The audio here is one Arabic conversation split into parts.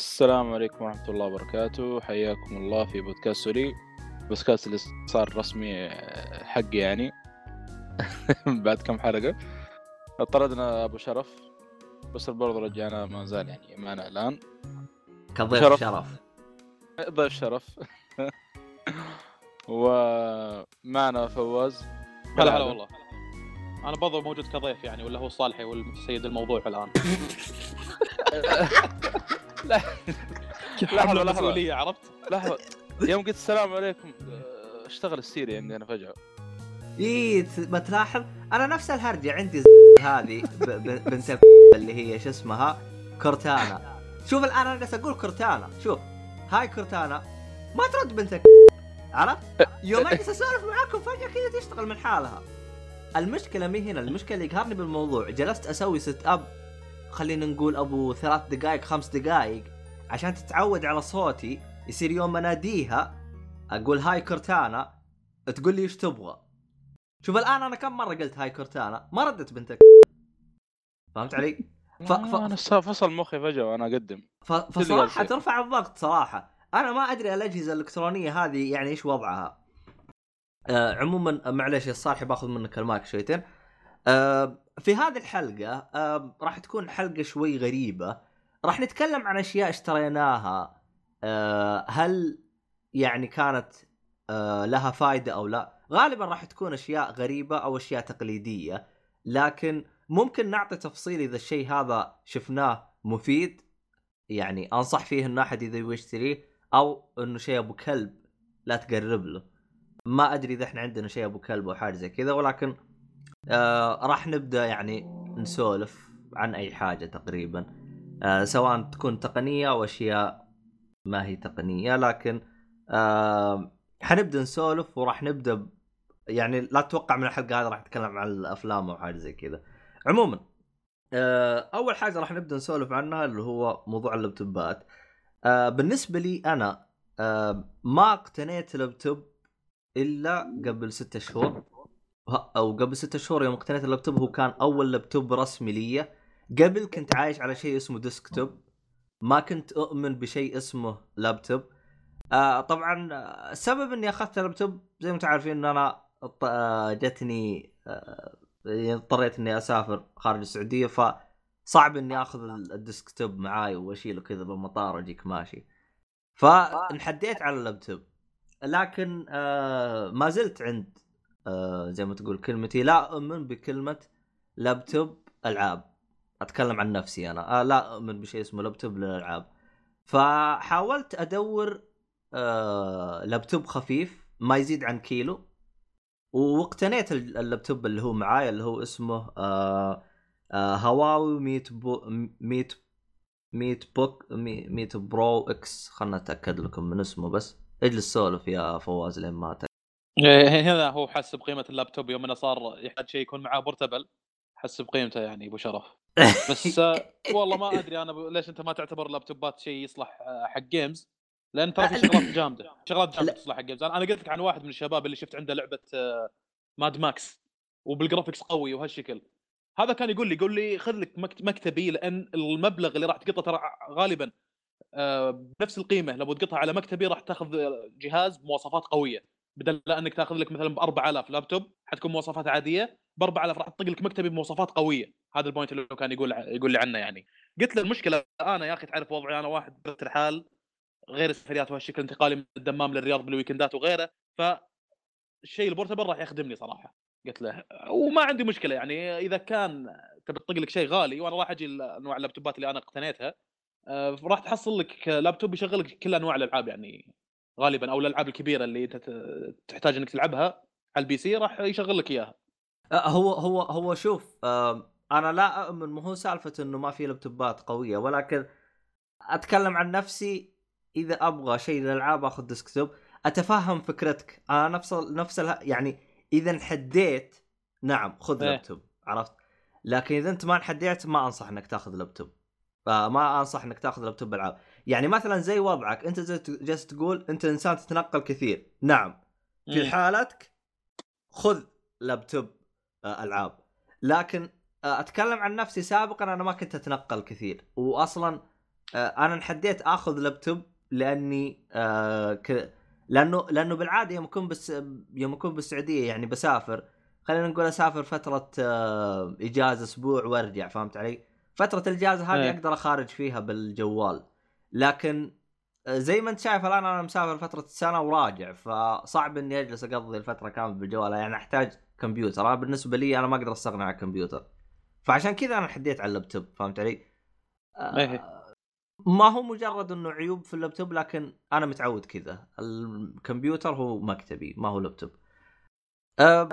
السلام عليكم ورحمة الله وبركاته. حياكم الله في بودكاست سوري. بودكاست اللي صار رسمي آه، حقي يعني. بعد كم حلقة. طردنا أبو شرف. بس برضه رجعنا ما زال يعني معنا الآن. كضيف شرف. شرف, ضيف شرف. ومعنا فواز. هلا هلا والله. أنا برضو موجود كضيف يعني ولا هو صالحي والسيد الموضوع الآن. لا. لحظة، حمل لحظة. مسؤولية عرفت؟ لحظة. يوم قلت السلام عليكم آه، اشتغل ال Siri عندي أنا فجأة. اي ت- بتلاحظ أنا نفس الهرجة عندي هذه ب- ب- بنت ال- اللي هي شو اسمها؟ Cortana. شوف الآن أنا جالس أقول Cortana. شوف هاي Cortana. ما ترد بنت ال- عرفت؟ يوم أجلس أسولف معاكم فجأة كذا تشتغل من حالها. المشكلة مي هنا المشكلة اللي يقهرني بالموضوع جلست أسوي setup خلينا نقول أبو ثلاث دقائق خمس دقائق عشان تتعود على صوتي يصير يوم اناديها أقول هاي كورتانا تقول لي إيش تبغى؟ شوف الآن أنا كم مرة قلت هاي كورتانا ما ردت بنتك. فهمت علي؟ ف- ف- ف... صار فصل مخي فجأة وأنا أقدم. ف... فصراحة. ترفع الضغط صراحة. أنا ما أدري الأجهزة الإلكترونية هذه يعني إيش وضعها. آه عموما آه، معلش يا صالحي باخذ منك المايك شويتين. آه في هذه الحلقة راح تكون حلقة شوي غريبة. راح نتكلم عن أشياء اشتريناها. آه هل يعني كانت آه لها فائده أو لا؟ غالبا راح تكون أشياء غريبة أو أشياء تقليدية. لكن ممكن نعطي تفصيل إذا الشيء هذا شفناه مفيد. يعني أنصح فيه إنه أحد إذا يبغى يشتريه أو إنه شيء أبو كلب لا تقرب له. ما أدري إذا إحنا عندنا شيء أبو كلب أو حاجة زي كذا ولكن آه راح نبدأ يعني نسولف عن أي حاجة تقريبا. آه سواء تكون تقنية أو أشياء ما هي تقنية لكن آه حنبدأ نسولف وراح نبدأ ب- يعني لا تتوقع من الحلقة هذه راح نتكلم عن الأفلام أو حاجة زي كذا. عموما آه، أول حاجة راح نبدأ نسولف عنها اللي هو موضوع اللابتوبات. آه، بالنسبة لي أنا آه، ما اقتنيت لابتوب إلا قبل ستة شهور. أو قبل ستة شهور يوم اقتنيت اللابتوب هو كان أول لابتوب رسمي لي. قبل كنت عايش على شيء اسمه desktop. ما كنت أؤمن بشيء اسمه لابتوب. آه طبعا آه، السبب إني أخذت اللابتوب زي ما أنتم عارفين إن أنا آه، جتني آه، اضطريت إني أسافر خارج السعودية فصعب إني أخذ ال- ال desktop معاي وأشيله كذا بالمطار وأجيك ماشي. فانحديت على اللابتوب. لكن آه ما زلت عند آه زي ما تقول كلمتي لا أؤمن بكلمة لابتوب ألعاب. أتكلم عن نفسي أنا. آه لا أؤمن بشيء اسمه لابتوب للألعاب. فحاولت أدور آه لابتوب خفيف ما يزيد عن كيلو. واقتنيت ال- اللابتوب اللي هو معاي اللي هو اسمه آه آه Huawei Mate Bo Mate MateBook Ma- Mate Pro X. خلنا اتاكد لكم من اسمه بس. اجلس سولف يا فواز لين ما هنا هو حس بقيمة اللابتوب يوم إنه صار يحتاج شيء يكون معاه portable حس بقيمته يعني أبو شرف. بس آه، والله ما أدري أنا ب... ليش أنت ما تعتبر اللابتوبات شيء يصلح آه، حق games لأن ترى في شغلات جامدة شغلات جامدة. تصلح حق games أنا قلت لك عن واحد من الشباب اللي شفت عنده لعبة Mad Max وبال graphics قوي وهالشكل. هذا كان يقول لي يقول لي خذ لك مكت- مكتبي لأن المبلغ اللي راح تقطه ترى غالبا آه، بنفس القيمة. لو تقطها على مكتبي راح تاخذ جهاز بمواصفات قوية. بدل إنك تاخذ لك مثلا ب 4000 لابتوب حتكون مواصفات عادية ب 4000 راح تطق لك مكتبي بمواصفات قوية. هذا ال point اللي كان يقول يقول لي عنه يعني. قلت له المشكلة أنا يا أخي تعرف وضعي أنا واحد بطل الحال غير السفريات وهالشكل انتقالي من الدمام للرياض بالويكندات وغيره فالشيء ال portable راح يخدمني صراحة. قلت له وما عندي مشكلة يعني إذا كان تبي تطق لك شيء غالي وأنا راح أجي انواع اللابتوبات اللي أنا اقتنيتها آه، راح تحصل لك لابتوب يشغل لك كل أنواع الألعاب يعني. غالبا أو الألعاب الكبيرة اللي أنت تحتاج إنك تلعبها على ال PC راح يشغل لك إياها. هو هو هو شوف أنا لا أؤمن مو هو سالفة إنه ما في لابتوبات قوية ولكن أتكلم عن نفسي إذا أبغى شيء للألعاب آخذ ديسكتوب أتفهم فكرتك. أنا نفس نفس يعني إذا انحديت نعم خذ إيه. لابتوب عرفت؟ لكن إذا أنت ما انحديت ما أنصح إنك تاخذ لابتوب. آه ما أنصح إنك تاخذ لابتوب العاب يعني مثلا زي وضعك أنت جالس تقول أنت إنسان تتنقل كثير نعم في. حالتك خذ لابتوب آه، ألعاب لكن آه، أتكلم عن نفسي سابقا أنا ما كنت أتنقل كثير واصلا آه أنا انحديت آخذ لابتوب لأني ك... لأنه لأنه بالعادة يوم أكون بس يوم أكون بالسعودية يعني بسافر خلينا نقول أسافر فترة إجازة أسبوع وأرجع فهمت علي؟ فترة الإجازة هذه إيه. أقدر أخارج فيها بالجوال لكن آه، زي ما انت شايف الآن أنا مسافر فترة سنه وراجع فصعب إني أجلس أقضي الفترة كاملة بالجوال يعني أحتاج كمبيوتر. أنا بالنسبة لي أنا ما أقدر استغنى عن الكمبيوتر. فعشان كذا أنا حديت على اللابتوب فهمت علي؟ آه، إيه. ما هو مجرد إنه عيوب في اللابتوب لكن أنا متعود كذا. الكمبيوتر هو مكتبي ما هو لابتوب. أه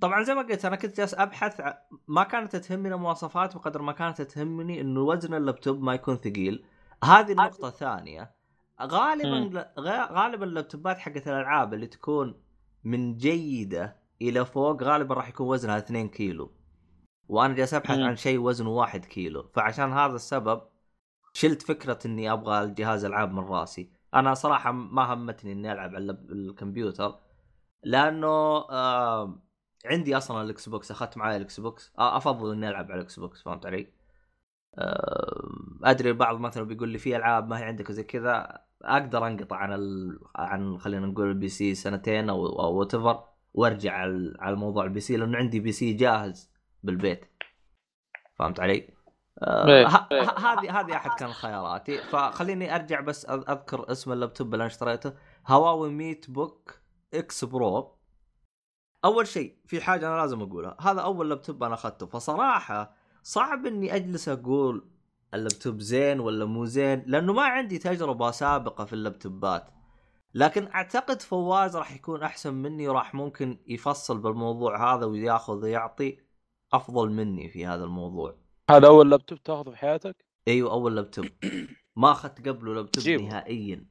طبعا زي ما قلت أنا كنت جالس أبحث ما كانت تهمني المواصفات بقدر ما كانت تهمني إنه وزن اللابتوب ما يكون ثقيل. هذه النقطة الثانية غالبا غالبا اللابتوبات حقت الألعاب اللي تكون من جيدة إلى فوق غالبا راح يكون وزنها 2 كيلو. وأنا جالس أبحث. عن شيء وزنه 1 كيلو. فعشان هذا السبب شلت فكرة إني أبغى الجهاز ألعاب من راسي. أنا صراحة ما همتني إني ألعب على الكمبيوتر. لأنه آه عندي أصلا ال Xbox أخذت معي ال Xbox. آه أفضل إني ألعب على ال Xbox فهمت علي؟ آه أدري البعض مثلا بيقول لي في ألعاب ما هي عندك وزي كذا أقدر أنقطع عن ال... عن خلينا نقول ال PC سنتين أو أو what وأرجع على على موضوع ال PC لأنه عندي PC جاهز بالبيت. فهمت علي؟ آه، هذه هذه أحد كان خياراتي. فخليني أرجع بس أذكر اسم اللابتوب اللي أنا اشتريته. Huawei MateBook X Pro. أول شيء في حاجة أنا لازم أقولها. هذا أول لابتوب أنا أخذته. فصراحة صعب إني أجلس أقول اللابتوب زين ولا مو زين لأنه ما عندي تجربة سابقة في اللابتوبات لكن أعتقد فواز راح يكون أحسن مني وراح ممكن يفصل بالموضوع هذا وياخذ ويعطي أفضل مني في هذا الموضوع هذا أول لابتوب تاخذه في حياتك؟ أيوه أول لابتوب ما أخذت قبله لابتوب جيبه. نهائيا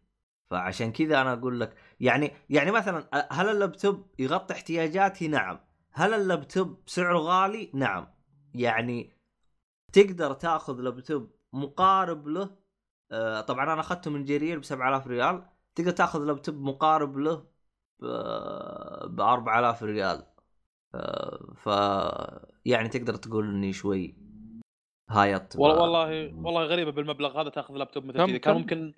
فعشان كذا أنا أقول لك يعني يعني مثلا هل اللابتوب يغطي احتياجاتي؟ نعم. هل اللابتوب سعره غالي؟ نعم. يعني تقدر تاخذ لابتوب مقارب له آه، طبعا أنا أخذته من جرير ب 7000 ريال. تقدر تأخذ لابتوب مقارب له ب 4000 ريال. آه، ف يعني تقدر تقول إني شوي هايط والله والله والله غريبة بالمبلغ هذا تأخذ لابتوب مثل كم- كذا كان؟ ممكن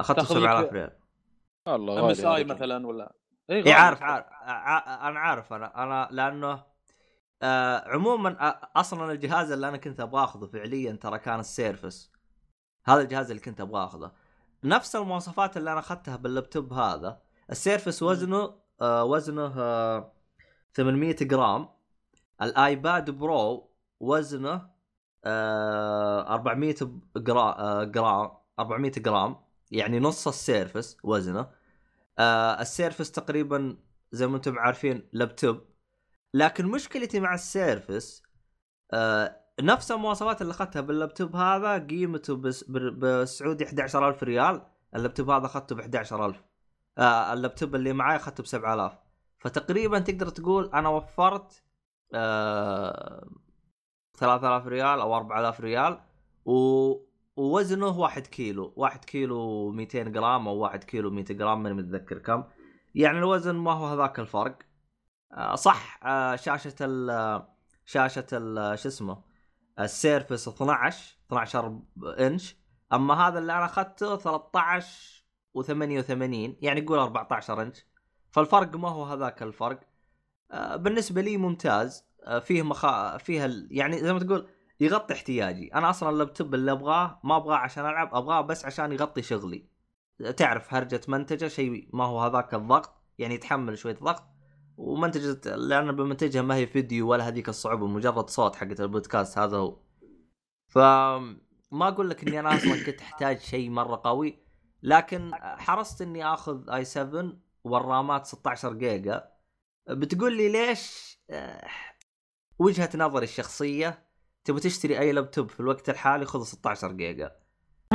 أخذته تأخذ لك- 7000 ريال. والله MSI. مثلا ولا؟ إي عارف عارف. ع- أنا عارف. أنا أنا لأنه آه عموما أصلا الجهاز اللي أنا كنت أبغى أخذه فعليا ترى كان ال Surface. هذا الجهاز اللي كنت أبغى أخذه. نفس المواصفات اللي أنا أخذتها باللابتوب هذا. ال Surface وزنه آه وزنه آه 800 جرام. ال iPad Pro وزنه آه 400 جرام آه جرام 400 جرام. يعني نص ال Surface وزنه. آه ال Surface تقريبا زي ما أنتم عارفين لابتوب. لكن مشكلتي مع ال Surface آه نفس المواصفات اللي أخذتها باللابتوب هذا قيمته بس بالسعودي 11000 ريال اللابتوب هذا أخذته ب 11000 آه اللابتوب اللي معي أخذته ب 7000 فتقريبا تقدر تقول أنا وفرت آه 3000 ريال أو 4000 ريال و ووزنه 1 كيلو 1 كيلو 200 جرام أو 1 كيلو 100 جرام ماني متذكر كم. يعني الوزن ما هو هذاك الفرق. صح آه، شاشة ال شاشة ال شو اسمه ال Surface 12 12 انش. أما هذا اللي أنا أخذته 13 و88 يعني قول 14 انش. فالفرق ما هو هذاك الفرق. آه، بالنسبة لي ممتاز. آه، فيه مخا فيها. يعني زي ما تقول يغطي احتياجي. أنا أصلا اللابتوب اللي أبغاه ما أبغاه عشان ألعب أبغاه بس عشان يغطي شغلي. تعرف هرجة منتجة شيء ما هو هذاك الضغط يعني يتحمل شوية ضغط. ومنتجة لأن بمنتجها ما هي فيديو ولا هذيك الصعوبة مجرد صوت حقت البودكاست هذا هو. فما أقول لك إني أنا أصلا كنت أحتاج شيء مرة قوي لكن حرصت إني آخذ i 7 وال RAM ات 16 جيجا. بتقول لي ليش آه، وجهة نظري الشخصية تبغى تشتري أي لابتوب في الوقت الحالي خذ 16 جيجا.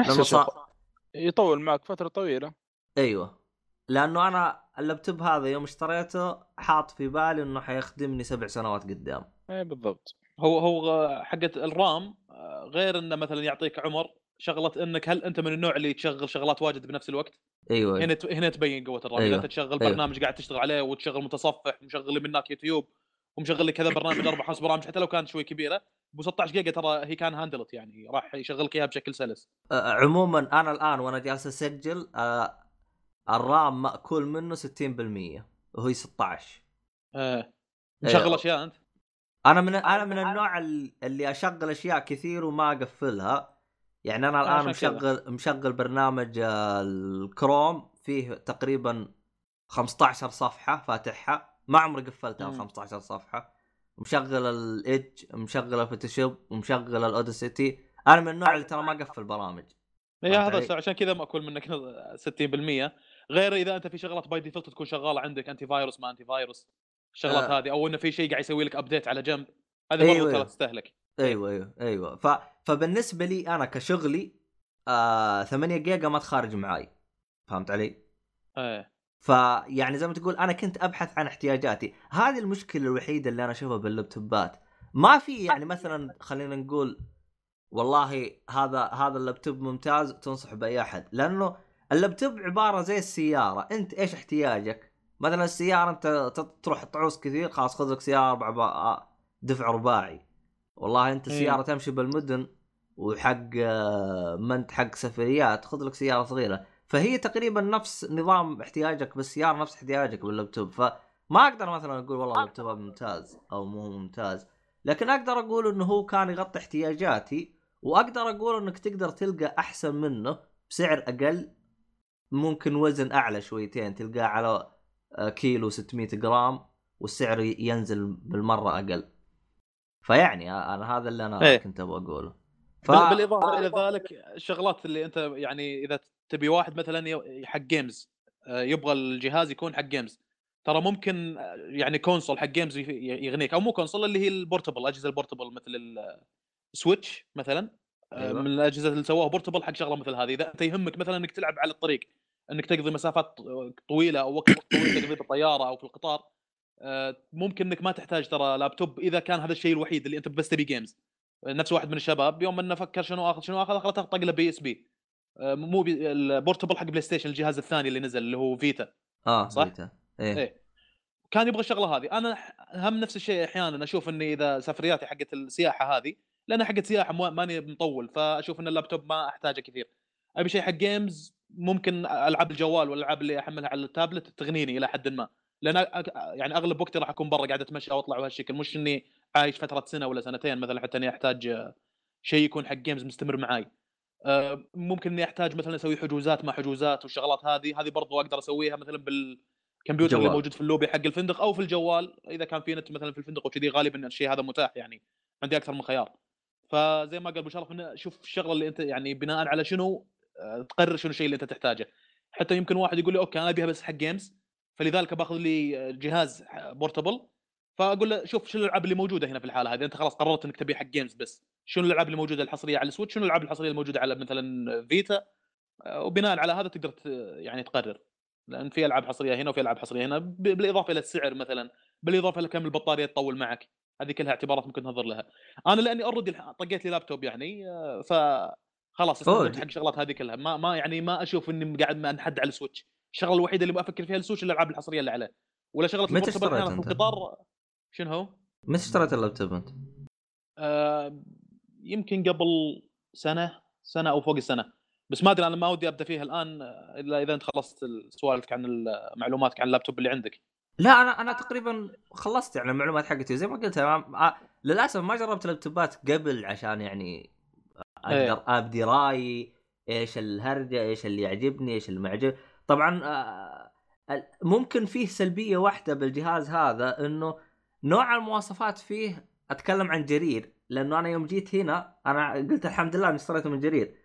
صار. يطول معك فترة طويلة. أيوه. لأنه أنا اللابتوب هذا يوم اشتريته حاط في بالي إنه حيخدمني سبع سنوات قدام اي بالضبط هو هو حقت الرام آه، غير إنه مثلا يعطيك عمر شغلة إنك هل أنت من النوع اللي تشغل شغلات واجد بنفس الوقت؟ أيوه هنا هنا تبين قوة الرام. إذا انت تشغل أيوه. برنامج قاعد تشتغل عليه وتشغل متصفح ومشغل لي منك يوتيوب ومشغل لي كذا برنامج أربع خمس برامج حتى لو كانت شوي كبيرة ابو 16 جيجا ترى هي can handle it يعني راح يشغل لك إياها بشكل سلس عموما أنا الآن وأنا جالس أسجل آه، ال RAM مأكول منه 60% وهي 16 آه. مشغل إيه. أشياء أنت؟ أنا من أنا من النوع ال- اللي أشغل أشياء كثير وما أقفلها. يعني أنا الآن. مشغل مشغل برنامج آه، الكروم فيه تقريبا 15 صفحة فاتحها. ما عمري قفلتها ال مم. 15 صفحة. مشغل ال Edge مشغل ال Photoshop ومشغل ال Audacity أنا من النوع اللي ترى ما أقفل برامج. اي إيه، هذا عشان كذا مأكول منك 60% غير إذا أنت في شغلات by default تكون شغالة عندك antivirus ما antivirus الشغلات آه. هذه أو إنه في شيء قاعد يسوي لك update على جنب هذه أيوة، برضو أيوة. ترى تستهلك. أيوه أيوه أيوه. ف... فبالنسبة لي أنا كشغلي آه 8 جيجا ما تخارج معاي. فهمت علي؟ إيه. فيعني زي ما تقول أنا كنت أبحث عن احتياجاتي. هذه المشكلة الوحيدة اللي أنا أشوفها باللابتوبات. ما في يعني مثلا خلينا نقول والله هذا هذا اللابتوب ممتاز تنصح بأي أحد لأنه اللابتوب عبارة زي السيارة. انت إيش احتياجك؟ مثلا السيارة انت تروح تعوز كثير خلاص خذ لك سيارة أربع با- دفع رباعي. والله انت مم. سياره تمشي بالمدن وحق آه، ما انت حق سفريات خذ لك سيارة صغيرة. فهي تقريبا نفس نظام احتياجك بالسياره نفس احتياجك باللابتوب. فما أقدر مثلا أقول والله اللابتوب ممتاز أو مو ممتاز. لكن أقدر أقول إنه هو كان يغطي احتياجاتي وأقدر أقول إنك تقدر تلقى أحسن منه بسعر أقل ممكن وزن أعلى شويتين تلقاه على آه، كيلو 600 جرام والسعر ينزل بالمرة أقل. فيعني آه، أنا هذا اللي أنا إيه. كنت أبغى أقوله. ف... بالإضافة إلى ذلك الشغلات اللي أنت يعني إذا تبي واحد مثلا حق games آه، يبغى الجهاز يكون حق games ترى ممكن يعني console حق games يغنيك. أو مو console اللي هي ال portable اجهزه ال portable مثل ال Switch مثلا. أيوة. من الأجهزة اللي سووها portable حق شغلة مثل هذه. إذا أنت يهمك مثلا إنك تلعب على الطريق إنك تقضي مسافات طويلة أو وقت طويل تقضيه بالطيارة أو في القطار آه، ممكن إنك ما تحتاج ترى لابتوب إذا كان هذا الشيء الوحيد اللي أنت بس تبي games نفس واحد من الشباب يوم انه فكر شنو اخذ شنو اخذ اخذ طق له PSP مو بي ال portable حق PlayStation الجهاز الثاني اللي نزل اللي هو Vita آه صح؟ Vita. إيه إيه. كان يبغى الشغلة هذه أنا هم نفس الشيء أحيانا أشوف إني إذا سفرياتي حقت السياحة هذه لانها حقت سياحة ماني مطول فأشوف إن اللابتوب ما أحتاجه كثير أبي شيء حق games ممكن ألعاب الجوال والألعاب اللي أحملها على التابلت تغنيني إلى حد ما. لأن يعني أغلب وقتي راح أكون برا قاعد أتمشى وأطلع وهالشكل. مش إني عايش فترة سنة ولا سنتين مثلا حتى إني أحتاج شيء يكون حق games مستمر معاي. ممكن إني أحتاج مثلا أسوي حجوزات ما حجوزات والشغلات هذه. هذه برضو أقدر أسويها مثلا بالكمبيوتر اللي. موجود في اللوبي حق الفندق أو في الجوال. إذا كان في نت مثلا في الفندق وكذي غالبا الشيء هذا متاح يعني. عندي أكثر من خيار. فزي ما قال أبو شرف شوف الشغلة اللي أنت يعني بناء على شنو تقرر شنو الشيء اللي أنت تحتاجه. حتى يمكن واحد يقول لي okay أنا أبيها بس حق games فلذلك باخذ لي جهاز portable فأقول له شوف شنو الألعاب اللي موجودة هنا في الحالة هذه. أنت خلاص قررت إنك تبي حق games بس. شنو الألعاب اللي موجودة الحصرية على السويتش؟ شنو الألعاب الحصرية الموجودة على مثلا فيتا آه، وبناء على هذا تقدر يعني تقرر. لأن في ألعاب حصرية هنا وفي ألعاب حصرية هنا بالإضافة إلى السعر مثلا بالإضافة إلى كم البطارية تطول معك. هذه كلها اعتبارات ممكن تنظر لها. أنا لأني already طقيت لي لابتوب يعني آه، ف خلاص استخدمت حق الشغلات هذه كلها. ما ما يعني ما أشوف إني قاعد ما أنحد على السويتش الشغلة الوحيدة اللي بفكر فيها السويتش الألعاب الحصرية اللي عليه. ولا شغلة متى اشتريت أنت؟ القطار شنو هو؟ متى اشتريت اللابتوب أنت؟ آه، يمكن قبل سنة سنة أو فوق السنة. بس ما أدري أنا ما ودي أبدأ فيها الآن إلا إذا أنت خلصت سوالفك عن معلوماتك عن اللابتوب اللي عندك. لا أنا أنا تقريبا خلصت يعني المعلومات حقتي. زي ما قلت أنا ما- للأسف ما جربت اللابتوبات قبل عشان يعني أقدر أبدي رأيي إيش الهرجة إيش اللي يعجبني إيش اللي ما يعجب طبعا آه، ال- ممكن فيه سلبية واحدة بالجهاز هذا إنه نوع المواصفات فيه أتكلم عن جرير لأنه أنا يوم جيت هنا أنا قلت الحمد لله إني اشتريته من جرير.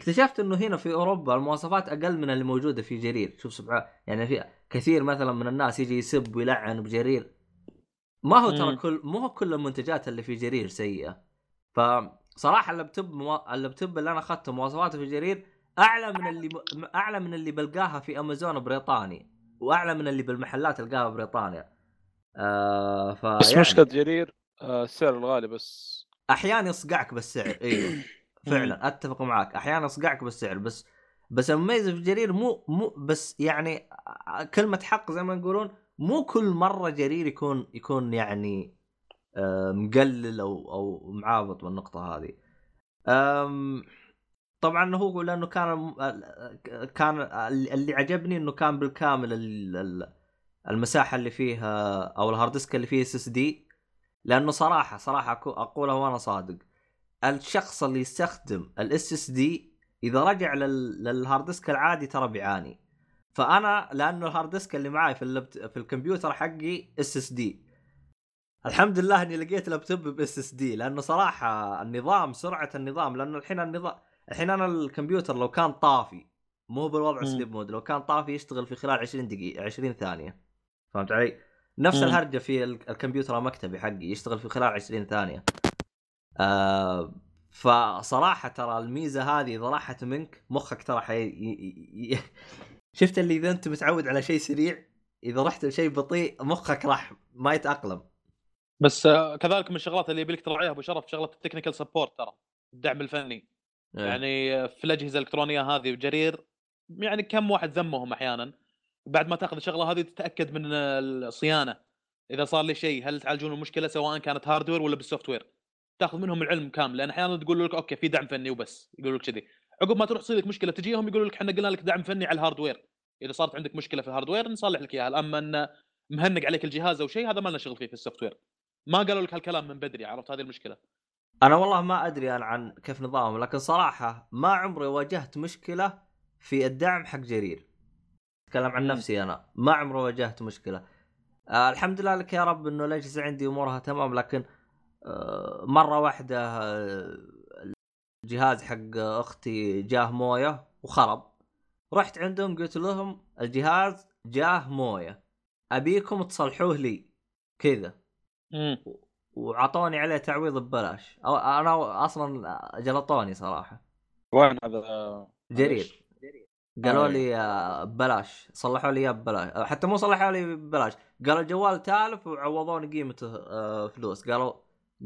اكتشفت إنه هنا في أوروبا المواصفات أقل من اللي موجودة في جرير. شوف سبحان يعني في كثير مثلا من الناس يجي يسب ويلعن بجرير. ما هو ترى. كل مو هو كل المنتجات اللي في جرير سيئة. فصراحه اللابتوب مو... اللابتوب اللي أنا أخذته مواصفاته في جرير أعلى من اللي. أعلى من اللي بلقاها في أمازون بريطاني وأعلى من اللي بالمحلات القاها بريطانيا. آه ف بس يعني مشكلة جرير آه، السعر الغالي بس. أحيانا يصقعك بالسعر إيوه. فعلا أتفق معاك. أحيانا يصقعك بالسعر بس بس المميز في جرير مو مو بس يعني كلمة حق زي ما يقولون مو كل مرة جرير يكون يكون يعني آه، مقلل أو أو معابط بالنقطة هذه. طبعا هو لأنه كان كان اللي عجبني إنه كان بالكامل ال- ال- المساحة اللي فيها أو ال hard disk اللي فيه SSD لأنه صراحة صراحة اقولها وأنا صادق الشخص اللي يستخدم ال SSD إذا رجع لل- لل hard disk العادي ترى بيعاني. فأنا لأنه ال hard disk اللي معي في. في الكمبيوتر حقي SSD الحمد لله إني لقيت لابتوب ب SSD لأنه صراحة النظام سرعة النظام لأنه الحين النظام الحين أنا الكمبيوتر لو كان طافي مو بالوضع. sleep mode لو كان طافي يشتغل في خلال 20 دقيقه 20 ثانية فهمت علي؟ نفس. الهرجة في ال- الكمبيوتر المكتبي حقي يشتغل في خلال 20 ثانية آه فصراحة ترى الميزة هذه إذا راحت منك مخك ترى حي... ي... ي... شفت اللي إذا أنت متعود على شيء سريع إذا رحت لشيء بطيء مخك راح ما يتأقلم بس كذلك من الشغلات اللي يبيلك تراعيها أبو شرف شغلة ال technical support ترى الدعم الفني. إيه. يعني في الأجهزة الإلكترونية هذه وجرير يعني كم واحد ذمهم أحيانا. بعد ما تأخذ الشغلة هذه تتأكد من الصيانة. إذا صار لي شيء هل تعالجون المشكلة سواء كانت hardware ولا بال software تأخذ منهم العلم كامل. لأن أحيانا تقول لك okay في دعم فني وبس يقولوا لك كذي. عقب ما تروح تصير لك مشكلة تجيهم يقولوا لك إحنا قلنا لك دعم فني على ال hardware إذا صارت عندك مشكلة في ال hardware نصلح لك إياها. اما ان مهنق عليك الجهاز أو شيء هذا ما لنا شغل فيه في ال software ما قالوا لك هالكلام من بدري عرفت؟ هذه المشكلة. أنا والله ما أدري أنا عن كيف نظامهم لكن صراحة ما عمري واجهت مشكلة في الدعم حق جرير. أتكلم عن. نفسي أنا ما عمري واجهت مشكلة. آه الحمد لله لك يا رب إنه الأجهزة عندي أمورها تمام لكن آه مرة واحدة آه الجهاز حق أختي جاه موية وخرب. رحت عندهم قلت لهم الجهاز جاه موية أبيكم تصلحوه لي. كذا. وعطوني عليه تعويض ببلاش. أو أنا أصلا جلطوني صراحة. وين هذا؟ جرير. قالوا آه. لي آه، ببلاش. صلحوا لي إياه ببلاش. حتى مو صلحوا لي ببلاش. قالوا الجوال تالف وعوضوني قيمته آه، فلوس. قالوا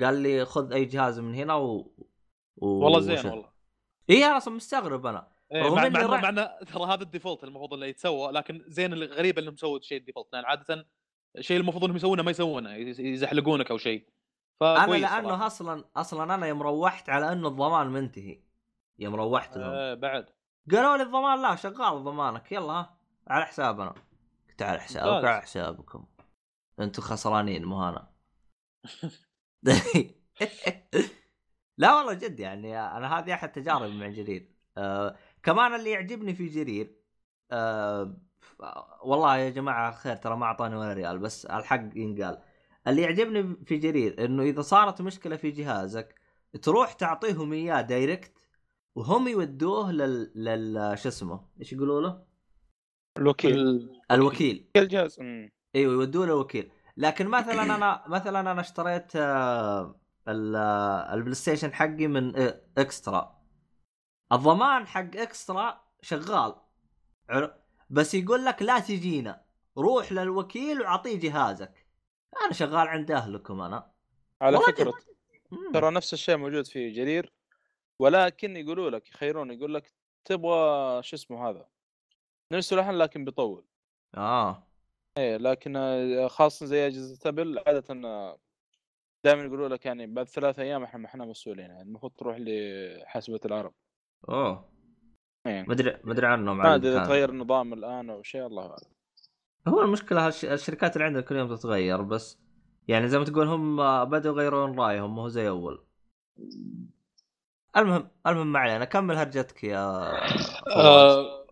قال لي خذ أي جهاز من هنا و, و... والله زين والله. اي أنا أصلا مستغرب أنا. إيه مع مع راح- إنه- مع إنه ترى هذا ال default المفروض انه يتسوى لكن زين الغريب انهم سووا الشيء ال default. لأن عادة الشيء المفروض إنهم يسوونه ما يسوونه يز- يزحلقونك أو شيء. أنا لأنه صراحة. أصلا أصلا أنا يوم روحت على أنه الضمان منتهي. يوم روحت لهم. آه بعد. قالوا لي الضمان لا شغال ضمانك يلا ها على حسابنا. قلت على حسابك. على حسابكم. أنتم خسرانين مو أنا. لا والله جد يعني أنا هذه أحد تجاربي مع جرير. آه كمان اللي يعجبني في جرير آه والله يا جماعة خير ترى ما أعطاني ولا ريال بس الحق ينقال. اللي يعجبني في جرير إنه إذا صارت مشكلة في جهازك تروح تعطيهم إياه direct وهم يودوه لل, لل... شو اسمه؟ إيش يقولوا له؟ الوكيل. ال- الوكيل. الجهاز. إيوه يودوه للوكيل. لكن مثلا أنا مثلا أنا اشتريت آه، ال- البلاي ستيشن حقي من آه، إكسترا. الضمان حق إكسترا شغال. عر- بس يقول لك لا تجينا. روح للوكيل وعطيه جهازك. أنا شغال عند أهلكم أنا. على فكرة. ترى نفس الشيء موجود في جرير ولكن يقولوا لك يخيرون يقول لك تبغى شو اسمه هذا نفس اللحن لكن بيطول. آه. إيه لكن آه، خاصة زي أجهزة أبل عادة دائما يقولوا لك يعني بعد ثلاث أيام إحنا ما إحنا مسؤولين يعني المفروض تروح لحسبه العرب. أوه. إيه. مدري مدري عنهم ما أدري إذا. تغير النظام الآن أو شيء الله أعلم هو المشكلة هالش... الشركات اللي عندنا كل يوم تتغير بس يعني زي ما تقول هم بدأوا يغيرون رأيهم مو زي أول المهم المهم ما علينا كمل هرجتك يا. آه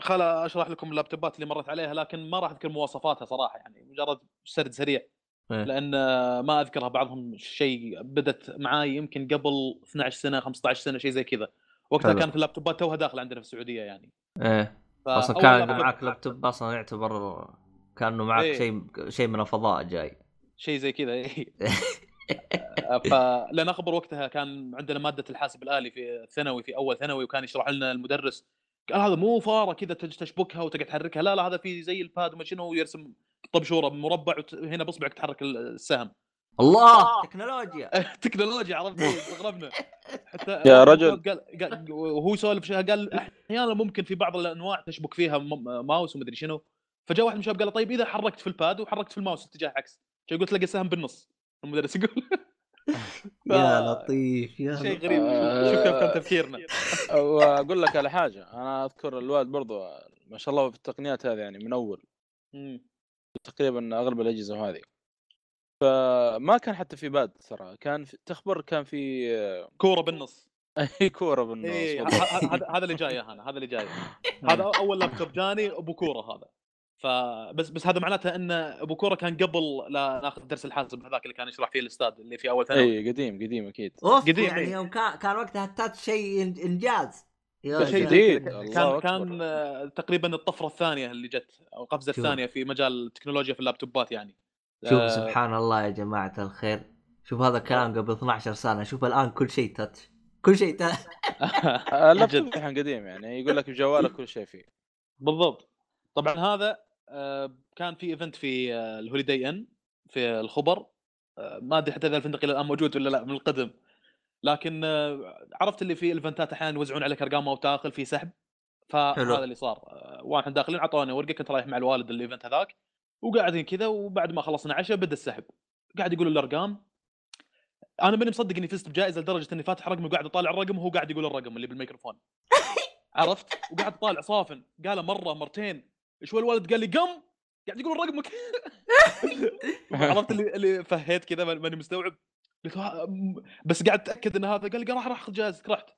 خل أشرح لكم اللابتوبات اللي مرت عليها لكن ما راح أذكر مواصفاتها صراحة يعني مجرد سرد سريع إيه. لأن آه، ما أذكرها بعضهم شيء بدت معاي يمكن قبل 12 سنة 15 سنة شيء زي كذا وقتها حلو. كانت اللابتوبات توها داخله عندنا في السعودية يعني إيه أصلا كان معك لابتوب أصلا يعتبر كأنه معك إيه. شيء شيء من الفضاء جاي شيء زي كذا إيه. فلان أخبر وقتها كان عندنا مادة الحاسب الآلي في ثانوي في أول ثانوي وكان يشرح لنا المدرس قال هذا مو فارة كذا تشبكها وتقعد تحركها لا لا هذا في زي الباد وما شنو ويرسم طبشوره مربع وهنا باصبعك تحرك السهم الله! تكنولوجيا. تكنولوجيا عرفت؟ استغربنا حتى يا رجل. قال, قال وهو يسولف شيء قال أحيانا ممكن في بعض الأنواع تشبك فيها م- ماوس ومدري شنو. فجاء واحد من الشباب قال له، طيب إذا حركت في الباد وحركت في الماوس اتجاه عكس. شو قلت تلاقي السهم بالنص. المدرس يقول. يا لطيف يا شيء. غريب. شوف كيف كان تفكيرنا. وأقول لك على حاجة. أنا أذكر الوالد برضو ما شاء الله في التقنيات هذه يعني من أول. تقريبا أغلب الأجهزة هذه فما كان حتى في باد ترى كان في تخبر كان في كورة بالنص. اي كورة بالنص إيه بالضبط. ه- ه- هذا هذا اللي جاي أنا هذا اللي جاي. هذا أول لابتوب جاني أبو كورة هذا. فبس بس هذا معناته إن أبو كورة كان قبل لا ناخذ درس الحاسب هذاك اللي كان يشرح فيه الاستاذ اللي في أول ثانوي. اي قديم قديم أكيد. أوف قديم، يعني إيه. يوم كان كان وقتها التاتش شيء إنجاز. شيء جديد، كان أكبر. كان آه، تقريبا الطفرة الثانية اللي جت أو القفزه. الثانية في مجال التكنولوجيا في اللابتوبات يعني. شوف آه، سبحان الله يا جماعة الخير. شوف هذا الكلام قبل 12 سنة. شوف الآن كل شيء تاتش كل شيء تاتش اللابتوب. الحين قديم يعني. يقول لك بجوالك كل شيء فيه. بالضبط. طبعا هذا آه، كان في event في آه، الهوليداي ان في الخبر. آه، ما أدري حتى إذا الفندق إلى الآن موجود ولا لا من القدم. لكن آه، عرفت اللي في ال event ات أحيانا يوزعون عليك أرقام أو تاخذ في سحب. حلو. فهذا اللي صار. آه، وإحنا داخلين أعطونا ورقة كنت رايح مع الوالد ال event هذاك. وقاعدين كذا وبعد ما خلصنا عشاء بدأ السحب. قاعد يقول الأرقام. أنا ماني مصدق إني فزت بجائزة لدرجة إني فاتح رقمي وقاعد أطالع الرقم وهو قاعد يقول الرقم اللي بالميكروفون. عرفت؟ وقاعد أطالع صافن. قال مرة مرتين. شوي الولد قال لي قم! قاعد يقول رقمك عرفت اللي اللي فهيت كذا ما- ماني مستوعب. قلت بس قاعد اتاكد إن هذا. قال لي راح راح خذ جائزتك. رحت.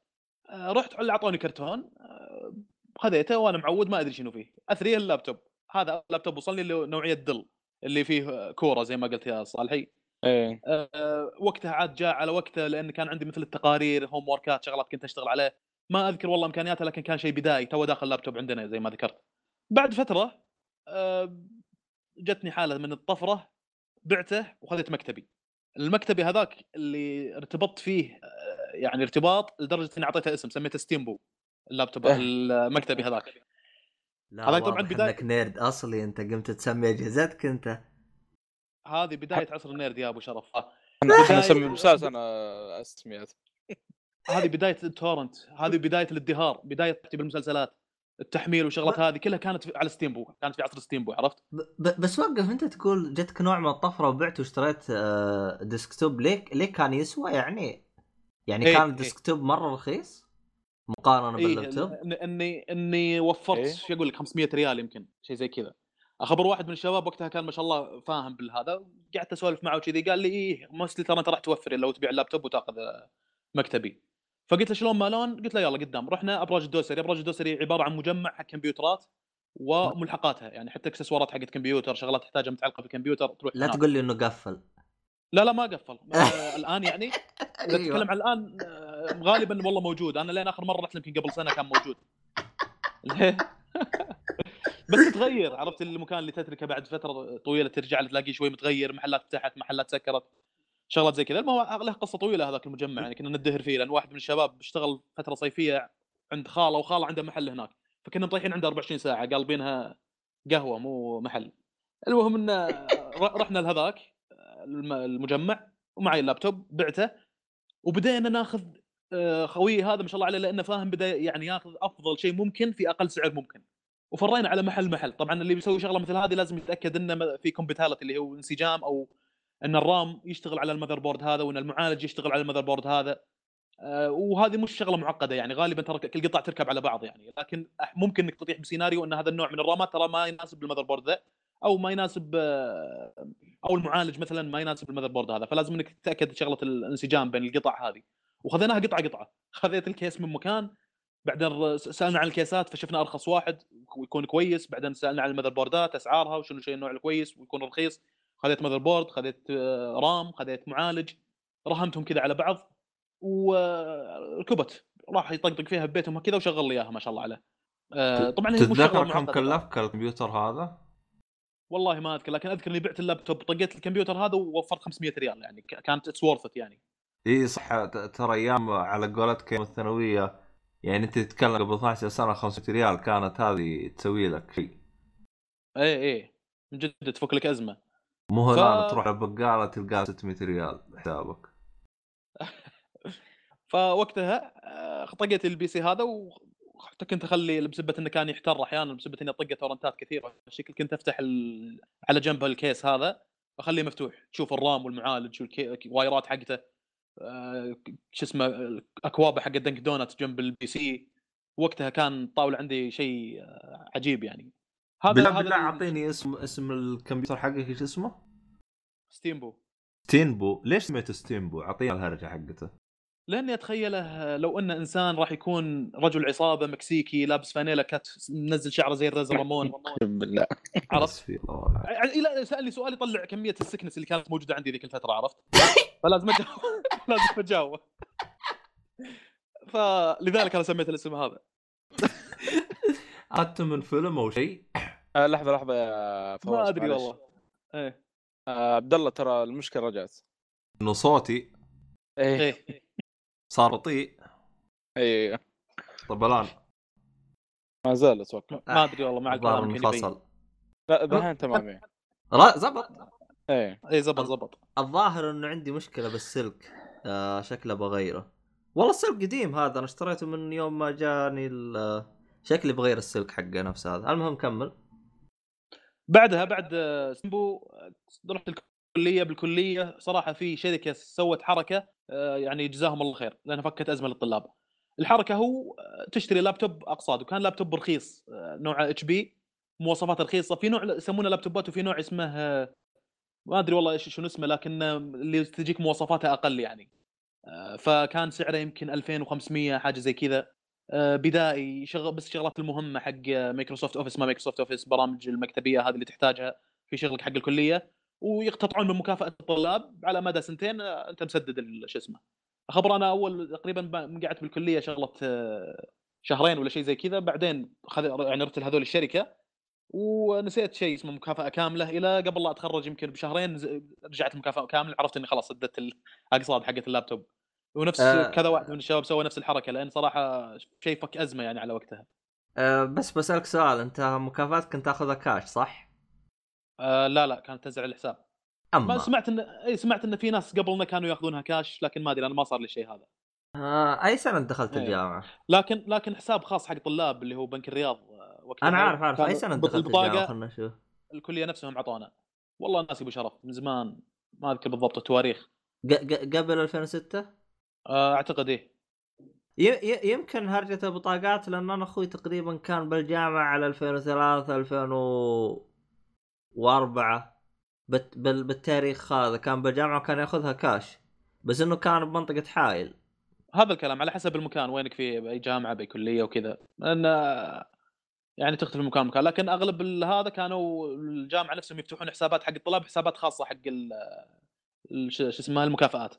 آه، رحت اللي أعطوني كرتون. آه، خذيته وأنا معود ما أدري شنو فيه. أثري اللابتوب. هذا اللابتوب وصلني اللي نوعية دل اللي فيه كورة زي ما قلت يا صالحي. إيه. آه، وقتها عاد جاء على وقته لأن كان عندي مثل التقارير هوم وركات شغلات كنت أشتغل عليه ما أذكر والله امكانياته لكن كان شيء بدائي تو داخل اللابتوب عندنا زي ما ذكرت. بعد فترة آه، جتني حالة من الطفرة بعته وخذيت مكتبي. المكتبي هذاك اللي ارتبطت فيه آه، يعني ارتباط لدرجة إني أعطيته اسم سميته ستيمبو اللابتوب إيه. المكتبي هذاك. هذا طبعاً بداية- إنك nerd أصلي أنت قمت تسمي أجهزتك أنت. هذه بداية عصر ال nerd يا أبو شرف. أنا أنا بداية- اسمي مسلسل أنا اسميات هذه بداية ال torrent هذه بداية الإزدهار بداية بالمسلسلات التحميل وشغلات هذه كلها كانت في- على ستيمبو كانت في عصر ستيمبو عرفت؟ بس وقف أنت تقول جتك نوع من الطفرة وبعت واشتريت آه، desktop ليه ليه كان يسوى يعني؟ يعني إيه، كان. ال desktop مرة رخيص؟ مقارنة إيه باللابتوب إن- إني إني وفرت إيه. شو أقول لك 500 ريال يمكن شيء زي كذا أخبر واحد من الشباب وقتها كان ما شاء الله فاهم بالهذا قعدت أسولف معه وكذي قال لي إيه mostly ترى أنت راح توفر لو تبيع اللابتوب وتأخذ مكتبي فقلت له شلون مالون؟ قلت له يلا قدام رحنا أبراج الدوسري أبراج الدوسري عبارة عن مجمع حق كمبيوترات وملحقاتها يعني حتى اكسسوارات حقت كمبيوتر شغلات تحتاجها متعلقة في الكمبيوتر تروح لا هناك. تقول لي إنه قفل لا لا ما قفل آه، الآن يعني إذا أيوة. تتكلم عن الآن غالبا والله موجود. أنا لين آخر مرة رحت يمكن قبل سنة كان موجود؟ بس تغير عرفت المكان اللي تتركه بعد فترة طويلة ترجع تلاقيه شوي متغير محلات فتحت محلات سكرت شغلات زي كذا. المهم له قصة طويلة هذاك المجمع يعني كنا ندهر فيه لأن واحد من الشباب اشتغل فترة صيفية عند خالة وخالة عنده محل هناك. فكنا مطيحين عنده 24 ساعة قالبينها قهوة مو محل. المهم ان رحنا لهذاك الم- المجمع ومعي اللابتوب بعته وبدينا ناخذ آه، خويي هذا ما شاء الله عليه لأنه فاهم بدا يعني ياخذ أفضل شيء ممكن في أقل سعر ممكن. وفرينا على محل محل. طبعا اللي بيسوي شغلة مثل هذه لازم يتأكد إنه في compatibility اللي هو انسجام أو إن الرام يشتغل على ال motherboard هذا وإن المعالج يشتغل على ال motherboard هذا. آه، وهذه مش شغلة معقدة يعني غالبا ترى كل قطع تركب على بعض يعني. لكن ممكن إنك تطيح بسيناريو إن هذا النوع من الرامات ترى ما يناسب ال motherboard ذا أو ما يناسب آه، أو المعالج مثلا ما يناسب ال motherboard هذا. فلازم إنك تتأكد شغلة الانسجام بين القطع هذه. وخذيناها قطعة قطعة. خذيت ال case من مكان بعدين سألنا عن الكيسات فشفنا أرخص واحد ويكون كويس. بعدين سألنا عن ال motherboard ات أسعارها وشنو شيء النوع الكويس ويكون رخيص. خذيت motherboard خذيت آه، رام خذيت معالج رهمتهم كذا على بعض وركبت راح يطقطق فيها ببيتهم كذا وشغل لي إياها ما شاء الله عليه. آه، طبعا هي تتذكر كم. كلفك الكمبيوتر هذا؟ والله ما أذكر لكن أذكر إني بعت اللابتوب طقيت الكمبيوتر هذا ووفرت 500 ريال يعني كانت it's worth يعني. إي صح ترى أيام على قولتك يوم الثانوية يعني أنت تتكلم قبل 12 سنة 500 ريال كانت هذه تسوي لك شيء. إيه إيه من جد تفك لك أزمة. مو ف- الآن تروح البقاله تلقى 600 ريال حسابك. فوقتها آه، طقيت البي سي هذا وحتى كنت أخلي بسبة إنه كان يحتر أحيانا بسبة إني اطقه تورنتات كثيرة. الشكل كنت أفتح ال... على جنب الكيس هذا أخليه مفتوح. تشوف الرام والمعالج والوايرات حقته. شو اسمه اكوابه حق دنك دونات جنب البي سي وقتها كان الطاوله عندي شيء آه، عجيب يعني. بالله بالله أعطيني اسم اسم الكمبيوتر حقك إيش اسمه؟ ستيمبو ستينبو ليش سميته ستينبو؟ اعطينا الهرجة حقته. لاني اتخيله لو أن إنسان راح يكون رجل عصابة مكسيكي لابس فانيلا كات منزل شعره زي الرز رامون اقسم بالله عرفت؟ ونعم. إلى سألني سؤال يطلع كمية السكنس اللي كانت موجودة عندي ذيك الفترة عرفت؟ فلازم اجاوب لازم أجاوب فلذلك أنا سميت الاسم هذا اخذته من فيلم أو شيء؟ آه لحظة لحظة يا فواز ما أدري. والله إيه آه عبد الله ترى المشكلة رجعت إنه صوتي إيه إيه صار بطيء إيه طبلان ما زال أتوقع ما أدري والله مع الظاهر. انفصل لا دحين تمام. را- زبط. إيه إيه زبط زبط. الظاهر إنه عندي مشكلة بالسلك. آه شكله بغيره والله السلك قديم هذا أنا اشتريته من يوم ما جاني ال- شكلي بغير السلك حقه نفس هذا. المهم كمل. بعدها بعد آه، سمبو آه، رحت الكليه بالكلية صراحة في شركة سوت حركة آه، يعني جزاهم الله خير لأنها فكت أزمة للطلاب. الحركة هو آه، تشتري لابتوب أقصاد وكان لابتوب رخيص آه، نوع HP مواصفات رخيصة في نوع يسمونه لابتوبات وفي نوع اسمه ما أدري والله إيش شنو اسمه لكن اللي تجيك مواصفاتها أقل يعني. فكان سعره يمكن 2500 حاجة زي كذا بدائي شغل بس الشغلات المهمة حق مايكروسوفت أوفيس ما مايكروسوفت أوفيس برامج المكتبية هذه اللي تحتاجها في شغلك حق الكلية ويقتطعون من مكافأة الطلاب على مدى سنتين آه، أنت مسدد شو اسمه خبر أنا أول تقريبا قعدت بالكلية شغله آه، شهرين ولا شيء زي كذا بعدين خذ يعني رحت لهذول الشركة ونسيت شيء اسمه مكافأة كاملة إلى قبل لا أتخرج يمكن بشهرين رجعت مكافأة كاملة عرفت إني خلاص سددت الاقساط حقت اللابتوب ونفس. آه. كذا واحد من الشباب سوى نفس الحركة لأن صراحة شيء فك أزمة يعني على وقتها آه بس بسألك سؤال أنت مكافاتك كنت تأخذها كاش صح؟ آه لا لا كانت تنزل على الحساب. ما اما. سمعت إن اي سمعت إن في ناس قبلنا كانوا يأخذونها كاش لكن ما أدري أنا ما صار لي شيء هذا. آه أي سنة دخلت إيه. الجامعة؟ لكن لكن حساب خاص حق طلاب اللي هو بنك الرياض آه، وقتها أنا عارف عارف. أي سنة دخلت الجامعة؟ البطاقة خلنا نشوف. الكلية نفسهم اعطونا والله الناس ابو شرف من زمان ما أذكر بالضبط التواريخ. قبل 2006 آه، أعتقد إيه. يمكن هرجة البطاقات لأن أنا أخوي تقريبا كان بالجامعة على 2003 2004 بت بال بالتاريخ هذا كان بالجامعة وكان ياخذها كاش. بس إنه كان بمنطقة حائل. هذا الكلام على حسب المكان وينك في بأي جامعة بأي كلية وكذا. لأن يعني تختلف من مكان. لمكان لكن أغلب هذا كانوا الجامعة نفسهم يفتحون حسابات حق الطلاب حسابات خاصة حق شو اسمها المكافآت.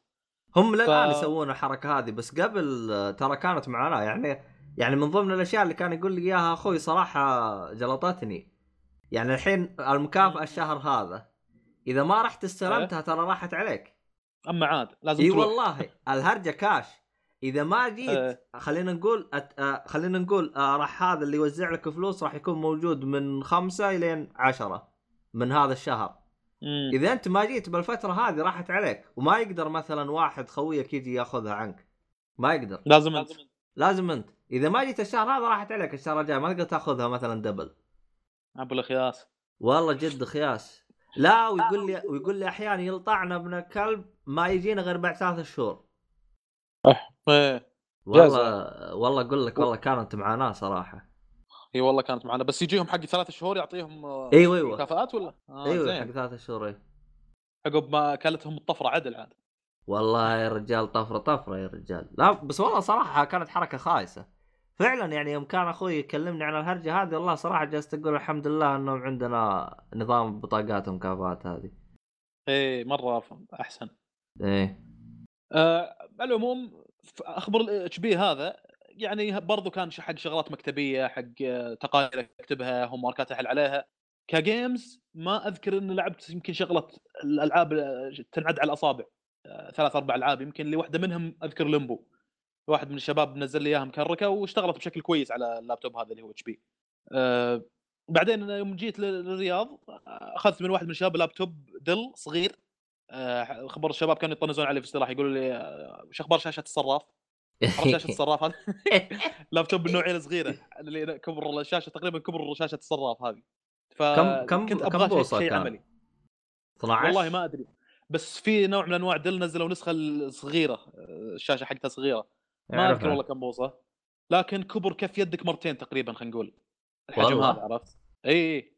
هم للآن ف- يسوون الحركة هذه. بس قبل ترى كانت معنا يعني يعني من ضمن الأشياء اللي كان يقول لي إياها أخوي صراحة جلطتني. يعني الحين المكافأة الشهر هذا إذا ما رحت استلمتها ترى راحت عليك. أما عاد لازم إي والله الهرجة كاش. إذا ما جيت إيه. خلينا نقول أت... آه، خلينا نقول آه، راح هذا اللي يوزع لك فلوس راح يكون موجود من خمسة إلين عشرة من هذا الشهر. مم. إذا أنت ما جيت بالفترة هذه راحت عليك. وما يقدر مثلا واحد خويك يجي ياخذها عنك. ما يقدر. لازم أنت. لازم أنت. إذا ما جيت الشهر هذا راحت عليك الشهر الجاي ما تقدر تاخذها مثلا دبل أبو الأخياس. والله جد خياس لا ويقول لي ويقول لي أحيانا يلطعنا ابن الكلب ما يجينا غير بعد ثلاث شهور. إيه والله والله أقول لك والله كانت معاناه صراحة. إي والله كانت معنا بس يجيهم حق ثلاث شهور يعطيهم آه، أيوه أيوه. مكافآت ولا؟ آه أيوه حق زين ثلاث شهور أيوة. عقب ما أكلتهم الطفرة عدل عاد. والله يا رجال طفرة طفرة يا رجال. لا بس والله صراحة كانت حركة خايسة. فعلا يعني يوم كان أخوي يكلمني عن الهرجة هذه والله صراحة جالس أقول الحمد لله إنهم عندنا نظام بطاقات ومكافآت هذه. إيه مرة أحسن. إيه. آه على العموم أخبر ال HP هذا؟ يعني برضو كان حق شغلات مكتبية حق آه، تقارير أكتبها homework ات أحل عليها. ك games ما أذكر إني لعبت يمكن شغلة الألعاب آه، تنعد على الأصابع. آه، ثلاث أربع ألعاب يمكن اللي واحدة منهم أذكر ليمبو واحد من الشباب نزل لي اياها مكركه واشتغلت بشكل كويس على اللابتوب هذا اللي هو HP. أه بعدين يوم جيت لل- للرياض آه، أخذت من واحد من الشباب لابتوب دل صغير. آه، خبر الشباب كانوا يطنزون علي في اصطلاح يقولوا لي آه، وش أخبار شاشة الصراف؟ شاشة الصراف هذا؟ لابتوب بالنوعيه الصغيره اللي كبر الشاشة تقريبا كبر شاشة الصراف هذه. ف كم- كم- كنت كم أبغى شيء, كان؟ عملي. 12 والله ما أدري. بس في نوع من أنواع دل نزلوا نسخة الصغيره آه، الشاشة حقتها صغيرة. ما. اذكر والله كم بوصة. لكن كبر كف يدك مرتين تقريبا خلينا نقول. الحجم؟ هذا عرفت؟ إي إي.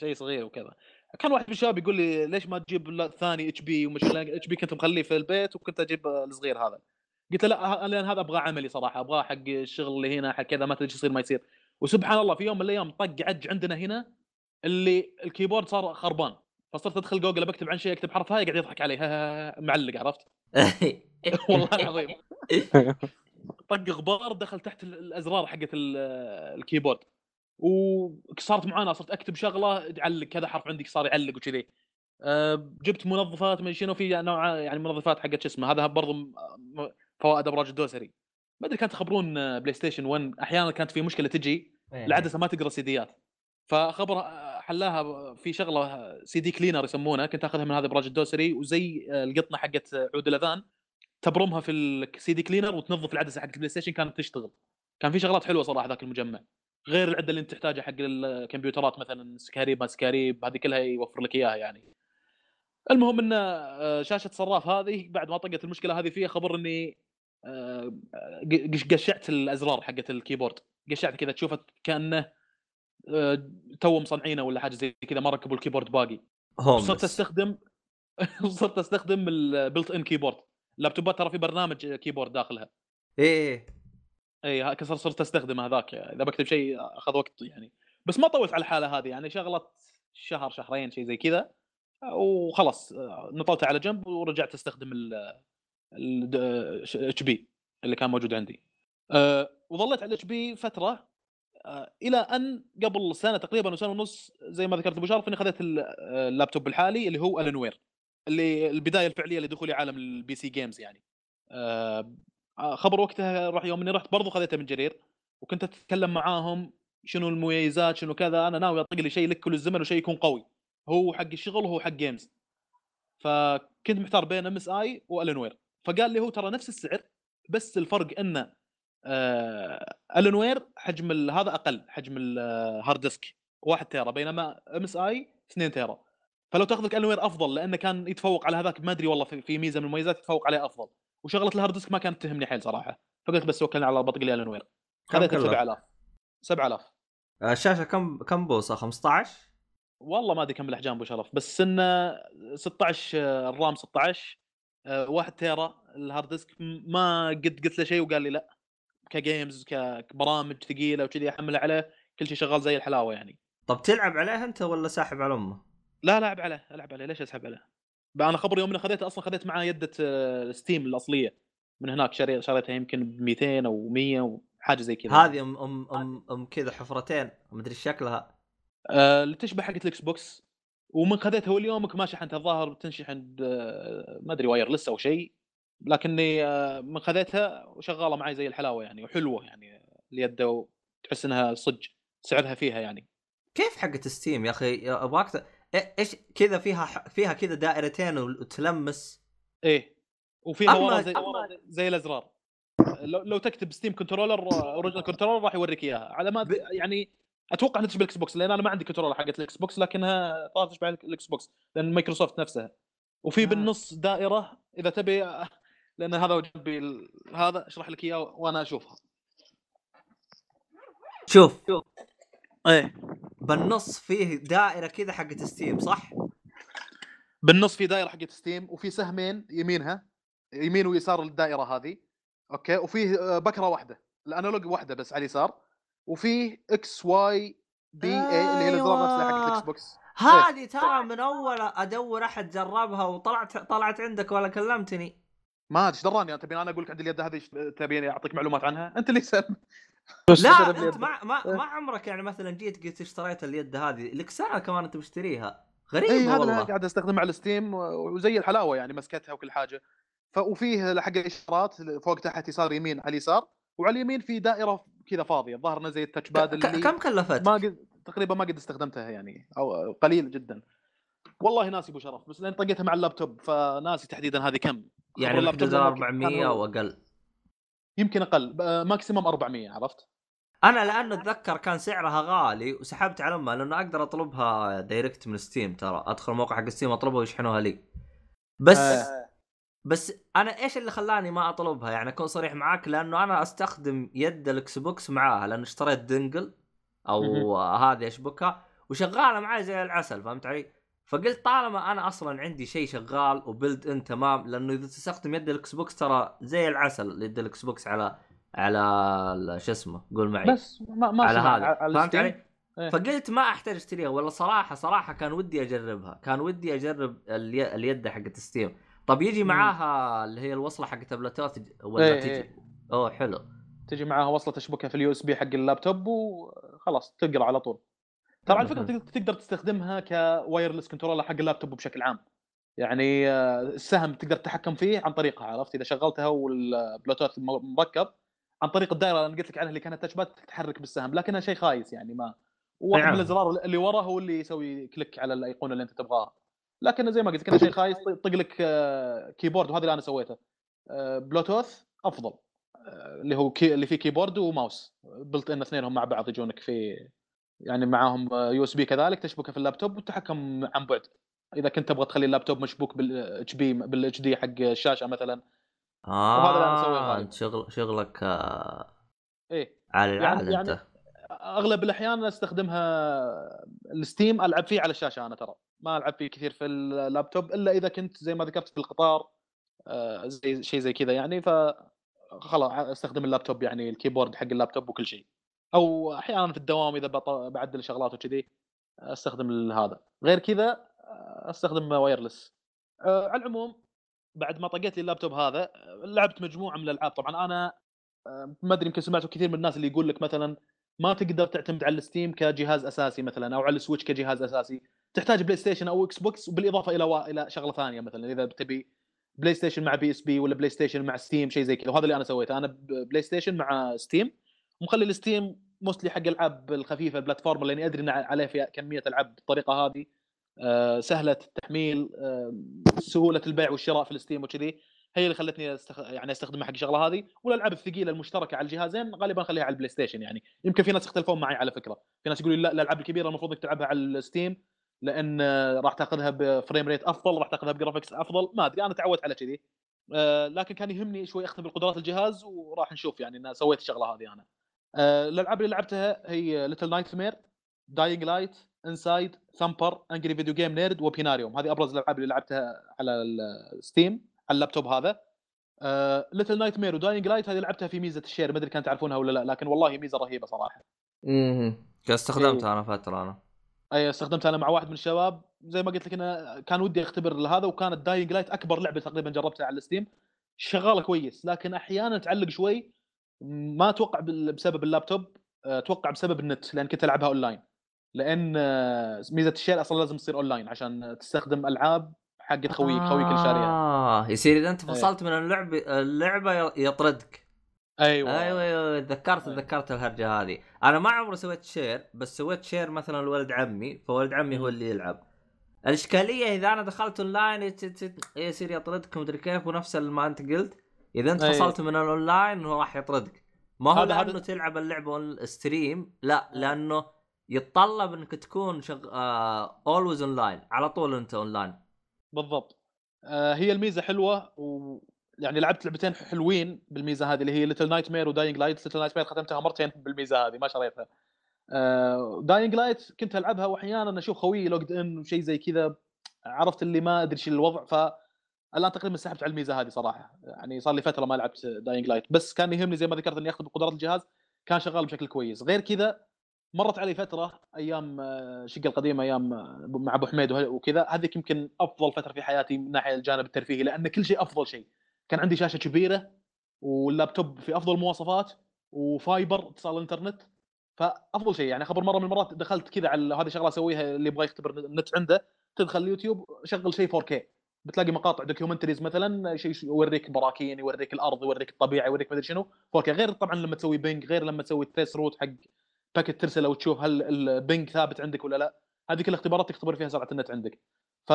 شيء صغير وكذا. كان واحد من الشباب يقول لي ليش ما تجيب لا- ثاني اتش بي ومش اتش بي كنت مخليه في البيت وكنت أجيب الصغير هذا. قلت له لا لأن هذا أبغاه عملي صراحة أبغاه حق الشغل اللي هنا حق كذا ما تدري إيش يصير ما يصير. وسبحان الله في يوم من الأيام طق عج عندنا هنا اللي ال keyboard صار خربان. فصرت أدخل جوجل بكتب عن شيء أكتب حرف ها قاعد يضحك علي. معلق عرفت؟ والله العظيم. طق غبار دخل تحت ال- الازرار حقت ال- ال keyboard. وصارت معانا صرت اكتب شغلة تعلق كذا حرف عندك صار يعلق وكذي. أه، جبت منظفات من شنو في نوع يعني منظفات حقت شو اسمه هذا برضو فوائد أبراج الدوسري. ما أدري كانت تخبرون آه، بلاي ستيشن 1 أحيانا كانت في مشكلة تجي إيه. العدسة ما تقرأ سيديات فخبر آه، حلاها في شغلة CD cleaner يسمونها كنت آخذها من هذا أبراج الدوسري وزي آه، القطنة حقت عود الأذان. تبرمها في ال CD cleaner وتنظف العدسة حقت البلاي ستيشن كانت تشتغل. كان في شغلات حلوة صراحة ذاك المجمع. غير العدة اللي انت تحتاجها حق الكمبيوترات مثلا سكاريب ما سكاريب هذه كلها يوفر لك إياها يعني. المهم إن آه، شاشة صراف هذه بعد ما طقت المشكلة هذه فيها خبر إني آه، قش- قشعت الأزرار حقت ال keyboard. قشعت كذا تشوفه كأنه آه، تو مصنعينه ولا حاجة زي كذا ما ركبوا ال keyboard باقي. صرت أستخدم صرت أستخدم ال built-in keyboard اللابتوبات ترى في برنامج keyboard داخلها. إيه اي ها- كسر صرت أستخدمه هذاك. إذا بكتب شيء أخذ وقت يعني. بس ما طولت على الحالة هذه يعني شغله شهر شهرين شيء زي كذا وخلاص آه، نطلته على جنب ورجعت أستخدم ال HP اللي كان موجود عندي. أه وظليت على ال HP فترة أه إلى أن قبل سنة تقريبا أو سنه ونص زي ما ذكرت أبو شرف إني آه، اللابتوب الحالي اللي هو Alienware اللي البداية الفعلية لدخولي عالم ال PC games يعني. أه آه، خبر وقتها راح يوم إني رحت برضو خذيته من جرير وكنت أتكلم معاهم شنو المميزات شنو كذا أنا ناوي أطق لي شيء لك كل الزمن وشيء يكون قوي هو حق الشغل وهو حق games فكنت محتار بين MSI و Alienware فقال لي هو ترى نفس السعر بس الفرق إنه آه Alienware حجم هذا أقل حجم ال hard disk 1 تيرا بينما MSI 2 تيرا. فلو تاخذ لك وير أفضل لأنه كان يتفوق على هذاك ما أدري والله في, ميزة من المميزات يتفوق عليه أفضل. وشغلة ال hard disk ما كانت تهمني حيل صراحة. فقلت بس توكلنا على الله بطق لي الن وير كم خذيته ب كلف؟ 7000 7000 آه، الشاشه كم كم بوصة؟ 15 والله ما أدري كم الأحجام ابو شرف بس إنه 16 آه، ال RAM 16 آه، 1 تيرا ال hard disk ما قد قلت له شيء وقال لي لا. ك games كبرامج ثقيلة وكذي احملها عليه. كل شيء شغال زي الحلاوة يعني. طب تلعب عليه أنت ولا ساحب على أمه؟ لا ألعب عليه ألعب عليه ليش أسحب عليه؟ أنا خبر يوم اني خذيته أصلا خذيت معاه يدة آه، Steam الأصلية من هناك شري شريتها يمكن ب 200 أو 100 وحاجه زي كذا. هذه أم أم أم, أم كذا حفرتين مدري شكلها. آه، اللي تشبه حقت ال Xbox. ومن خذيتها هو اليومك ما شحنتها الظاهر بتنشحن ب- آه، ما أدري wireless أو شيء. لكني آه، من خذيتها وشغالة معي زي الحلاوة يعني وحلوة يعني اليد تحس إنها صج سعرها فيها يعني. كيف حقت Steam يا أخي؟ أبغاك إيش كذا فيها ح- فيها كذا دائرتين وتلمس. إيه. وفيها أما- ورا زي, أما- ورا زي الأزرار. لو, لو تكتب Steam controller original controller راح يوريك إياها. على ما ب- يعني أتوقع إنها تشبه ال Xbox لأن أنا ما عندي controller حقت ال Xbox لكنها طالعه تشبه ال Xbox لأن مايكروسوفت نفسها. وفي آه. بالنص دائرة إذا تبي لأن هذا جنبي ال- هذا أشرح لك إياه وأنا أشوفها. شوف. إيه. بالنص فيه دائرة كذا حقت Steam صح؟ بالنص في دائرة حقت Steam وفي سهمين يمينها يمين ويسار الدائرة هذه أوكي؟ وفيه آه، بكرة واحدة ال analog واحدة بس على اليسار. وفيه إكس واي بي اي اللي هي الازرار نفسها حقت. الاكس بوكس. هذه ترى من أول أدور أحد جربها وطلعت طلعت عندك ولا كلمتني؟ ما إيش دراني انت تبيني أنا أقول لك عندي اليد هذه تبيني أعطيك معلومات عنها؟ أنت اللي سأل لا. انت ما ما ما عمرك يعني مثلا جيت قلت اشتريت اليد هذه؟ لك سنه كمان أنت مشتريها. غريبة اي هذا والله. قاعد استخدمه على Steam وزي الحلاوة يعني مسكتها وكل حاجة. ف وفيه حق الإشارات فوق تحت يسار يمين على اليسار. وعلى اليمين في دائرة كذا فاضية الظاهر انها زي ال touchpad اللي كم كلفت؟ ما قد تقريبا ما قد استخدمتها يعني أو قليل جدا. والله ناسي أبو شرف بس لأن طقيتها مع اللابتوب فناسي تحديدا هذه كم. يعني لأنه 400 كان- أو أقل يمكن أقل maximum 400 عرفت أنا لأنه أتذكر كان سعرها غالي وسحبت على امها لأنه أقدر أطلبها direct من Steam ترى أدخل موقع حق Steam أطلبها ويشحنوها لي بس آه. بس أنا إيش اللي خلاني ما أطلبها يعني أكون صريح معاك لأنه أنا أستخدم يد ال Xbox معاها لأنه اشتريت dongle أو هذه اشبكها وشغالة معي زي العسل فهمت علي؟ فقلت طالما أنا أصلا عندي شيء شغال و built-in تمام لأنه إذا تستخدم يد ال Xbox ترى زي العسل يد ال Xbox على على شو اسمه قول معي بس ما ما على هذا فهمت. علي؟ إيه. فقلت ما أحتاج أشتريها ولا صراحة صراحة كان ودي أجربها كان ودي أجرب الي... اليد حقت Steam طب يجي. معاها اللي هي الوصلة حقت بلوتوث ولا إيه، تجي إيه. أوه حلو تجي معاها وصلة تشبكها في ال USB حق اللابتوب وخلاص تقرأ على طول ترى على فكرة. تقدر- تستخدمها ك wireless controller حق اللابتوب بشكل عام. يعني آه، السهم تقدر تتحكم فيه عن طريقها عرفت؟ إذا شغلتها والبلوتوث مركب عن طريق الدائرة اللي قلت لك عنها اللي كانت touchpad تتحرك بالسهم لكنها شيء خايس يعني ما. واحد نعم. من الأزرار اللي ورا هو اللي يسوي click على الأيقونة اللي أنت تبغاها. لكن زي ما قلت لك شيء خايس طق لك آه، keyboard وهذا اللي أنا سويته. آه، بلوتوث أفضل. آه، اللي هو كي اللي فيه keyboard و mouse. built-in اثنينهم مع بعض يجونك في يعني معاهم USB كذلك تشبكه في اللابتوب والتحكم عن بعد. إذا كنت تبغى تخلي اللابتوب مشبوك بالاتش بي بالاتش دي حق الشاشة مثلا. آه وهذا اللي. أنت شغل شغلك آه إيه. على يعني- العال يعني- أنت. أغلب الأحيان أستخدمها ال Steam ألعب فيه على الشاشة أنا ترى. ما ألعب فيه كثير في اللابتوب إلا إذا كنت زي ما ذكرت في القطار آه، زي شيء زي كذا يعني. ف خلاص أستخدم اللابتوب يعني ال keyboard حق اللابتوب وكل شيء. أو أحيانا في الدوام إذا بعدل شغلات وكذي أستخدم هذا. غير كذا أستخدم wireless آه، على العموم بعد ما طقيت لي اللابتوب هذا لعبت مجموعة من الألعاب. طبعا أنا آه، ما أدري يمكن سمعتوا كثير من الناس اللي يقول لك مثلا ما تقدر تعتمد على ال Steam كجهاز أساسي مثلا أو على السويتش كجهاز أساسي. تحتاج PlayStation أو Xbox بالاضافه إلى وا... إلى شغلة ثانية مثلا. إذا تبي بلاي ستيشن مع بي إس بي ولا بلاي ستيشن مع ستيم شيء زي كذا. وهذا اللي أنا سويته. أنا PlayStation مع Steam. ومخلي ال Steam mostly حق الالعاب الخفيفة ال platform لاني أدري إن عليه في كمية ألعاب بالطريقة هذه. آه، سهلة التحميل آه، سهولة البيع والشراء في ال Steam وكذي. هي اللي خلتني استخ... يعني أستخدمها حق الشغلة هذه. والألعاب الثقيلة المشتركة على الجهازين غالبا اخليها على ال PlayStation يعني. يمكن في ناس يختلفون معي على فكرة. في ناس يقولوا لا الألعاب الكبيرة المفروض إنك تلعبها على ال Steam لأن راح تأخذها ب frame rate أفضل راح تأخذها ب graphics أفضل. ما أدري أنا تعودت على كذي. آه، لكن كان يهمني شوي اختبر قدرات الجهاز وراح نشوف يعني إن سويت الشغلة هذه أنا. الألعاب اللي لعبتها هي Little Nightmares Dying Light Inside Thumper Angry Video Game Nerd وبيناريوم هذه أبرز الألعاب اللي لعبتها على ال Steam على اللابتوب هذا. Little Nightmares و Dying Light هذه لعبتها في ميزة ال share ما أدري كانت تعرفونها ولا لا لكن والله ميزة رهيبة صراحة. امم استخدمتها أنا فترة أنا. أي استخدمتها أنا مع واحد من الشباب. زي ما قلت لك أنا كان ودي أختبر هذا وكانت Dying Light أكبر لعبة تقريبا جربتها على ال Steam شغالة كويس لكن أحيانا تعلق شوي ما أتوقع بسبب اللابتوب أتوقع بسبب النت لأن كنت ألعبها أونلاين. لأن ميزة ال share أصلا لازم تصير أونلاين عشان تستخدم ألعاب حقت خويك خويك اللي شاريها آه يصير إذا أنت إيه. فصلت من اللعب اللعبة يطردك. أيوه. أيوه أيوه تذكرت أيوة. تذكرت الهرجة هذه. أنا ما عمري سويت share بس سويت share مثلا لولد عمي فولد عمي هو. اللي يلعب. الإشكالية إذا أنا دخلت أونلاين يصير يطردك مدري كيف ونفس ما أنت قلت. إذا أنت أيوة. فصلت من الأونلاين هو راح يطردك. ما هو هذا- هذا- لأنه تلعب اللعبة stream لا لأنه يتطلب إنك تكون شغ... always online على طول أنت اونلاين بالضبط. آه هي الميزة حلوة و يعني لعبت لعبتين حلوين بالميزة هذه اللي هي Little Nightmares و Dying Light Little Nightmares ختمتها مرتين بالميزة هذه ما شريتها. آه Dying Light كنت ألعبها واحيانا أشوف خويي logged in وشيء زي كذا عرفت اللي ما أدري إيش الوضع ف الآن تقريبا سحبت على الميزة هذه صراحة. يعني صار لي فترة ما لعبت Dying Light بس كان يهمني زي ما ذكرت إني اختبر قدرات الجهاز كان شغال بشكل كويس. غير كذا مرت علي فترة أيام آه، شقه القديمة أيام آه، مع أبو حميد وكذا. هذيك يمكن أفضل فترة في حياتي من ناحية الجانب الترفيهي لأن كل شيء أفضل شيء. كان عندي شاشة كبيرة واللابتوب في أفضل المواصفات و fiber اتصال الانترنت فأفضل شيء. يعني خبر مرة من المرات دخلت كذا على هذه شغلة أسويها اللي يبغى يختبر النت عنده تدخل اليوتيوب شغل شيء 4K بتلاقي مقاطع documentaries مثلا شيء يوريك براكين يوريك الأرض يوريك الطبيعة يوريك مدري شنو. 4K غير طبعا لما تسوي ping غير لما تسوي trace route حق packet ترسله وتشوف هل ال ping ثابت عندك ولا لا. هذه كل الاختبارات تختبر فيها سرعة النت عندك. ف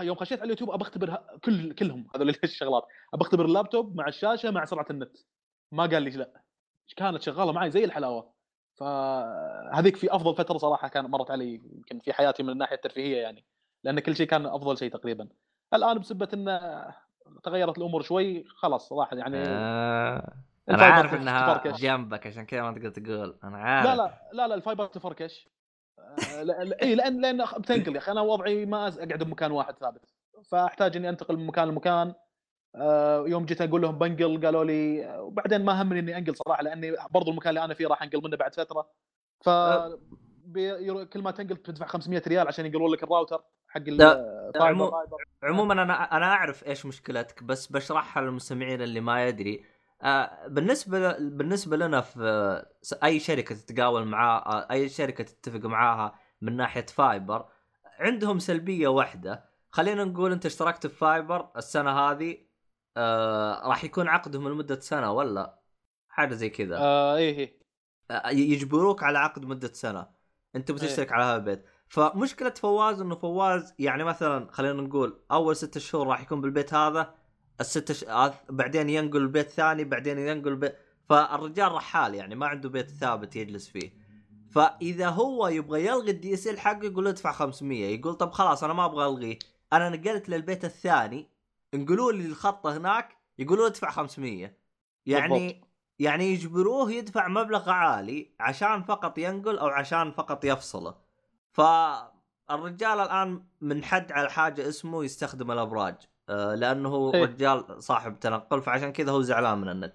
يوم خشيت على اليوتيوب ابى أختبر كل كلهم هذول الشغلات. ابى أختبر اللابتوب مع الشاشة مع سرعة النت. ما قال لي لا. كانت شغالة معي زي الحلاوة. فهذيك في أفضل فترة صراحة كان مرت علي يمكن في حياتي من الناحية الترفيهية يعني. لأن كل شيء كان أفضل شيء تقريبا. الآن بسبة إن تغيرت الأمور شوي خلاص صراحة يعني آه. أنا عارف إنها تفركش. جنبك عشان كذا ما تقدر تقول. أنا عارف. لا لا لا لا ال fiber تفركش. آه، إي لأن لأن بتنقل يا أخي. أنا وضعي ما أقعد بمكان واحد ثابت. فأحتاج إني أنتقل من مكان لمكان. آه، يوم جيت أقول لهم بنقل قالوا لي وبعدين ما همني إني أنقل صراحة لأني برضو المكان اللي أنا فيه راح أنقل منه بعد فترة. ف كل ما تنقل تدفع 500 ريال عشان ينقلون لك الراوتر. حق لا، عمو- عموما أنا أنا أعرف إيش مشكلتك بس بشرحها للمستمعين اللي ما يدري. آه، بالنسبة بالنسبة لنا في آه، أي شركة تتقاول معاها أي شركة تتفق معاها من ناحية fiber عندهم سلبية واحدة. خلينا نقول أنت اشتركت في fiber السنة هذه آه راح يكون عقدهم لمدة سنة ولا حاجة زي كذا؟ آه إيه إيه. آه، يجبروك على عقد مدة سنة. أنت بتشترك على هذا البيت. فمشكلة فواز إنه فواز يعني مثلا خلينا نقول أول ستة شهور راح يكون بالبيت هذا الست ش... آه، بعدين ينقل البيت ثاني بعدين ينقل البيت فالرجال رحال يعني ما عنده بيت ثابت يجلس فيه. فإذا هو يبغى يلغي ال DSL حقه يقول ادفع 500 يقول طب خلاص أنا ما أبغى ألغيه. أنا نقلت للبيت الثاني انقلوا لي الخط هناك يقولوا ادفع 500 يعني بالضبط. يعني يجبروه يدفع مبلغ عالي عشان فقط ينقل أو عشان فقط يفصله. فالرجال الآن منحد على حاجة اسمه يستخدم الأبراج. آه، لأنه هو إيه. رجال صاحب تنقل فعشان كذا هو زعلان من النت.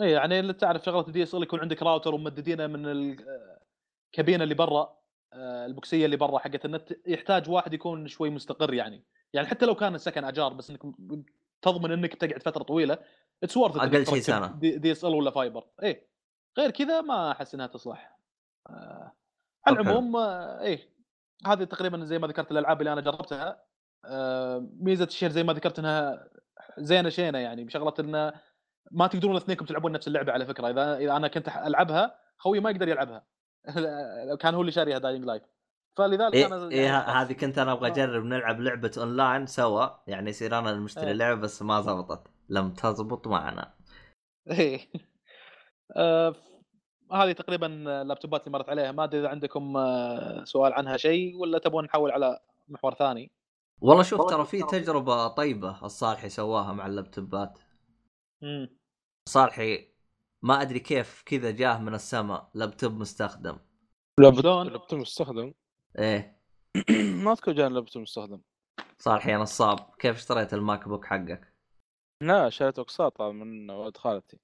اي يعني اللي تعرف شغلة ال DSL يكون عندك راوتر وممددينه من الكابينه اللي برا آه، البوكسية اللي برا حقت النت. يحتاج واحد يكون شوي مستقر يعني. يعني حتى لو كان السكن أجار بس إنك تضمن إنك تقعد فترة طويلة. it's worth أقل شيء سنة. DSL ولا fiber اي غير كذا ما أحس إنها تصلح. آه، على. العموم آه، إيه هذه تقريبا زي ما ذكرت الألعاب اللي أنا جربتها آه، ميزة ال share زي ما ذكرت إنها زينة شينة يعني بشغلة إنه ما تقدرون اثنينكم تلعبون نفس اللعبة على فكرة إذا إذا أنا كنت ألعبها خوي ما يقدر يلعبها كان هو اللي شاريها Dying Light فلذلك إيه, أنا إيه يعني هذه كنت أنا أبغى آه. أجرب نلعب لعبة أونلاين سوا يعني يصير أنا المشتري إيه. اللعبة بس ما زبطت لم تزبط معنا إيه آه، هذه تقريبا اللابتوبات اللي مرت عليها. ما أدري إذا عندكم آه، سؤال عنها شيء ولا تبون نحول على محور ثاني؟ والله شوف ترى في تجربة طيبة الصالحي سواها مع اللابتوبات. امم صالحي ما أدري كيف كذا جاه من السماء لابتوب مستخدم. شلون؟ لابتوب مستخدم؟ إيه. ما أذكر جاني لابتوب مستخدم. صالحي يا نصاب كيف اشتريت ال MacBook حقك؟ لا شريت أقساط من ولد خالتي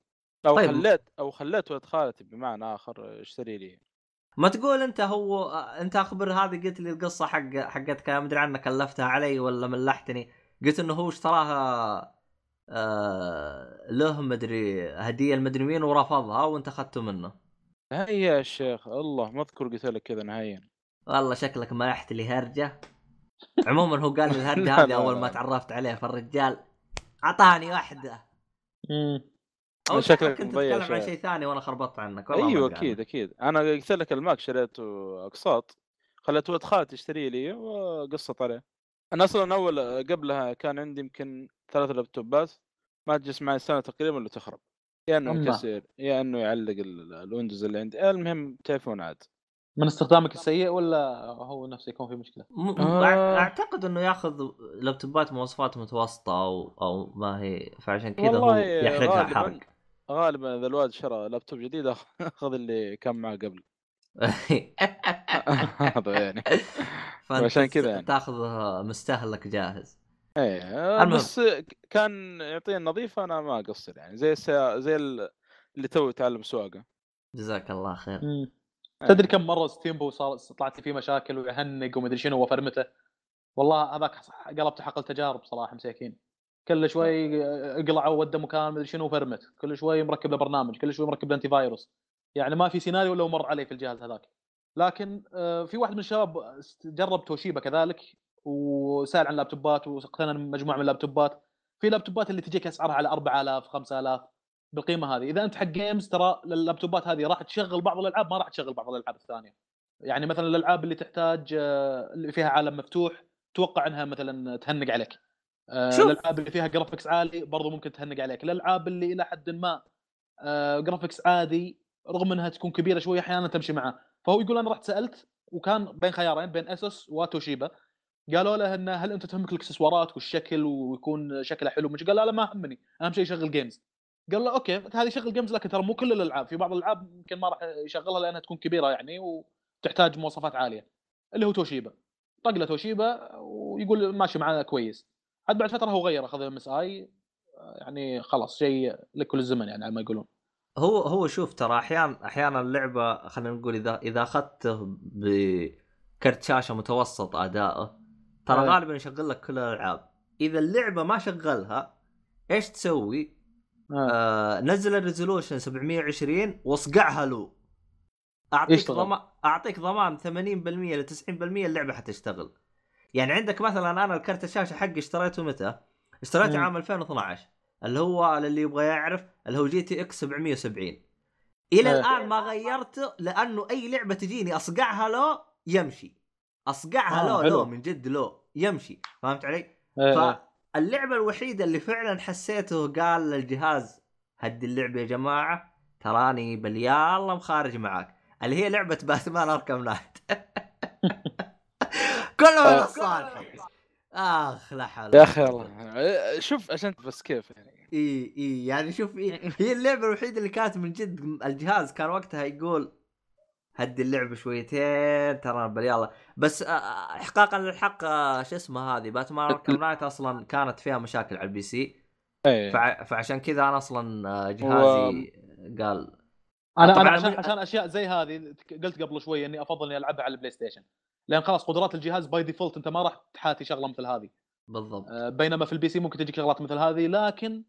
أو طيب. خليت أو خليت ولد خالتي بمعنى آخر يشتري لي. ما تقول أنت هو أنت أخبر هذه؟ قلت لي القصة حق حقتك ما ادري عنك كلفتها علي ولا ملحتني. قلت إنه هو اشتراها آه له مدري هدية المدري مين ورفضها وأنت أخذته منه. هيا يا شيخ الله ما أذكر قلت لك كذا نهائيا. والله شكلك ملحت لي هرجه عموما هو قال لي الهرجه هذه أول. ما تعرفت عليه فالرجال أعطاني واحدة. أو شكلك كنت تتكلم عن. شيء ثاني وأنا خربطت عنك والله أيوه أكيد. أكيد أنا قلت لك الماك شريته أقساط خليت ولد خالتي يشتري لي وقصت عليه أنا أصلا أول قبلها كان عندي يمكن ثلاث لابتوبات ما تجلس معي سنة تقريبا إلا تخرب يا إنه أما. ينكسر يا إنه يعلق ال- ال Windows اللي عندي المهم تعرفون عاد من استخدامك السيء ولا هو نفسه يكون في مشكلة؟ م- آه. أعتقد إنه ياخذ لابتوبات مواصفات متوسطة أو أو ما هي فعشان كذا هو يحرقها حرق غالبا إذا الواد شرى لابتوب جديد أخذ اللي كان معه قبل. هذا يعني. عشان كذا يعني. تاخذ مستهلك جاهز. إيه. بس كان يعطيني نظيف أنا ما أقصر يعني. زي السيا... زي ال- اللي تو يتعلم سواقة. جزاك الله خير. مم. تدري كم مرة ستيمبو صار طلعت لي فيه مشاكل ويهنق ومدري شنو وفرمته؟ والله هذاك قلبته حقل تجارب صراحة مساكين. كل شوي اقلع وودى مكان مدري شنو وفرمت كل شوي مركب له برنامج كل شوي مركب له antivirus يعني ما في سيناريو إلا مر علي في الجهاز هذاك. لكن آه، في واحد من الشباب جرب توشيبا كذلك وسأل عن لابتوبات واقتنى مجموعة من اللابتوبات في لابتوبات اللي تجيك أسعارها على 4000 5000 بالقيمة هذه. إذا أنت حق games ترى اللابتوبات هذه راح تشغل بعض الألعاب ما راح تشغل بعض الألعاب الثانية. يعني مثلا الألعاب اللي تحتاج آه، اللي فيها عالم مفتوح توقع إنها مثلا تهنق عليك. الألعاب اللي فيها graphics عالي برضو ممكن تهنق عليك. الألعاب اللي إلى حد ما آه، graphics عادي رغم إنها تكون كبيرة شوية أحيانا تمشي معاه فهو يقول أنا رحت سألت وكان بين خيارين بين Asus و Toshiba قالوا له إنه هل أنت تهمك الإكسسوارات والشكل ويكون شكله حلو؟ مش قال لا لا ما همني. أهم شيء يشغل games قال له okay هذه شغل games لكن ترى مو كل الألعاب. في بعض الألعاب يمكن ما راح يشغلها لأنها تكون كبيرة يعني وتحتاج مواصفات عالية. اللي هو توشيبا. طق له توشيبا ويقول ماشي معاه كويس. عاد بعد فترة هو غير أخذ MSI يعني خلاص شيء لكل الزمن يعني على ما يقولون هو هو شوف ترى أحيانا أحيانا اللعبة خلينا نقول إذا إذا أخذته بكرت شاشة متوسط اداؤه ترى أي. غالبا يشغل لك كل الألعاب إذا اللعبة ما شغلها إيش تسوي؟ آه. آه نزل ال resolution 720 واصقعها له أعطيك. ضمان أعطيك ضمان 80% ل 90% اللعبة حتشتغل يعني عندك مثلا أنا الكرت الشاشة حقي اشتريته متى؟ اشتريته. عام 2012 اللي هو اللي يبغى يعرف اللي هو GTX 770 إلى إيه. الآن ما غيرته لأنه أي لعبة تجيني أصقعها له يمشي أصقعها آه، حلو. له من جد له يمشي فهمت علي؟ إيه. فاللعبة الوحيدة اللي فعلا حسيته قال للجهاز هدي اللعبة يا جماعة تراني بل يلا مخارج معاك اللي هي لعبة Batman Arkham Knight كلها من آه. الصالح آخ لا حول يا أخي الله شوف عشان بس كيف يعني. إي إي يعني شوف إيه هي اللعبة الوحيدة اللي كانت من جد الجهاز كان وقتها يقول هدي اللعبة شويتين ترى بل يلا. بس آه، آه، احقاقا للحق شو اسمه هذه Batman Arkham Knight أصلا كانت فيها مشاكل على ال PC. فع... فعشان كذا أنا أصلا جهازي قال أنا أنا عشان عشان أشياء زي هذه قلت قبل شوي إني أفضل إني ألعبها على ال PlayStation. لأن خلاص قدرات الجهاز by default أنت ما راح تحاتي شغلة مثل هذه. بالضبط. آه، بينما في ال PC ممكن تجيك شغلات مثل هذه لكن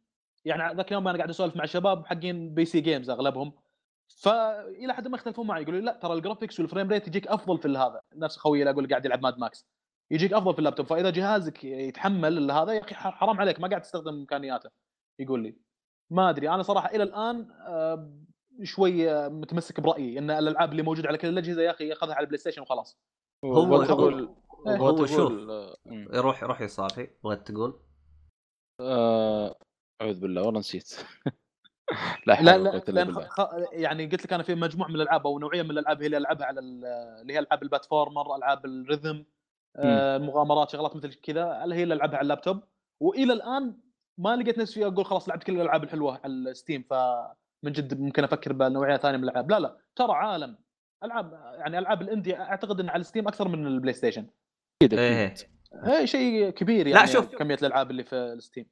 يعني ذاك اليوم أنا قاعد أسولف مع الشباب حقين PC games أغلبهم فإلى حد ما يختلفون معي يقولوا لا ترى ال graphics وال frame rate يجيك أفضل في هذا نفس خويي اللي أقول قاعد يلعب Mad Max يجيك أفضل في اللابتوب فإذا جهازك يتحمل هذا يا أخي حرام عليك ما قاعد تستخدم إمكانياته يقول لي. ما أدري أنا صراحة إلى الآن آه، شوي آه، متمسك برأيي إن الألعاب اللي موجودة على كل الأجهزة يا أخي خذها على ال PlayStation وخلاص. هو- وتقول هو وتقول شوف. آه، مم. روح روح يا صافي. بغيت تقول؟ آه، أعوذ بالله والله نسيت. لا لا لا لأن خ... يعني قلت لك أنا في مجموعة من الألعاب أو نوعية من الألعاب هي اللي ألعبها على ال- اللي هي ألعاب ال platformer ألعاب ال rhythm آه، المغامرات شغلات مثل كذا اللي هي اللي ألعبها على اللابتوب. وإلى الآن ما لقيت نفسي أقول خلاص لعبت كل الألعاب الحلوة على ال Steam فمن جد ممكن أفكر بنوعية ثانية من الألعاب. لا لا ترى عالم. ألعاب يعني ألعاب ال indie أعتقد إن على ال Steam أكثر من ال PlayStation. أكيد إيه. أكيد اي شيء كبير لا، يعني شوف. كمية الألعاب اللي في ال Steam.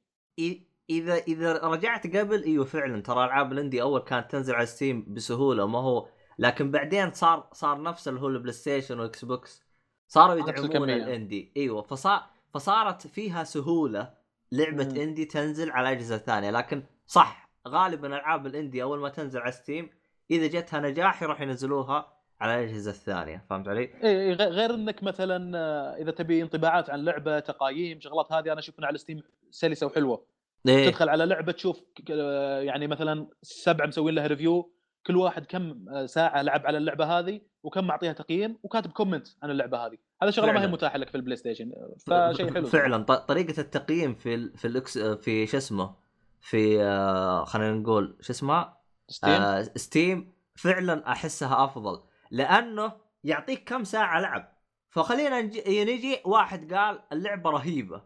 إذا إذا رجعت قبل إيوه فعلا ترى ألعاب ال indie أول كانت تنزل على Steam بسهولة ما هو لكن بعدين صار صار نفس اللي هو ال PlayStation و Xbox صاروا نفس يدعمون الكمية. ال indie. إيوه فصار فصارت فيها سهولة لعبة مم. indie تنزل على أجهزة ثانية. لكن صح غالبا ألعاب ال indie أول ما تنزل على Steam إذا جتها نجاح يروح ينزلوها على الأجهزة الثانية فهمت علي؟ اي غ- غير إنك مثلا آه، إذا تبي انطباعات عن لعبة تقايم شغلات هذه أنا أشوف إنها على Steam سلسة وحلوة إيه. تدخل على لعبة تشوف آه، يعني مثلا سبعة مسوين لها review كل واحد كم آه، ساعة لعب على اللعبة هذه وكم معطيها تقييم وكاتب comment عن اللعبة هذه هذا شغلة ما هي. متاحة لك في ال PlayStation فشيء حلو فعلا طريقة التقييم في ال في الأكس في شو اسمه في آه خلينا نقول شو اسمه Steam آه Steam فعلا أحسها أفضل لأنه يعطيك كم ساعة لعب. فخلينا نجي, نجي واحد قال اللعبة رهيبة.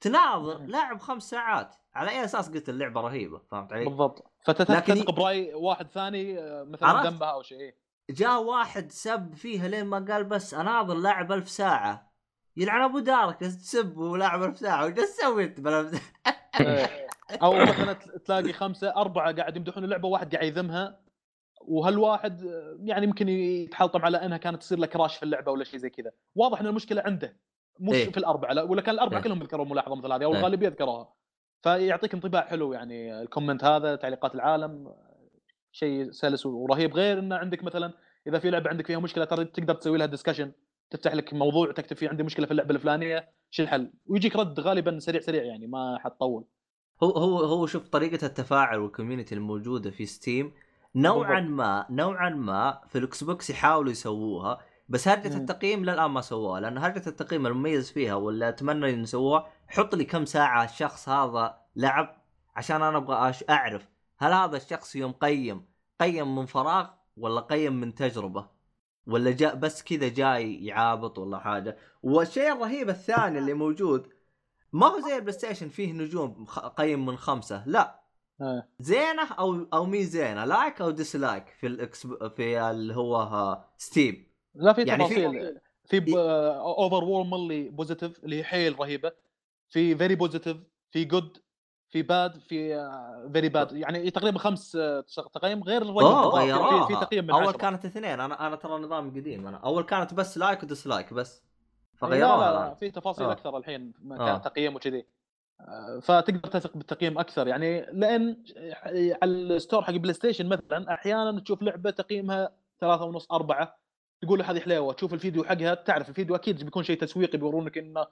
تناظر. لاعب خمس ساعات. على أي أساس قلت اللعبة رهيبة؟ فهمت علي؟ بالضبط. فتثق ي- برأي واحد ثاني آه، مثلا؟ ذنبها أو شيء. جاء واحد سب فيها لين ما قال بس أناظر لاعب ألف ساعة. يلعن أبو دارك تسب ولاعب ألف ساعة. وش سوي أنت إيه. أو مثلا تل- تلاقي خمسة أربعة قاعد يمدحون اللعبة واحد قاعد يذمها. وهالواحد يعني يمكن يتحلطم على إنها كانت تصير له crash في اللعبة ولا شيء زي كذا واضح إن المشكلة عنده مش إيه. في الأربعة لا ولا كان الأربعة إيه. كلهم ذكروا ملاحظة مثل هذه أو إيه. الغالبيه ذكروها فيعطيك انطباع حلو يعني ال comment هذا تعليقات العالم شيء سلس ورهيب غير انه عندك مثلا إذا في لعبة عندك فيها مشكلة ترى تقدر تسوي لها discussion تفتح لك موضوع تكتب فيه عندي مشكلة في اللعبة الفلانية شو الحل ويجيك رد غالبا سريع سريع يعني ما حتطول هو هو هو شوف طريقة التفاعل وال community الموجودة في Steam نوعا. ما نوعا ما في ال Xbox يحاولوا يسووها بس هرجة مم. التقييم للآن ما سووها لأن هرجة التقييم المميز فيها ولا أتمنى ان يسووها حط لي كم ساعة الشخص هذا لعب عشان أنا أبغى أعرف هل هذا الشخص يوم قيم قيم من فراغ ولا قيم من تجربة ولا جاء بس كذا جاي يعابط ولا حاجة والشيء الرهيب الثاني اللي موجود ما هو زي ال PlayStation فيه نجوم قيم من خمسة لا. زينة أو أو مي زينة؟ like أو dislike في ال X في اللي هو Steam لا في يعني في- تفاصيل. في overwhelmingly positive اللي هي حيل رهيبة. في very positive في good في bad في very bad يعني تقريبا خمس آه، تقييم غير الرقم في, في تقييم من أول عشرة. كانت اثنين. أنا أنا ترى نظام قديم. أنا أول كانت بس like و dislike بس. لا فغيروها لا, لا الآن. في تفاصيل آه. أكثر الحين م- آه. كتقييم وكذي. آه، فتقدر تثق بالتقييم أكثر. يعني لأن على ال store حق PlayStation مثلا أحيانا تشوف لعبة تقييمها ثلاثة ونص أربعة تقول له هذه حلاوه تشوف الفيديو حقها تعرف الفيديو أكيد بيكون شيء تسويقي بيورونك إنه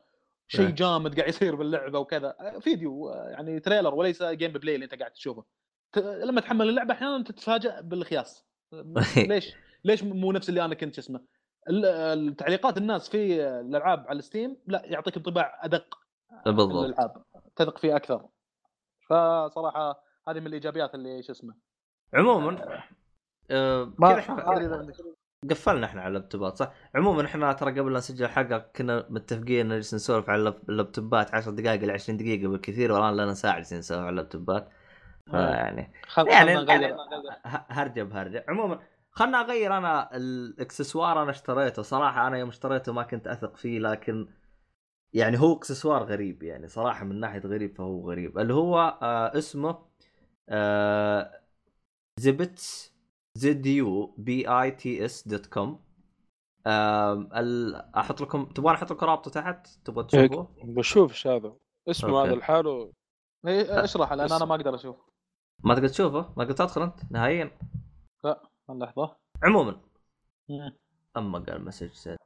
شيء إيه. جامد قاعد يصير باللعبة وكذا. فيديو يعني trailer وليس gameplay اللي أنت قاعد تشوفه. لما تحمل اللعبة أحيانا تتفاجئ بالخياس. ليش؟ ليش مو نفس اللي أنا كنت اسمه ال- التعليقات الناس في الألعاب على ال Steam لا يعطيك انطباع أدق من بالضبط تثق فيه أكثر. فصراحة هذه من الإيجابيات اللي شو اسمه. عموما آه ما قفلنا إحنا على اللابتوبات صح؟ عموما إحنا ترى قبل لا نسجل الحلقة كنا متفقين نجلس نسولف على ال lap- ال laptop ات 10 دقائق ل 20 دقيقة بالكثير والآن لنا ساعه جالسين نسولف على اللابتوبات. فيعني خل يعني نغير. ه- هرجة بهرجة. عموما خلنا أغير أنا الإكسسوار أنا اشتريته. صراحة أنا يوم اشتريته ما كنت أثق فيه لكن يعني هو إكسسوار غريب يعني صراحة من ناحية غريب فهو غريب. اللي هو آه اسمه آه Zubits Z U B I T S dot com. أحط لكم تبغون أحط لكم رابطة تحت؟ تبغى تشوفوه؟ بشوف إيش هذا اسمه. هذا لحاله. إيه، اشرح لأن أنا ما أقدر أشوف. ما تقدر تشوفه؟ ما تقدر تدخل أنت؟ نهائيا. لحظة. عموما. أما قال message set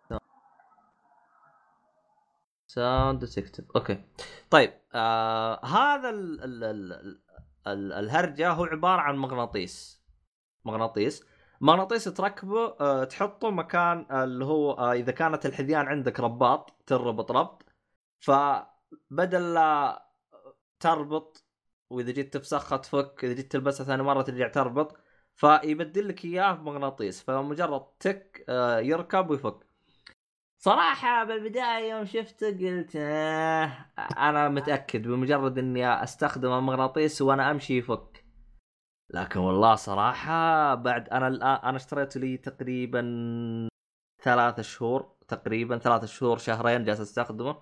sound detective okay طيب آه هذا ال ال ال ال الهرجة هو عبارة عن مغناطيس. مغناطيس. مغناطيس تركبه آه تحطه مكان اللي هو آه إذا كانت الحذيان عندك رباط تربط ربط. فبدل لا تربط وإذا جيت تفسخها تفك إذا جيت تلبسها ثاني مرة ترجع تربط. فيبدل لك إياه بمغناطيس. فمجرد تك آه، يركب ويفك. صراحة بالبداية يوم شفته قلت آه أنا متأكد بمجرد إني أستخدم المغناطيس وأنا أمشي يفك. لكن والله صراحة بعد أنا الآن أنا اشتريته لي تقريبا ثلاث شهور تقريبا ثلاث شهور شهرين جالس أستخدمه.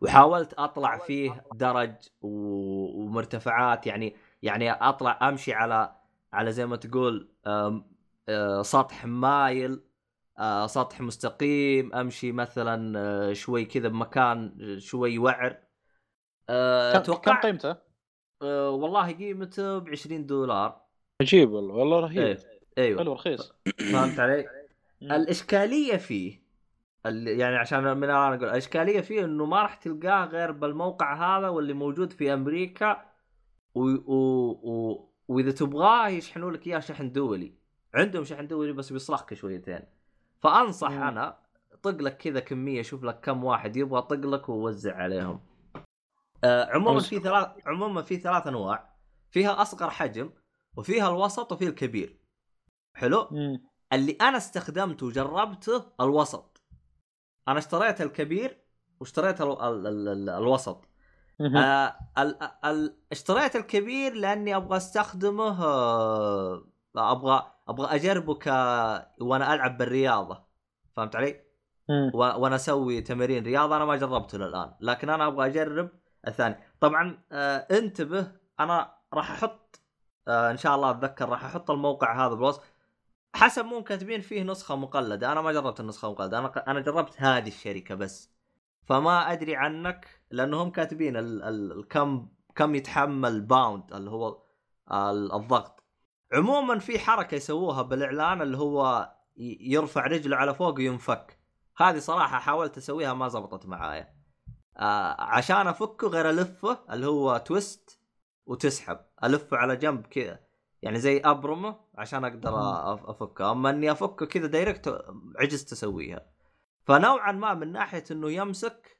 وحاولت أطلع فيه درج ومرتفعات يعني يعني أطلع أمشي على على زي ما تقول آه، سطح مايل آه، سطح مستقيم أمشي مثلا آه، شوي كذا بمكان شوي وعر. آه، كم كم أتوقع قيمته؟ آه، والله قيمته ب 20 دولار. عجيب والله والله رهيب. إيه إيوه. حلو رخيص. فهمت علي؟ الإشكالية فيه ال- يعني عشان من الآن أقول الإشكالية فيه إنه ما راح تلقاه غير بالموقع هذا واللي موجود في أمريكا و... و... و... وإذا تبغاه يشحنوا لك إياه شحن دولي. عندهم شحن دولي بس بيصلخك شويتين. فأنصح مم. أنا طق لك كذا كمية شوف لك كم واحد يبغى طق لك ووزع عليهم آه عموما في ثلاث عموما في ثلاث أنواع فيها أصغر حجم وفيها الوسط وفيها الكبير حلو مم. اللي أنا استخدمته وجربته الوسط أنا اشتريت الكبير واشتريت ال... ال... ال... ال... الوسط. آه ال... ال... اشتريت الكبير لأني أبغى أستخدمه آه أبغى أبغى اجربه ك وأنا العب بالرياضة. فهمت علي؟ و... وأنا أسوي تمارين رياضة أنا ما جربته للآن لكن أنا أبغى اجرب الثاني. طبعا آه انتبه أنا راح أحط آه ان شاء الله اتذكر راح أحط الموقع هذا بالوصف. حسب مو كاتبين فيه نسخة مقلدة أنا ما جربت النسخة المقلده أنا أنا جربت هذه الشركة بس. فما ادري عنك لانهم كاتبين ال... ال... الكم كم يتحمل باوند اللي هو ال- الضغط. عموما في حركة يسووها بالإعلان اللي هو يرفع رجله على فوق وينفك. هذه صراحة حاولت أسويها ما زبطت معايا. آه عشان أفكه غير ألفه اللي هو twist وتسحب. ألفه على جنب كذا يعني زي أبرمه عشان أقدر أفكه. أما إني أفكه كذا direct عجزت أسويها. فنوعا ما من ناحية إنه يمسك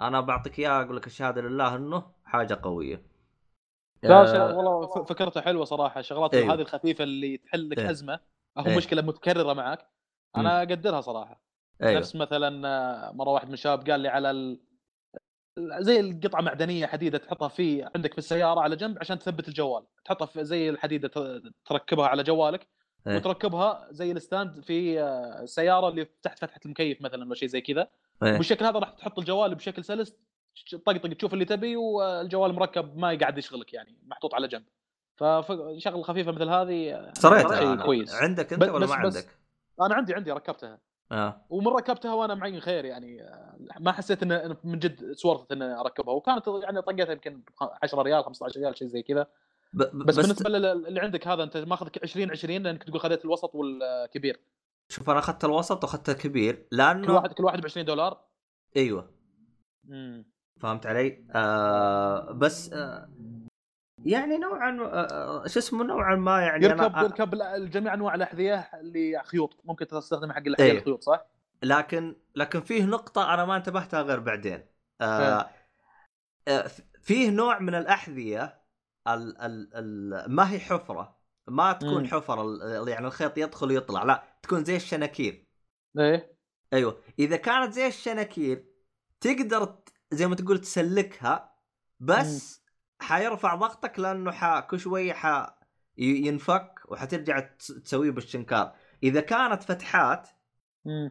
أنا بعطيك اياها أقول لك الشهادة لله إنه حاجة قوية. لا آه، والله فكرته حلوة صراحة الشغلات أيوه. هذه الخفيفة اللي تحل لك إيه. أزمة أو إيه. مشكلة متكررة معك أنا أقدرها صراحة أيوه نفس مثلا آه، مرة واحد من الشباب قال لي على ال... زي القطعة معدنية حديدة تحطها في عندك في السيارة على جنب عشان تثبت الجوال تحطها في زي الحديدة تركبها على جوالك إيه. وتركبها زي الستاند في آه، السيارة اللي تحت فتحة المكيف مثلا ولا شيء زي كذا إيه. بالشكل هذا راح تحط الجوال بشكل سلس طقطق تشوف اللي تبي والجوال مركب ما يقعد يشغلك يعني محطوط على جنب. فشغله خفيفة مثل هذه اشتريتها شيء أنا. كويس. عندك أنت بس- ولا ما بس- بس- عندك؟ أنا عندي عندي ركبتها. آه. ومن ركبتها وأنا معين خير يعني آه، ما حسيت إن إن من جد سورثت اني أركبها. وكانت يعني طقتها يمكن 10 ريال 15 ريال شيء زي كذا. ب... ب- بس, بالنسبة لل- اللي عندك هذا أنت ماخذك 20 20 لأنك تقول خذيت الوسط والكبير. شوف أنا أخذت الوسط وأخذت الكبير كل لأنه واحد كل واحد ب 20 دولار؟ أيوه. امم فهمت علي؟ آه بس آه يعني نوعا آه آه، شو اسمه نوعا ما يعني يركب أنا يركب ال- جميع أنواع الأحذية اللي خيوط ممكن تستخدم حق الأحذية إيه. الخيوط صح؟ لكن لكن فيه نقطة أنا ما انتبهتها غير بعدين. آه آه فيه نوع من الأحذية ال ال ال ما هي حفرة ما تكون مم. حفرة ال- يعني الخيط يدخل ويطلع لا تكون زي الشناكير إيه أيوه إذا كانت زي الشناكير تقدر زي ما تقول تسلكها بس حيرفع ضغطك لأنه ح... كل شوية ح ينفك وحترجع تس- تسويه بالشنكار. إذا كانت فتحات امم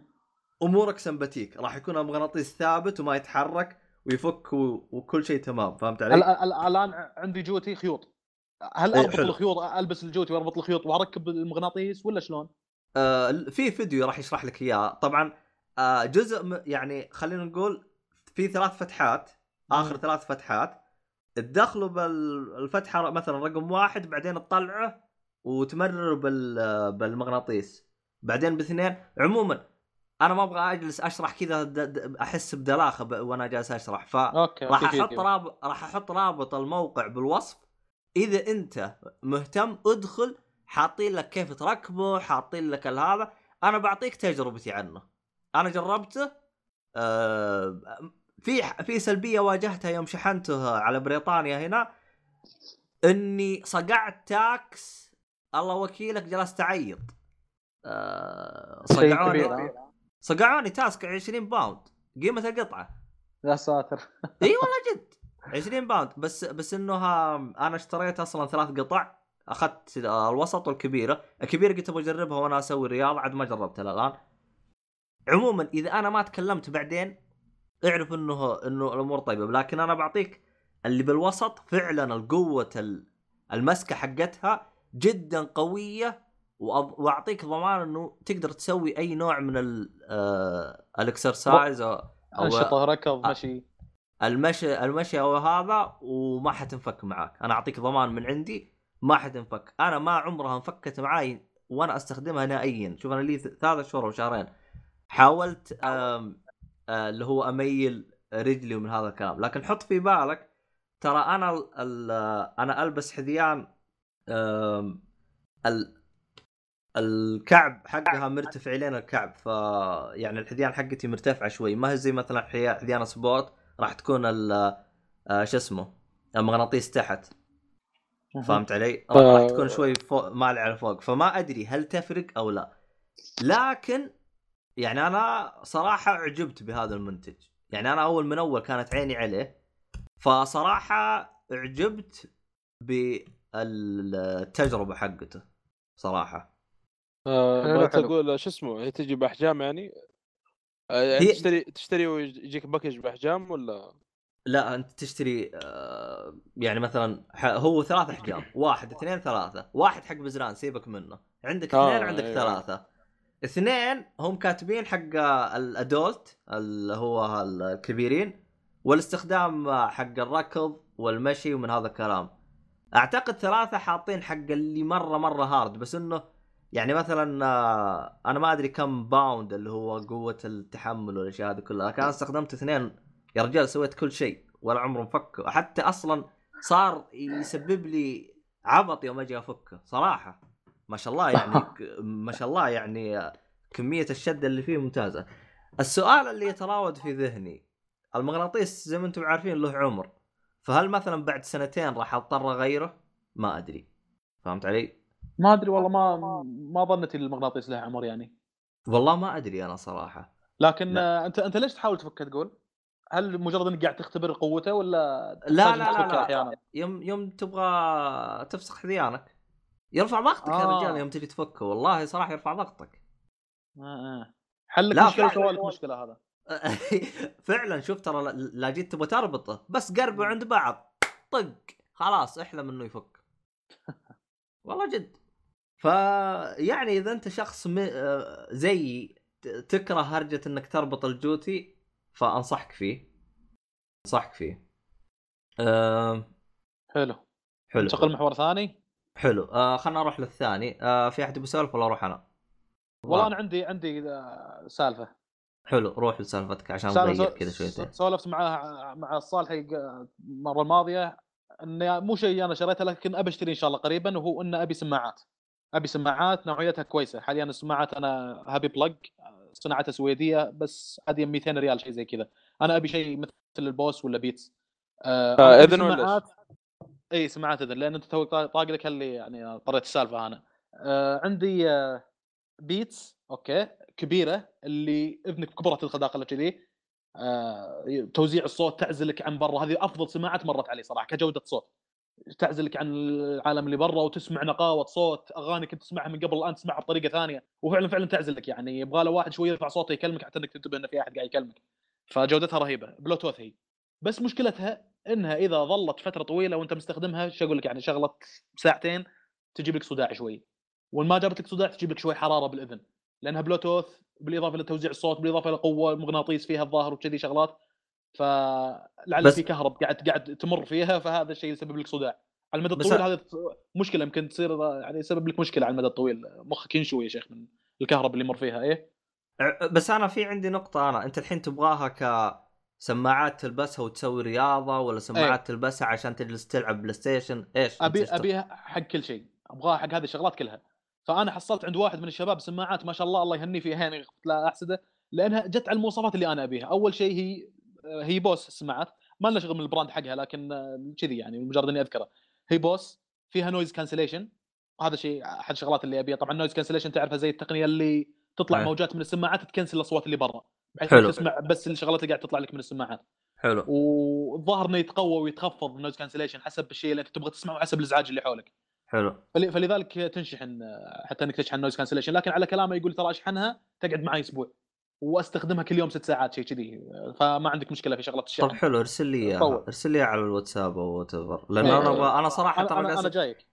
أمورك سمباتيك راح يكون المغناطيس ثابت وما يتحرك ويفك و... وكل شيء تمام. فهمت علي؟ ال- ال- الآن عندي جوتي خيوط. هل إيه، أربط حلو. الخيوط ألبس الجوتي وأربط الخيوط وأركب المغناطيس ولا شلون؟ آه في فيديو راح يشرح لك إياه. طبعا آه جزء م... يعني خلينا نقول في ثلاث فتحات آخر. ثلاث فتحات تدخلوا بالفتحة مثلا رقم واحد بعدين تطلعه وتمرر بال... بالمغناطيس بعدين باثنين عموما أنا ما أبغى أجلس أشرح كذا. أحس بدلاخة. وأنا جالس أشرح ف راح أحط. رابط راح أحط رابط الموقع بالوصف إذا أنت مهتم ادخل حاطين لك كيف تركبه حاطين لك هذا أنا بعطيك تجربتي عنه أنا جربته آه، في في سلبية واجهتها يوم شحنته على بريطانيا هنا. إني صقعت tax. الله وكيلك جلست اعيط آه، صقعوني. ها؟ صقعوني tax 20 باوند. قيمة القطعة. يا ساتر. إي والله جد. 20 باوند. بس بس انه أنا اشتريت أصلا ثلاث قطع. أخذت الوسط والكبيرة. الكبيرة قلت أبغى أجربها وأنا أسوي رياضه عاد ما جربتها الان عموما إذا أنا ما تكلمت بعدين اعرف انه إنه الأمور طيبة لكن أنا بعطيك اللي بالوسط فعلا القوة ال- المسكة حقتها جدا قوية وأعطيك ضمان إنه تقدر تسوي أي نوع من آه، ال exercise أو- أنشطة ركض. مشي. المشي المشي أو هذا وما حتنفك معاك. أنا أعطيك ضمان من عندي ما حتنفك. أنا ما عمرها انفكت معاي وأنا أستخدمها نهائيا. شوف أنا لي ثلاث شهور وشهرين حاولت آم، آه، اللي هو أميل رجلي ومن هذا الكلام. لكن حط في بالك ترى أنا ال ال أنا ألبس حذيان ال الكعب حقها مرتفع لين الكعب ف يعني الحذيان حقتي مرتفعة شوي. ما هي زي مثلا حذي- حذيان سبورت راح تكون ال آه، شو اسمه المغناطيس تحت. فهمت علي؟ راح تكون شوي فوق على فوق. فما أدري هل تفرق أو لا. لكن يعني أنا صراحة أعجبت بهذا المنتج. يعني أنا أول من أول كانت عيني عليه. فصراحة أعجبت بالتجربة حقته صراحة. آه ما حلو. تقول شو اسمه هي تجي بأحجام يعني؟ آه يعني هي- تشتري تشتري ويجيك باكج بأحجام ولا؟ لا أنت تشتري آه، يعني مثلا هو ثلاث أحجام. واحد اثنين ثلاثة. واحد حق بزران سيبك منه. عندك آه، اثنين عندك أيوة. ثلاثة. اثنين هم كاتبين حق الادولت اللي هو الكبيرين والاستخدام حق الركض والمشي ومن هذا الكلام. اعتقد ثلاثة حاطين حق اللي مرة مرة hard بس إنه يعني مثلا آه، أنا ما أدري كم pound اللي هو قوة التحمل والأشياء هذه كلها لكن أنا استخدمت اثنين. يا رجال سويت كل شيء ولا عمره مفك حتى أصلا صار يسبب لي عبط يوم أجي أفكه صراحة. ما شاء الله يعني ما شاء الله يعني كمية الشده اللي فيه ممتازة السؤال اللي يتراود في ذهني المغناطيس زي ما أنتم عارفين له عمر فهل مثلا بعد سنتين راح اضطر أغيره؟ ما أدري فهمت علي؟ ما أدري والله ما ما ظنيت المغناطيس له عمر يعني والله ما أدري أنا صراحة لكن لا. أنت أنت ليش تحاول تفكه تقول؟ هل مجرد إنك قاعد تختبر قوته ولا لا لا لا, لا. أحيانا؟ يوم يوم تبغى تفسخ حذيانك يرفع ضغطك يا آه. رجال يوم تجي تفكه والله صراحة يرفع ضغطك. آه آه. حلك مشكلة فعلاً. سوى لك مشكلة هذا. فعلا شوف ترى لا- جيت تبغى تربطه بس قربوا عند بعض طق خلاص احلم إنه يفك. والله جد. فيعني إذا أنت شخص م... آه، زيي تكره هرجة إنك تربط الجوتي فأنصحك فيه. أنصحك فيه. أه... حلو. حلو. ننتقل محور ثاني. حلو. آه خلنا نروح للثاني. آه في أحد يسولف ولا أروح أنا؟ والله أنا عندي عندي آه، سالفة. حلو روح لسالفتك عشان نغير كذا شويتين. سولفت معاه مع الصالحي ق- المرة الماضية انه مو شيء أنا شريته لكن أبي أشتري إن شاء الله قريبا وهو ان أبي سماعات. أبي سماعات نوعيتها كويسة. حاليا السماعات أنا Happy Plugs صناعتها سويدية بس عادي 200 ريال شيء زي كذا. أنا أبي شيء مثل ال Bose ولا Beats. آه آه، إذن ولا إي سماعات إذن لأن أنت توك طاق لك اللي يعني طريت السالفة أنا آه عندي آه Beats okay كبيرة اللي اذنك بكبرها تدخل داخل كذي. آه توزيع الصوت تعزلك عن برا. هذه أفضل سماعات مرت علي صراحة كجودة صوت. تعزلك عن العالم اللي برا وتسمع نقاوة صوت أغاني كنت تسمعها من قبل الآن تسمعها بطريقة ثانية. وفعلا فعلا تعزلك يعني. يبغى له واحد شوي يرفع صوته يكلمك حتى إنك تنتبه إنه في أحد قاعد يكلمك. فجودتها رهيبة. بلوتوث هي. بس مشكلتها إنها إذا ظلت فترة طويلة وأنت مستخدمها شو أقول لك يعني شغلة ساعتين تجيب لك صداع شوي وإن ما جابت لك صداع تجيب لك شوي حرارة بالإذن لأنها بلوتوث بالإضافة لتوزيع الصوت بالإضافة إلى قوة مغناطيس فيها الظاهر وكذي شغلات فلعل في كهرب قاعد قاعد تمر فيها فهذا الشيء يسبب لك صداع. على المدى الطويل هذه مشكلة يمكن تصير يعني يسبب لك مشكلة على المدى الطويل مخك ينشوي يا شيخ من الكهرب اللي يمر فيها إيه؟ بس أنا في عندي نقطة أنا أنت الحين تبغاها كسماعات تلبسها وتسوي رياضة ولا سماعات تلبسها عشان تجلس تلعب بلاي ستيشن؟ إيش؟ ابي؟ أبيها حق كل شيء. أبغاها حق هذه الشغلات كلها. فأنا حصلت عند واحد من الشباب سماعات ما شاء الله الله يهني فيها يعني لا أحسده لأنها جت على المواصفات اللي أنا أبيها. أول شيء هي هي Bose السماعات ما لنا شغل من ال brand حقها لكن آه، كذي يعني مجرد إني أذكره. هي Bose فيها noise cancellation هذا شيء أحد الشغلات اللي أبيها. طبعا noise cancellation تعرفها زي التقنية اللي تطلع أيه. موجات من السماعات تكنسل الأصوات اللي برا. بحيث حلو. تسمع بس الشغلات اللي قاعد تطلع لك من السماعات حلو. والظاهر إنه يتقوى ويتخفض ال noise cancellation حسب الشيء اللي أنت تبغى تسمعه وحسب الإزعاج اللي حولك. حلو. فل- فلذلك تنشحن حتى إنك تشحن noise cancellation لكن على كلامه يقول ترى أشحنها تقعد معي أسبوع وأستخدمها كل يوم ست ساعات شيء كذي. فما عندك مشكلة في شغلة طب الشحن حلو ارسل لي إياها. ارسل لي على الواتساب أو whatever لأن إيه. أنا أنا صراحة أنا ترى أنا, أنا جايك.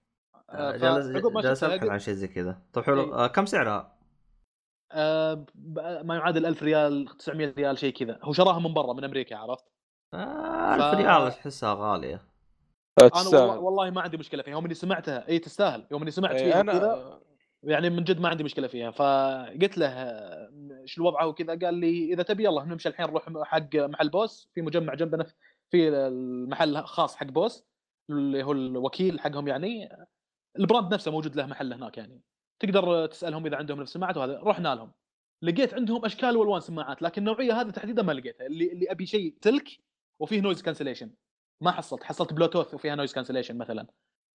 آه، جالس جالس ابحث عن شيء زي كذا. طب حلو. إيه. آه كم سعرها؟ آه، ما يعادل 1000 ريال 900 ريال شيء كذا. هو شراها من برا من أمريكا عرفت؟ آه ف- 1000 ريال احسها غالية. أنا والله, تستاهل. والله ما عندي مشكلة فيها. يوم إني سمعتها إي تستاهل. يوم إني سمعت فيها أنا كذا يعني من جد ما عندي مشكلة فيها. فقلت له آه، شو الوضع وكذا؟ قال لي إذا تبي يلا نمشي الحين نروح حق محل Bose. في مجمع جنبنا في المحل خاص حق Bose اللي هو الوكيل حقهم يعني. ال brand نفسه موجود له محل هناك يعني. تقدر تسألهم إذا عندهم نفس السماعات وهذا رحنا لهم. لقيت عندهم أشكال وألوان سماعات لكن النوعية هذه تحديدا ما لقيتها. اللي اللي أبي شيء سلك وفيه noise cancellation ما حصلت. حصلت بلوتوث وفيها noise cancellation مثلا.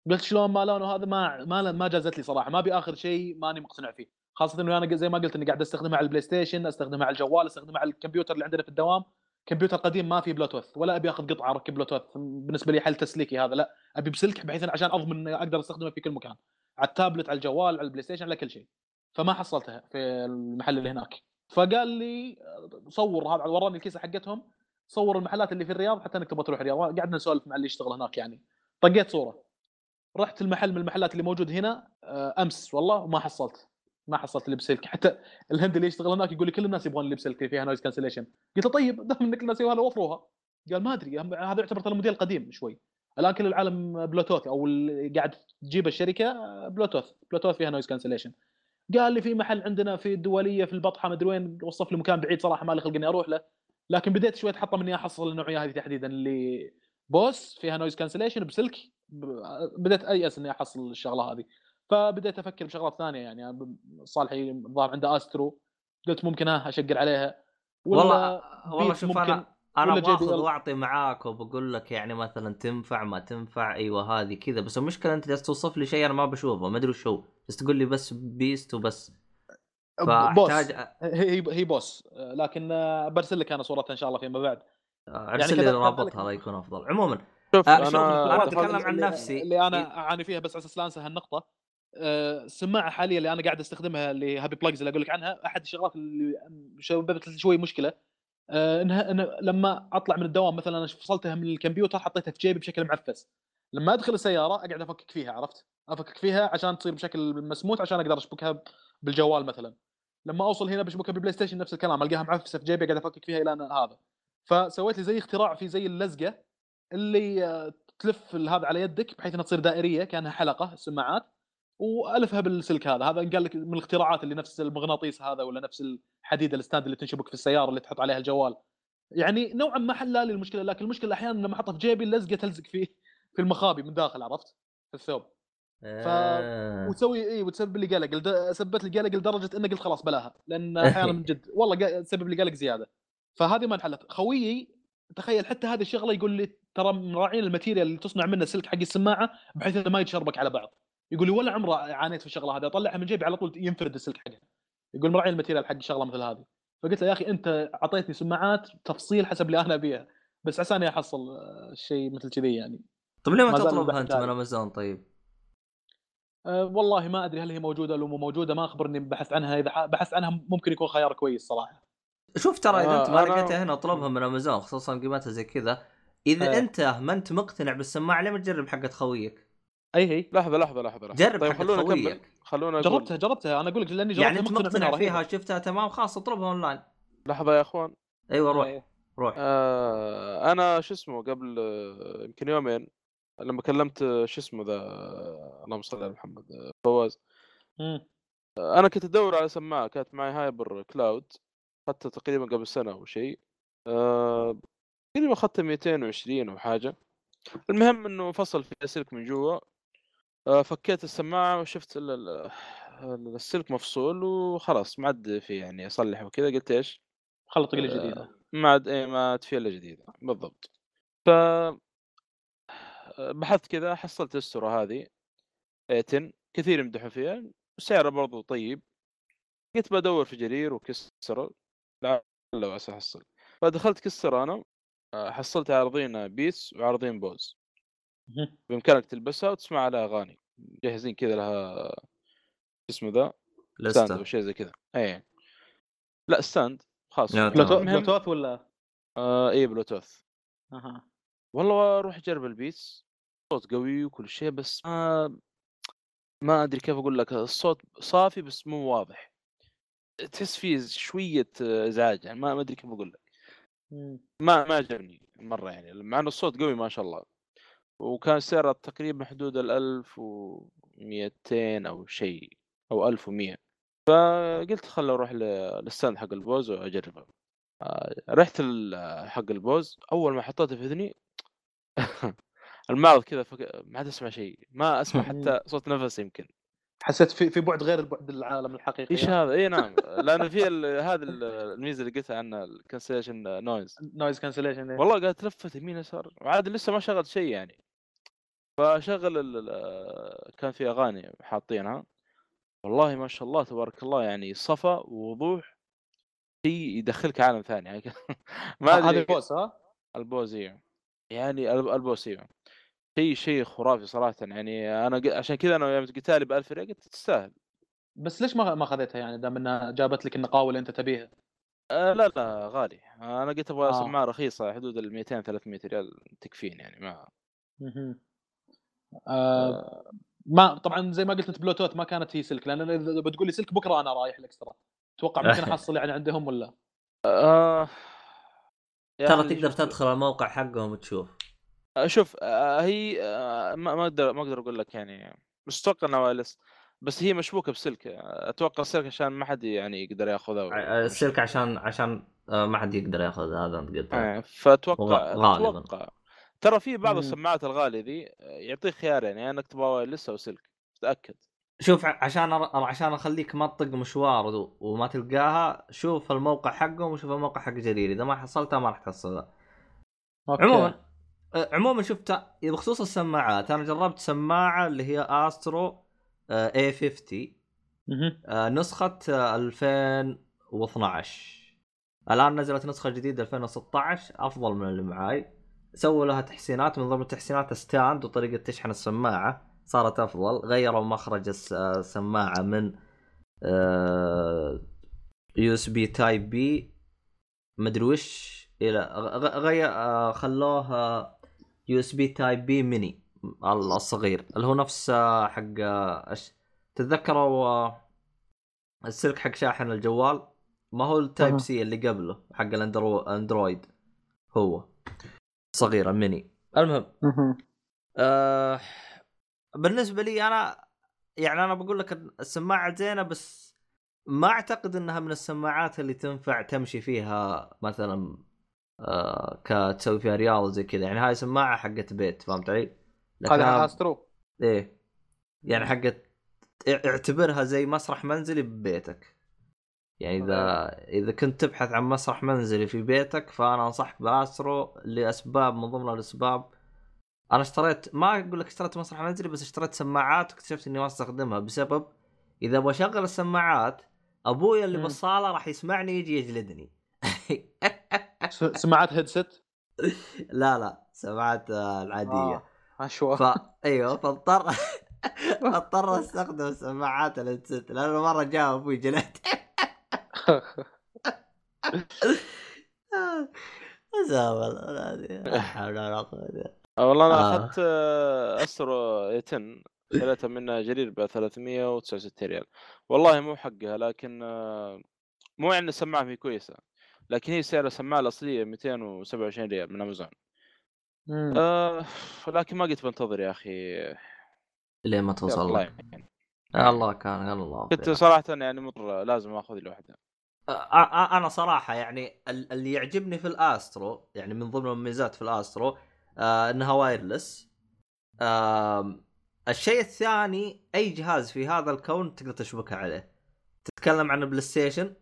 قلت شلون ما لونه هذا؟ ما ما ما جازت لي صراحة. ما أبي اخر شيء ماني مقتنع فيه. خاصة إنه أنا زي ما قلت إني قاعد استخدمها على البلاي ستيشن استخدمها على الجوال استخدمها على الكمبيوتر اللي عندنا في الدوام. كمبيوتر قديم ما في بلوتوث ولا أبي آخذ قطعة أركب بلوتوث بالنسبة لي حل تسليكي هذا لا. أبي بسلك بحيث عشان أضمن أقدر أستخدمه في كل مكان. على التابلت على الجوال على البلاي ستيشن على كل شيء. فما حصلتها في المحل اللي هناك. فقال لي صور هذا وراني الكيسة حقتهم صور المحلات اللي في الرياض حتى انك تبغى تروح الرياض. قعدنا نسولف مع اللي يشتغل هناك يعني. طقيت صورة. رحت المحل من المحلات اللي موجود هنا آه، أمس والله وما حصلت. ما حصلت اللي بسلك. حتى الهندي اللي يشتغل هناك يقول لي كل الناس يبغون اللي بسلك فيها noise cancellation قلت له طيب دام إنك الناس يبغى وفروها قال ما أدري هذا يعتبر ترى الموديل قديم شوي. الان كل العالم بلوتوث أو اللي قاعد تجيب الشركة بلوتوث بلوتوث فيها noise cancellation قال لي في محل عندنا في الدولية في البطحة مدري وين وصف لي مكان بعيد صراحة ما لي خلق إني أروح له. لكن بديت شوي أتحطم إني أحصل النوعية هذه تحديدا اللي Bose فيها noise cancellation بسلك بديت أيأس إني أحصل الشغلة هذه. فبديت أفكر بشغلات ثانية يعني صالحي الظاهر عنده Astro قلت ممكن ها أشقر عليها. والله والله شوف ممكن أنا أنا باخذ. وأعطي معاك وبقول لك يعني مثلا تنفع ما تنفع أيوه هذه كذا. بس المشكلة أنت جالس توصف لي شيء أنا ما بشوفه ما أدري وش هو. بس تقول لي بس Beats وبس. Bose. فاحتاج هي هي Bose. آه، لكن آه، برسل لك أنا صورتها إن شاء الله فيما بعد. ارسل كذا- لي رابطها لا يكون أفضل. عموما شوف آه، أنا أنا أتكلم عن نفسي. اللي أنا إيه. أعاني فيها بس على أساس لا أنسى هالنقطة. آه، السماعه حاليا اللي أنا قاعد أستخدمها اللي Happy Plugs اللي أقول لك عنها أحد الشغلات اللي سببت شوي مشكلة. آه، انها إن لما أطلع من الدوام مثلا أنا فصلتها من الكمبيوتر حطيتها في جيبي بشكل معفس. لما أدخل السيارة أقعد أفكك فيها عرفت؟ أفكك فيها عشان تصير بشكل مسموح عشان أقدر أشبكها بالجوال مثلا. لما أوصل هنا بشبكها بال PlayStation نفس الكلام ألقاها معفسة في جيبي قاعد أفكك فيها إلى أنا هذا. فسويت لي زي اختراع في زي اللزقة اللي آه، تلف هذا على يدك بحيث إنها تصير دائرية كأنها حلقة السماعات. وألفها بالسلك هذا. هذا قال لك من الاختراعات اللي نفس المغناطيس هذا ولا نفس الحديد ال stand اللي تنشبك في السيارة اللي تحط عليها الجوال. يعني نوعا ما حل لي المشكلة لكن المشكلة أحيانا لما أحطها في جيبي اللزقه تلزق في في المخابي من داخل عرفت؟ في الثوب. آه. وتسوي اي وتسبب لي قلق. سببت لي قلق لدرجة اني قلت خلاص بلاها لأن أحيانا من جد والله تسبب لي قلق زيادة. فهذه ما انحلت. خويي تخيل حتى هذه الشغلة يقول لي ترى مراعين ال material اللي تصنع منه السلك حق السماعة بحيث إنه ما يتشربك على بعض. يقول لي ولا عمره عانيت في الشغلة هذه أطلعها من جيبي على طول ينفرد السلك حقها يقول مراعين ال material حق شغله مثل هذه فقلت له يا أخي أنت أعطيتني سماعات تفصيل حسب اللي أنا أبيها بس عساني أحصل آه، شيء مثل كذي يعني طيب ليه ما تطلبها أنت من. أمازون طيب؟ أه والله ما أدري هل هي موجودة ولا مو موجودة ما أخبرني بحثت عنها إذا بحثت عنها ممكن يكون خيار كويس صراحة شوف ترى إذا آه، أنت ما لقيتها هنا أطلبها من أمازون خصوصا قيمتها زي كذا إذا إيه. أنت ما أنت مقتنع بالسماعة ليه ما تجرب حقت خويك؟ إي هي لحظة لحظة لحظة لحظة. جرب طيب خلونا نكمل. خلونا أقول. جربتها جربتها. أنا أقول لك لأني جربتها يعني انت مقتنع فيها. شفتها تمام خلاص اطلبها أونلاين. لحظة يا أخوان. أيوه روح. روح. آه أنا شو اسمه قبل يمكن يومين لما كلمت شو اسمه ذا اللهم صل على محمد فواز. آه، أنا كنت أدور على سماعة كانت معي Hyper Cloud. أخذتها تقريبا قبل سنة أو شيء. آه، تقريبا أخذتها 220 أو حاجة. المهم إنه فصل في سلك من جوا. فكيت السماعة وشفت ال- ال- السلك مفصول وخلاص ما عاد في يعني اصلح وكذا قلت إيش؟ خلط تقليد آه، جديدة. ما عاد إيه ما عاد في إلا جديدة. بالضبط. ف بحثت كذا حصلت Astro هذه A10 كثير يمدحوا فيها وسعرها برضو طيب. قلت بدور في جرير وإكسترا لعل وعسى احصل فدخلت إكسترا أنا آه، حصلت عارضين Beats وعارضين Bose. بإمكانك تلبسها وتسمع عليها أغاني. جاهزين كذا لها شو اسمه ذا؟ stand أو شيء زي كذا. اي لا stand خاص بلوتوث ولا؟ آه اي بلوتوث. أها. والله أروح أجرب ال Beats صوت قوي وكل شيء بس ما ما أدري كيف أقول لك. الصوت صافي بس مو واضح. تحس فيه شوية إزعاج يعني ما ما أدري كيف أقول لك. ما ما عجبني مرة يعني. مع انه الصوت قوي ما شاء الله. وكان سعره تقريبا حدود ال 1200 أو شيء أو 1100 فقلت خل أروح لل stand حق ال Bose وأجربه. آه، رحت حق ال Bose. أول ما حطيته في إذني المعرض كذا فك... ما عاد أسمع شيء. ما أسمع حتى صوت نفس يمكن. حسيت في في بعد غير البعد العالم الحقيقي إيش هذا؟ اي نعم. لأن في ال- هذا ال- الميزة اللي قلتها عنها ال cancellation noise noise cancellation والله قاعد تلفت يمين يسار. وعاد لسه ما شغلت شيء يعني. فشغل ال- كان في أغاني حاطينها. والله ما شاء الله تبارك الله يعني صفا ووضوح شيء يدخلك عالم ثاني. يعني ما هذا ادري ال Bose ها؟ ال Bose أيوه يعني الب- ال Bose أيوه شيء شيء خرافي صراحة. يعني أنا عشان كذا أنا يوم قلت لي ب 1000 ريال قلت تستاهل. بس ليش ما ما خذيتها يعني دام إنها جابت لك النقاوه اللي أنت تبيها؟ آه لا لا غالي. أنا قلت أبغى آه. سماعه رخيصة حدود ال 200 300 ريال تكفين يعني ما. آه ما طبعا زي ما قلت أنت بلوتوث ما كانت هي سلك لأن إذا بتقول لي سلك بكرة أنا رايح الإكسترا. أتوقع ممكن أحصل يعني عندهم ولا؟ آه. يا ترى تقدر شوف- تدخل الموقع حقهم وتشوف. آه، شوف آه هي آه ما ما أقدر ما أقدر أقول لك يعني مش أتوقع إنها wireless بس هي مشبوكة بسلك آه، أتوقع السلك عشان ما حد يعني يقدر يأخذها السلك عشان عشان آه، ما حد يقدر ياخذ هذا أنت قلت. آه، فأتوقع غالباً. أتوقع ترى في بعض مم. السماعات الغالية ذي آه، يعطيك خيار يعني انك تبغى wireless أو سلك تأكد شوف عشان أر... عشان أخليك ما تطق مشوار وما تلقاها شوف الموقع حقهم وشوف الموقع حق جرير إذا ما حصلتها ما راح تحصلها. عموما آه، عموما شفت بخصوص السماعات أنا جربت سماعة اللي هي Astro A50 مهم. آه، نسخة آه، 2012 الآن نزلت نسخة جديدة 2016 أفضل من اللي معاي سووا لها تحسينات من ضمن التحسينات stand وطريقة تشحن السماعة. صارت أفضل. غيروا مخرج الس- السماعة من USB Type B مدري وش إلى غير آه، خلوه USB Type B mini الصغير. اللي هو نفس آه، حق آه، أش- تتذكروا السلك حق شاحن الجوال؟ ما هو ال Type C اللي قبله حق الاندرو أندرويد. هو. صغيرة ميني المهم. مهم. آه بالنسبة لي أنا يعني أنا بقول لك السماعة زينة بس ما أعتقد إنها من السماعات اللي تنفع تمشي فيها مثلا آه كتسوي فيها رياضة زي كذا. يعني هاي سماعة حقت بيت فهمت علي؟ هذا Astro إيه. يعني حقت اعتبرها زي مسرح منزلي ببيتك. يعني إذا إذا كنت تبحث عن مسرح منزلي في بيتك فأنا أنصحك ب Astro لأسباب من ضمن الأسباب. أنا اشتريت ما أقول لك اشتريت مسرح منزلي بس اشتريت سماعات واكتشفت إني ما أستخدمها. بسبب إذا أبغى أشغل السماعات ابويا اللي. بالصالة راح يسمعني يجي يجلدني. سماعات headset لا لا سماعات آه، العادية. اشوى ف أيوه فاضطر اضطر أستخدم سماعات ال headset لأنه مرة جاء أبوي جلد زابل لا حول ولا قوه إلا آه، والله أنا آه. أخذت آه، Astro 10 شريتها منها جرير ب 369 ريال والله مو حقها لكن آه، مو يعني السماعة هي كويسة لكن هي سعر السماعة الأصلية 227 ريال من أمازون. آه لكن ما قلت بنتظر يا أخي لين ما توصل الله. يعني الله كان الله كنت. صراحة يعني مضطر لازم آخذ لي واحدة أ- أ- أنا صراحة يعني ال- اللي يعجبني في الأسترو يعني من ضمن المميزات في الأسترو آه إنها wireless الشيء الثاني أي جهاز في هذا الكون تقدر تشبكه عليه تتكلم عن PlayStation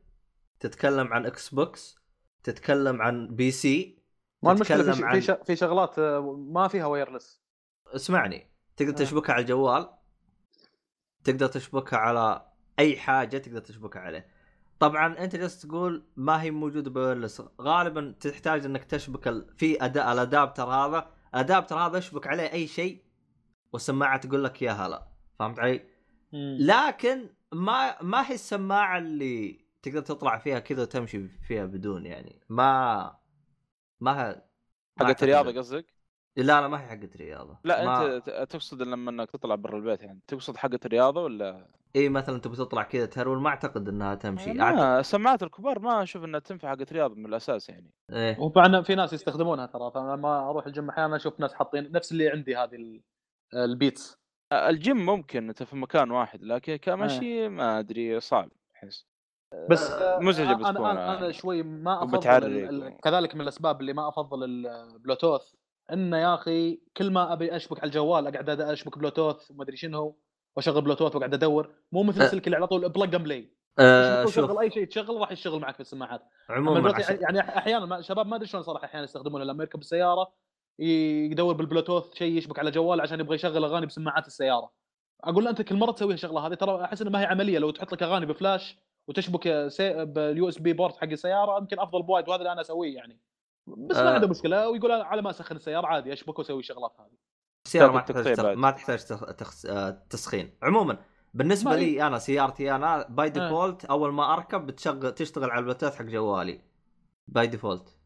تتكلم عن Xbox تتكلم عن PC ما المشكلة في. عن- في, شغلات ما فيها wireless اسمعني تقدر آه. تشبكها على الجوال تقدر تشبكها على أي حاجة تقدر تشبكها عليه طبعا أنت جالس تقول ما هي موجودة ب wireless غالبا تحتاج إنك تشبك ال... في اداء ال adapter هذا الأدابتر هذا اشبك عليه أي شيء والسماعة تقول لك يا هلا فهمت علي؟ مم. لكن ما ما هي السماعة اللي تقدر تطلع فيها كذا وتمشي فيها بدون يعني ما ما حقت أعتقد- رياضه قصدك؟ لا لا ما هي حقت رياضه لا ما... أنت تقصد لما إنك تطلع برا البيت يعني تقصد حقت الرياضة ولا؟ إي مثلا تبي تطلع كذا تهرول ما أعتقد إنها تمشي. أعتقد... ما السماعات الكبار ما أشوف إنها تنفع حقت رياضه من الأساس يعني. إيه. وطبعا في ناس يستخدمونها ترى فلما أروح الجيم أحيانا أشوف ناس حاطين نفس اللي عندي هذه ال- ال Beats. الجيم ممكن أنت في مكان واحد لكن كمشي ما أدري صعب أحس. بس مزعجة آه، بتكون أنا أنا. أنا شوي ما أفضل. كذلك من الأسباب اللي ما أفضل البلوتوث. إنه يا أخي كل ما أبي أشبك على الجوال أقعد أشبك بلوتوث وما أدري شنو وأشغل بلوتوث وأقعد أدور. مو مثل أه. السلك اللي على طول plug and play شوف. أي شيء تشغل راح يشتغل معك في السماعات. عموما عشان... يعني أحيانا شباب ما أدري شلون صراحة أحيانا يستخدمونه. لما يركب السيارة يدور بالبلوتوث شيء يشبك على جوال عشان يبغى يشغل أغاني بسماعات السيارة. أقول له أنت كل مرة تسوي الشغله هذه ترى أحس انها ما هي عملية. لو تحط لك أغاني بفلاش وتشبك سي... بال USB port حق السيارة يمكن أفضل بوايد وهذا اللي أنا أسويه يعني. بس ما آه. عنده مشكلة ويقول أنا على ما أسخن السيارة عادي اشبك واسوي الشغلات هذه السيارة ما تحتاج تخ... بعد. ما تحتاج تخ... تخ... آه، تسخين. عموما بالنسبة ما- لي أنا سيارتي أنا by آه. default أول ما أركب بتشغل تشتغل على البلوتوث حق جوالي. by default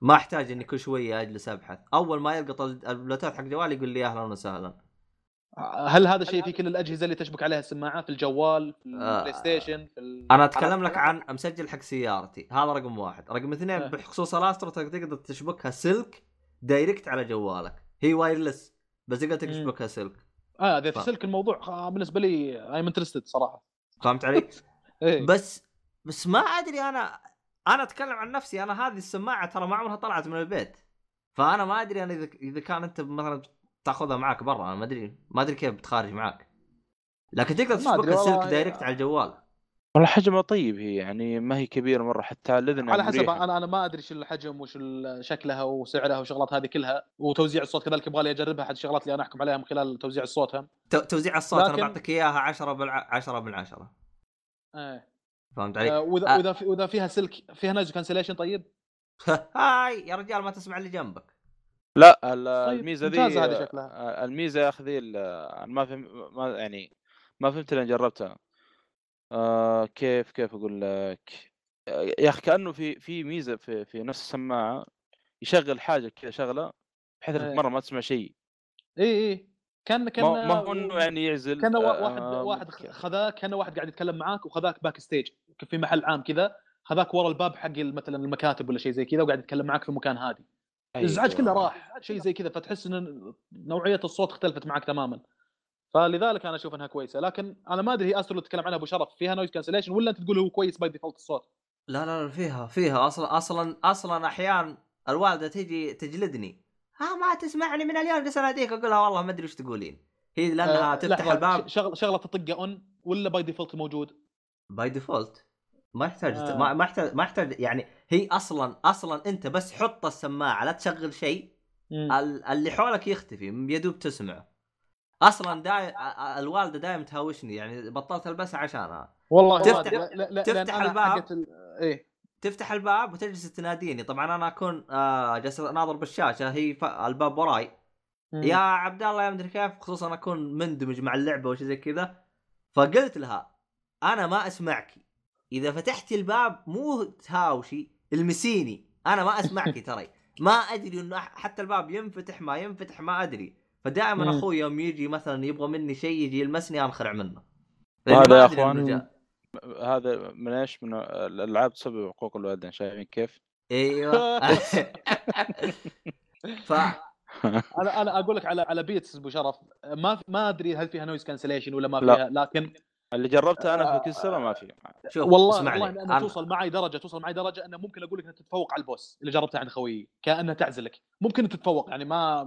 ما أحتاج إني كل شوية أجلس أبحث. أول ما يلقط ال- البلوتوث حق جوالي يقول لي أهلا وسهلا. هل هذا الشيء في كل الأجهزة اللي تشبك عليها السماعه في الجوال في آه. ال Play Station في ال... أنا أتكلم لك عن مسجل حق سيارتي هذا رقم واحد رقم اثنين آه. بخصوص ال Astro تقدر تشبكها سلك direct على جوالك هي wireless بس تقدر. تشبكها سلك آه إذا ف- في سلك الموضوع آه، بالنسبة لي I'm interested صراحة فهمت علي؟ إيه. بس بس ما أدري أنا أنا أتكلم عن نفسي أنا هذه السماعة ترى ما عمرها طلعت من البيت فأنا ما أدري أنا إذا إذا كان أنت مثلا تاخذها معك برا أنا ما أدري ما أدري كيف بتخارج معك لكن تقدر ما أدري تشبكها سلك والله. دايركت على الجوال والله حجمها طيب هي يعني ما هي كبيرة مرة حتى على الإذن على يعني حسب. أنا أنا ما أدري شو الحجم وش شكلها وسعرها والشغلات هذه كلها وتوزيع الصوت كذلك يبغى لي أجربها احد الشغلات اللي أنا أحكم عليها من خلال توزيع الصوت هم تو- توزيع الصوت أنا لكن- بعطيك إياها 10 بالع... 10 من 10 إيه فهمت آه، علي؟ وإذا آه. وإذا في- وإذا فيها سلك فيها noise cancellation طيب هاي يا رجال ما تسمع اللي جنبك لا طيب، الميزة ذي ممتازة هذه شكلها. آه، الميزة يا أخي ذي ما فهم ما يعني ما فهمت لين جربتها. آه كيف كيف أقول لك؟ آه، يا أخي كأنه في في ميزة في في نفس السماعة يشغل حاجة كذا شغلة بحيث إنك إيه. مرة ما تسمع شيء. اي اي كأن كأن ما هو إنه يعني يعزل كأن وا- آه، واحد آه، واحد خذاك كان واحد قاعد يتكلم معاك وخذاك backstage في محل عام كذا خذاك ورا الباب حق مثلا المكاتب ولا شيء زي كذا وقاعد يتكلم معاك في مكان هادي. الازعاج أيوة. كله راح شيء زي كذا فتحس إن نوعية الصوت اختلفت معك تماما. فلذلك أنا أشوف إنها كويسة. لكن أنا ما أدري هي Astro اللي تتكلم عنها أبو شرف فيها noise cancellation ولا أنت تقول هو كويس by default الصوت؟ لا لا لا فيها فيها. أصلا أصلا أصلا احيان الوالدة تيجي تجلدني. ها ما تسمعني من اليوم جالس اناديك أقول لها والله ما أدري وش تقولين. هي لأنها آه، تفتح لحظة، الباب. شغلة شغلة تطقه on ولا by default موجود؟ by default ما يحتاج آه. ما ما يحتاج ما يحتاج يعني هي أصلا أصلا أنت بس حط السماعة لا تشغل شيء. ال- اللي حولك يختفي يدوب تسمعه. أصلا داي... الوالدة دايم تهاوشني يعني بطلت البسها عشانها. والله تفتح- لا- لا- لا- تفتح الباب. ال- إيه. تفتح الباب وتجلس تناديني. طبعا أنا أكون آه جالس أناظر بالشاشة هي ف... الباب وراي. يا عبد الله يا مدري كيف خصوصا أكون مندمج مع اللعبة وشي زي كذا. فقلت لها أنا ما أسمعك. إذا فتحتي الباب مو تهاوشي المسيني أنا ما أسمعك ترى ما أدري إنه حتى الباب ينفتح ما ينفتح ما أدري فدائما. أخوي يوم يجي مثلا يبغى مني شيء يجي يلمسني أنخرع منه هذا يا. جاء. هذا من إيش؟ من الألعاب تسبب حقوق الوالدين شايفين كيف؟ أيوه ف أنا أنا أقول لك على على Beats أبو شرف ما ما أدري هل فيها noise cancellation ولا ما لا. فيها لكن اللي جربته أنا في كسرة ما في. شوف والله اسمعني والله أنا- توصل معي درجة توصل معي درجة أنه ممكن أقول لك انها تتفوق على ال Bose اللي جربتها عند خويي كانها تعزلك. ممكن تتفوق يعني ما,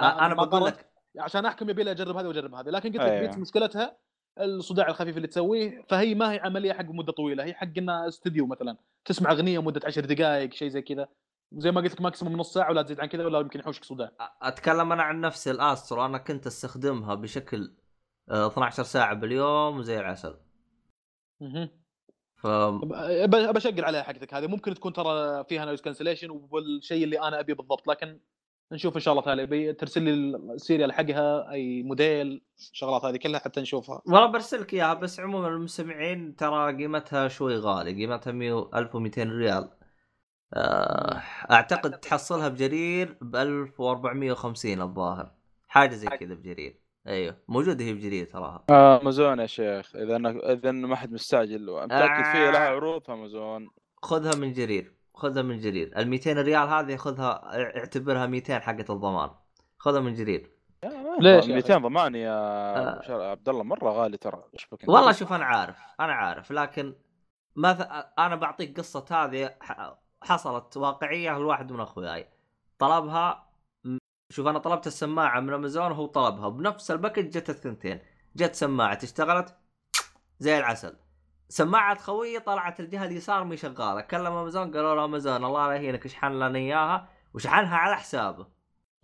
ما أنا ما بقول. لك. عشان أحكم يبي لي أجرب هذه وأجرب هذه لكن قلت لك أيوة. Beats مشكلتها الصداع الخفيف اللي تسويه فهي ما هي عملية حق مدة طويلة هي حق انها استوديو مثلا. تسمع أغنية مدة 10 دقائق شيء زي كذا. زي ما قلت لك maximum نص ساعة ولا تزيد عن كذا ولا يمكن يحوشك صداع. أتكلم أنا عن نفسي ال Astro أنا كنت أستخدمها بشكل آه، 12 ساعة باليوم وزي العسل. مهم. ف ب- بشقل عليها حقتك. هذه ممكن تكون ترى فيها noise cancellation والشيء اللي أنا أبيه بالضبط لكن نشوف إن شاء الله تعالى. بي- ترسل لي ال serial حقها أي موديل الشغلات هذه كلها حتى نشوفها. والله برسلك إياها بس عموما المستمعين ترى قيمتها شوي غالي. قيمتها 100 1200 ريال. آه، أعتقد تحصلها بجرير ب 1450 الظاهر. حاجة زي كذا بجرير. أيوه موجوده هي بجرير تراها. امازون يا شيخ. إذا أنا إذا ما حد مستعجل. متأكد فيها لها عروض في امازون خذها من جرير. خذها من جرير. ال 200 ريال هذه خذها اعتبرها 200 حقه الضمان. خذها من جرير. ليش يا 200 ضمان يا آه. عبد الله مرة غالي ترى؟ والله شوف أنا عارف أنا عارف. لكن مثلا أنا بعطيك قصة هذه ح- حصلت واقعية لواحد من أخوياي. طلبها شوف أنا طلبت السماعة من أمازون وهو طلبها. بنفس ال package جت الثنتين. جت سماعة اشتغلت. زي العسل. سماعة خويي طلعت الجهة اليسار مي شغالة. كلم أمازون قالوا له أمازون الله لا يهينك. اشحن لنا إياها؟ وشحنها على حسابه.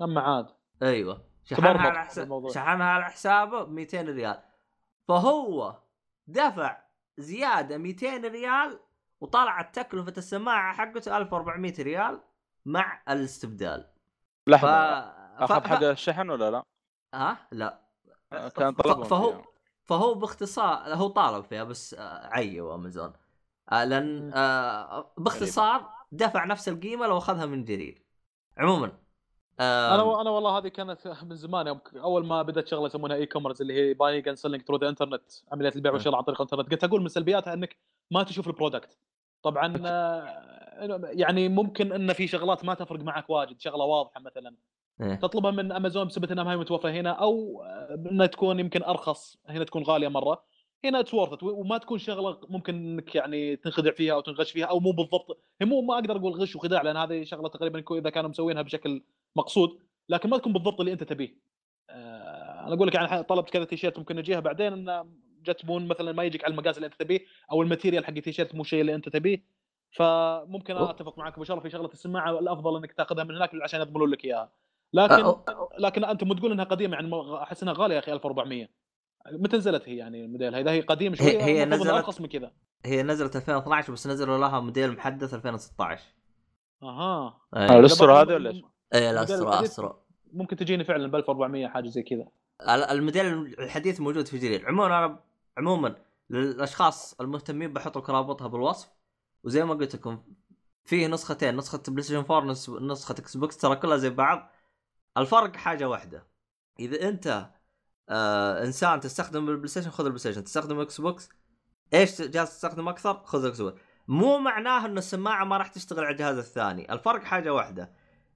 اما عاد. أيوه. شحنها على حساب بالموضوع. شحنها على حسابه ب 200 ريال. فهو دفع زيادة 200 ريال وطلعت تكلفة السماعة حقته 1400 ريال مع الاستبدال. ف... أخذ ف... حق الشحن ولا لا؟ ها؟ لا. كان ف- طلبهم فهو فيها. فهو باختصار هو طالب فيها بس آه، عيوا أمازون. آه، لأن. آه، باختصار دفع نفس القيمة لو أخذها من جرير. عموما آه، أنا أنا والله هذه كانت من زمان. يوم ك- أول ما بدأت شغلة يسمونها e-commerce اللي هي buying and selling through the internet عمليه البيع والشراء عن طريق الإنترنت. قلت أقول من سلبياتها إنك ما تشوف ال product طبعا آه، يعني ممكن إن في شغلات ما تفرق معك واجد. شغلة واضحة مثلا. إيه. تطلبها من امازون بسبب إنها ما هي متوفرة هنا أو آه، إنها تكون يمكن أرخص هنا تكون غالية مرة. هنا it's worth وما تكون شغلة ممكن إنك يعني تنخدع فيها أو تنغش فيها أو مو بالضبط. هي مو ما أقدر أقول غش وخداع لأن هذه شغلة تقريبا إذا كانوا مسوينها بشكل مقصود لكن ما تكون بالضبط اللي أنت تبيه. آه، أنا أقول لك يعني طلبت كذا تيشيرت ممكن نجيها بعدين انه جتبون مثلا ما يجيك على المقاس اللي أنت تبيه أو ال material حق التيشيرت مو الشيء اللي أنت تبيه. فممكن أوه. أتفق معك أبو شرف في شغلة السماعه الافضل إنك تاخذها من هناك عشان يضمنون لك إياها. لكن أه، أه، لكن أنت مو تقول إنها قديمة يعني ما- أحس إنها غالية يا أخي 1400 متى نزلت هي يعني الموديل؟ اذا هي قديمة هي- شوية هي إنها نزلت- ارخص من كذا. هي نزلت 2012 بس نزلوا لها موديل محدث 2016 أها. إيه ال Astro هذا ولا إيش؟ الموديل ال Astro Astro ممكن تجيني فعلا ب 1400 حاجة زي كذا. ال- الموديل الحديث موجود في جرير عموما أنا عموما للأشخاص المهتمين بحط لكم رابطها بالوصف وزي ما قلت لكم فيه نسختين نسخة بلاي ستيشن 4 نس- نسخة إكس بوكس ترى كلها زي بعض. الفرق حاجة واحدة. إذا أنت آه إنسان تستخدم البلاي ستيشن خذ البلاي ستيشن تستخدم إكس بوكس إيش جهاز تستخدم أكثر؟ خذ إكس بوكس. مو معناه ان السماعة ما راح تشتغل على الجهاز الثاني. الفرق حاجة واحدة.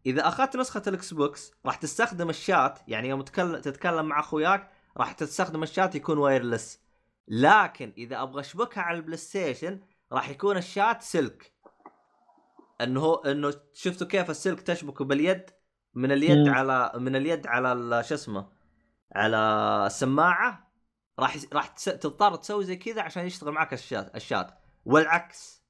إذا أخذت نسخة الإكس بوكس راح تستخدم الشات يعني يوم تتكلم مع أخوياك راح تستخدم الشات يكون wireless لكن إذا أبغى أشبكها على البلاي ستيشن راح يكون الشات سلك إنه إنه شفتوا كيف السلك تشبكه باليد؟ من اليد مم. على من اليد على شو اسمه على السماعة راح راح تضطر تسوي زي كذا عشان يشتغل معك ال chat ال chat. والعكس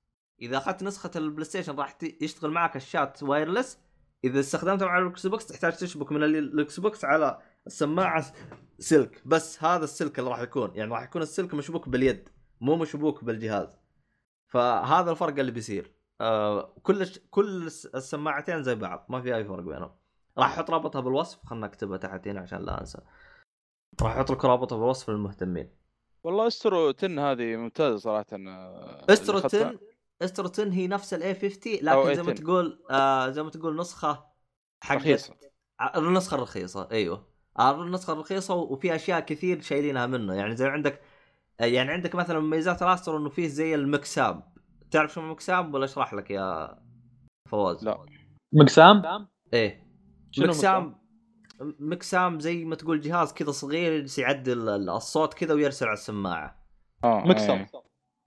إذا أخذت نسخة البلاي ستيشن راح يشتغل معك ال chat wireless. إذا استخدمته مع الإكس بوكس تحتاج تشبك من ال- الإكس بوكس على السماعة سلك. بس هذا السلك اللي راح يكون يعني راح يكون السلك مشبوك باليد مو مشبوك بالجهاز. فهذا الفرق اللي بيصير. آه كل كل الس- السماعتين زي بعض ما في أي فرق بينهم. راح أحط رابطها بالوصف خلنا نكتبها تحت هنا عشان لا أنسى. راح أحط لكم رابطها بالوصف للمهتمين. والله Astro 10 هذه ممتازة صراحة آه، Astro. 10 Astro 10 هي نفس ال A 50 أو لكن زي ما A10. تقول آه زي ما تقول نسخة حق رخيصة. النسخة الرخيصة أيوه. آه، النسخة الرخيصة وفي أشياء كثير شايلينها منه. يعني زي عندك آه، يعني عندك مثلا مميزات ال Astro إنه فيه زي ال MixAmp. تعرف شو ال MixAmp؟ ولا أشرح لك يا فواز؟ لا. MixAmp إيه. MixAmp MixAmp زي ما تقول جهاز كذا صغير يجلس يعدل الصوت كذا ويرسل على السماعة. آه MixAmp إيه.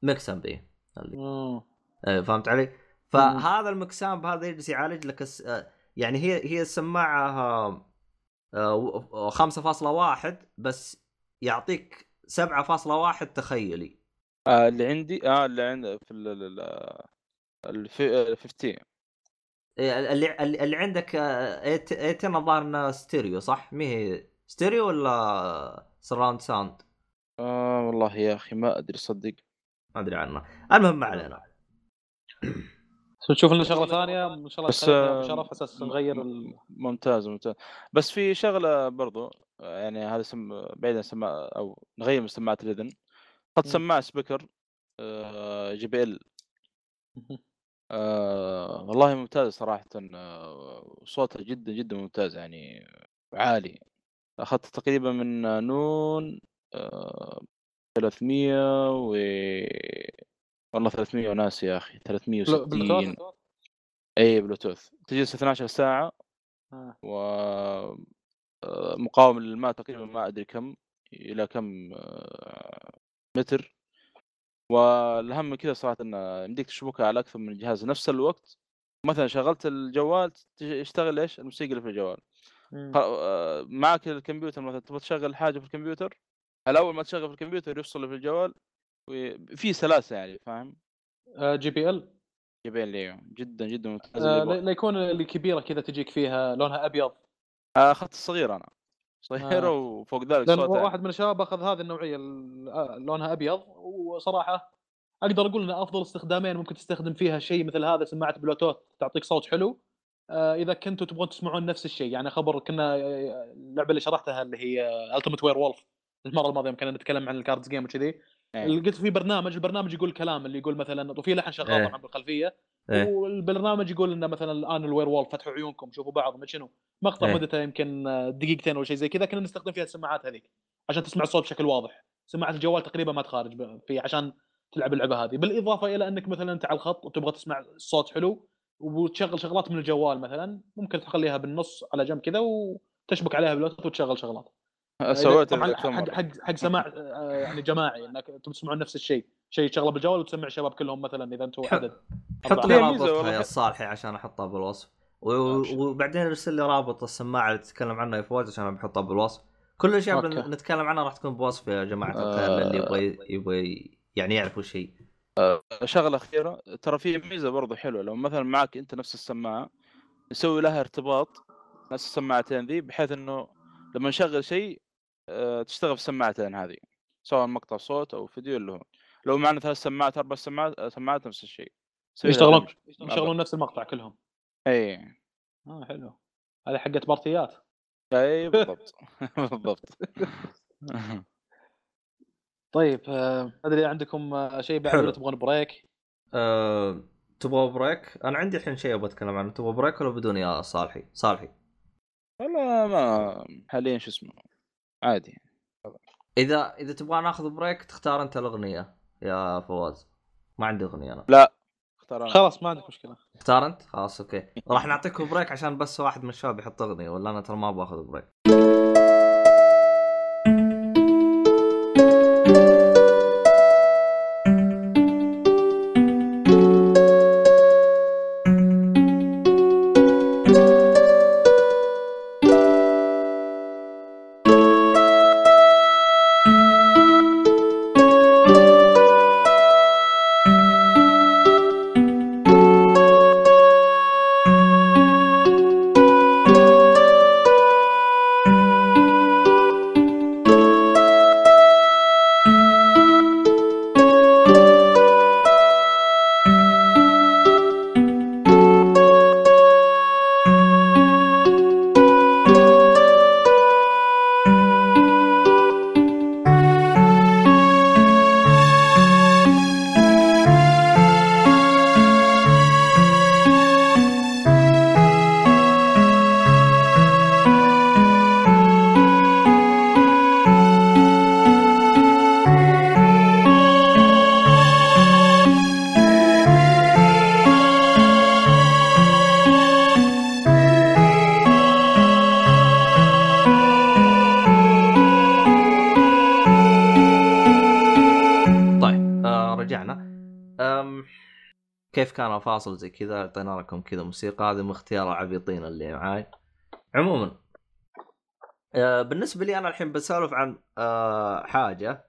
MixAmp بي إيه. آه. إيه، فهمت علي؟ فهذا ال MixAmp هذا يجلس يعالج لك الس... آه، يعني هي هي السماعة آه، 5.1 بس يعطيك 7.1 تخيلي. آه اللي عندي آه اللي عندي في ال 15 اللي اللي اللي عندك آه، 8 الظاهر انها ستيريو صح؟ مي هي ستيريو ولا surround sound؟ آه والله يا أخي ما أدري صدق. ما أدري عنه. المهم ما علينا. نشوف لنا شغلة ثانية؟ إن شاء الله بس آه، شرف أساس نغير ال... ممتاز ممتاز. بس في شغلة برضو آه، يعني هذا سم... بعيدا عن سماعه أو نغير من سماعة الإذن. مم. سماعة speaker JBL. آه والله ممتاز صراحة آه صوتها جدا جدا ممتاز يعني عالي. اخذت تقريبا من نون آه 300 و والله 300 وناس يا أخي 360 بلوتوث إي بلوتوث. تجلس 12 ساعة آه. و آه، مقاوم للماء تقريبا ما أدري كم إلى كم آه، متر. والأهم من كذا صراحة انه يمديك تشبكها على أكثر من جهاز. نفس الوقت مثلا شغلت الجوال يشتغل إيش؟ الموسيقى اللي في الجوال. آه، معك الكمبيوتر مثلا تبغى تشغل حاجة في الكمبيوتر؟ الأول ما تشغل في الكمبيوتر يفصل في الجوال وفي سلاسة يعني فاهم؟ آه، JBL؟ JBL جدا جدا ممتاز آه، اللي لا لا يكون اللي كبيره كذا تجيك فيها لونها أبيض. آه، اخذت الصغير أنا. صغيره آه. وفوق ذلك لأن صوتها واحد من الشباب أخذ هذه النوعية ال- آه، لونها أبيض وصراحة أقدر أقول إن أفضل استخدامين ممكن تستخدم فيها شيء مثل هذا سماعة بلوتوث تعطيك صوت حلو آه، إذا كنتوا تبغون تسمعون نفس الشيء يعني خبر كنا آه، اللعبة اللي شرحتها اللي هي Ultimate Werewolf المرة الماضية كنا نتكلم عن ال cards game وكذي إيه. لقيت في برنامج البرنامج يقول كلام اللي يقول مثلا وفي لحن شغال إيه. طبعا بالخلفية إيه. والبرنامج يقول إنه مثلا الآن ال werewolf فتحوا عيونكم شوفوا بعض ما شنو مقطع إيه. مدته يمكن آه، دقيقتين ولا شيء زي كذا كنا نستخدم فيها السماعات هذيك عشان تسمع الصوت بشكل واضح سماعة الجوال تقريبا ما تخارج في عشان تلعب اللعبة هذه بالإضافة إلى إنك مثلا انت على الخط وتبغى تسمع الصوت حلو وتشغل شغلات من الجوال مثلا ممكن تخليها بالنص على جنب كذا وتشبك عليها بلوتوث وتشغل شغلات سويت طبعا أكثر حق. حق حق سماع آه، يعني جماعي إنك أنتم تسمعون نفس الشيء شيء تشغله بالجوال وتسمع الشباب كلهم مثلا إذا أنتم حط- عدد حط. لي والله. يا صالحي عشان أحطها بالوصف و... أبشر. وبعدين ارسل لي رابط السماعة اللي تتكلم عنها يا فواز عشان بحطها بالوصف كل الاشياء اللي. نتكلم عنها راح تكون بوصف يا جماعة آه. الخير للي يبغى يبغى يعني يعرف وش هي شغلة أخيرة ترى في ميزة برضو حلوة لو مثلا معك أنت نفس السماعة نسوي لها ارتباط نفس السماعتين ذي بحيث إنه لما نشغل شيء آه، تشتغل في السماعتين هذه سواء مقطع صوت أو فيديو اللي هو لو معنا ثلاث سماعات أربع سماعات آه، سماعات نفس الشيء يشتغلون. يشتغلون نفس المقطع كلهم إي آه حلو هذه حقت بارتيات إي بالضبط بالضبط طيب آه، أدري عندكم آه، شيء بعد. ولا تبغون break؟ أه... تبغى break؟ أنا عندي الحين شيء أبغى أتكلم عنه تبغى break ولا بدون يا صالحي؟ صالحي والله ما حاليا شو اسمه عادي. إذا إذا تبغى ناخذ break تختار أنت الأغنية يا فواز. ما عندي أغنية أنا. اختار أنا. خلاص ما عندك مشكلة. اختار أنت؟ خلاص okay. راح نعطيكم break عشان بس واحد من الشباب يحط أغنية ولا أنا ترى ما باخذ break فاصل زي كذا أعطينا لكم كذا موسيقى. هذه من اختيار العبيطين اللي معاي. عموما آه بالنسبة لي أنا الحين بسولف عن آه حاجة.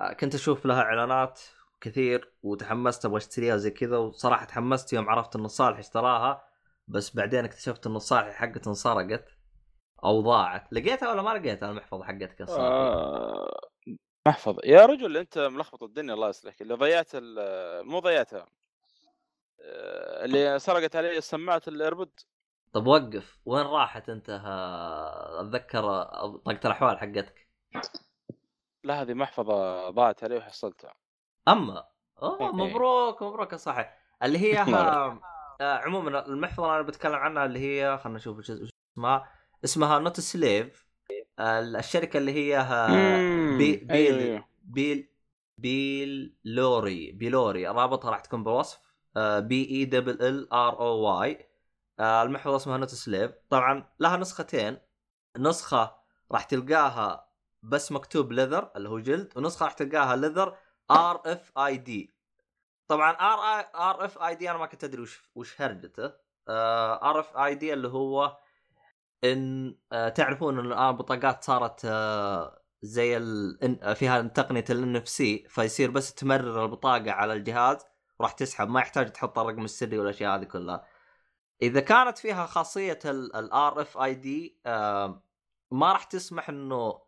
آه كنت أشوف لها إعلانات كثير وتحمست أبغى أشتريها زي كذا. وصراحة تحمست يوم عرفت إن صالح اشتراها. بس بعدين اكتشفت إن صالح حقته انسرقت أو ضاعت. لقيتها ولا ما لقيتها؟ المحفظة حقتك الصالح آه، محفظ يا رجل أنت ملخبط الدنيا الله يصلحك. اللي ضيعت مو ضيعتها. اللي سرقت علي السماعة ال AirPod. طب وقف وين راحت أنت؟ ها- أتذكر طاقة الأحوال حقتك. لا هذه محفظة ضاعت علي وحصلتها. أما؟ أوه إيه. مبروك مبروك يا صاحي اللي هي ها... آه عموما المحفظة اللي أنا بتكلم عنها اللي هي خلينا نشوف وش اسمها اسمها Note Sleeve الشركة اللي هي ها... بي... أيوه، Bell أيوه. Bell Bell روي Bellroy. رابطها راح تكون بالوصف B E double L R O Y المحفظه اسمها Note Sleeve طبعا لها نسختين. نسخة راح تلقاها بس مكتوب leather اللي هو جلد ونسخة راح تلقاها leather RFID طبعا R RFID أنا ما كنت أدري وش وش هرجته. RFID اللي هو إن آه، تعرفون إن الآن بطاقات صارت آه، زي ال... فيها تقنية ال NFC فيصير بس تمرر البطاقة على الجهاز. وراح تسحب ما يحتاج تحط الرقم السري والأشياء هذه كلها. إذا كانت فيها خاصية ال RFID ما راح تسمح إنه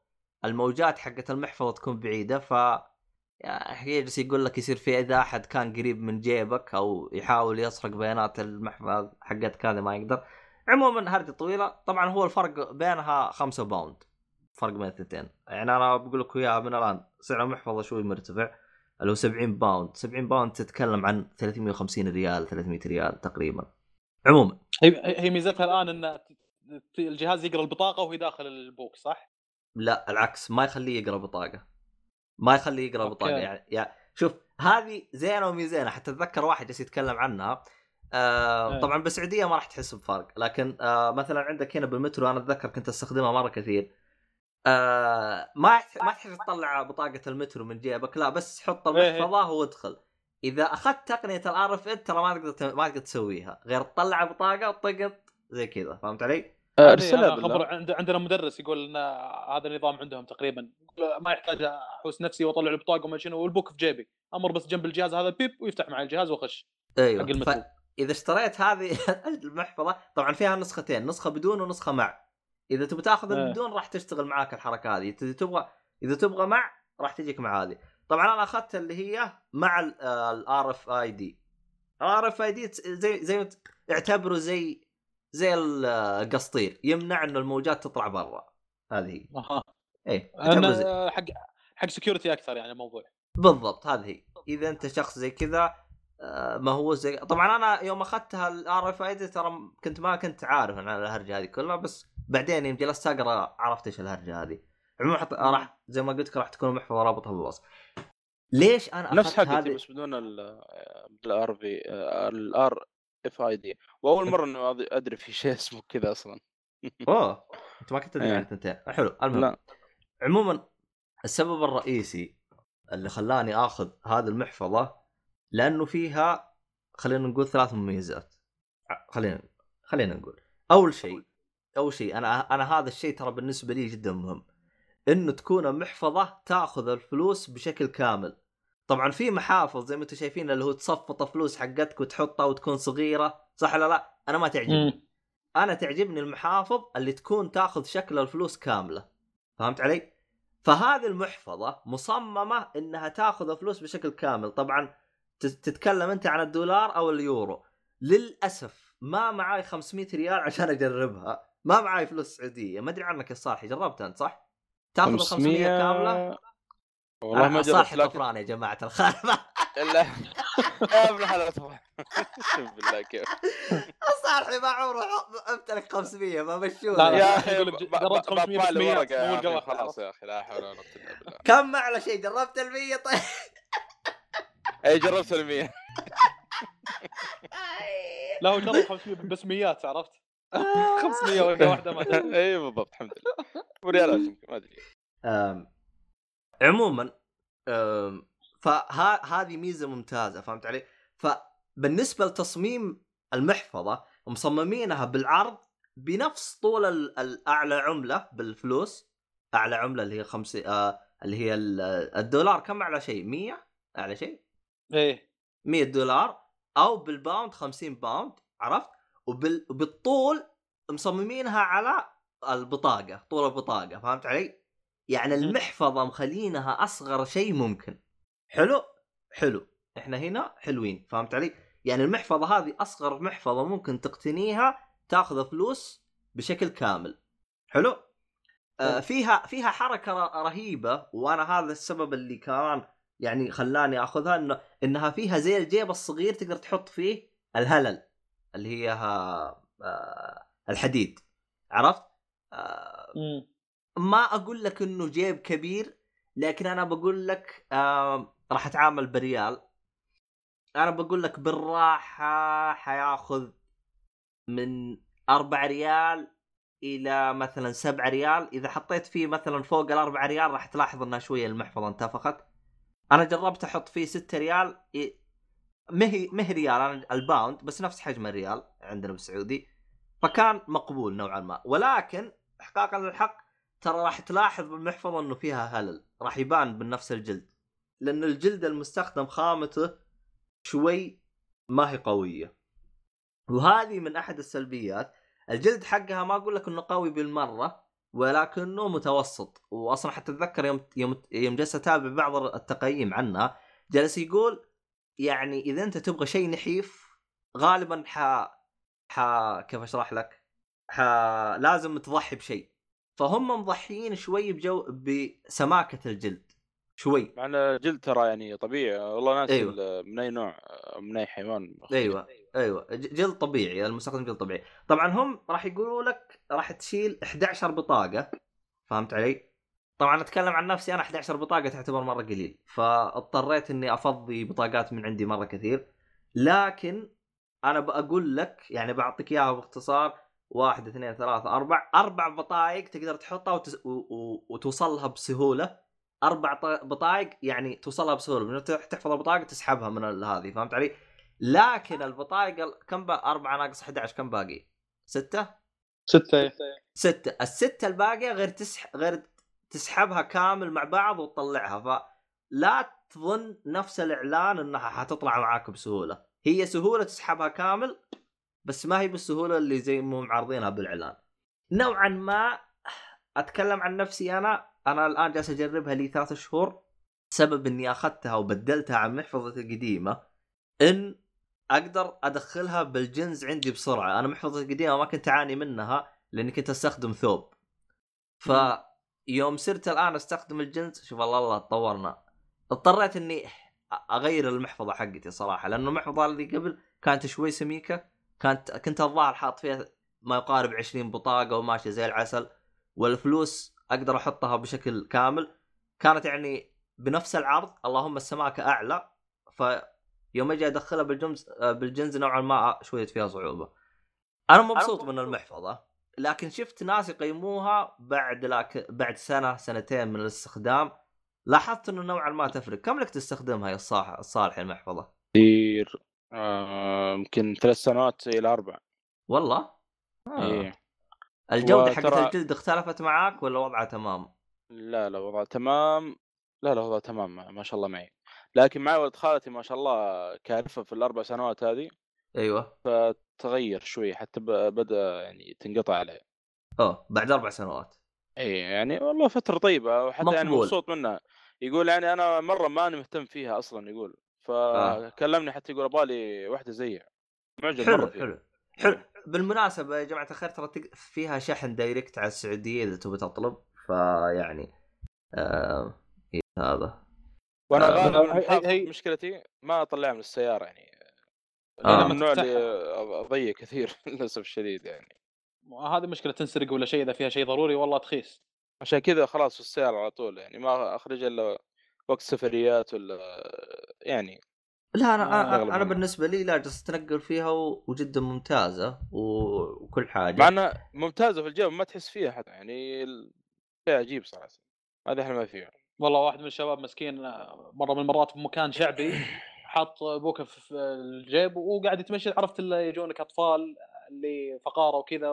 الموجات حقت المحفظة تكون بعيدة. ف يعني يجلس يقول لك يصير في إذا أحد كان قريب من جيبك أو يحاول يسرق بيانات المحفظة حقتك هذه ما يقدر. عموما هرجة طويلة. طبعا هو الفرق بينها 5 pound فرق بين الثنتين يعني أنا بقول لك اياها من الآن سعر المحفظة شوي مرتفع. اللي هو 70 pound 70 pound تتكلم عن 350 ريال 300 ريال تقريبا. عموما. هي هي ميزتها الآن إن الجهاز يقرأ البطاقة وهي داخل البوك صح؟ لا العكس. ما يخليه يقرأ بطاقة. ما يخليه يقرأ okay. بطاقة. يعني, يعني شوف هذه زينة ومي زينه حتى أتذكر واحد جالس يتكلم عنها. آه إيه. طبعا بالسعودية ما راح تحس بفرق. لكن آه مثلا عندك هنا بالمترو أنا أتذكر كنت أستخدمها مرة كثير. آه ما ما تحتاج تطلع بطاقة المترو من جيبك لا بس حط إيه. المحفظه وادخل إذا أخذت تقنية الآر إف ترى ما تقدر ما تقدر تسويها غير تطلع بطاقة وتطقط زي كذا فهمت علي؟ آه، ارسلها خبر عند عندنا مدرس يقول إن هذا النظام عندهم تقريبا ما يحتاج أحوس نفسي وأطلع البطاقة وما شنو والبوك في جيبي أمر بس جنب الجهاز هذا beep ويفتح معي الجهاز وأخش أيوه حق المترو. فإذا اشتريت هذه المحفظة طبعا فيها نسختين نسخة بدون ونسخة مع إذا تبي تاخذ إيه. البدون راح تشتغل معاك الحركة هذه. إذا تبغى إذا تبغى مع راح تجيك مع هذه. طبعا أنا اخذت اللي هي مع الار إف آي دي. الار إف آي دي زي زي اعتبره زي زي القسطير يمنع إنه الموجات تطلع برا. هذه أها. إيه أنا حق حق security أكثر يعني الموضوع. بالضبط هذه هي. إذا أنت شخص زي كذا آه، ما هو زي طبعا أنا يوم أخذتها ال RFI ترى كنت ما كنت عارف عن الهرجة هذه كلها بس بعدين يوم جلست اقرا عرفت إيش الهرجة هذه. عموما حط... راح زي ما قلت لك راح تكون محفظه رابطها بالوصف. ليش أنا نفس حقتي هذه؟ بس بدون ال R في ال RFID وأول مرة إنه أدري في شيء اسمه كذا أصلا. أوه أنت ما كنت تدري إيه. عن الثنتين حلو المهم. لا. عموما السبب الرئيسي اللي خلاني آخذ هذه المحفظة لأنه فيها خلينا نقول ثلاث مميزات. خلينا خلينا نقول. أول شيء أول شيء أنا أنا هذا الشيء ترى بالنسبة لي جدا مهم. إنه تكون محفظة تأخذ الفلوس بشكل كامل. طبعا في محافظ زي ما أنتم شايفين اللي هو تصفط فلوس حقتك وتحطها وتكون صغيرة صح ولا لا؟ أنا ما تعجبني. أنا تعجبني المحافظ اللي تكون تأخذ شكل الفلوس كاملة. فهمت علي؟ فهذه المحفظة مصممة إنها تأخذ فلوس بشكل كامل. طبعا تتكلم أنت عن الدولار أو اليورو. للأسف ما معاي 500 ريال عشان أجربها. ما معاي فلوس سعودية ما أدري عنك يا صالحي جربت أنت صح؟ تاخذ ال 500 كاملة؟ والله ما صالحي جربت لكن طفران يا جماعة الخير لا يا ابن طبعا. شوف بالله كيف. صالحي ما عمره امتلك 500 ما مشوه لا،. يا أخي جربت ب- 500 بطالي بسميات، ورقة يا مو أخي، الجواب. خلاص يا أخي لا حول ولا قوة إلا بالله. كم على شيء؟ جربت ال 100 طيب. أي جربت ال 100 لا هو جرب 500 بسميات عرفت؟ 500 ورقه واحدة ما. اي بالضبط الحمد لله. وريالات يمكن ما أدري. عموما فهذه ميزة ممتازة فهمت علي؟ فبالنسبه لتصميم المحفظة مصممينها بالعرض بنفس طول ال- الاعلى عملة بالفلوس أعلى عملة اللي هي خمس آه اللي هي ال- الدولار. كم أعلى شيء؟ 100 أعلى شيء؟ إيه. 100 دولار. أو بال pound 50 pound عرفت؟ وبال... وبالطول مصممينها على البطاقة طول البطاقة فهمت علي؟ يعني. المحفظة مخلينها أصغر شيء ممكن. حلو؟ حلو. إحنا هنا حلوين فهمت علي؟ يعني المحفظة هذه أصغر محفظة ممكن تقتنيها تأخذ فلوس بشكل كامل. حلو؟ آه فيها فيها حركة رهيبة وأنا هذا السبب اللي كمان يعني خلاني أخذها إنه إنها فيها زي الجيب الصغير تقدر تحط فيه الهلل. اللي هي ها آه الحديد عرفت؟ آه. ما أقول لك إنه جيب كبير لكن أنا بقول لك آه راح أتعامل بريال أنا بقول لك بالراحة حياخذ من 4 ريال إلى مثلا 7 ريال إذا حطيت فيه مثلا فوق الأربعة ريال راح تلاحظ إنها شوية المحفظة انتفخت أنا جربت أحط فيه 6 ريال مهي مهي ريال أنا ال pound بس نفس حجم الريال عندنا بالسعودي. فكان مقبول نوعا ما. ولكن احقاقا للحق ترى راح تلاحظ بالمحفظة إنه فيها هلل. راح يبان بنفس الجلد. لأن الجلد المستخدم خامته شوي ما هي قوية. وهذه من أحد السلبيات. الجلد حقها ما أقول لك إنه قوي بالمرة ولكنه متوسط. واصلا حتى أتذكر يوم يوم يوم جلست أتابع بعض التقييم عنها جلس يقول يعني إذا أنت تبغى شيء نحيف غالبا ح ح كيف أشرح لك؟ ح لازم تضحي بشيء. فهم مضحيين شوي بجو بسماكة الجلد شوي. مع ان جلد ترى يعني طبيعي. والله ناس أيوة. من أي نوع من أي حيوان أيوه أيوه. جلد طبيعي المستخدم جلد طبيعي. طبعا هم راح يقولوا لك راح تشيل 11 بطاقة فهمت علي؟ طبعا أتكلم عن نفسي أنا 11 بطاقة تعتبر مرة قليل فاضطريت إني أفضي بطاقات من عندي مرة كثير لكن أنا بقول لك يعني بعطيك إياها باختصار واحد اثنين ثلاثة أربع أربع بطايق تقدر تحطها وتس... و... و... وتوصل لها بسهولة أربع ط- بطايق يعني توصلها بسهولة من تح- تحفظ البطاقة تسحبها من ال- هذه فهمت علي؟ لكن البطايق ال- كم بقى 4 ناقص 11 كم باقي؟ ستة؟ ستة ستة الستة الباقية غير تسح غير تسحبها كامل مع بعض وتطلعها فلا تظن نفس الإعلان إنها حتطلع معاك بسهولة. هي سهولة تسحبها كامل بس ما هي بالسهولة اللي زي ما هم عارضينها بالإعلان. نوعا ما أتكلم عن نفسي أنا أنا الآن جالس أجربها لي ثلاث شهور. سبب إني أخذتها وبدلتها عن محفظتي القديمة إن أقدر أدخلها بالجنز عندي بسرعة. أنا محفظتي القديمة ما كنت أعاني منها لأني كنت أستخدم ثوب. فيوم صرت الآن أستخدم الجنس شوف الله الله تطورنا. اضطريت إني أغير المحفظة حقتي صراحة لأنه المحفظة اللي قبل كانت شوي سميكة كانت كنت الظاهر حاط فيها ما يقارب 20 بطاقة وماشيه زي العسل والفلوس أقدر أحطها بشكل كامل. كانت يعني بنفس العرض اللهم السماكه أعلى فيوم أجي أدخلها بالجنز بالجنز نوعا ما شوية فيها صعوبة. أنا مبسوط من المحفظة. لكن شفت ناس يقيموها بعد لك بعد سنة سنتين من الاستخدام. لاحظت إنه نوعا ما تفرق. كم لك تستخدمها يا الصالح الصالح المحفظة؟ كثير. آه، يمكن ثلاث سنوات إلى أربع. والله؟ آه. إيه. الجودة وترى- حقت الجلد اختلفت معاك ولا وضعها تمام؟ لا لا وضع تمام. لا لا وضع تمام ما ما شاء الله معي. لكن معي ولد خالتي ما شاء الله كارفه في الأربع سنوات هذه. أيوه. فتغير شوي حتى بدأ يعني تنقطع عليه. أوه بعد أربع سنوات. إي يعني والله فترة طيبة وحتى يعني مقبول. مبسوط منها. يقول يعني أنا مرة ماني مهتم فيها أصلا يقول. فكلمني حتى يقول ابغالي واحدة زيها. معجب حلو حلو حلو. بالمناسبة يا جماعة الخير ترى فيها شحن دايركت على السعودية إذا تبي تطلب. فيعني آه إيه هذا. وأنا آه، غالبا هي- مشكلتي ما اطلعها من السياره يعني. آه. أنا من النوع اللي. اضيق كثير للأسف الشديد يعني هذه مشكلة تنسرق ولا شيء إذا فيها شيء ضروري والله تخيس عشان كذا خلاص في السياره على طول يعني ما أخرج إلا وقت سفريات ولا يعني لا أنا آه، أنا, أنا. بالنسبة لي لا جالس أتنقل فيها وجدا ممتازة وكل حاجة مع انها ممتازة في الجو ما تحس فيها حتى يعني شيء عجيب صراحة هذا إحنا ما فيه والله واحد من الشباب مسكين آه، مرة من المرات بمكان شعبي حط بوكه في الجيب وقاعد يتمشى. عرفت اللي يجونك أطفال اللي فقارة وكذا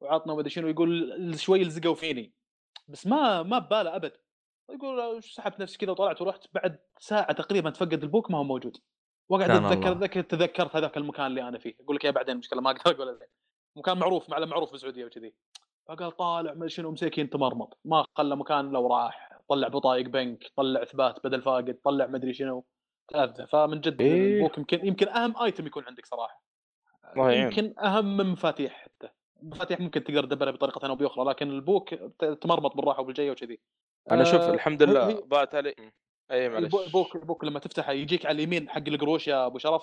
وعطنا ومدري شنو يقول شوي لزقوا فيني. بس ما ما بباله أبد. يقول سحبت نفسي كذا وطلعت ورحت؟ بعد ساعة تقريبا تفقد البوك ما هو موجود. وقاعد كان أتذكر. ذكر تذكرت هذاك المكان اللي أنا فيه. أقول لك يا بعدين مشكله ما أقدر أقول مكان معروف معلم معروف في السعوديه وكذي. فقال طالع ما شنو مسكين تمرمط ما خلى مكان لو راح. طلع بطايق بنك طلع إثبات بدل فاقد طلع مدري شنو. تأذى فمن جد إيه. البوك يمكن يمكن أهم ايتم يكون عندك صراحة. الله يعين. يمكن أهم من مفاتيح حتى. المفاتيح ممكن تقدر تدبرها بطريقة أو بأخرى لكن البوك تمرمط بالراحة وبالجايه وكذي. أنا شوف آه، الحمد لله هي- ضاعت علي اي معلش البو- البوك البوك لما تفتحه يجيك على اليمين حق القروش يا أبو شرف.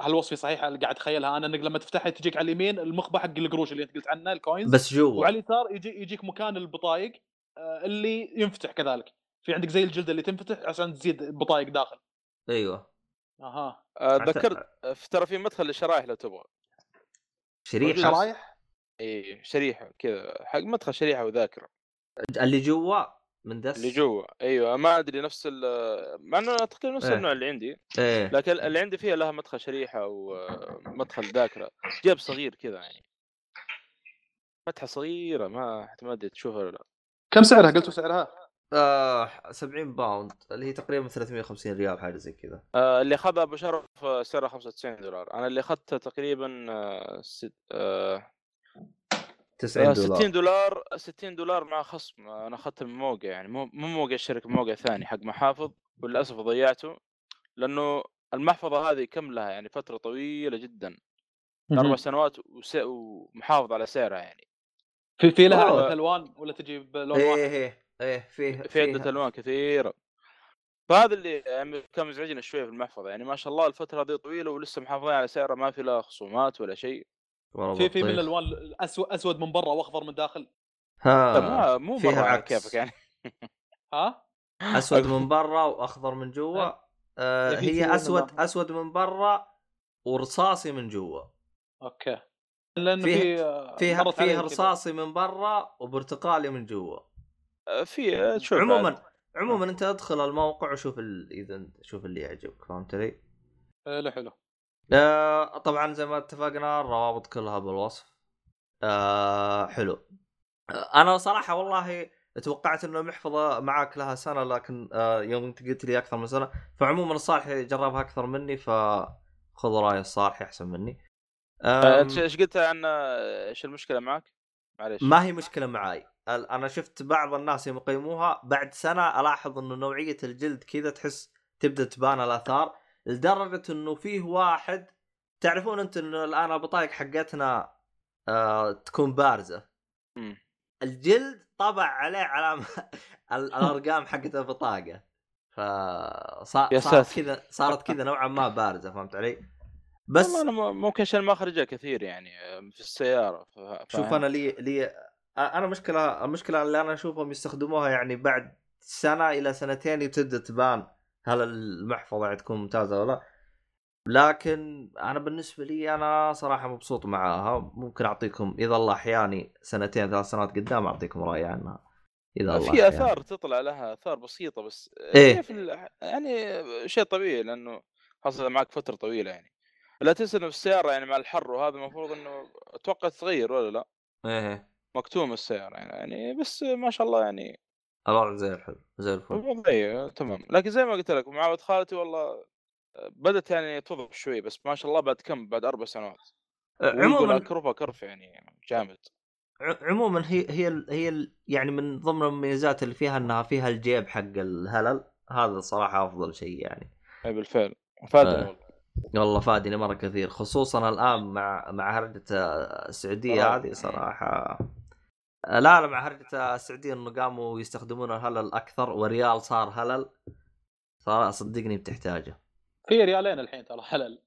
هل وصفي صحيح اللي قاعد اتخيلها أنا إنك لما تفتحها تجيك على اليمين المخبه حق القروش اللي أنت قلت عنه ال coins بس جوا وعلى اليسار يجي يجيك مكان البطايق آه، اللي ينفتح كذلك. في عندك زي الجلدة اللي تنفتح عشان تزيد بطايق داخل. أيوه. أها. آه، ذكرت في ترى في مدخل للشرايح لو تبغى. شريحة؟ شرايح؟ إي شريحة كذا حق مدخل شريحة وذاكرة. اللي جوا؟ من دس اللي جوا أيوه. ما أدري نفس ال مع إنه تقريبا نفس إيه. النوع اللي عندي. إيه. لكن اللي عندي فيها لها مدخل شريحة ومدخل ذاكرة. جيب صغير كذا يعني. فتحة صغيرة ما ما أدري تشوفها ولا لا. كم سعرها؟ قلتوا سعرها؟ آه 70 باوند اللي هي تقريبا 350 ريال حاجة زي كذا. آه، اللي أخذها أبو شرف آه، سعرها 95 دولار. أنا اللي اخذته تقريبا آه، ست... آه، 90 آه، دولار. 60 دولار 60 دولار مع خصم. أنا اخذته من موقع يعني مو مو موقع الشركة موقع ثاني حق محافظ وللأسف ضيعته لأنه المحفظة هذه كم لها؟ يعني فترة طويلة جدا. أربع سنوات وس... ومحافظ على سعرها يعني. في في لها أوه. الوان ولا تجي بلون إيه واحد؟ إيه إيه. فيه في عدة ألوان كثيرة. فهذا اللي يعني كان مزعجنا شوية في المحفظة. يعني ما شاء الله الفترة هذه طويلة ولسه محافظين على سعرها ما في لها خصومات ولا شيء. في في من. الألوان اسود أسود من برا وأخضر من داخل. ها ما مو فيها على عكس. كيفك يعني. ها؟ أسود من برا وأخضر من جوا. ها؟ آه هي أسود. أسود من برا ورصاصي من جوا. أوكي. لأن فيه- في آه، فيها فيها كذا. رصاصي من برا وبرتقالي من جوا. في آه، شوف عموما بعد. عموما أنت أدخل الموقع وشوف ال... إذا انت- شوف اللي يعجبك فهمت علي؟ حلو حلو آه طبعا زي ما اتفقنا الروابط كلها بالوصف آه حلو آه أنا صراحة والله توقعت إنه محفظة معك لها سنة لكن آه يوم أنت قلت لي أكثر من سنة فعموما الصالح جربها أكثر مني فخذ رأي الصالح أحسن مني آه، أنت إيش قلت عن آه، إيش المشكلة معك؟ معليش ما هي مشكلة معاي أنا شفت بعض الناس يوم يقيموها بعد سنة ألاحظ إنه نوعية الجلد كذا تحس تبدأ تبان الآثار لدرجة إنه فيه واحد تعرفون انت إنه الآن البطايق حقتنا آه تكون بارزة مم. الجلد طبع عليه علامة ال- الأرقام حقت البطاقه ف صا- يا صارت ساتر. كذا صارت كذا نوعا ما بارزة فهمت علي؟ بس والله أنا ممكن عشان ما اخرجها كثير يعني آه، في السيارة ف- شوف؟ أنا لي لي أنا مشكلة المشكلة اللي أنا أشوفهم يستخدموها يعني بعد سنة إلى سنتين تبدا تبان هل المحفظة يعني تكون ممتازة ولا لا. لكن أنا بالنسبة لي أنا صراحة مبسوط معاها ممكن أعطيكم إذا الله أحياني سنتين ثلاث سنوات قدام أعطيكم راي عنها إذا الله في. آثار تطلع لها آثار بسيطة بس إيه. هي في ال- يعني شيء طبيعي لأنه حصل معك فترة طويلة يعني لا تنسى انه في السيارة يعني مع الحر وهذا المفروض إنه أتوقع تتغير ولا لا؟ إيه مكتوم السيارة يعني, يعني بس ما شاء الله يعني الوضع زي الحلو زي الفل. وضعيه تمام. لكن زي ما قلت لك مع ولد خالتي والله بدت يعني تضعف شوي بس ما شاء الله بعد كم؟ بعد أربع سنوات. عموما كرفها كرف يعني جامد. عموما هي هي هي يعني من ضمن المميزات اللي فيها إنها فيها الجيب حق الهلل هذا صراحة أفضل شيء يعني. اي بالفعل. فادني آه. والله. والله فادني مرة كثير. خصوصا الآن مع مع هرجة السعودية آه. هذه صراحة. لا لا مع هرجة السعودية انه قاموا يستخدمون الهلل أكثر وريال صار هلل. صار صدقني بتحتاجه. في ريالين الحين ترى حلل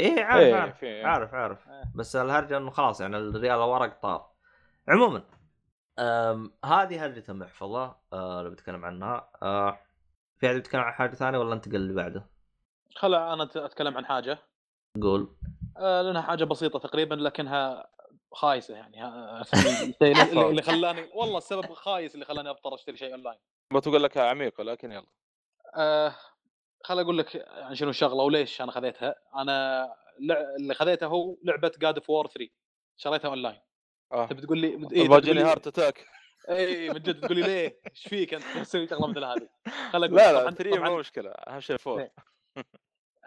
إيه عارف إيه، عارف في- عارف عارف. إيه. بس الهرجة إنه خلاص يعني الريال الورق طار. عموما هذه هرجة المحفظة أه اللي بتكلم عنها. أه في أحد بيتكلم عن حاجة ثانية ولا أنتقل اللي بعده؟ خلع أنا أتكلم عن حاجة. قول. آه، لأنها حاجة بسيطة تقريبا لكنها خايسة يعني ها- الشيء اللي, خلاني والله السبب خايس اللي خلاني اضطر أشتري شيء أونلاين. ما تقول لك عميقه لكن يلا. آه خل أقول لك يعني شنو الشغلة وليش أنا خذيتها. أنا لع- اللي خذيته هو لعبة God of War 3 شريتها أونلاين. آه. تبي تقول لي إيه بيجيني heart attack اي من جد تقول لي ليه؟ إيش فيك أنت؟ تسوي شغلة مثل هذه؟ خل أقول لا لا طبعاً- 3 طبعاً مو مشكلة اهم شيء 4 إيه. آه،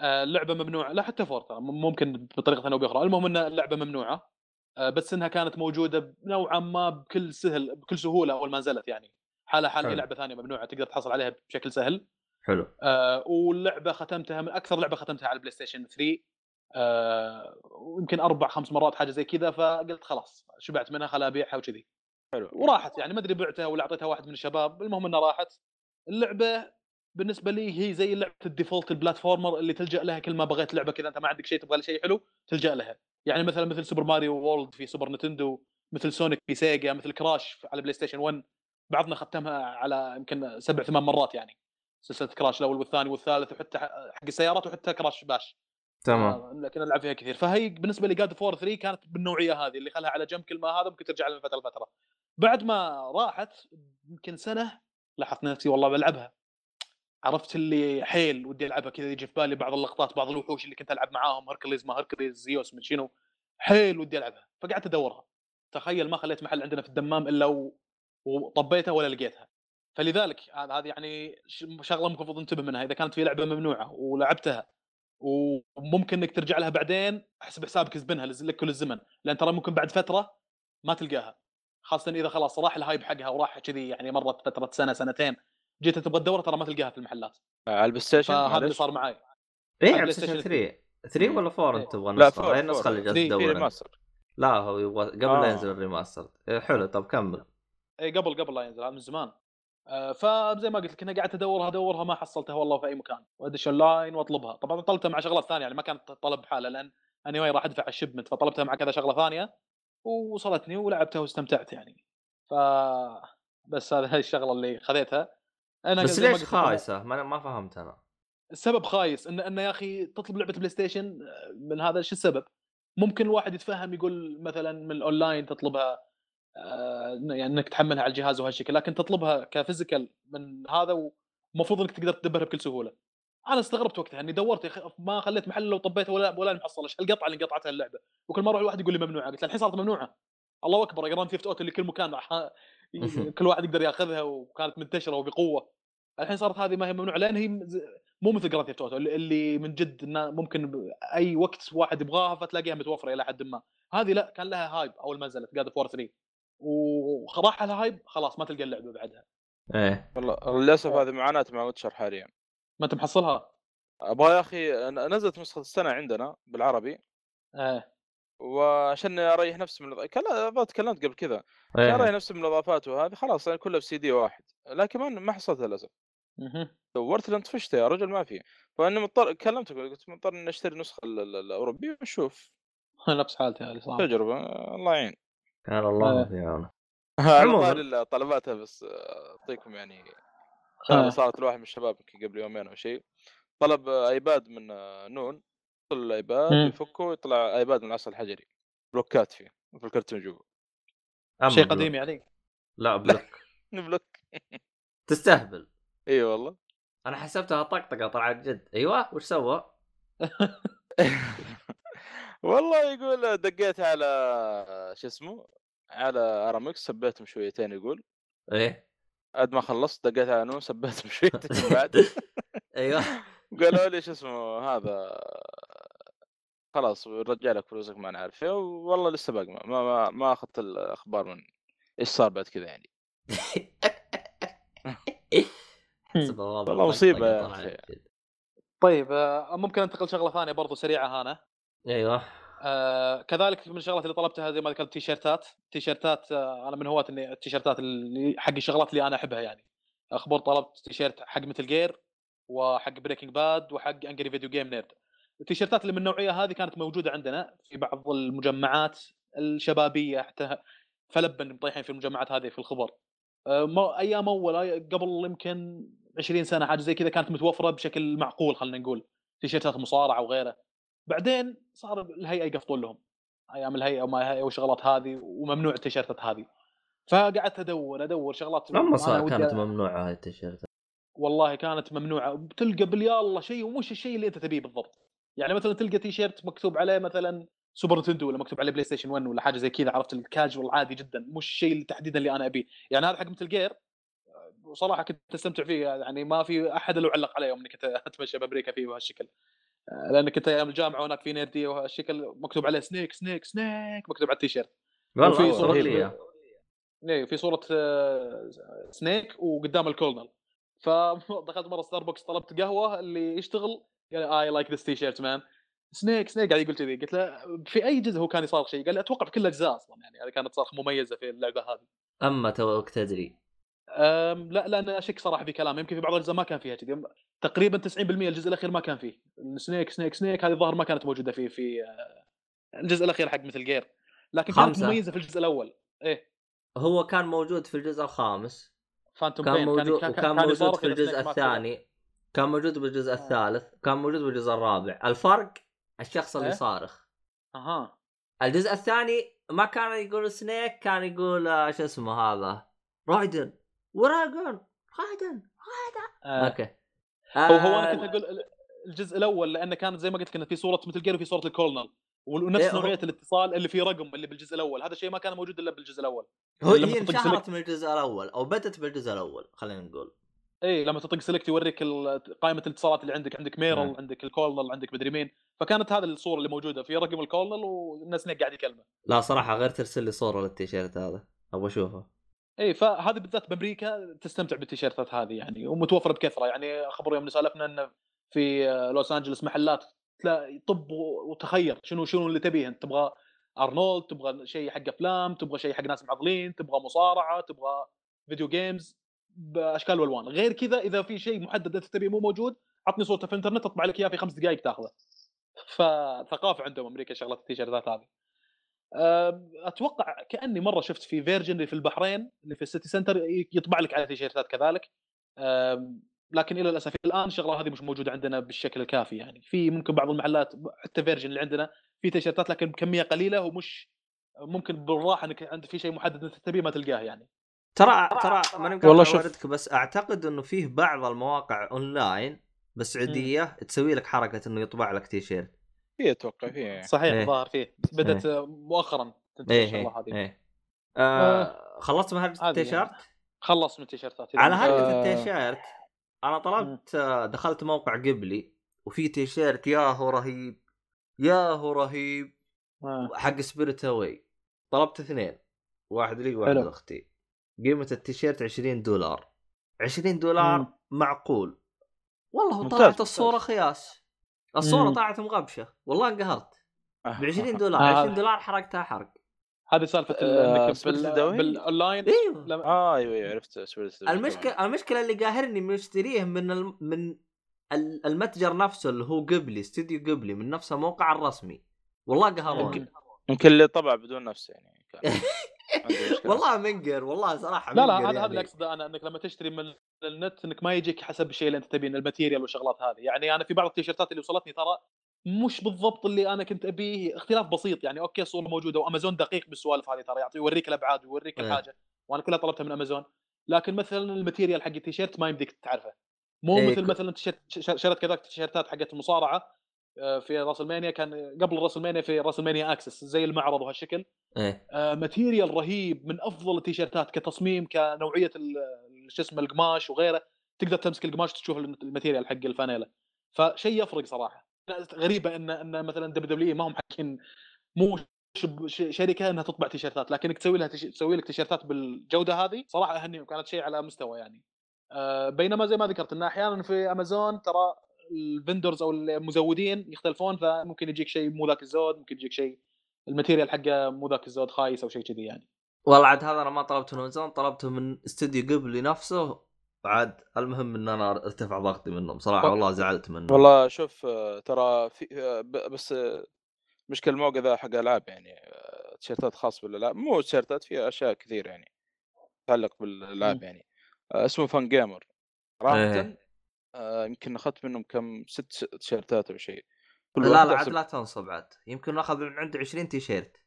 اللعبة ممنوعة. لا حتى four ترى ممكن بطريقة أو باخرى المهم ان اللعبة ممنوعة. آه، بس إنها كانت موجودة نوعا ما بكل سهل بكل سهولة أول ما نزلت يعني. حالها حال اي. لعبة ثانية ممنوعة تقدر تحصل عليها بشكل سهل. حلو. آه، واللعبة ختمتها من أكثر لعبة ختمتها على ال PlayStation 3 آه، ويمكن أربع خمس مرات حاجة زي كذا فقلت خلاص شبعت منها خل أبيعها وكذي. حلو. وراحت يعني ما أدري بعتها ولا أعطيتها واحد من الشباب. المهم إنها راحت. اللعبة بالنسبة لي هي زي لعبة ال default ال platformer اللي تلجأ لها كل ما بغيت لعبة كذا أنت ما عندك شيء تبغى شيء حلو تلجأ لها. يعني مثلا مثل Super Mario World في Super Nintendo مثل Sonic في Sega مثل Crash على PlayStation 1 بعضنا ختمها على يمكن سبع ثمان مرات يعني. سلسلة Crash الأول والثاني والثالث وحتى حق السيارات وحتى Crash Bash تمام. آه، لكن ألعب فيها كثير. فهي بالنسبة لي God of War 3 كانت بالنوعية هذه اللي خلها على جنب كل ما هذا ممكن ترجع لها من فتره لفترة. بعد ما راحت يمكن سنة لاحظت نفسي والله بلعبها. عرفت اللي حيل ودي ألعبها كذا يجي في بالي بعض اللقطات بعض الوحوش اللي كنت ألعب معاهم هركليز ما هركليز زيوس من شنو حيل ودي ألعبها. فقعدت أدورها. تخيل ما خليت محل عندنا في الدمام إلا و... وطبيتها ولا لقيتها. فلذلك هذه يعني شغلة المفروض انتبه منها. إذا كانت في لعبة ممنوعة ولعبتها وممكن إنك ترجع لها بعدين أحسب حسابك زبنها لك كل الزمن. لأن ترى ممكن بعد فترة ما تلقاها. خاصة إذا خلاص راح ال hype حقها وراح كذي يعني مرت فترة سنة سنتين. جيت تبغى تدور ترى ما تلقاها في المحلات. على ال PlayStation فهذا اللي. صار معي إيه على على PlayStation Station 3 3 ولا 4 إيه. انت تبغى لا النسخه هي النسخه اللي. جالس تدور remaster. لا هو يبغى قبل آه. لا ينزل ال remaster. إيه، حلو. طب كمل. اي قبل قبل لا ينزل هذا من زمان. آه، فزي ما قلت لك أنا قعدت أدورها أدورها ما حصلتها والله في أي مكان. وأدش أونلاين وأطلبها. طبعا طلبتها مع شغلات ثانية يعني ما كانت طلب بحاله لأن أنا anyway راح أدفع ال shipment فطلبتها مع كذا شغلة ثانية ووصلتني ولعبتها واستمتعت يعني. ف بس هذه هاي الشغلة اللي خذيتها. أنا بس ما ليش خايسة؟ ما, ما فهمت أنا السبب خايس ان إنه يا أخي تطلب لعبة PlayStation آه، من هذا شو السبب؟ ممكن الواحد يتفهم يقول مثلا من الاونلاين تطلبها آه، يعني إنك تحملها على الجهاز وهالشكل لكن تطلبها ك physical من هذا ومفروض إنك تقدر تدبرها بكل سهولة. أنا استغربت وقتها إني دورت يا أخي ما خليت محل لو طبيته ولا ولا محصل إيش القطعه اللي قطعتها اللعبة وكل مرة الواحد يقول لي ممنوعة قلت له الحين صارت ممنوعة الله أكبر Grand Theft Auto اللي كل مكان كل واحد يقدر ياخذها وكانت منتشرة وبقوة الحين صارت هذه ما هي ممنوعه لأن هي مو مثل Grand Theft Auto اللي- اللي من جد إنه ممكن أي وقت واحد يبغاها فتلاقيها متوفرة إلى حد ما. هذه لا كان لها hype أول ما نزلت God of War 3 وراح لها hype خلاص ما تلقى اللعبة بعدها. إيه. والله للأسف هذه معاناة مع Witcher حاليا. ما أنت محصلها؟ أبغى يا أخي ن- نزلت نسخة السنة عندنا بالعربي. إيه. وعشان أريح نفسي من الإض- كلا تكلمت قبل كذا. عشان أريح نفسي من الإضافات وهذه خلاص يعني كلها في سي دي واحد. لكن ما ما حصلتها للأسف. دورت لين طفشت يا رجل ما في. فأني مضطر كلمتك قلت مضطر إني أشتري النسخه ال- ال- الأوروبية ونشوف. نفس حالتي هذه صراحة تجربة الله يعين. كان الله إيه. في عونه عموماً. الطلبات بس آه، أعطيكم يعني آه. صارت لواحد من الشباب يمكن قبل يومين أو شيء. طلب آه، iPad من آه، نون يدخل ال iPad. يفكه ويطلع iPad من العصر الحجري. بلوكات فيه في الكرتون جوا شيء. قديم يعني؟ لا بلوك. بلوك. تستهبل. إي والله. أنا حسبتها طقطقة طلعت جد. أيوه وش سوى؟ والله يقول دقيت على شو اسمه على ارامكس سبيتهم شويتين يقول. إيه. بعد ما خلصت دقيت على نون سبيتهم شويتين بعد. أيوه. قالوا لي شو اسمه هذا خلاص رجع لك فلوسك ما نعرف والله لسه باقي ما ما, ما, ما أخذت الأخبار من إيش صار بعد كذا يعني. والله طلعت أخي. جد. طيب آه، ممكن انتقل شغلة ثانية برضو سريعة هنا. أيوه. آه كذلك من الشغلات اللي طلبتها زي ما ذكرت تيشيرتات. تيشيرتات آه أنا من هواة إني التيشيرتات اللي حق الشغلات اللي أنا أحبها يعني. أخبار طلبت تيشيرت حق مثل جير وحق Breaking Bad وحق Angry Video Game Nerd التيشيرتات اللي من النوعية هذه كانت موجودة عندنا في بعض المجمعات الشبابية حتى فلبن مطيحين في المجمعات هذه في الخبر. آه، ما- أيام أول أي- قبل يمكن 20 سنة حاجة زي كذا كانت متوفرة بشكل معقول خلينا نقول. تيشيرتات مصارعه وغيره. بعدين صار الهيئة يقفطون لهم. أيام الهيئة وما الهيئه والشغلات هذه وممنوع التيشيرتات هذه. فقعدت أدور أدور شغلات لما صار كانت ممنوعة هاي التيشيرت والله كانت ممنوعة. بتلقى باليالله شيء ومش الشيء اللي أنت تبيه بالضبط. يعني مثلا تلقى تيشيرت مكتوب عليه مثلا Super Nintendo ولا مكتوب عليه PlayStation 1 ولا حاجة زي كذا عرفت؟ الكاجوال عادي جدا. مش الشيء اللي تحديدا اللي أنا أبيه. يعني هذا حق Metal Gear وصراحة كنت أستمتع فيه يعني ما في أحد الا علق عليه يوم إني كنت أتمشى بأمريكا فيه بهالشكل آه، لأن كنت أيام الجامعة هناك في nerdy وهالشكل مكتوب عليه Snake Snake Snake مكتوب على التيشيرت. والله صورة لي إياه. إيه في صورة آه، Snake وقدام الكولنل فدخلت مرة ستاربكس طلبت قهوة اللي يشتغل قال I like this t-shirt man Snake Snake قاعد يقول كذي. قلت له في أي جزء هو كان يصارخ شيء؟ قال لي أتوقع في كل الأجزاء أصلا يعني. هذه كانت صارخ مميزة في اللعبة هذه. أما توك تدري. لا لا أنا أشك صراحة في كلام يمكن في بعض الأجزاء ما كان فيها كذي. تقريبا 90% الجزء الأخير ما كان فيه. Snake Snake Snake هذه الظاهر ما كانت موجودة فيه في آه، الجزء الأخير حق مثل جير. لكن كانت خمسة. مميزة في الجزء الأول. إيه. هو كان موجود في الجزء الخامس. فانتوم كان موجود كان وكان موجود يصارخ في الجزء. الثاني. كان موجود بالجزء آه. الثالث. كان موجود بالجزء الرابع. الفرق الشخص اللي إيه؟ صارخ. أها. الجزء الثاني ما كان يقول سنيك كان يقول آه، شو اسمه هذا؟ رايدن. وراجون رايدن آه. أوكي. هو هو أنا آه، كنت أقول ال- الجزء الأول لأنه كانت زي ما قلت كنا في صورة Metal Gear وفي صورة الكولنل ونفس إيه، نوعية الاتصال اللي فيه رقم اللي بالجزء الأول. هذا الشيء ما كان موجود إلا بالجزء الأول. هو هي انشهرت من الجزء الأول أو بدت بالجزء الأول خلينا نقول. اي لما تطق select يوريك ال- قائمة الاتصالات اللي عندك. عندك Meryl مم. عندك الكولنل عندك مدري مين. فكانت هذه الصورة اللي موجودة. في رقم الكولنل والناس هناك قاعد يكلمه. لا صراحة غير ترسل لي صورة للتيشيرت هذا. أبغى اشوفه اي فهذه بالذات بأمريكا تستمتع بالتيشيرتات هذه يعني ومتوفرة بكثرة. يعني خبر يوم سألفنا انه في لوس أنجلوس محلات تلاقي طب وتخير شنو شنو اللي تبيه. انت تبغى أرنولد تبغى شيء حق أفلام تبغى شيء حق ناس معضلين تبغى مصارعة تبغى video games بأشكال وألوان. غير كذا إذا في شيء محدد أنت تبيه مو موجود عطني صورته في الإنترنت أطبع لك إياه في خمس دقائق تاخذه. فثقافه عندهم أمريكا شغلة التيشيرتات هذه. أتوقع كأني مرة شفت في Virgin اللي في البحرين اللي في ال City Centre يطبع لك على تيشيرتات كذلك. لكن إلى الأسف الآن الشغلة هذه مش موجودة عندنا بالشكل الكافي يعني. في ممكن بعض المحلات حتى Virgin اللي عندنا في تيشيرتات لكن بكمية قليلة ومش ممكن بالراحة إنك عند في شيء محدد أنت تبيه ما تلقاه يعني. ترى ترى ماني والله شوف. بس أعتقد إنه فيه بعض المواقع أونلاين بالسعوديه تسوي لك حركة إنه يطبع لك تيشيرت. في أتوقع في صحيح إيه. الظاهر فيه بدأت مؤخرا تنتشر إيه الشغله إيه هذه. إيه. آه خلصت من عادي التيشيرت؟ خلص من التيشيرتات على هرجه آه. التيشيرت أنا طلبت آه، دخلت موقع قبلي وفي تيشيرت يا هو رهيب يا هو رهيب آه. حق Spirited Away طلبت اثنين واحد لي واحد حلو. لاختي. قيمة التيشيرت 20 دولار. 20 دولار مم. معقول. والله ممتاز، طلعت. الصورة خياس. الصورة مم. طلعت مغبشة والله انقهرت آه. ب 20 دولار آه. 20 دولار حرقتها حرق هذه سالفة آه، إنك؟ بالاونلاين إيوه آه أيوه أيوه عرفت المشكلة المشكلة اللي قاهرني مشتريه من الم... من ال- المتجر نفسه اللي هو قبلي Studio Ghibli من نفس الموقع الرسمي والله قهروني يمكن- اللي طبع بدون نفس يعني. والله منقر والله صراحة لا لا هذا هذا يعني. اللي اقصده أنا إنك لما تشتري من النت إنك ما يجيك حسب الشيء اللي أنت تبين ال material والشغلات هذه. يعني أنا في بعض التيشيرتات اللي وصلتني ترى مش بالضبط اللي أنا كنت أبيه اختلاف بسيط يعني. أوكي الصورة موجودة وأمازون دقيق بالسوالف هذه ترى يعطي يوريك الأبعاد ويوريك إيه. الحاجة. وأنا كلها طلبتها من أمازون. لكن مثلا ال material حق التيشيرت ما يمديك تعرفه. مو إيه، مثل مثلا شريت كذاك التيشيرتات حقت المصارعة في WrestleMania كان قبل WrestleMania في WrestleMania Axxess زي المعرض وهالشكل. آه، material رهيب من أفضل التيشيرتات كتصميم كنوعية شو اسمه القماش وغيره تقدر تمسك القماش تشوف ال material حق الفانيلا. فشيء يفرق صراحة. غريبة إن إن مثلا WWE ما هم حاكين مو شركة إنها تطبع تيشيرتات لكنك تسوي لها تسوي لك تيشيرتات بالجودة هذه صراحة اهنيهم كانت شيء على مستوى يعني. آه، بينما زي ما ذكرت إن أحيانا في أمازون ترى ال vendors أو المزودين يختلفون فممكن يجيك شيء مو ذاك الزود ممكن يجيك شيء ال material حقه مو ذاك الزود خايس أو شيء كذي يعني والله عاد هذا أنا ما طلبته من امازون طلبته من Studio Ghibli نفسه عاد المهم إن أنا ارتفع ضغطي منهم صراحة. والله زعلت منهم والله شوف آه، ترى في آه، ب- بس آه، مشكلة الموقع ذا حق ألعاب يعني تيشيرتات خاص بالألعاب مو تيشيرتات في أشياء كثير يعني تتعلق بالألعاب. يعني اسمه Fangamer صراحة إيه. آه، يمكن أخذت منهم كم ست تيشيرتات أو شيء. لا لا عاد لا تنصب عاد. يمكن ناخذ من عنده 20 تيشيرت.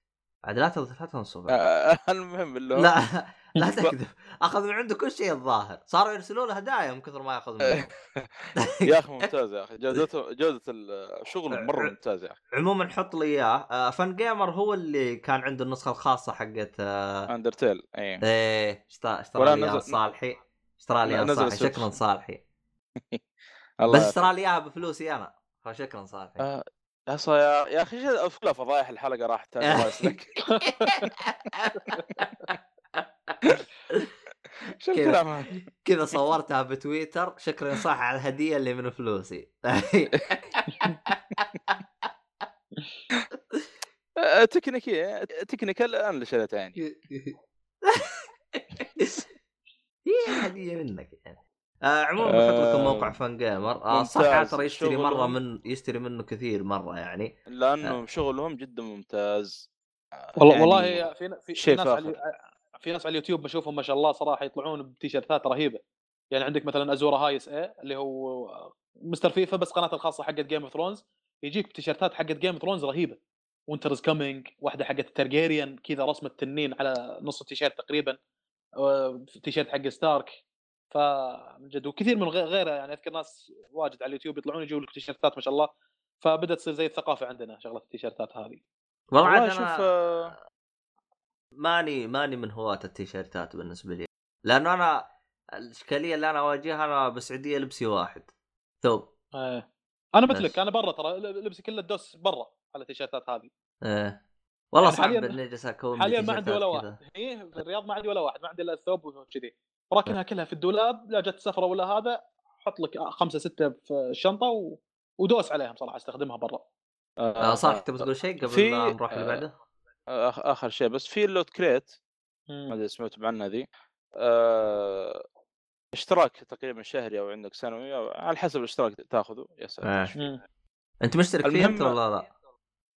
عاد لا تنصب لا تنصب. عاد. آه، المهم اللي لا لا تكذب. أخذ من عنده كل شيء الظاهر. صاروا يرسلوا له هدايا من كثر ما يأخذ منهم. يا أخي ممتاز يا أخي. جودته جودة الشغل مرة ممتاز يا أخي. عموما حط لي إياه. آه، Fangamer هو اللي كان عنده النسخة الخاصة حقت آه، Undertale اي إيه اشترى اشترى لي صالحي. اشترى لي صالحي. شكرا صالحي. بس. اشترى لي اياها بفلوسي أنا فشكرا صالحي آه، يا يا يا أخي شو- كلها فضايح الحلقة راحت شو كذا. الكلام هذا؟ كذا صورتها بتويتر. شكرا صح على الهدية اللي من فلوسي. آه، تكنيكي تكنيكال أنا اللي شريتها يعني. هي هديه منك يعني. آه عموما بحط لكم آه، موقع Fangamer آه. صح ترى يشتري مرة من يشتري منه كثير مرة يعني. لأنه شغلهم جدا ممتاز. آه، والله يعني والله في في, ناس على فاخر. في ناس على اليوتيوب بشوفهم ما شاء الله صراحة يطلعون بتيشيرتات رهيبة. يعني عندك مثلا Azor Ahai اللي هو Mr Fifa بس قناته الخاصة حقت Game of Thrones يجيك بتيشيرتات حقت Game of Thrones رهيبة. winter's coming واحدة حقت ال Targaryen كذا رسمة تنين على نص التيشيرت تقريبا. آه، تيشيرت حق ستارك فمن جد وكثير من غير- غيره يعني أذكر ناس واجد على اليوتيوب يطلعون يجيبوا لك تيشيرتات ما شاء الله فبدأت تصير زي الثقافة عندنا شغلة التيشيرتات هذه. والله عاد شوف أنا آه، ماني ماني من هواة التيشيرتات بالنسبة لي لأنه أنا الإشكالية اللي أنا أواجهها أنا بالسعودية لبسي واحد. ثوب. إيه. أنا. مثلك أنا برا ترى لبسي كله الدوس برا على التيشيرتات هذه. إيه. والله يعني صعب حالياً- إني أجلس أكون حاليا ما عندي ولا واحد. هي في الرياض ما عندي ولا واحد ما عندي إلا الثوب وكذي راكنها كلها في الدولاب لا جت سفرة ولا هذا حط لك خمسة ستة في الشنطة و... ودوس عليهم صراحة استخدمها برا آه صالح تبغى تقول شيء قبل في- ما نروح اللي آه، بعده؟ آخ- آخر شيء بس في اللوت كريت ما أدري سمعتوا عنها ذي آه، اشتراك تقريبا شهري أو عندك سنوي أو على حسب الاشتراك تأخذه يا ساتر آه. أنت مشترك فيه أنت ولا لا؟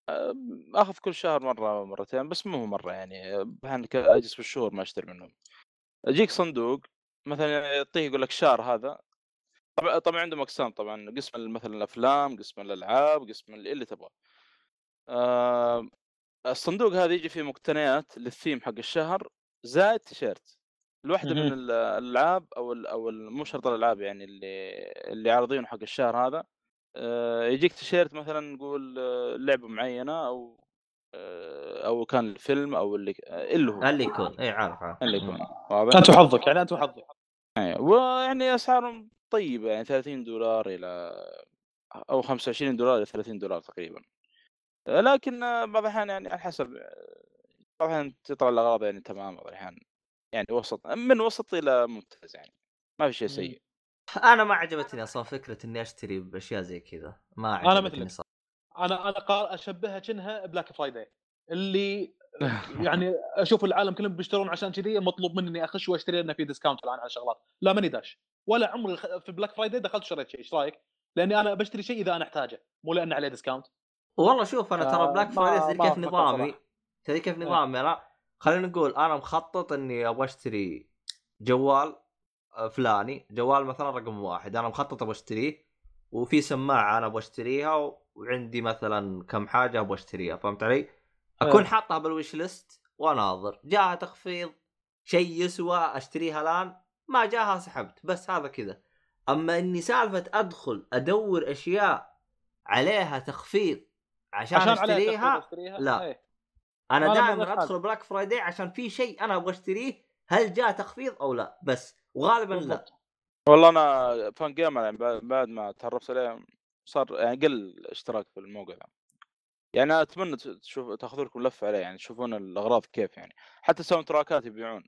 آه، آخذ كل شهر مرة أو مرتين بس مو مرة يعني آه، اجلس بالشهور ما أشتري منهم يجيك صندوق مثلا يعطيه يقول لك شهر هذا. طبعا طبعا عندهم أقسام طبعا قسم مثلا الأفلام قسم الألعاب قسم اللي تبغاه آه، الصندوق هذا يجي فيه مقتنيات للثيم حق الشهر زائد تيشيرت. الواحدة من الألعاب أو ال أو مو شرط الألعاب يعني اللي اللي عارضينه حق الشهر هذا. آه، يجيك تيشيرت مثلا نقول آه، لعبة معينة أو أو كان الفيلم أو اللي آه، اللي هو. اللي يكون. اي عارف عارف. اللي يكون. واضح؟ انت وحظك يعني أنت وحظك أيوة. ويعني أسعارهم طيبة يعني 30 دولار إلى أو 25 دولار إلى 30 دولار تقريبا. لكن بعض الأحيان يعني على حسب بعض الأحيان تطلع الأغراض يعني تمام بعض الأحيان يعني وسط من وسط إلى ممتاز يعني. ما في شيء. سيء. أنا ما عجبتني أصلا فكرة إني أشتري بأشياء زي كذا. ما أنا عجبتني مثلك. أنا أنا قا- أشبهها كأنها Black Friday اللي يعني أشوف العالم كلهم بيشترون عشان كذي مطلوب مني إني أخش وأشتري لأنه في discount الآن على شغلات لا ماني داش ولا عمري في Black Friday دخلت شريت شيء إيش رأيك؟ لأني أنا بشتري شيء إذا أنا أحتاجه مو لأنه عليه discount والله شوف أنا ترى آه، Black ما- Friday تدري كيف نظامي. تدري كيف إيه. نظامي انا خلينا نقول أنا مخطط إني أبغى أشتري جوال آه، فلاني جوال مثلا رقم واحد أنا مخطط أبغى أشتريه وفي سماعة أنا أبغى أشتريها و- وعندي مثلا كم حاجة أبغى أشتريها فهمت علي؟ أكون إيه. حاطها بالويش ليست وأناظر جاها تخفيض شيء يسوى أشتريها الآن ما جاها سحبت بس هذا كذا أما إني سالفة أدخل أدور أشياء عليها تخفيض عشان, عشان أشتريها أشتريها لا. إيه. أنا دائما أدخل Black Friday عشان في شيء أنا أبغى أشتريه هل جاء تخفيض أو لا بس وغالبا لا. والله أنا Fangamer يعني بعد بعد ما تعرفت عليه صار يعني قل الاشتراك في الموقع. يعني أتمنى تشوف تاخذوا لكم لفه عليه يعني تشوفون الأغراض كيف يعني. حتى soundtrack ات يبيعون.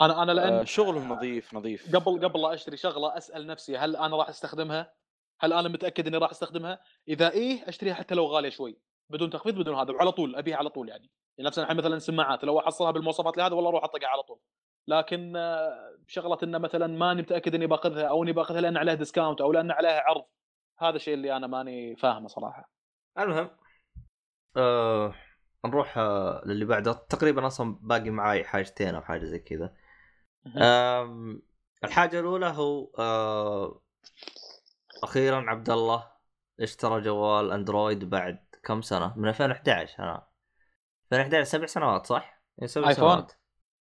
أنا أنا لأن آه شغلهم نظيف نظيف. قبل قبل لا أشتري شغلة أسأل نفسي هل أنا راح أستخدمها؟ هل أنا متأكد إني راح أستخدمها؟ إذا إيه أشتريها حتى لو غالية شوي بدون تخفيض بدون هذا وعلى طول أبيها على طول يعني. يعني نفس الحين مثلا سماعات لو أحصلها بالمواصفات اللي هذا والله أروح أطقها على طول. لكن آه، شغلة إنه مثلا ماني متأكد إني باخذها أو إني باخذها لأن عليها ديسكاونت أو لأن عليها عرض. هذا الشيء اللي أنا ماني فاهمه صراحة. المهم آه نروح آه للي بعده. تقريبا أصلا باقي معاي حاجتين أو حاجة زي كذا. آم، الحاجة الأولى هو آه أخيرا عبد الله اشترى جوال أندرويد بعد كم سنة؟ من 2011 أنا. 2011 سبع سنوات صح؟ إيه، سبع آيفون؟ سنوات.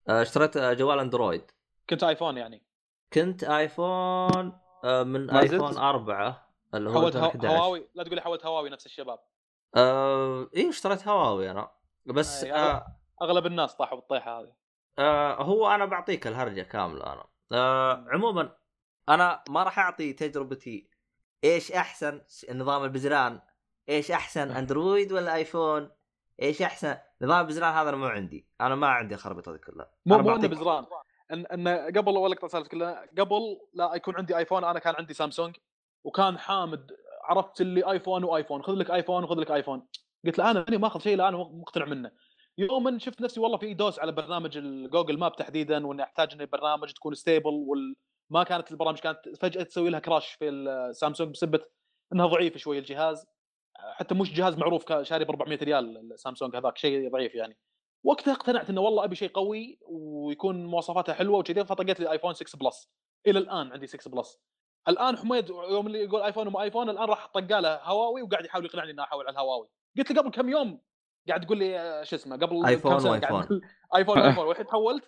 آه اشتريت آه، جوال أندرويد. كنت آيفون يعني. كنت آيفون من؟ آيفون 4 اللي هو حولت هو- 2011 هواوي لا تقول لي حولت هواوي نفس الشباب. آه إيه اشتريت هواوي أنا. بس أي، آه. أغلب الناس طاحوا بالطيحة هذه. آه هو أنا بعطيك الهرجة كاملة أنا. آه عموما أنا ما راح أعطي تجربتي إيش أحسن نظام البزران. إيش أحسن أندرويد ولا آيفون؟ إيش أحسن؟ نظام البزران هذا مو عندي. أنا ما عندي الخربطه هذه كلها. مو مو انه بزران. ان إن قبل اول اقطع سالفة كلها قبل لا يكون عندي آيفون أنا كان عندي سامسونج. وكان حامد عرفت اللي آيفون وآيفون خذ لك آيفون وخذ لك آيفون. قلت له أنا ماني ماخذ شيء أنا مقتنع منه. يوما شفت نفسي والله في دوس على برنامج ال Google Map تحديدا وإني أحتاج ان البرنامج تكون stable وما كانت البرامج كانت فجأة تسوي لها crash في السامسونج بسبه إنها ضعيف شوي الجهاز. حتى مش جهاز معروف شاري ب 400 ريال السامسونج هذاك شيء ضعيف يعني. وقتها اقتنعت إنه والله أبي شيء قوي ويكون مواصفاته حلوة وكذا فطقيت لي آيفون 6 Plus إلى الآن عندي 6 Plus الآن حميد يوم اللي يقول ايفون وما ايفون الآن راح طقاله هواوي وقاعد يحاول يقنعني إني احول على الهواوي قلت له قبل كم يوم قاعد تقول لي آه، شو اسمه قبل كم. قاعد تقول ايفون وايفون والحين تحولت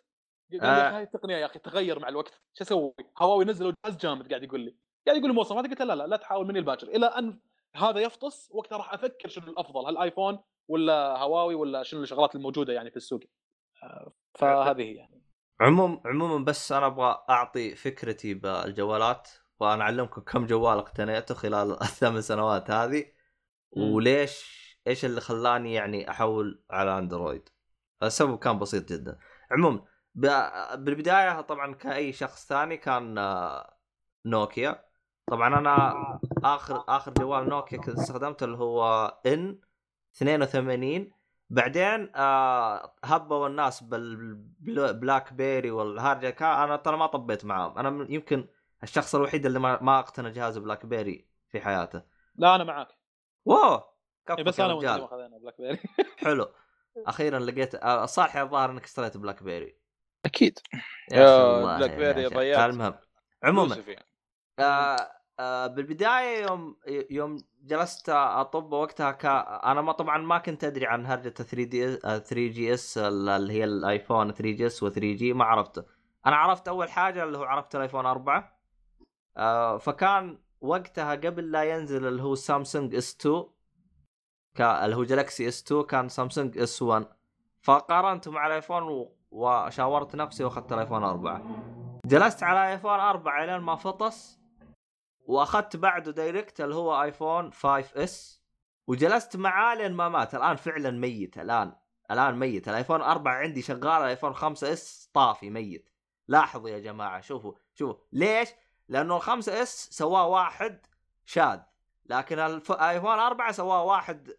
قال لي آه. هاي التقنية يا أخي تغير مع الوقت شو أسوي؟ هواوي نزلوا جهاز جامد قاعد يقول لي. قاعد يقول لي مواصفات قلت له لا لا لا تحاول مني لباكر. إلى أن هذا يفطس وقتها راح أفكر شنو الأفضل هل ايفون ولا هواوي ولا شنو الشغلات الموجودة يعني في السوق. آه، فهذه هي يعني. عموم عموما بس أنا أبغى أعطي فكرتي بالجوالات. وأنا أعلمكم كم جوال اقتنيته خلال الثمان سنوات هذه. وليش إيش اللي خلاني يعني أحول على أندرويد؟ السبب كان بسيط جدا. عموما بالبداية طبعا كأي شخص ثاني كان آه، نوكيا. طبعا أنا آخر آخر جوال نوكيا كنت استخدمته اللي هو إن 82 بعدين آه هبوا الناس بالبلاك بيري والهرجة. كا أنا ترى ما طبيت معاهم. أنا يمكن الشخص الوحيد اللي ما, ما اقتنى جهاز بلاك بيري في حياته. لا أنا معاك. واو! إيه، كفك بس أنا وأنت ما اخذنا بلاك بيري حلو. أخيرا لقيت آه، صالح الظاهر إنك اشتريت بلاك بيري أكيد. يا بلاك بيري. ضيعت. المهم عموما فيه. آه آه بالبداية يوم يوم جلست أطب وقتها كا أنا ما طبعا ما كنت أدري عن هرجة 3G 3GS اللي هي الآيفون 3 جي إس و 3 جي ما عرفته. أنا عرفت أول حاجة اللي هو عرفت الآيفون 4 آه فكان وقتها قبل لا ينزل اللي هو سامسونج S 2 كان اللي هو جالكسي S 2 كان سامسونج S 1 فقارنته مع الآيفون وشاورت نفسي وأخذت الآيفون 4 جلست على آيفون 4 لين ما فطس وأخذت بعده direct اللي هو آيفون 5S وجلست معاه لين ما مات. الآن فعلا ميت الآن الآن ميت. الآيفون 4 عندي شغال الآيفون 5S طافي ميت. لاحظوا يا جماعة شوفوا شوفوا. ليش؟ لأنه ال 5S سواه واحد شاذ لكن الف- الايفون 4 سواه واحد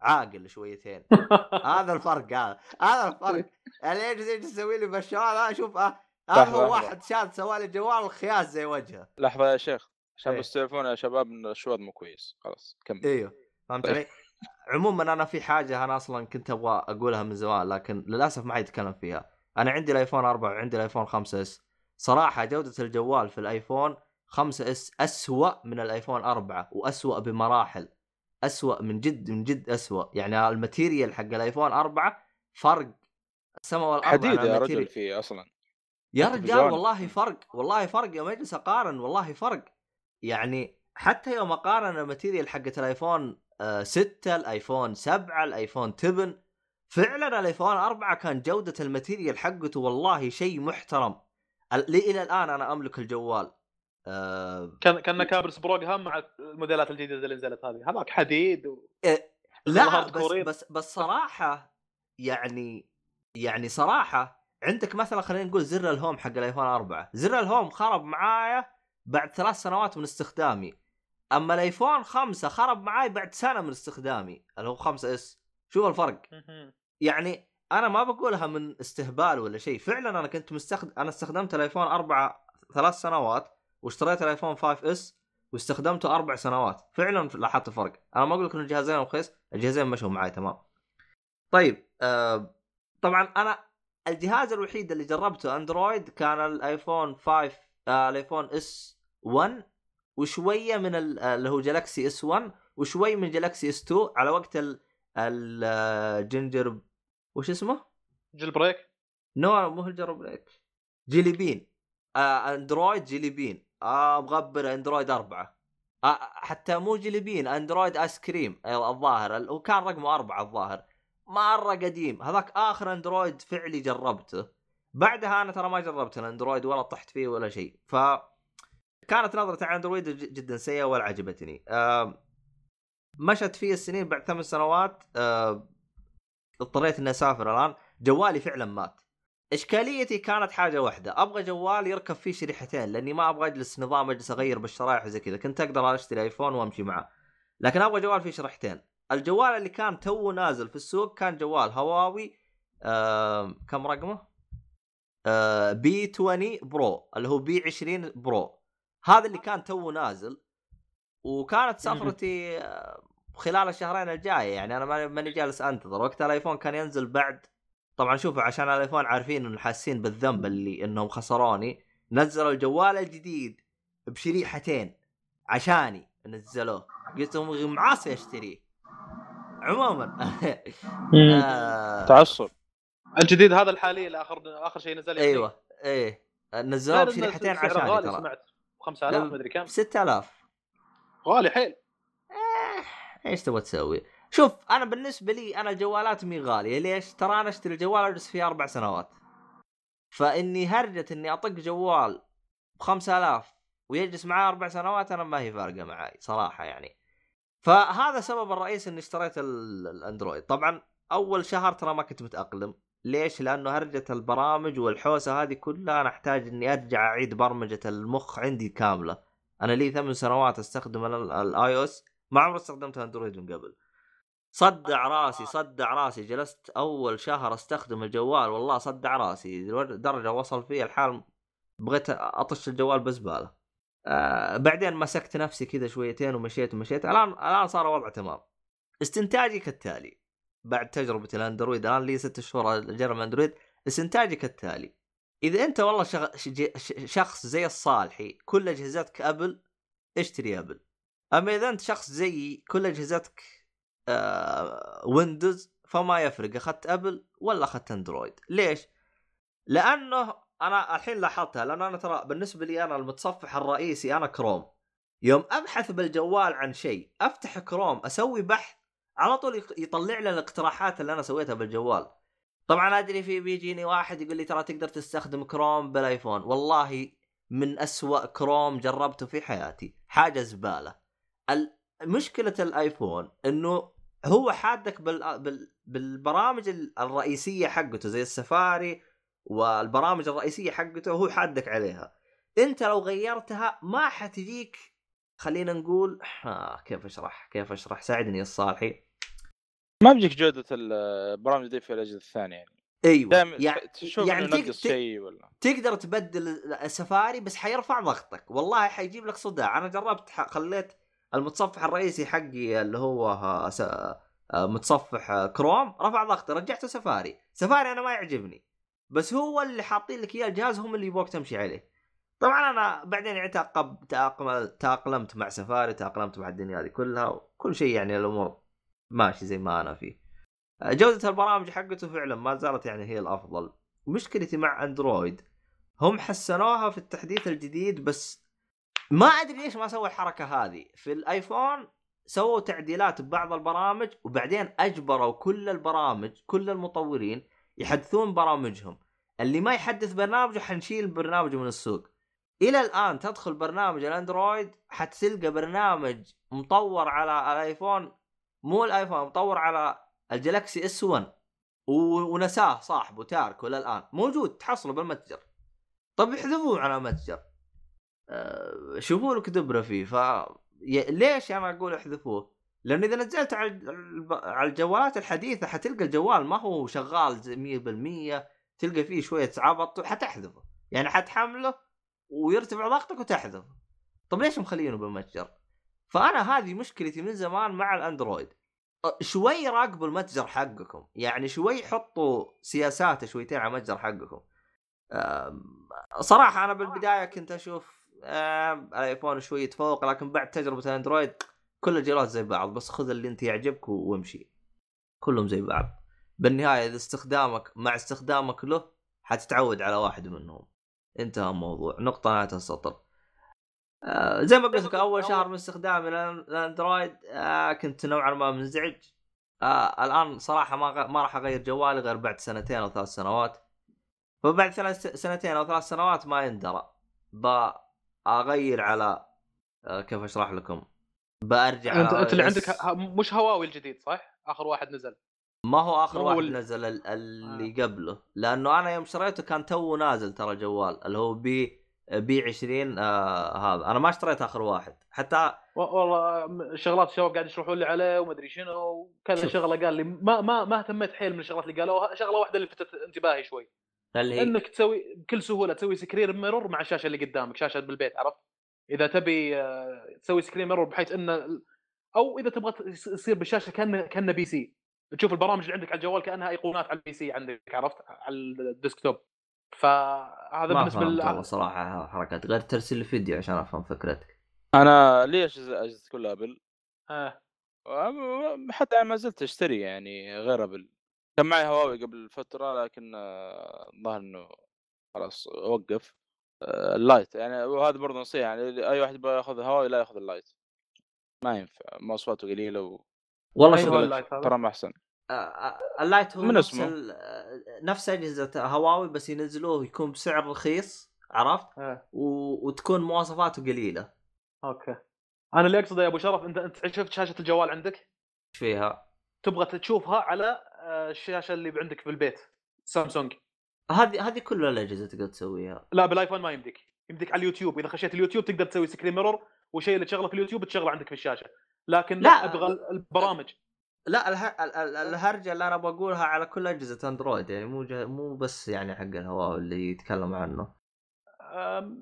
عاقل شويتين. هذا الفرق هذا هذا الفرق. اللي يجي يجي يسوي لي الجوال هذا أشوف آه، لحظة. واحد شاذ سوى لي جوال خياس زي وجهه. لحظة يا شيخ عشان إيه. بس تعرفون يا شباب إن الشواذ مو كويس. خلاص كمل. إيوه فهمت علي؟ عموما أنا في حاجة أنا أصلا كنت أبغى أقولها من زمان لكن للأسف ما حد يتكلم فيها. أنا عندي الآيفون 4 وعندي الآيفون 5S. صراحة جودة الجوال في الآيفون 5S أسوأ من الآيفون 4 وأسوأ بمراحل. أسوأ من جد من جد أسوأ. يعني ال material حق الآيفون 4 فرق السماء والأرض حديد يا. رجل فيه أصلا. يا رجال. والله فرق والله فرق يوم اجلس أقارن والله فرق. يعني حتى يوم أقارن ال material حقت الآيفون 6 الآيفون 7 الآيفون 7 فعلا الآيفون 4 كان جودة ال material حقته والله شيء محترم. لي إلى الآن أنا أملك الجوال. آه، كان كان كابرس بروج هم مع الموديلات الجديدة اللي نزلت هذه. هذاك حديد و... لا الهارد بس. بس بس صراحة يعني يعني صراحة عندك مثلا خلينا نقول زر ال home حق الآيفون 4 زر ال home خرب معايا بعد ثلاث سنوات من استخدامي. أما الآيفون 5 خرب معاي بعد سنة من استخدامي اللي هو 5S. شوف الفرق. يعني أنا ما بقولها من استهبال ولا شيء. فعلا أنا كنت مستخدم أنا استخدمت الأيفون 4 ثلاث سنوات واشتريت الأيفون 5S واستخدمته أربع سنوات. فعلا لاحظت فرق أنا ما أقول لك إن الجهازين رخيص الجهازين مشوا معي تمام. طيب آه طبعا أنا الجهاز الوحيد اللي جربته أندرويد كان الأيفون 5 آه الأيفون S 1 وشوية من ال- اللي هو جالكسي S 1 وشوي من جالكسي S 2 على وقت ال ال Ginger وش اسمه؟ jailbreak. No مو ال jailbreak. جيلي بين. آه اندرويد Jelly Bean. آه مغبر اندرويد أربعة. آه حتى مو Jelly Bean اندرويد Ice Cream آه، الظاهر. ال- وكان رقمه أربعة الظاهر. مرة قديم. هذاك آخر اندرويد فعلي جربته. بعدها أنا ترى ما جربت الاندرويد ولا طحت فيه ولا شيء. ف كانت نظرتي على اندرويد جدا سيئة ولا عجبتني. آه مشت فيه السنين بعد ثمان سنوات. آه اضطريت إني أسافر الآن جوالي فعلا مات. إشكاليتي كانت حاجة واحدة أبغى جوال يركب فيه شريحتين لأني ما أبغى أجلس نظام أجلس أغير بالشرايح وزي كذا كنت أقدر اشتري ايفون وأمشي معه. لكن أبغى جوال فيه شريحتين. الجوال اللي كان تو نازل في السوق كان جوال هواوي آه كم رقمه؟ آه P 20 Pro اللي هو P 20 Pro. هذا اللي كان تو نازل وكانت سفرتي آه، خلال الشهرين الجاية يعني أنا ماني- جالس أنتظر. وقت الآيفون كان ينزل بعد طبعا شوفوا عشان الآيفون عارفين إنه حاسين بالذنب اللي إنهم خسروني نزلوا الجوال الجديد بشريحتين عشاني نزلوه. قلت لهم معاصي أشتريه. عموما. آه. تعصب. الجديد هذا الحالي اللي اخر آخر شيء نزل يعني. أيوه. إيه. نزلوه بشريحتين عشاني ترى. سمعت. 5000 مدري كم. 6000 غالي حيل. إيش تبغى تسوي؟ شوف أنا بالنسبة لي أنا الجوالات مي غالية. ليش؟ ترى أنا أشتري جوال اجلس فيه أربع سنوات. فإني هرجة إني أطق جوال ب 5000 ويجلس معاه أربع سنوات أنا ما هي فارقة معي صراحة يعني. فهذا السبب الرئيسي إني اشتريت ال- الأندرويد. طبعا أول شهر ترى ما كنت متأقلم. ليش؟ لأنه هرجة البرامج والحوسة هذه كلها أنا أحتاج إني أرجع أعيد برمجة المخ عندي كاملة. أنا لي ثمان سنوات أستخدم ال iOS ما عمري استخدمت Android من قبل. صدع راسي صدع راسي. جلست أول شهر أستخدم الجوال والله صدع راسي. درجة وصل فيها الحال بغيت أطش الجوال بزباله آه بعدين مسكت نفسي كذا شويتين ومشيت ومشيت. الآن الآن صار الوضع تمام. استنتاجي كالتالي. بعد تجربة ال Android الآن لي ست شهور أجرب Android. استنتاجي كالتالي. إذا أنت والله شخص زي الصالحي كل أجهزتك أبل اشتري أبل. أما إذا أنت شخص زيي كل أجهزتك آه ويندوز فما يفرق أخذت ابل ولا أخذت اندرويد ليش؟ لأنه أنا الحين لاحظتها لأنه أنا ترى بالنسبة لي أنا المتصفح الرئيسي أنا كروم يوم أبحث بالجوال عن شيء أفتح كروم أسوي بحث على طول يطلع لي الاقتراحات اللي أنا سويتها بالجوال. طبعا أدري في بيجيني واحد يقول لي ترى تقدر تستخدم كروم بالآيفون. والله من أسوأ كروم جربته في حياتي. حاجة زبالة. ال- مشكلة الآيفون إنه هو حادك بال... بال... بالبرامج ال- الرئيسية حقته زي السفاري والبرامج الرئيسية حقته هو حادك عليها. أنت لو غيرتها ما حتجيك خلينا نقول آه كيف أشرح؟ كيف أشرح؟ ساعدني يا الصالحي ما بيجيك جودة البرامج دي في الأجهزة الثانية يعني. أيوه دائما يعني تشوف يعني تك- شيء ولا. تقدر تبدل السفاري بس حيرفع ضغطك. والله حيجيب لك صداع. أنا جربت خليت المتصفح الرئيسي حقي اللي هو س- آه، متصفح آه، كروم. رفع ضغطي رجعته سفاري. سفاري أنا ما يعجبني. بس هو اللي حاطين لك إياه الجهاز هم اللي يبغوك تمشي عليه. طبعا أنا بعدين يعني تأقلمت مع سفاري تأقلمت مع الدنيا هذه كلها وكل شيء يعني الأمور ماشي زي ما أنا فيه. آه، جودة البرامج حقته فعلا ما زالت يعني هي الأفضل. مشكلتي مع أندرويد هم حسنوها في التحديث الجديد بس ما أدري ليش ما سووا الحركة هذه. في الآيفون سووا تعديلات ببعض البرامج وبعدين أجبروا كل البرامج كل المطورين يحدثون برامجهم. اللي ما يحدث برنامجه حنشيل برنامجه من السوق. إلى الآن تدخل برنامج الأندرويد حتلقى برنامج مطور على الآيفون مو الآيفون مطور على الجلاكسي إس 1 و- ونساه صاحبه تاركه للان موجود تحصله بالمتجر. طب احذفوه على متجر أه شوفوا لك دبره فيه. ف ليش أنا أقول احذفوه؟ لأنه إذا نزلت على على الجوالات الحديثة حتلقى الجوال ما هو شغال زي 100% تلقى فيه شوية عبط حتحذفه يعني حتحمله ويرتفع ضغطك وتحذفه. طب ليش مخلينه بالمتجر؟ فأنا هذه مشكلتي من زمان مع الأندرويد. شوي راقبوا المتجر حقكم. يعني شوي حطوا سياسات شويتين على المتجر حقكم. صراحة أنا بالبداية كنت أشوف أم، الايفون شوي يتفوق لكن بعد تجربة الأندرويد كل الجوالات زي بعض بس خذ اللي أنت يعجبك وامشي. كلهم زي بعض. بالنهاية إذا استخدامك مع استخدامك له حتتعود على واحد منهم. انتهى الموضوع. نقطة نهاية السطر. آه زي ما قلت لك أول شهر من استخدامي للأندرويد آه كنت نوعا ما منزعج. آه الآن صراحة ما غ... ما راح أغير جوالي غير بعد سنتين أو ثلاث سنوات. فبعد ثلاث سنتين أو ثلاث سنوات ما يندرى. بأغير على آه كيف أشرح لكم؟ بأرجع أنت على أنت اللي. عندك ه- مش هواوي الجديد صح؟ آخر واحد نزل. ما هو آخر واحد ال- نزل ال- اللي قبله. لأنه أنا يوم شريته كان تو نازل ترى الجوال اللي هو بي بي 20 آه هذا. أنا ما اشتريت آخر واحد. حتى والله شغلات الشباب قاعد يشرحون لي عليه ومدري شنو وكذا. شغلة قال لي ما ما ما اهتميت حيل من الشغلات اللي قالوها. شغلة واحدة اللي لفتت انتباهي شوي. اللي هي انك تسوي بكل سهولة تسوي screen mirror مع الشاشة اللي قدامك شاشة بالبيت عرفت؟ إذا تبي آه، تسوي screen mirror بحيث انه أو إذا تبغى تص- يصير بالشاشة كأنه كأنه PC تشوف البرامج اللي عندك على الجوال كأنها إيقونات على ال PC عندك عرفت؟ على ال desktop. فهذا ما بالنسبة لل صراحة حركات غير ترسل لي فيديو عشان أفهم فكرتك. أنا لي اجهزه اجهزه كلها أبل؟ آه. حتى ما زلت أشتري يعني غير أبل. كان معي هواوي قبل فترة لكن آه، الظاهر إنه خلاص وقف آه، ال Lite يعني وهذا برضه نصيحة يعني أي واحد يبغى ياخذ هواوي لا ياخذ ال Lite ما ينفع مواصفاته قليلة و... والله شوف ال Lite هذا. ترى ما أحسن آه، ال Lite هو من نفس اسمه؟ ال- نفس أجهزة هواوي بس ينزلوه يكون بسعر رخيص عرفت آه. و... وتكون مواصفاته قليلة okay أنا اللي أقصده يا أبو شرف أنت أنت شفت شاشة الجوال عندك إيش فيها؟ تبغى تشوفها على آه، الشاشة اللي عندك في البيت سامسونج. هذه هذه كل الأجهزة تقدر تسويها. لا بالآيفون ما يمديك. يمديك على اليوتيوب. إذا خشيت اليوتيوب تقدر تسوي screen mirror والشيء اللي تشغله في اليوتيوب تشغله عندك في الشاشة. لكن لا. أبغى البرامج. لا اله... ال- ال- الهرجة اللي أنا بقولها على كل أجهزة أندرويد يعني مو. مو بس يعني حق الهواوي اللي يتكلم عنه.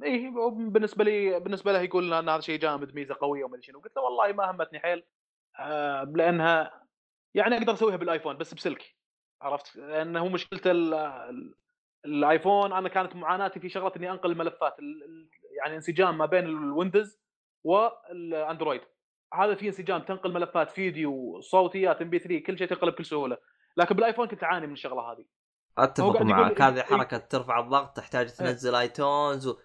إيه بالنسبة لي بالنسبة له يقول إن هذا شيء جامد ميزة قوية وما شنو. قلت له والله ما همتني حيل. لأنها يعني أقدر أسويها بالآيفون بس بسلك عرفت؟ لأنه هو مشكلته ال- ال- الآيفون أنا كانت معاناتي في شغلة إني أنقل الملفات ال- ال- يعني انسجام ما بين الويندوز والأندرويد. هذا في انسجام تنقل ملفات فيديو صوتيات MP 3 كل شيء تنقله بكل سهولة. لكن بالآيفون كنت أعاني من الشغلة هذه. أتفق معك هذه إيه. حركة ترفع الضغط تحتاج تنزل آيتونز و...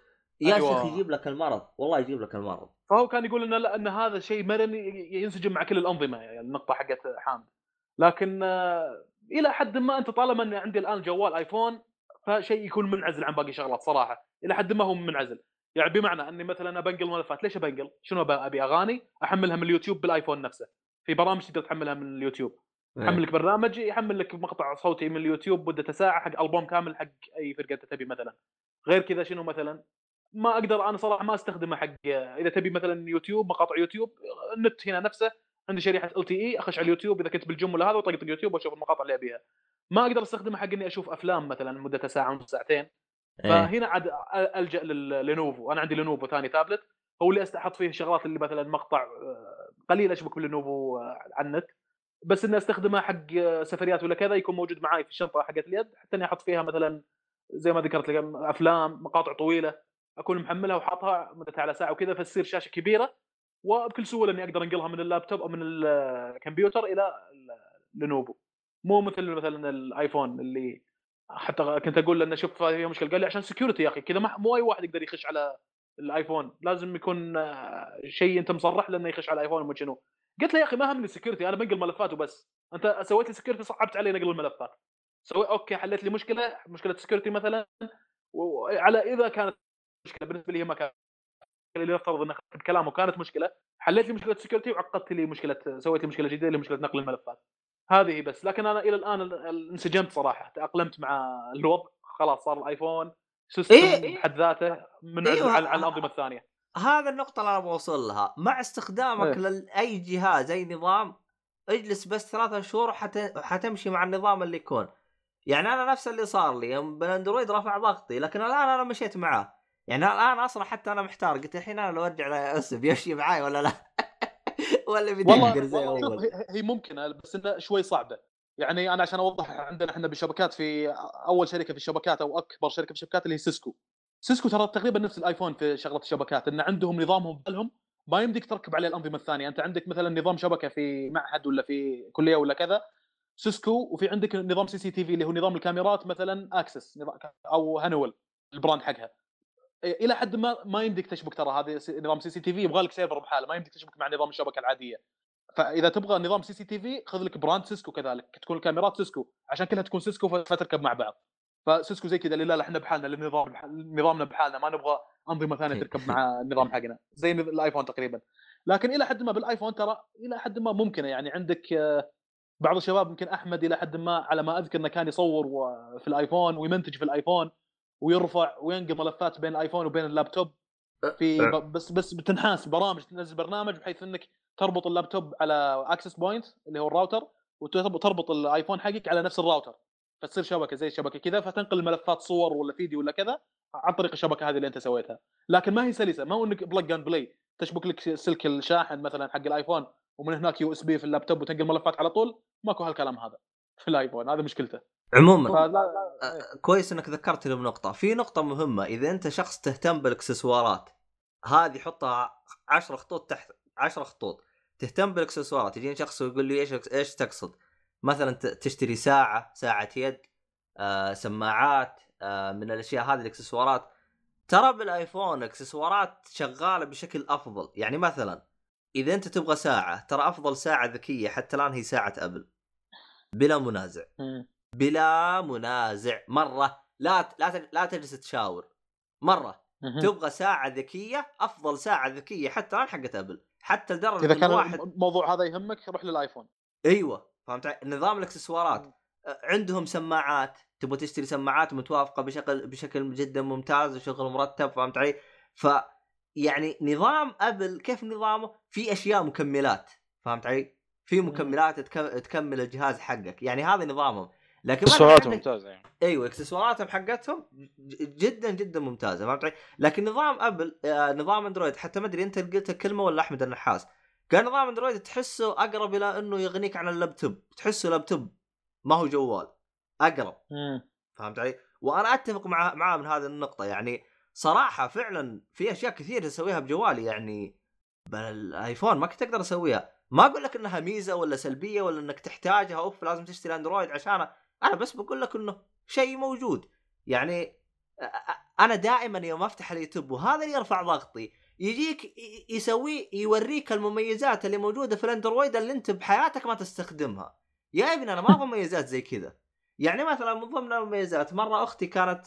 يا أيوة. شيخ يجيب لك المرض. والله يجيب لك المرض. فهو كان يقول إن لا إن هذا شيء مرن ينسجم مع كل الأنظمة يعني النقطة حقت حامد. لكن آه، إلى حد ما أنت طالما اني عندي الآن جوال آيفون فشيء يكون منعزل عن باقي الشغلات صراحة. إلى حد ما هو منعزل. يعني بمعنى إني مثلا بنقل ملفات ليش بنقل؟ شنو أبي أغاني؟ أحملها من اليوتيوب بالآيفون نفسه. في برامج تقدر تحملها من اليوتيوب. إيه. يحمل لك برنامج يحمل لك مقطع صوتي من اليوتيوب مدته ساعة حق ألبوم كامل حق أي فرقة أنت تبي مثلا. غير كذا شنو مثلا؟ ما أقدر أنا صراحة ما أستخدمه حق إذا تبي مثلا يوتيوب مقاطع يوتيوب النت هنا نفسه عندي شريحة LTE أخش على اليوتيوب إذا كنت بالجم ولا هذا وطقطق اليوتيوب وأشوف المقاطع اللي أبيها. ما أقدر أستخدمه حق إني أشوف أفلام مثلا مدتها ساعة ونص ساعتين. إيه. فهنا عاد ألجأ للينوفو أنا عندي لينوفو ثاني تابلت هو اللي أحط فيه الشغلات اللي مثلا مقطع آه، قليل أشبك باللينوفو آه، على النت. بس إني أستخدمه حق آه، سفريات ولا كذا يكون موجود معي في الشنطة حقت اليد حتى إني أحط فيها مثلا زي ما ذكرت لك أفلام مقاطع طويلة. أكون محملها وحاطها مدتها على ساعة وكذا فتصير شاشة كبيرة وبكل سهولة إني أقدر أنقلها من اللابتوب أو من الكمبيوتر إلى لينوفو مو مثل مثلا الآيفون اللي حتى كنت أقول انه شوف فيها مشكلة. قال لي عشان security يا أخي كذا مو أي واحد يقدر يخش على الآيفون. لازم يكون آه، شيء أنت مصرح له انه يخش على الايفون مو شنو. قلت له يا أخي ما همني ال security أنا بنقل ملفات وبس. أنت سويت لي security صعبت علي نقل الملفات. سوي okay حليت لي مشكلة مشكلة security مثلا وعلى إذا كانت مشكلة بالنسبة لي هي ما كانت اللي نفترض انه بكلامه كانت مشكلة حليت لي مشكلة security وعقدت لي مشكلة سويت لي مشكلة جديدة اللي مشكلة نقل الملفات هذه بس لكن أنا إلى الآن ال- ال- انسجمت صراحة تأقلمت مع الوضع خلاص صار الآيفون system إيه. بحد ذاته منعزل إيوه. عن, عن الأنظمة الثانية هذا النقطة اللي أنا بوصل لها، مع استخدامك إيه. لأي جهاز أي نظام اجلس بس ثلاثة شهور حت... حتمشي مع النظام اللي يكون. يعني أنا نفس اللي صار لي يوم بالاندرويد رفع ضغطي، لكن الآن أنا مشيت معاه. يعني الآن أصلا حتى أنا محتار قلت الحين أنا لو أرجع ل iOS بيمشي معاي ولا لا؟ ولا والله, بيدقر زي والله. هي- هي ممكنه بس انها شوي صعبة يعني أنا عشان أوضح عندنا إحنا بالشبكات في أول شركة في الشبكات أو أكبر شركة في الشبكات اللي هي سيسكو سيسكو ترى تقريبا نفس الآيفون في شغلة الشبكات إن عندهم نظامهم بالهم ما يمديك تركب عليه الأنظمة الثانية أنت عندك مثلا نظام شبكة في معهد ولا في كلية ولا كذا سيسكو وفي عندك نظام CCTV اللي هو نظام الكاميرات مثلا Axis أو Honeywell ال brand حقها إلى حد ما ما يمديك تشبك ترى هذا نظام CCTV يبغى لك server بحاله ما يمديك تشبك مع نظام الشبكة العادية. فإذا تبغى نظام CCTV خذ لك brand سيسكو كذلك تكون الكاميرات سيسكو عشان كلها تكون سيسكو فتركب مع بعض. فسيسكو زي كذا اللي لا لا إحنا بحالنا النظام نظامنا بحالنا ما نبغى أنظمة ثانية تركب مع النظام حقنا زي الآيفون تقريبا. لكن إلى حد ما بالآيفون ترى إلى حد ما ممكنة يعني عندك آه، بعض الشباب يمكن أحمد إلى حد ما على ما أذكر إنه كان يصور في الآيفون ويمنتج في الآيفون. ويرفع وينقل ملفات بين الايفون وبين اللابتوب في أه. بس بس بتنحاس برامج تنزل برنامج بحيث انك تربط اللابتوب على access point اللي هو الراوتر وتربط الايفون حقك على نفس الراوتر. فتصير شبكة زي الشبكه كذا فتنقل الملفات صور ولا فيديو ولا كذا عن طريق الشبكة هذه اللي انت سويتها. لكن ما هي سلسة ما هو انك plug and play تشبك لك سلك الشاحن مثلا حق الايفون ومن هناك USB في اللابتوب وتنقل ملفات على طول. ماكو هالكلام هذا في الايفون هذا مشكلته. عموما فلا آه، كويس إنك ذكرتني بنقطة، في نقطة مهمة إذا أنت شخص تهتم بالإكسسوارات هذه حطها 10 خطوط تحت 10 خطوط. تهتم بالإكسسوارات يجيني شخص ويقول لي إيش إيش تقصد؟ مثلا تشتري ساعة، ساعة يد، آه، سماعات آه، من الأشياء هذه الإكسسوارات. ترى بالآيفون إكسسوارات شغالة بشكل أفضل، يعني مثلا إذا أنت تبغى ساعة ترى أفضل ساعة ذكية حتى الآن هي ساعة أبل بلا منازع. بلا منازع مرة. لا لا لا تجلس تشاور. مرة. تبغى ساعة ذكية أفضل ساعة ذكية حتى الآن حقت أبل. حتى لدرجة إذا كان واحد الموضوع هذا يهمك روح للآيفون. أيوه. فهمت علي؟ نظام الإكسسوارات. عندهم سماعات. تبغى تشتري سماعات متوافقة بشكل بشكل جدا ممتاز وشغل مرتب فهمت علي؟ ف يعني نظام أبل كيف نظامه؟ في أشياء مكملات. فهمت علي؟ في مكملات تك- تكمل الجهاز حقك. يعني هذا نظامهم. لكن مثلاً اكسسوارات عندك- ممتازة يعني. أيوه اكسسواراتهم حقتهم جدا جدا ممتازة فهمت علي؟ لكن نظام أبل آه نظام أندرويد حتى ما أدري أنت قلت كلمه ولا أحمد النحاس. قال نظام أندرويد تحسه أقرب إلى إنه يغنيك عن اللابتوب. تحسه لابتوب ما هو جوال. أقرب. مم. فهمت علي؟ وأنا أتفق مع معاه من هذه النقطة. يعني صراحة فعلا في أشياء كثير اسويها بجوالي. يعني بالايفون ما كنت أقدر أسويها. ما أقول لك إنها ميزة ولا سلبية ولا إنك تحتاجها أوف لازم تشتري أندرويد عشانها أنا بس بقول لك إنه شيء موجود. يعني أنا دائما يوم أفتح اليوتيوب وهذا اللي يرفع ضغطي يجيك يسوي يوريك المميزات اللي موجودة في الأندرويد اللي أنت بحياتك ما تستخدمها. يا ابني أنا ما أبغى مميزات زي كذا. يعني مثلا من ضمن المميزات مرة أختي كانت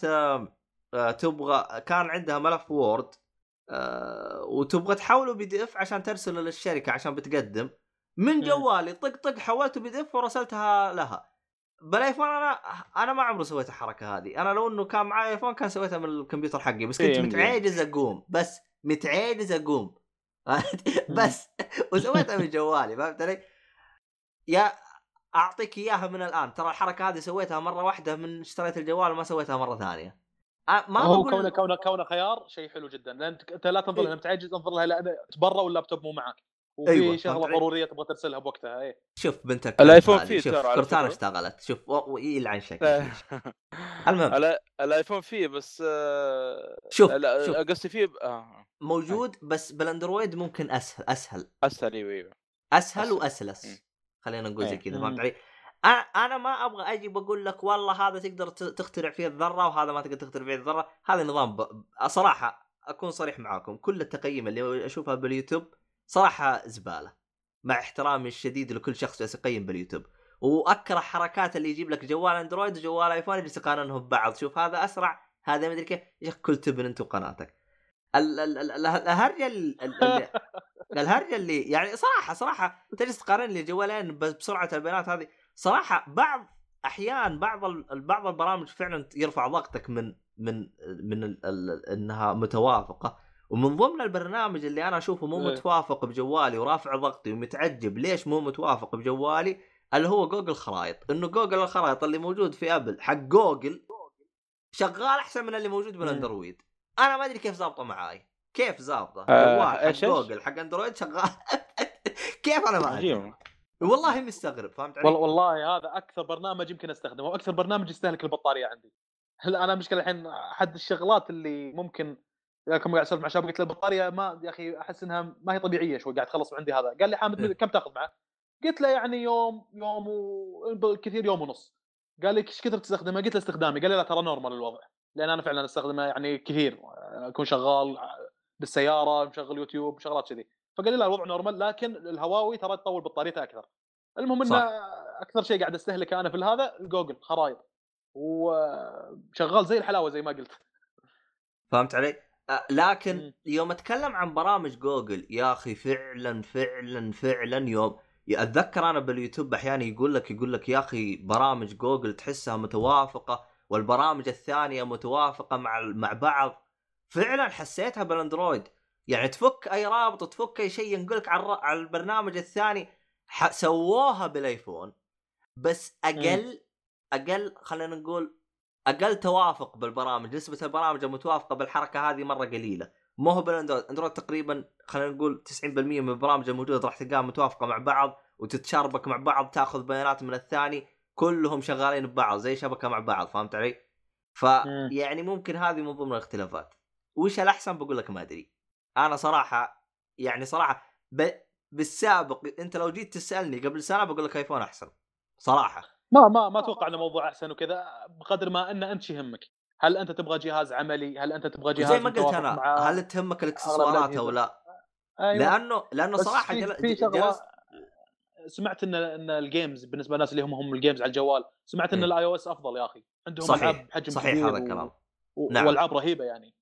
تبغى كان عندها ملف Word وتبغى تحوله PDF عشان ترسله للشركة عشان بتقدم. من. جوالي طق طق حولته PDF ورسلتها لها. بالايفون أنا أنا ما عمري سويت الحركة هذه. أنا لو إنه كان معي ايفون كان سويتها من الكمبيوتر حقي بس كنت إيه، متعاجز أقوم. بس متعاجز أقوم. بس وسويتها من جوالي فهمت علي؟ يا أعطيك إياها من الآن. ترى الحركة هذه سويتها مرة واحدة من اشتريت الجوال وما سويتها مرة ثانية. ما هو بقول كونه كونه كونه خيار شيء حلو جدا. لأن انت لا تنظر إيه. لها متعجز انظر لها لا تبرا واللابتوب مو معك وفي أيوة، شغلة؟ ضرورية تبغى ترسلها بوقتها إيه شوف بنتك الآيفون هذه، فيه شوف فكرة. اشتغلت شوف و- ويلعن شكلك المهم الايفون فيه بس آه، شوف قصدي فيه ب- آه. موجود بس بالأندرويد ممكن أسهل أسهل أسهل أيوه أيوه أسهل أسهل. وأسلس. خلينا نقول زي إيه. كذا. فهمت علي؟ أنا أنا ما أبغى أجي بقول لك والله هذا تقدر ت- تخترع فيه الذرة وهذا ما تقدر تخترع فيه الذرة، هذا نظام ب... صراحة أكون صريح معاكم كل التقييم اللي أشوفها باليوتيوب صراحة زبالة مع احترامي الشديد لكل شخص جالس يقيم باليوتيوب. وأكره حركات اللي يجيب لك جوال أندرويد وجوال آيفون يجلس يقارنهم ببعض. شوف هذا أسرع هذا ما أدري كيف. يا أخي كل تبن أنت وقناتك. ال- ال- ال- ال- الهرجة ال- ال- اللي الهرجة اللي يعني صراحة صراحة تجلس تقارن لي جوالين بس بسرعة البيانات هذه. صراحة بعض أحيان بعض ال- بعض البرامج فعلا يرفع ضغطك من من من ال ال إنها متوافقة. ومن ضمن البرنامج اللي أنا أشوفه مو إيه. متوافق بجوالي ورافع ضغطي ومتعجب ليش مو متوافق بجوالي اللي هو جوجل خرائط إنه جوجل الخرائط اللي موجود في أبل حق جوجل شغال أحسن من اللي موجود بالأندرويد. أنا ما أدري كيف ظابطه معاي. كيف ظابطه آه، حق؟ جوجل حق أندرويد شغال. كيف أنا ما أدري؟ والله مستغرب فهمت علي؟ والله والله هذا أكثر برنامج يمكن أستخدمه وأكثر برنامج يستهلك البطارية عندي. هلا أنا مشكلة الحين احد الشغلات اللي ممكن كم قاعد اسولف مع شباب قلت له البطاريه ما يا أخي أحس إنها ما هي طبيعية شوي قاعد تخلص عندي هذا قال لي حامد إيه. كم تأخذ معه؟ قلت له يعني يوم يوم وكثير يوم ونص قال لي إيش كثر تستخدمه؟ قلت له استخدامي قال لي لا ترى normal الوضع لأن أنا فعلا أستخدمه يعني كثير أكون شغال بالسيارة مشغل يوتيوب شغلات كذي فقال لي لا الوضع normal لكن الهواوي ترى تطول بطاريته أكثر المهم. إنه أكثر شيء قاعد أستهلكه أنا في هذا الجوجل خرايط وشغال زي الحلاوة زي ما قلت فهمت علي؟ لكن. يوم أتكلم عن برامج جوجل يا أخي فعلا فعلا فعلا يوم أتذكر أنا باليوتيوب أحيانا يقول لك يقول لك يا أخي برامج جوجل تحسها متوافقة والبرامج الثانية متوافقة مع مع بعض. فعلا حسيتها بالأندرويد. يعني تفك أي رابط تفك أي شيء ينقلك على على البرنامج الثاني سووها بالأيفون. بس أقل أقل خلينا نقول أقل توافق بالبرامج نسبة البرامج المتوافقة بالحركة هذه مرة قليلة. ما هو بالأندرويد. أندرويد تقريبا خلينا نقول 90% من البرامج الموجودة راح تلقاها متوافقة مع بعض وتتشاربك مع بعض تأخذ بيانات من الثاني كلهم شغالين ببعض زي شبكة مع بعض فهمت علي؟ فيعني ممكن هذه من ضمن الاختلافات. وش الأحسن؟ بقول لك ما أدري. أنا صراحة يعني صراحة ب... بالسابق أنت لو جيت تسألني قبل سنة بقول لك ايفون أحسن. صراحة. ما ما ما أتوقع إنه موضوع أحسن وكذا بقدر ما ان أنت يهمك هل أنت تبغى جهاز عملي هل أنت تبغى جهاز زي ما قلت أنا هل تهمك الاكسسوارات؟ أو لا؟ أيوة. لأنه لأنه صراحة في, جل... في شغلة جلست سمعت إن إن ال games بالنسبة للناس اللي هم هم ال games على الجوال سمعت إن. ال iOS أفضل يا أخي عندهم صحيح، ألعاب بحجم صحيح كبير هذا الكلام. و... نعم. وألعاب رهيبة يعني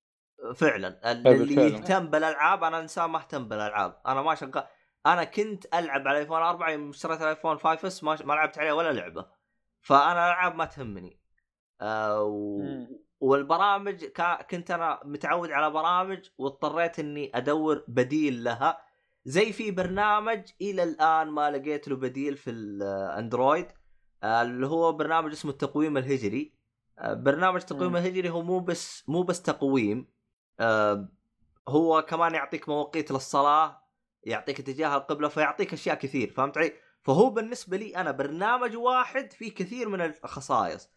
فعلا ال- اللي فعلاً. يهتم بالألعاب أنا إنسان ما أهتم بالألعاب أنا ما شغال أنا كنت ألعب على الايفون 4 يوم اشتريت الايفون 5 S ما, ما لعبت عليه ولا لعبة فأنا الألعاب ما تهمني. آه و... والبرامج كا... كنت أنا متعود على برامج واضطريت إني أدور بديل لها. زي في برنامج إلى الآن ما لقيت له بديل في الاندرويد آه، اللي هو برنامج اسمه التقويم الهجري. آه، برنامج التقويم. الهجري هو مو بس مو بس تقويم. آه، هو كمان يعطيك مواقيت للصلاة يعطيك اتجاه القبلة فيعطيك أشياء كثير فهمت علي؟ فهو بالنسبة لي أنا برنامج واحد فيه كثير من الخصائص.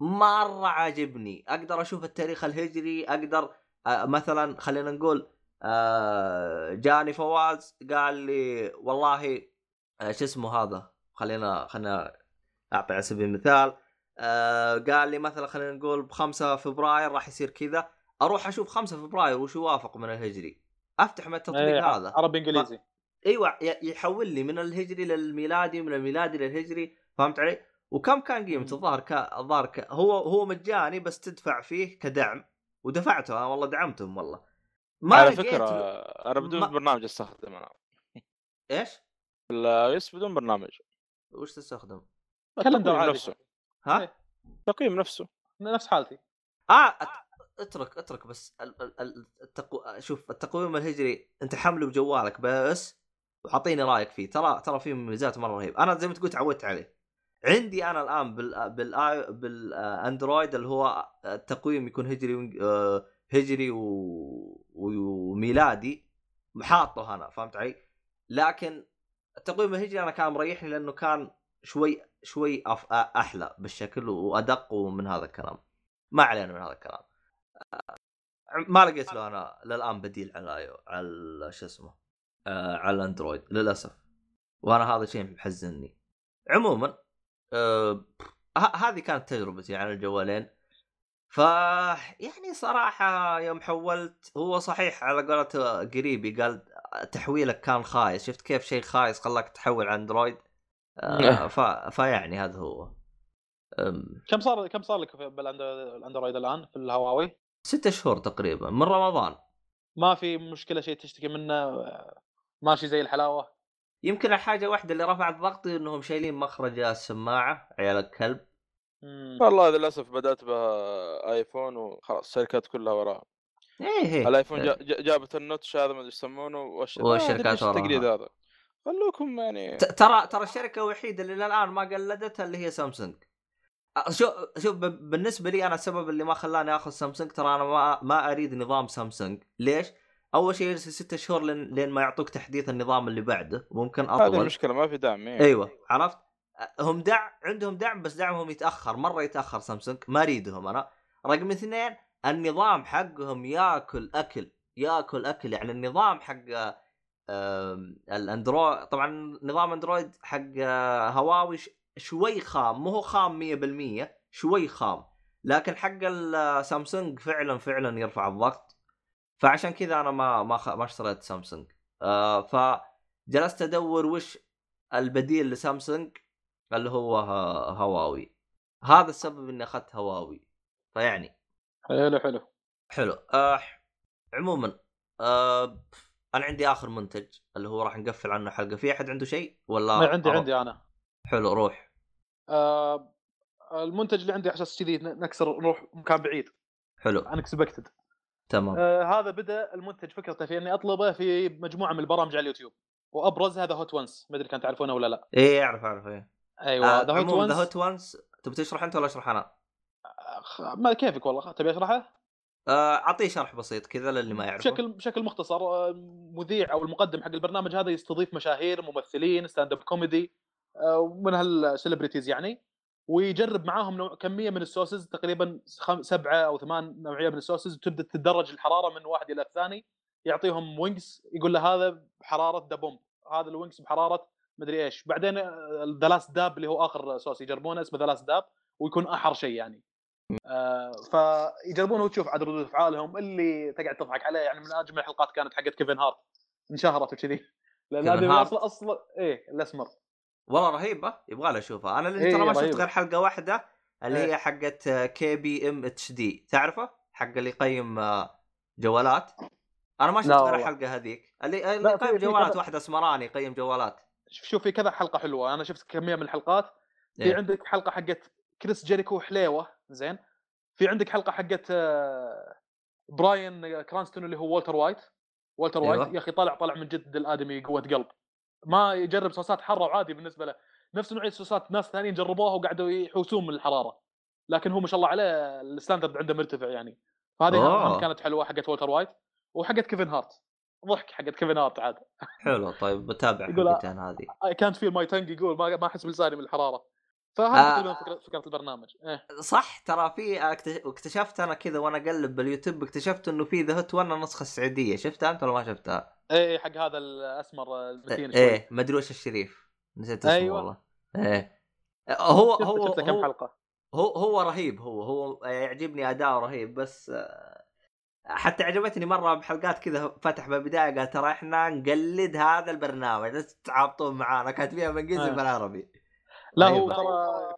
مرة عاجبني. أقدر أشوف التاريخ الهجري أقدر آه، مثلا خلينا نقول آه، جاني فواز قال لي والله آه، شو اسمه هذا؟ خلينا خلينا أعطي على سبيل المثال آه، قال لي مثلا خلينا نقول ب 5 فبراير راح يصير كذا. أروح أشوف 5 فبراير وش يوافق من الهجري؟ أفتح من التطبيق إيه، هذا؟ عربي إنجليزي. إيوه ي- يحول لي من الهجري للميلادي من الميلادي للهجري فهمت علي؟ وكم كان قيمته. الظاهر كا الظاهر كا هو هو مجاني بس تدفع فيه كدعم ودفعته أنا والله دعمتهم والله ما على فكرة أنا بدون ما- برنامج استخدم أنا إيش؟ الاي بدون برنامج وش تستخدم؟ عادي نفسه ها؟ إيه. التقييم نفسه نفس حالتي آه اترك اترك بس ال- ال- ال- التقو... شوف التقويم الهجري أنت حمله بجوالك بس واعطيني رايك فيه. ترى ترى فيه مميزات مرة رهيب. أنا زي ما تقول تعودت عليه. عندي أنا الآن بال بال بالاندرويد اللي هو التقويم يكون هجري آه، هجري و... وميلادي. حاطه أنا فهمت علي؟ لكن التقويم الهجري أنا كان مريحني لأنه كان شوي شوي أف... أحلى بالشكل وأدق ومن هذا الكلام. ما علينا من هذا الكلام. آه، ما لقيت له أنا للآن بديل على على شو اسمه. آه على الاندرويد للأسف. وأنا هذا شيء محزنني. عموما آه هذه كانت تجربتي على الجوالين. ف يعني صراحة يوم حولت هو صحيح على قولة قريبي قال تحويلك كان خايس. شفت كيف شيء خايس خلاك تحول على اندرويد؟ آه ف... فيعني هذا هو. أم، كم صار كم صار لك في- بالاندرويد الآن في الهواوي؟ ستة شهور تقريبا من رمضان. ما في مشكلة شيء تشتكي منه ماشي زي الحلاوة؟ يمكن الحاجة واحدة اللي رفعت ضغطي إنهم شايلين مخرج السماعة عيال الكلب. والله للأسف بدأت بها آيفون وخلاص الشركات كلها وراها. إيه إيه. الآيفون جا- جا- جابت النوتش هذا ما أدري يسمونه والشركات إيش وراها. التقليد هذا. خلوكم يعني ترى ترى الشركة الوحيدة اللي للآن ما قلدتها اللي هي سامسونج. شوف شوف ب- بالنسبة لي أنا السبب اللي ما خلاني آخذ سامسونج ترى أنا ما ما أريد نظام سامسونج. ليش؟ أول شيء يجلس ستة شهور لين, لين ما يعطوك تحديث النظام اللي بعده. وممكن هذه أطول. المشكلة ما في دعم إيه. أيوه عرفت؟ هم دعم عندهم دعم بس دعمهم يتأخر مرة يتأخر سامسونج. ما أريدهم أنا. رقم اثنين النظام حقهم ياكل أكل ياكل أكل. يعني النظام حق الأندرويد طبعا نظام أندرويد حق آه، هواوي شوي خام. مو هو خام 100% شوي خام. لكن حق السامسونج فعلا فعلا يرفع الضغط. فعشان كذا أنا ما ما خ... ما اشتريت سامسونج. آه فجلست أدور وش البديل لسامسونج اللي هو هواوي. هذا السبب إني أخذت هواوي. فيعني حلو حلو. حلو. آه عموما آه أنا عندي آخر منتج اللي هو راح نقفل عنه حلقة. في أحد عنده شيء ولا ما عندي أروح؟ عندي أنا. حلو روح. آه المنتج اللي عندي أساس كذي نكسر نروح مكان بعيد. حلو. unexpected تمام. آه هذا بدأ المنتج فكرته في إني أطلبه في مجموعة من البرامج على اليوتيوب. وأبرز هذا Hot Ones ما أدري كان تعرفونه ولا لا. إيه أعرف أعرف إيه. أيوه آه ذا Hot عموما the Ones Hot Ones تبي تشرح أنت ولا أشرح أنا؟ ما كيفك والله تبي أشرحه؟ آه، أعطيه شرح بسيط كذا للي ما يعرفه. بشكل بشكل مختصر آه، مذيع أو المقدم حق البرنامج هذا يستضيف مشاهير ممثلين stand up comedy آه، ومن هال celebrities يعني. ويجرب معاهم نوع كمية من ال sauces تقريبا خم... سبعة أو ثمان نوعية من ال sauces وتبدا تتدرج الحرارة من واحد إلى الثاني يعطيهم wings يقول له هذا بحرارة Da Bomb هذا ال wings بحرارة مدري إيش. بعدين The Last Dab اللي هو آخر صوص يجربونه اسمه The Last Dab ويكون أحر شيء يعني. آه فيجربونه وتشوف عاد ردود أفعالهم اللي تقعد تضحك عليه يعني من أجمل الحلقات كانت حقت كيفن هارت انشهرت وكذي. لأن هارت؟ أصلا أصلا إيه الأسمر. والله رهيبة يبغى له اشوفها أنا اللي إيه، ترى ما شفت. غير حلقة واحدة اللي إيه. هي حقت كي بي إم إتش دي. تعرفه؟ حق اللي يقيم آه، جوالات؟ أنا ما شفت غير. الحلقة هذيك. اللي في- يقيم جوالات كذا- واحد اسمراني يقيم جوالات. شوف في كذا حلقة حلوة. أنا شفت كمية من الحلقات. في إيه. عندك حلقة حقت كريس جيريكو حليوة زين. في عندك حلقة حقت آه، براين كرانستون اللي هو والتر وايت. والتر وايت أيوة. يا أخي طلع طلع من جد الآدمي قوة قلب. ما يجرب صوصات حارة وعادي بالنسبة له. نفس نوعية صوصات ناس ثانيين جربوها وقعدوا يحوسون من الحرارة. لكن هو ما شاء الله عليه ال standard عنده مرتفع يعني. فهذه. هم كانت حلوة حقت والتر وايت وحقت كيفن هارت. ضحك حقت كيفن هارت عاد. حلو طيب بتابع يقول- حلقتين هذه. اي كانت فيل ماي تنج يقول ما ما أحس بلساني من الحرارة. فهذا آه. فكره فكرة البرنامج. إيه. صح ترى في اكت- اكتشفت أنا كذا وأنا أقلب باليوتيوب اكتشفت إنه في ذا هوت 1 النسخه السعودية. شفتها أنت ولا ما شفتها؟ إيه حق هذا الأسمر المتين شوي. إيه ما أدري وش الشريف. نسيت اسمه أيوة. والله. إيه. هو شفت هو شفت كم حلقة. هو هو رهيب هو هو يعجبني اداؤه رهيب بس آه، حتى عجبتني مرة بحلقات كذا فتح بالبداية قال ترى إحنا نقلد هذا البرنامج لا تتعابطون معانا كانت فيها بالانجليزي آه. بالعربي لا. هو ترى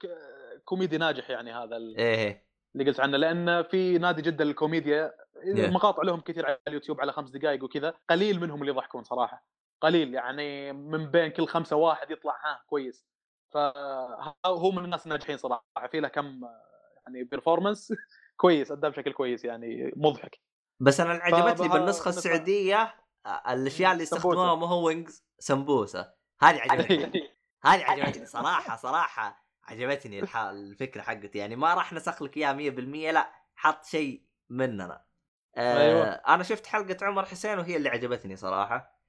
كوميدي ناجح يعني هذا ال- إيه. اللي قلت عنه لأن في نادي جده للكوميديا Yeah. مقاطع لهم كثير على اليوتيوب على خمس دقائق وكذا قليل منهم اللي يضحكون صراحة قليل يعني من بين كل خمسة واحد يطلع ها كويس فهو من الناس الناجحين صراحة في له كم يعني performance كويس ادى بشكل كويس يعني مضحك بس أنا اللي عجبتني بالنسخة السعودية آه، الأشياء اللي سمبوسة. يستخدموها مو هو wings سمبوسة هذه عجبتني هذه عجبتني صراحة صراحة عجبتني. الفكرة حقتي يعني ما راح نسخ لك إياها 100% لا حط شيء مننا أيوة. أنا شفت حلقة عمر حسين وهي اللي عجبتني صراحة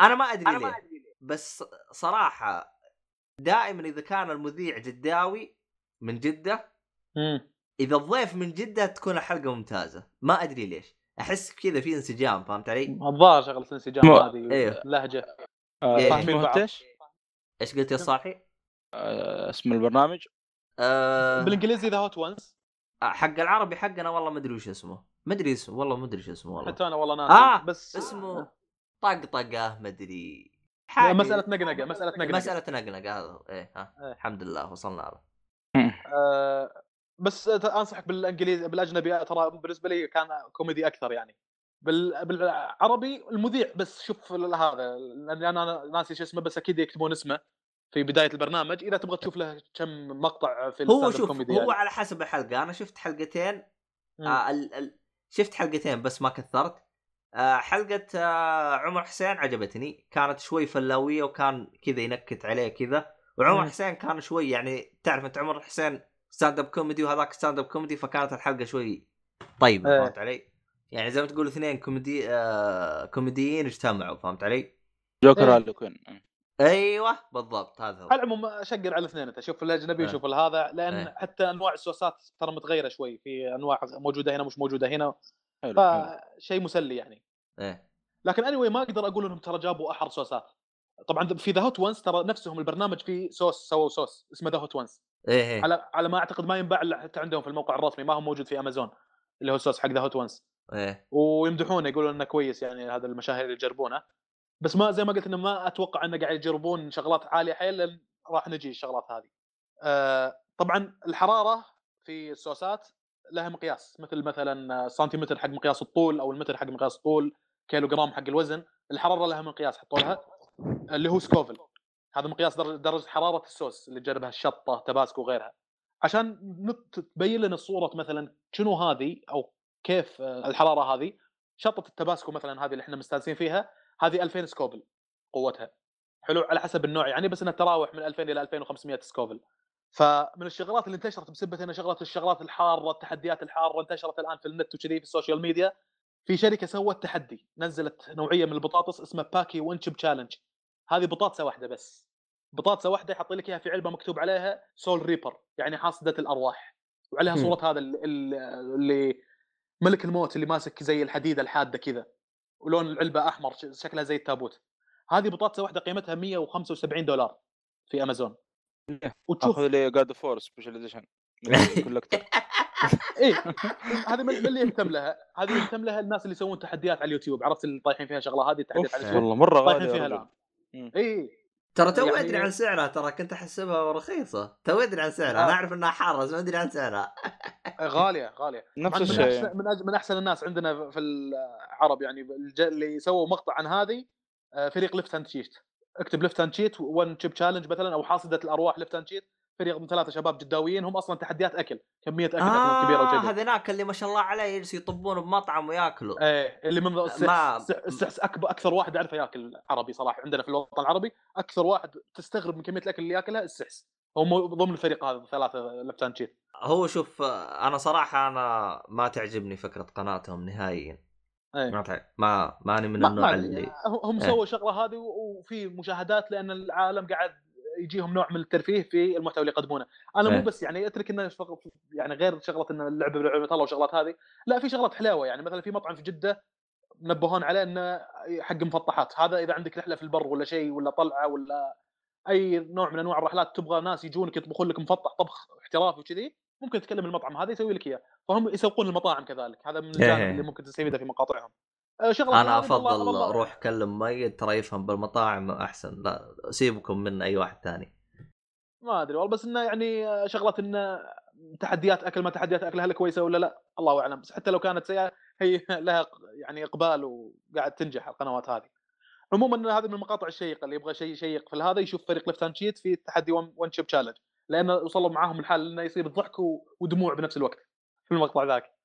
أنا ما أدري ليه بس صراحة دائما إذا كان المذيع جداوي من جدة مم. إذا الضيف من جدة تكون الحلقة ممتازة ما أدري ليش أحس كذا في انسجام فهمت علي الظاهر شغله الانسجام مو- هذه أيوه. لهجه آه، إيه. فاهمين بعض. أنت إيش؟ قلت يا صالحي آه، اسم البرنامج أه بالإنجليزي The Hot Ones حق العربي حقنا والله ما أدري وش اسمه ما أدري اسمه والله ما أدري وش اسمه والله. حتى أنا والله ناسي. آه، بس اسمه طقطقه ما أدري. مسألة نقنقة مسألة نقنقة. مسألة نقنقة هذا إيه ها إيه. الحمد لله وصلنا له آه، بس أنصحك بالانجليزي بالأجنبي ترى بالنسبة لي كان كوميدي أكثر يعني. بال... بالعربي المذيع بس شوف هذا لأني أنا ناسي شو اسمه بس أكيد يكتبون اسمه في بداية البرنامج. إذا تبغى تشوف له كم مقطع في هو شوف هو يعني. على حسب الحلقة. أنا شفت حلقتين. آه ال... ال... شفت حلقتين بس ما كثرت آه حلقة آه عمر حسين عجبتني كانت شوي فلاوية وكان كذا ينكت عليه كذا وعمر مم. حسين كان شوي يعني تعرف أنت عمر حسين stand up comedy وهذاك stand up comedy فكانت الحلقة شوي طيبة إيه. فهمت علي؟ يعني زي ما تقول اثنين كوميدي آه كوميديين اجتمعوا فهمت علي؟ جوكر إيه. أيوه بالضبط هذا هو. على العموم شقر على الاثنين أنت. شوف الأجنبي إيه. وشوف هذا لأن إيه. حتى أنواع الصوصات ترى متغيرة شوي. في أنواع موجودة هنا مش موجودة هنا. فشيء مسلي يعني. إيه. لكن اني ما أقدر أقول إنهم ترى جابوا أحر صوصات طبعا في The Hot Ones ترى نفسهم البرنامج فيه صوص سووا صوص اسمه The Hot Ones إيه إيه. على على ما أعتقد ما ينباع إلا حتى عندهم في الموقع الرسمي. ما هو موجود في امازون اللي هو الصوص حق The Hot Ones إيه. ويمدحونه يقولون إنه كويس يعني هذا المشاهير اللي يجربونه. بس ما زي ما قلت إنه ما أتوقع إنه قاعد يجربون شغلات عالية حيل لأن راح نجي الشغلات هذه. آه طبعا الحرارة في الصوصات لها مقياس مثل مثلا سنتيمتر حق مقياس الطول أو المتر حق مقياس الطول كيلو جرام حق الوزن الحرارة لها مقياس حطوا لها اللي هو Scoville هذا مقياس درجة, حرارة الصوص اللي تجربها الشطة تباسكو وغيرها عشان تبين لنا صورة مثلا شنو هذه أو كيف آه، الحرارة هذه شطة التباسكو مثلا هذه اللي إحنا مستانسين فيها هذه 2000 Scoville قوتها. حلو؟ على حسب النوع يعني بس إنها تراوح من 2000 إلى 2500 Scoville فمن الشغلات اللي انتشرت بسبه ان شغلات الشغلات الحارة التحديات الحارة انتشرت الآن في النت وكذي في ال social media. في شركة سوت تحدي نزلت نوعية من البطاطس اسمها Paqui One Chip Challenge هذه بطاطسة واحدة بس. بطاطسة واحدة يحط لك إياها في علبة مكتوب عليها soul reaper يعني حاصدة الأرواح. وعليها. صورة هذا ال- ال- اللي ملك الموت اللي ماسك زي الحديدة الحادة كذا. ولون العلبة أحمر شكلها زي التابوت. هذه بطاطسه واحدة قيمتها 175 دولار في أمازون. وتشوف آخذ لي God of War special edition collector إيه هذه من اللي يهتم لها. هذه يهتم لها الناس اللي يسوون تحديات على اليوتيوب. عرفت اللي طايحين فيها شغلة هذه التحديات على اليوتيوب. والله مرة طايحين فيها الآن. رجل. ترى تو يعني- أدري عن سعرها ترى كنت أحسبها رخيصة. تو أدري عن سعرها. آه. أنا أعرف إنها حارة بس ما أدري عن سعرها. غالية غالية. نفس من الشيء. من, أج- من أحسن الناس عندنا في العرب يعني الج- اللي سووا مقطع عن هذه آه، فريق Left Hand Sheet اكتب Left Hand Sheet One Chip Challenge مثلا أو حاصدة الأرواح Left Hand Sheet فريق من ثلاثة شباب جداويين هم أصلا تحديات أكل كمية أكل آه كبيرة آه وكذا هذيناك اللي ما شاء الله عليه يجلسوا يطبون بمطعم وياكلوا إيه اللي من السحس اكبر أكثر واحد اعرفه ياكل عربي صراحة عندنا في الوطن العربي أكثر واحد تستغرب من كمية الأكل اللي ياكلها السحس. هو ضمن الفريق هذا ثلاثة شيت هو شوف أنا صراحة أنا ما تعجبني فكرة قناتهم نهائيا. إيه. ما ما ماني من النوع اللي هم إيه. سووا الشغله هذه وفي مشاهدات لأن العالم قاعد يجيهم نوع من الترفيه في المحتوى اللي يقدمونه، أنا إيه. مو بس يعني أترك إنه فقط يعني غير شغلة ان اللعبة بلعبه الله وشغلات هذه، لا في شغلات حلاوة يعني. مثلا في مطعم في جدة نبهون عليه إنه حق مفطحات، هذا إذا عندك رحلة في البر ولا شيء ولا طلعة ولا أي نوع من أنواع الرحلات تبغى ناس يجونك يطبخون لك مفطح طبخ احترافي وكذي ممكن تكلم المطعم. هذا يسوي لك إياه. فهم يسوقون المطاعم كذلك. هذا من إيه. الجانب اللي ممكن تستفيده في مقاطعهم. شغلة أنا أفضل روح كلم ميت ترى يفهم بالمطاعم أحسن. لا سيبكم من أي واحد ثاني. ما أدري والله بس إنه يعني آه، شغلة إنه تحديات أكل ما تحديات اكل هل كويسة ولا لا؟ الله أعلم. بس حتى لو كانت سيئة هي لها يعني إقبال وقاعد تنجح القنوات هذه. عموما هذه من المقاطع الشيقة اللي يبغى شيء شيق في هذا يشوف فريق Left Hand Sheet في تحدي One Chip Challenge لأنه وصلوا معاهم الحال إنه يصير ضحك و- ودموع بنفس الوقت في المقطع ذاك.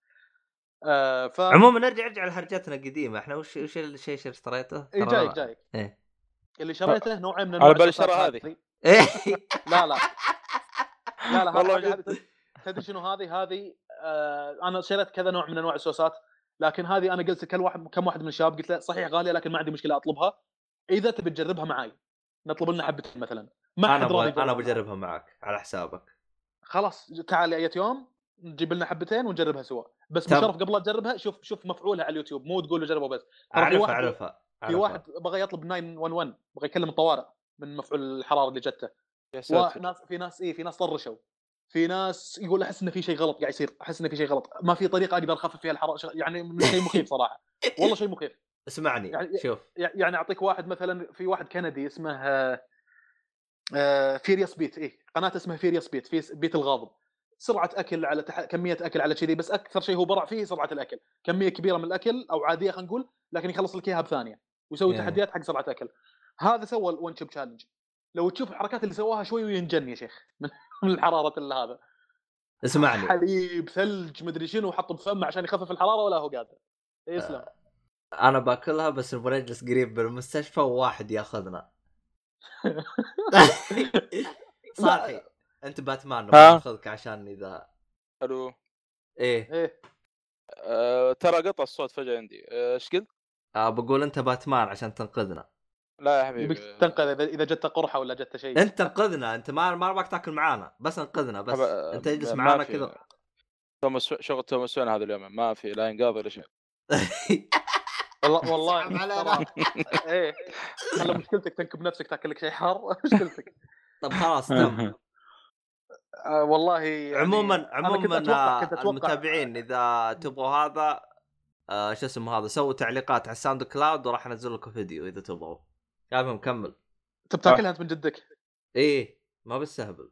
آه ف عموما نرجع نرجع لحرجتنا القديمة. إحنا وش وش الشيء اللي اشتريته؟ إيه، ترى- جايك جايك إيه. اللي شريته نوعين من على انواع بالي شرى هذه. إيه. لا لا. لا لا والله تدري شنو هذه؟ هذه آه أنا شريت كذا نوع من أنواع الصوصات لكن هذه أنا قلت كل واحد كم واحد من الشباب قلت له صحيح غالية لكن ما عندي مشكلة أطلبها. إذا تبي تجربها معي نطلب لنا حبتين مثلا. ما أنا أبغى أنا. بجربها معك على حسابك. خلاص تعال اي يوم. نجيب لنا حبتين ونجربها سوا. بس تم. بشرف قبل لا تجربها شوف شوف مفعولها على اليوتيوب. مو تقول له جربه بس. اعرفها واحد- اعرفها في. واحد بغى يطلب 911 بغى يكلم الطوارئ من مفعول الحرارة اللي جته. يا ساتر. وناس في ناس اي في ناس طرشوا. في ناس يقول أحس انه في شيء غلط قاعد يصير أحس انه في شيء غلط. ما في طريقة أقدر أخفف فيها الحرارة يعني من شيء مخيف صراحة. والله شيء مخيف. اسمعني يعني- شوف. يع- يعني أعطيك واحد مثلا في واحد كندي اسمه Furious Pete اي قناة اسمها Furious Pete في بيت الغاضب. سرعة أكل على تح... كمية أكل على كذي بس أكثر شيء هو برع فيه سرعة الأكل. كمية كبيرة من الأكل أو عادية خلينا نقول لكن يخلص لك إياها بثانية ويسوي يعني. تحديات حق سرعة أكل. هذا سوى ال One Chip Challenge لو تشوف الحركات اللي سواها شوي وينجن يا شيخ. من من الحرارة اللي هذا. اسمعني. حليب ثلج مدري شنو حطه بفمه عشان يخفف الحرارة ولا هو قادر. يسلم. أنا باكلها بس نبغى نجلس قريب بالمستشفى وواحد ياخذنا. صالحي أنت باتمان؟ ناخذك عشان إذا ألو. إيه. إيه. أه ترى قطع الصوت فجأة عندي. آه، إيش قلت؟ آه بقول أنت باتمان عشان تنقذنا. لا يا حبيبي. تنقذ اذا جته قرحة ولا جته شيء. أنت تنقذنا. أنت ما ما ابغاك تاكل معانا. بس انقذنا بس. أبا- أنت اجلس معانا كذا. توماس شغل توماس وين هذا اليوم. ما في لا انقاذ ولا شيء. والله والله إيه. خلى مشكلتك تنكب نفسك تاكل لك شيء حار. مشكلتك. طب خلاص تم. آه والله يعني عموما أنا كنت عموما أتوقع- كنت آه، أتوقع- المتابعين إذا تبغوا هذا آه شو اسمه هذا سووا تعليقات على ال SoundCloud وراح أنزل لكم فيديو إذا تبغوا. المهم كمل انت بتاكلها انت من جدك؟ إيه ما بستهبل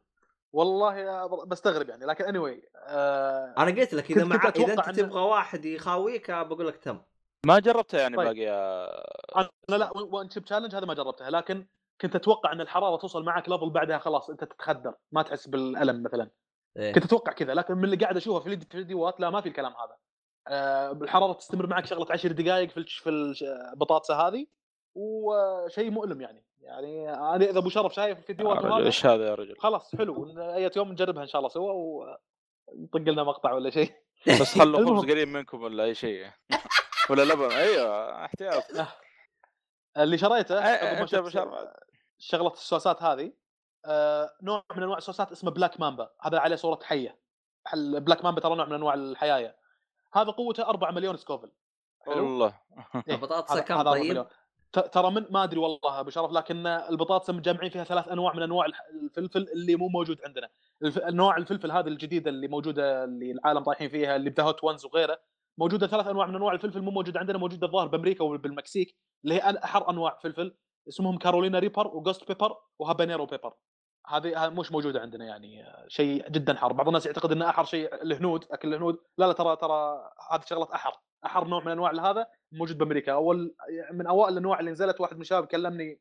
والله بستغرب يعني لكن اني anyway, آه أنا قلت لك إذا مع إذا أنت تبغى واحد يخاويك آه، بقول لك تم. ما جربتها يعني طيب. باقي آه، أنا لا One Chip Challenge هذا ما جربتها لكن كنت أتوقع إن الحرارة توصل معك level بعدها خلاص أنت تتخدر ما تحس بالألم مثلا. إيه. كنت أتوقع كذا لكن من اللي قاعد أشوفه في الفيديو- في الفيديوهات لا ما في الكلام هذا. آه، الحرارة تستمر معك شغلة 10 دقائق في في البطاطسه هذه وشيء مؤلم يعني. يعني أنا إذا أبو شرف شايف الفيديوهات وهذا إيش هذا يا رجل؟ خلاص حلو. أي يوم نجربها إن شاء الله سوا ونطق لنا مقطع ولا شيء. بس خلوا خبز. قريب منكم ولا أي شيء. ولا لبن. أيوه احتياط. اللي شريته شغلة الصوصات هذه آه، نوع من أنواع الصوصات اسمه Black Mamba هذا عليه صورة حية. Black Mamba ترى نوع من أنواع الحيايه هذا قوته 4 مليون Scoville. حلو؟ والله إيه، البطاطس هذا- كم؟ طيب؟ ترى من ما أدري والله أبو شرف لكن البطاطس مجمعين فيها ثلاث أنواع من أنواع الفلفل اللي مو موجود عندنا. الف... نوع الفلفل هذه الجديده اللي موجوده اللي العالم طايحين فيها اللي Hot Ones وغيره موجوده ثلاث أنواع من أنواع الفلفل مو موجوده عندنا موجوده الظاهر بأمريكا وبالمكسيك اللي هي أحر أنواع فلفل. اسمهم Carolina Reaper و ghost pepper و habanero pepper. هذه مش موجودة عندنا يعني شيء جدا حار. بعض الناس يعتقد ان أحر شيء الهنود أكل الهنود. لا لا ترى ترى هذه شغلة أحر. أحر نوع من أنواع هذا موجود بأمريكا. أول من أوائل الأنواع اللي نزلت واحد من الشباب كلمني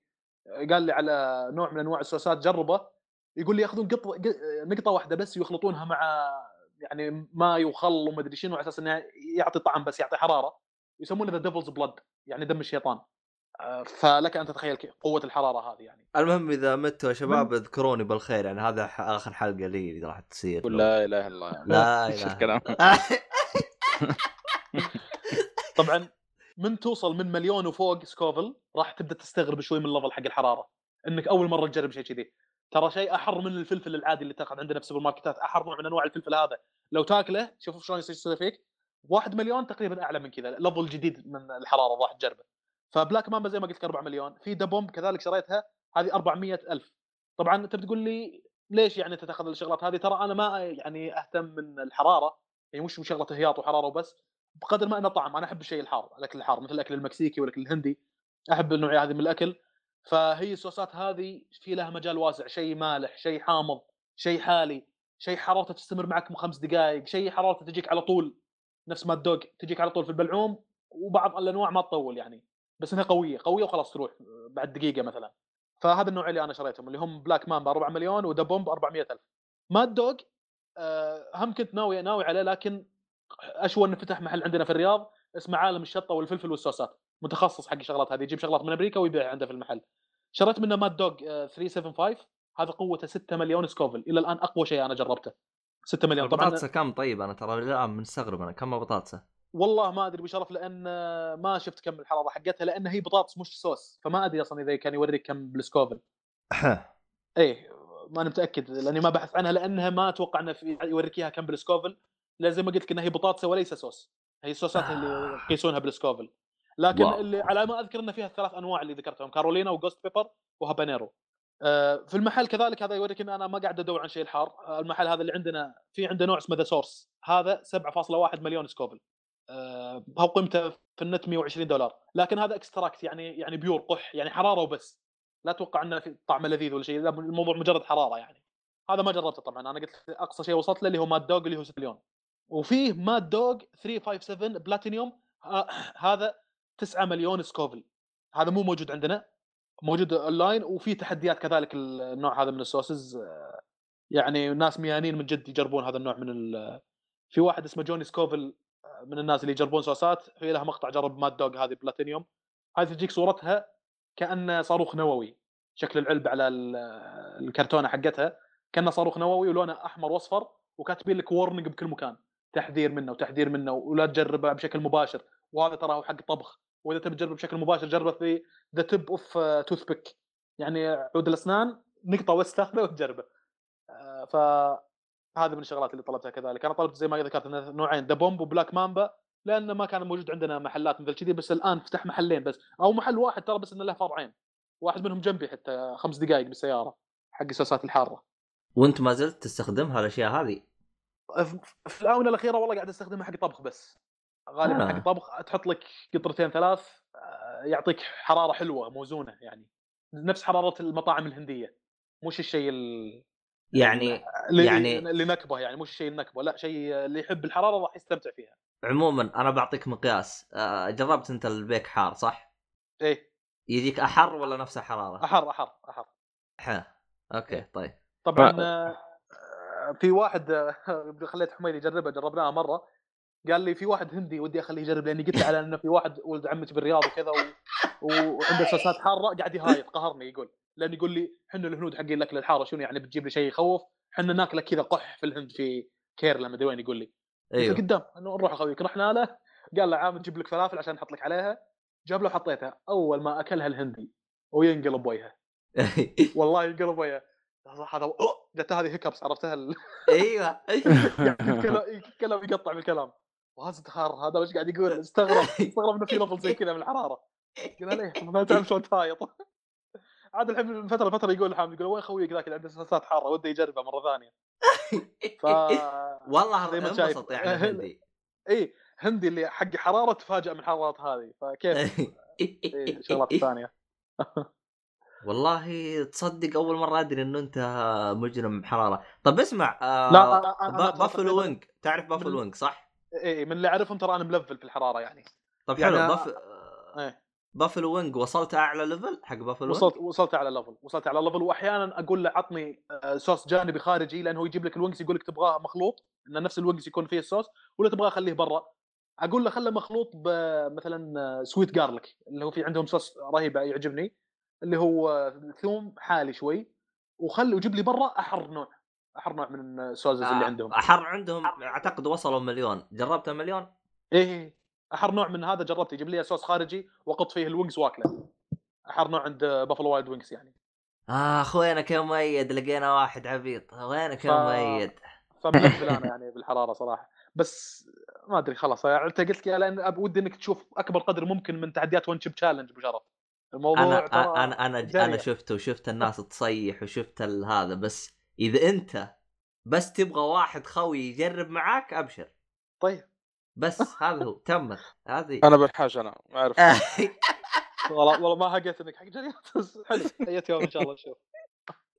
قال لي على نوع من أنواع الصوصات جربه. يقول لي يأخذون قطه نقطة واحدة بس ويخلطونها مع يعني ماي وخل ومدري شنو على أساس إنه يعطي طعم بس يعطي حرارة. يسمونه The Devil's Blood يعني دم الشيطان. فلك أن تتخيل كي- قوة الحرارة هذه يعني. المهم إذا متوا يا شباب اذكروني بالخير يعني هذا ح- آخر حلقة لي اللي راح تصير. لا إله إلا الله. لا إيش إله. الكلام. طبعا من توصل من مليون وفوق Scoville راح تبدأ تستغرب شوي من ال level حق الحرارة. إنك أول مرة تجرب شيء كذي. ترى شيء أحر من الفلفل العادي اللي تأخذ عندنا في السوبر ماركتات أحر نوع من أنواع الفلفل هذا. لو تاكله شوف شلون يصير فيك. واحد مليون تقريبا أعلى من كذا level جديد من الحرارة راح تجربه. ف Black Mamba زي ما قلت لك 4 مليون في Da Bomb كذلك شريتها هذه 400 ألف. طبعا أنت بتقول لي ليش يعني انت تاخذ الشغلات هذه؟ ترى أنا ما يعني أهتم من الحرارة يعني مش شغله هياط وحرارة وبس بقدر ما انه طعم أنا أحب الشيء الحار الأكل الحار مثل الأكل المكسيكي والأكل الهندي أحب النوعيه هذه من الأكل. فهي الصوصات هذه في لها مجال واسع شيء مالح شيء حامض شيء حالي شيء حرارته تستمر معك خمس دقائق شيء حرارته تجيك على طول نفس ما الدوق تجيك على طول في البلعوم وبعض الأنواع ما تطول يعني. بس إنها قوية قوية وخلاص تروح بعد دقيقة مثلا. فهذا النوع اللي أنا شريتهم اللي هم بلاك مان ب 4 مليون ودبومب 400 ألف. Mad Dog آه، هم كنت ناوي ناوي عليه لكن أشوى إنه فتح محل عندنا في الرياض اسمه عالم الشطة والفلفل والصوصات. متخصص حق الشغلات هذه يجيب شغلات من أمريكا ويبيع عنده في المحل. شريت منه Mad Dog آه، 375 هذا قوته 6 مليون Scoville. إلى الآن أقوى شيء أنا جربته. 6 مليون. طبعا البطاطسه كم طيب؟ أنا ترى الآن مستغرب أنا كم بطاطسه؟ والله ما أدري بشرف لأن آه، ما شفت كم الحراره حقتها لأن هي بطاطس مش صوص فما أدري أصلا إذا كان يوريك كم بال Scoville. إيه ما أنا متأكد لأني ما بحث عنها لأنها ما أتوقع إنه في يوريك إياها كم بال Scoville. لأن زي ما قلت لك إنها هي بطاطسه وليس صوص. هي الصوصات اللي يقيسونها بال Scoville. لكن wow. اللي على ما أذكر إنه فيها الثلاث أنواع اللي ذكرتهم Carolina و ghost pepper و habanero. آه، في المحل كذلك هذا يوريك إن أنا ما قاعد أدور عن شيء الحار. آه، المحل هذا اللي عندنا في عنده نوع اسمه The Source هذا 7.1 مليون Scoville. آه، هو قيمته في النت 120 دولار. لكن هذا extract يعني يعني pure قح يعني حرارة وبس. لا أتوقع إنه في طعمه لذيذ ولا شيء الموضوع مجرد حرارة يعني. هذا ما جربته طبعا. أنا قلت أقصى شيء وصلت له اللي هو Mad Dog اللي هو 6 مليون وفيه ماد دوغ 357 بلاتينيوم هذا 9 مليون Scoville هذا مو موجود عندنا موجود اونلاين وفي تحديات كذلك النوع هذا من ال sauces. آه، يعني ناس ميانين من جد يجربون هذا النوع من ال... في واحد اسمه Johnny Scoville آه، من الناس اللي يجربون صوصات في لها مقطع جرب Mad Dog هذه بلاتينيوم هذه تجيك صورتها كانه صاروخ نووي. شكل العلبه على ال- الكرتونة حقتها كانه صاروخ نووي ولونه أحمر وأصفر وكاتبين لك warning بكل مكان. تحذير منه وتحذير منه ولا تجربه بشكل مباشر. وهذا ترى هو حق طبخ. وإذا تبي تجربه بشكل مباشر جربه في the tip of toothpick يعني عود الأسنان نقطة واستخدمه وتجربه. آه، ف هذه من الشغلات اللي طلبتها كذلك أنا طلبت زي ما ذكرت نوعين Da Bomb و Black Mamba لأنه ما كان موجود عندنا محلات مثل كذي بس الآن فتح محلين بس أو محل واحد ترى بس إنه له فرعين واحد منهم جنبي حتى خمس دقائق بالسيارة حق الصوصات الحارة وأنت ما زلت تستخدمها الأشياء هذه في- الآونة الأخيرة والله قاعد أستخدمها حق طبخ بس غالبا آه. حق طبخ تحط لك قطرتين ثلاث يعطيك حرارة حلوة موزونة يعني نفس حرارة المطاعم الهندية مش الشيء ال- يعني يعني- اللي نكبه يعني مش الشيء النكبه لا شيء اللي يحب الحرارة راح يستمتع فيها. عموما أنا بعطيك مقياس. آه، جربت أنت البيك حار صح؟ إيه. يجيك أحر ولا نفس الحرارة؟ أحر أحر أحر. ح okay طيب. طبعا ف- آه، في واحد آه، خليت حميد يجربها جربناها مرة. قال لي في واحد هندي ودي أخليه يجرب لأني قلت له على إنه في واحد ولد عمتي بالرياض وكذا و... و- وعنده صوصات حارة قاعد يهايط قهرني يقول. لأن يقول لي إحنا الهنود حقين الاكل الحارة شنو يعني بتجيب لي شيء يخوف؟ إحنا ناكله كذا قح في الهند في كيرلا ما أدري وين يقول لي. أيوه. قدام نروح أخويك رحنا له. قال له عام نجيب لك فلافل عشان نحط لك عليها. جاب له وحطيتها أول ما أكلها الهندي وينقلب وجهه والله ينقلب وجهه هذا جت هذه هيكبس عرفتها ال- أيوه. يتكلم يقطع بالكلام وهذا هذا وش قاعد يقول؟ استغرب استغرب إنه في لفظ زي كذا من الحرارة. قال ليه ما تعرف شلون تهايط. عاد الحين من فترة لفترة يقول حامد يقول وين خويك ذاك اللي عنده صوصات حارة وده يجربها مرة ثانية. ف والله. انبسط يعني الهندي إي هندي اللي حق حرارة تفاجئ من الحرارات هذه فكيف؟ إيه، الشغلات الثانية. والله تصدق أول مرة أدري إنه أنت مجرم حرارة. طب اسمع آه لا، Buffalo Wing تعرف بافلو من- Wing صح؟ إي من اللي أعرفهم ترى أنا ملفل في الحرارة يعني. طب يعني حلو أ- باف... إيه. Buffalo Wing وصلت أعلى level حق بافلو وصلت وصلت على level وصلت على level واحيانا أقول له عطني آه، صوص جانبي خارجي لأنه هو يجيب لك ال wings يقول لك تبغاه مخلوط إن نفس ال wings يكون فيه الصوص ولا تبغاه خليه برا. أقول له خله مخلوط بمثلا sweet garlic اللي هو في عندهم صوص رهيب يعجبني اللي هو آه، ثوم حالي شوي وخلي وجيب لي برا أحر نوع. أحر نوع من ال sauces اللي عندهم. أحر عندهم أعتقد وصلوا مليون. جربت مليون؟ إيه. أحر نوع من هذا جربت يجيب لي صوص خارجي وأقط فيه ال wings واكله. أحر نوع عند Buffalo Wild Wings يعني. آه اخوينك يا مؤيد؟ لقينا واحد عبيط. وينك يا ف- مؤيد؟ فملفل أنا يعني بالحرارة صراحة. بس ما أدري خلاص. يعني أنت قلت لي لأن ودي إنك تشوف أكبر قدر ممكن من تحديات One Chip Challenge ابو شرف الموضوع أنا أنا أنا. أنا شفته وشفت الناس تصيح وشفت هذا. بس إذا أنت بس تبغى واحد خوي يجرب معاك أبشر. طيب. بس هذا هو تمت هذه أنا بالحاج أنا ما أعرف. والله والله ما حقيت إنك حق حلو حياك يوم إن شاء الله نشوف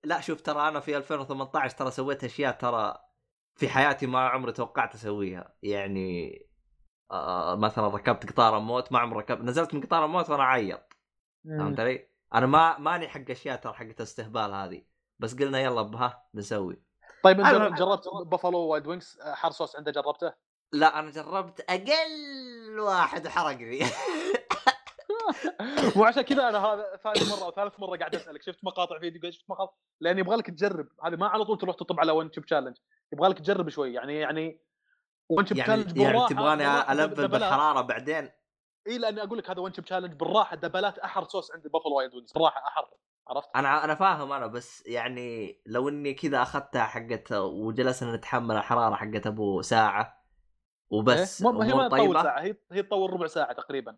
لا شوف ترى أنا في 2018 ترى سويت أشياء ترى في حياتي ما عمري توقعت أسويها. يعني آه مثلا ركبت قطار موت ما عمري ركبت نزلت من قطار موت وأنا اعيط فهمت علي؟ أنا ما ماني حق أشياء ترى حقت استهبال هذه. بس قلنا يلا بها بنسوي طيب انت جربت Buffalo Wild Wings؟ حار صوص عنده جربته؟ لا أنا جربت أقل واحد حرقني مو عشان كذا أنا هذا ثاني مرة أو ثالث مرة قاعد أسألك. شفت مقاطع فيديو؟ شفت مقاطع؟ لأن يبغى لك تجرب. هذه ما على طول تروح تطب على One Chip Challenge يبغى لك تجرب شوي. يعني يعني One Chip يعني Challenge يعني بالراحة تبغاني دبلات. بالحرارة بعدين؟ إي لأني أقول لك هذا One Chip Challenge بالراحة. دبلات أحر صوص عند Buffalo Wild Wings بالراحة أحر. عرفت؟ أنا أنا فاهم أنا بس يعني لو إني كذا أخذتها حقت وجلسنا نتحمل الحرارة حقت أبو ساعة وبس إيه؟ ما- هي ما تطول. ساعة هي هي تطول ربع ساعة تقريبا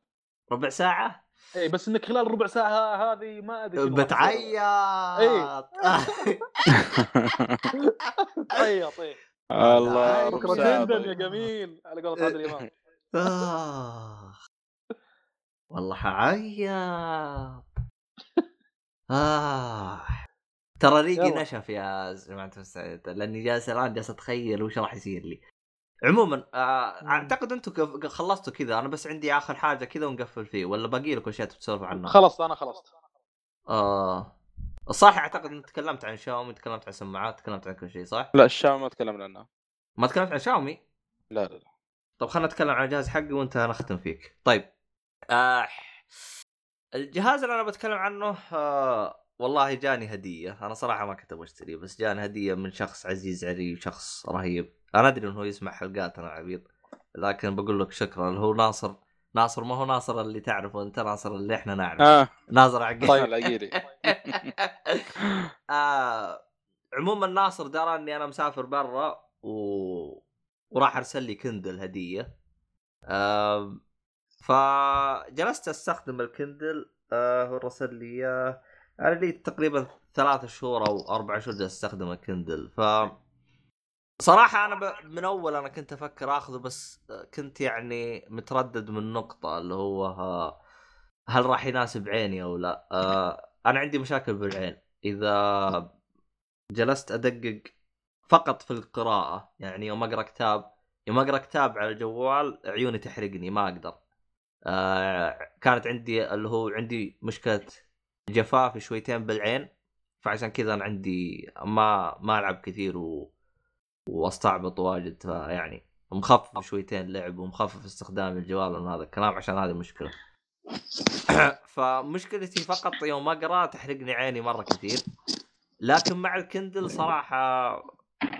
ربع ساعة اي بس إنك خلال ربع ساعة هذه ما أدري شنو راح يصير. بتعيط عيط اي الله بكرة بكره تندم طيب. يا جميل على قولة عادل امام آه. والله حعيط آه. ترى ريقي. نشف يا جماعة المستمعين لأني جالس الآن جالس أتخيل وش راح يصير لي عموما آه. أعتقد أنتم خلصتوا كذا أنا بس عندي آخر حاجة كذا ونقفل فيه ولا باقي لكم اشياء تسولفوا عنها خلصت أنا خلصت. آه. صح أعتقد إني تكلمت عن شاومي تكلمت عن سماعات تكلمت عن كل شيء صح؟ لا الشام ما تكلمنا عنها ما تكلمت عن شاومي؟ لا لا لا. طب خلينا نتكلم عن الجهاز حقي وأنت أنا ختم فيك. طيب آه الجهاز اللي أنا بتكلم عنه آه والله جاني هدية. أنا صراحة ما كنت أبغى اشتريه بس جاني هدية من شخص عزيز علي وشخص رهيب. أنا أدري إنه هو يسمع حلقات أنا عبيط لكن بقول لك شكرا. اللي هو ناصر ناصر ما هو ناصر اللي تعرفه أنت ناصر اللي إحنا نعرفه. آه. ناصر عقيل. طيب العقيلي آه عموما ناصر درى إني أنا مسافر برا و... وراح أرسل لي Kindle هدية. آه فجلست أستخدم ال Kindle. آه هو رسل لي إياه. أنا لي تقريبا ثلاث شهور أو أربع شهور أستخدم ال Kindle. ف صراحة أنا ب... من أول أنا كنت أفكر آخذه بس كنت يعني متردد من نقطة اللي هو آه، هل راح يناسب عيني أو لا؟ آه أنا عندي مشاكل بالعين. إذا جلست أدقق فقط في القراءة يعني يوم أقرأ كتاب يوم أقرأ كتاب على الجوال عيوني تحرقني ما أقدر. آه كانت عندي اللي هو عندي مشكلة جفاف شويتين بالعين فعشان كذا أنا عندي ما ما ألعب كثير و... واستعبط واجد فيعني مخفف شويتين لعب ومخفف استخدام الجوال من هذا الكلام عشان هذه مشكلة. فمشكلتي فقط يوم اقرا تحرقني عيني مرة كثير. لكن مع الكندل صراحة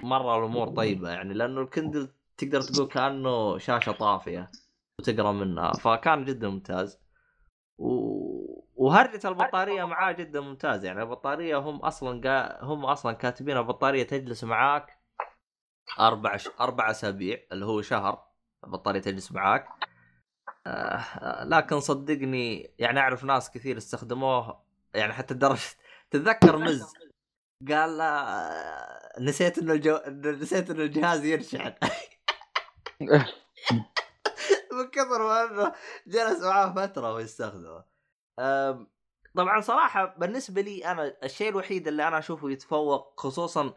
مرة الأمور طيبة يعني لأنه الكندل تقدر تقول كأنه شاشة طافية وتقرأ منها فكان جدا ممتاز. و... وهرجة البطارية معاه جدا ممتازة يعني البطارية هم أصلا قا... هم أصلا كاتبين البطارية تجلس معاك أربع ش... أربع أسابيع اللي هو شهر البطارية تجلس معاك. آه آه، لكن صدقني يعني أعرف ناس كثير استخدموه يعني حتى لدرجة تتذكر مز. قال آه، نسيت إنه الجو... نسيت إنه الجهاز يرشحن من كثر ما إنه جلس معاه فترة ويستخدمه. طبعا صراحة بالنسبة لي أنا الشيء الوحيد اللي أنا أشوفه يتفوق خصوصا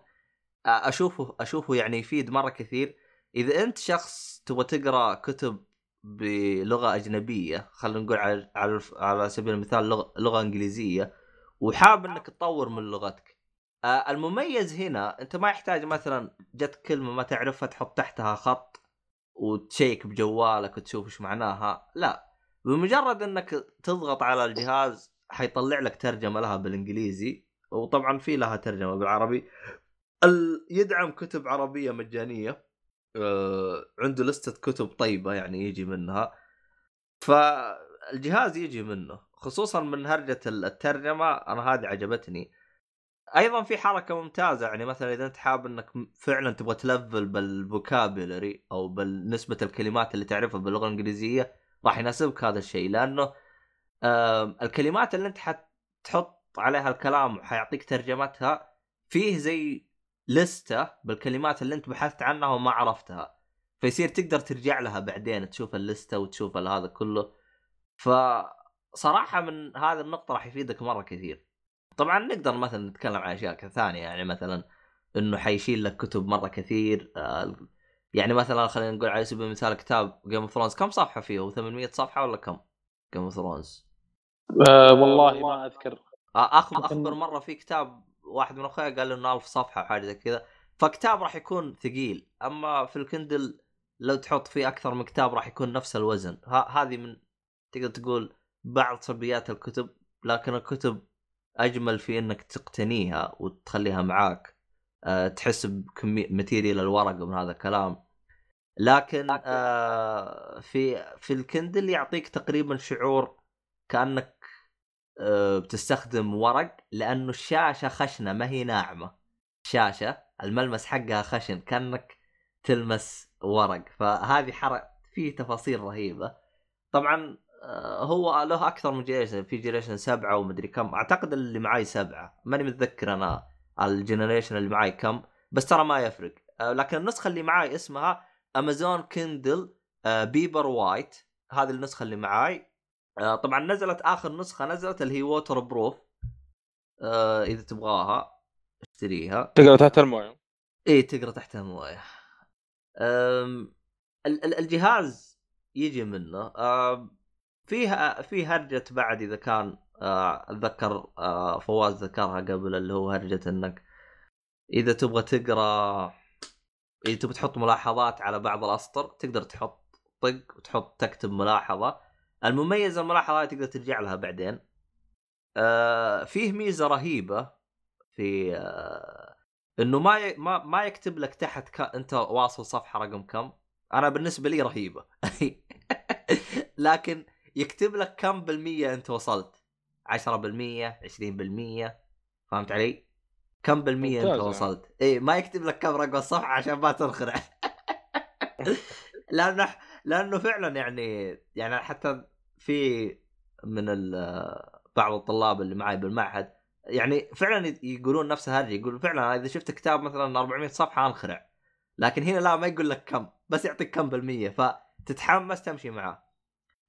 أشوفه أشوفه يعني يفيد مرة كثير. إذا أنت شخص تبغى تقرأ كتب بلغة أجنبية خلينا نقول على على على سبيل المثال لغه, لغة إنجليزية وحاب إنك تطور من لغتك. آه، المميز هنا أنت ما يحتاج مثلا جت كلمة ما تعرفها تحط تحتها خط وتشيك بجوالك وتشوف إيش معناها. لا بمجرد إنك تضغط على الجهاز حيطلع لك ترجمة لها بالإنجليزي وطبعا في لها ترجمة بالعربي. ال... يدعم كتب عربية مجانية آه، عنده لستة كتب طيبة يعني يجي منها. فالجهاز يجي منه خصوصا من هرجة الترجمة أنا هذه عجبتني. أيضا في حركة ممتازة يعني مثلا إذا أنت حاب إنك فعلا تبغى تلفل بالفوكابيلري أو بالنسبة الكلمات اللي تعرفها باللغة الإنجليزية راح يناسبك هذا الشيء. لأنه آم، الكلمات اللي أنت حتحط عليها الكلام حيعطيك ترجمتها فيه زي لستة بالكلمات اللي انت بحثت عنها وما عرفتها. فيصير تقدر ترجع لها بعدين تشوف اللستة وتشوف هذا كله. فصراحة من هذه النقطة راح يفيدك مرة كثير. طبعا نقدر مثلا نتكلم عن أشياء ثانية يعني مثلا إنه حيشيل لك كتب مرة كثير. آه، يعني مثلا خلينا نقول على سبيل المثال كتاب Game of Thrones كم صفحة فيه؟ هو 800 صفحة ولا كم؟ Game of Thrones أه والله ما أذكر. اخبر أخبر مرة في كتاب واحد من أخويا قال انه 1000 صفحة أو حاجة زي كذا فكتاب راح يكون ثقيل. أما في ال Kindle لو تحط فيه أكثر من كتاب راح يكون نفس الوزن. هذه من تقدر تقول بعض سلبيات الكتب لكن الكتب أجمل في إنك تقتنيها وتخليها معاك. أه تحس بكمية material الورق ومن هذا الكلام. لكن آه في في ال Kindle يعطيك تقريبا شعور كأنك بتستخدم ورق لأنه الشاشة خشنة ما هي ناعمة. الشاشه الملمس حقها خشن كأنك تلمس ورق. فهذه حرق في تفاصيل رهيبة. طبعا آه، هو له أكثر من جيريشن في جيريشن سبعة ومدري كم. أعتقد اللي معاي سبعة. ماني متذكر أنا ال generation اللي معاي كم بس ترى ما يفرق. آه، لكن النسخة اللي معاي اسمها Amazon Kindle Paperwhite هذه النسخة اللي معاي. آه، طبعا نزلت آخر نسخة نزلت اللي هي waterproof آه إذا تبغاها اشتريها. تقرأ تحت الموية. إيه تقرأ تحت الموية. أم، ال- ال- الجهاز يجي منه. أم، فيها في هرجة بعد إذا كان آه، أتذكر آه، فواز ذكرها قبل اللي هو هرجة إنك إذا تبغى تقرأ إذا تبغى تحط ملاحظات على بعض الأسطر تقدر تحط طق وتحط تكتب ملاحظة. المميز الملاحظة هذه تقدر ترجع لها بعدين آه فيه ميزة رهيبة في آه إنه ما ي... ما ما يكتب لك تحت ك... أنت واصل صفحة رقم كم أنا بالنسبة لي رهيبة لكن يكتب لك كم بالمية أنت وصلت 10% 20% فهمت علي؟ كم بالمية أنت يعني. وصلت؟ اي ما يكتب لك كم رقم الصفحة عشان ما تنخرع لأنه لأنه فعلا يعني يعني حتى في من ال- بعض الطلاب اللي معي بالمعهد يعني فعلا يقولون نفس هذه يقول فعلا إذا شفت كتاب مثلا 400 صفحة أنخرع. لكن هنا لا ما يقول لك كم بس يعطيك كم بالمية فتتحمس تمشي معاه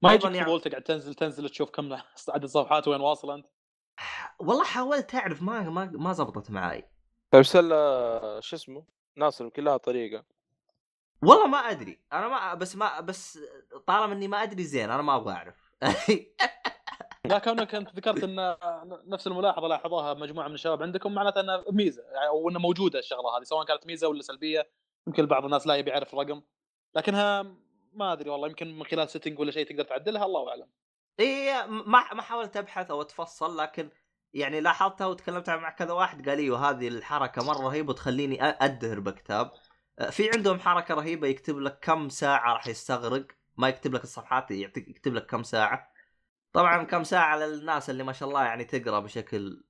ما يجيك يعني- فضول تقعد تنزل تنزل تشوف كم عدد الصفحات وين واصل أنت؟ والله حاولت أعرف ما ما ما زبطت معي طيب سل آه، شو اسمه؟ ناصر يمكن لها طريقة. والله ما أدري. أنا ما بس ما بس طالما إني ما أدري زين أنا ما أبغى أعرف. لا كونك أنت ذكرت إن نفس الملاحظة لاحظوها مجموعة من الشباب عندكم معناته إنها ميزة أو إنها موجودة الشغلة هذه سواء كانت ميزة ولا سلبية يمكن بعض الناس لا يبي يعرف الرقم. لكنها ما أدري والله يمكن من خلال سيتنج ولا شيء تقدر تعدلها الله أعلم. إيه ما ما حاولت أبحث أو أتفصل لكن يعني لاحظتها وتكلمت مع كذا واحد قال إيوه هذه الحركة مرة رهيبة وتخليني أدهر بكتاب. في عندهم حركة رهيبة يكتب لك كم ساعة راح يستغرق. ما يكتب لك الصفحات يعطيك يكتب لك كم ساعة. طبعا كم ساعة للناس اللي ما شاء الله يعني تقرأ بشكل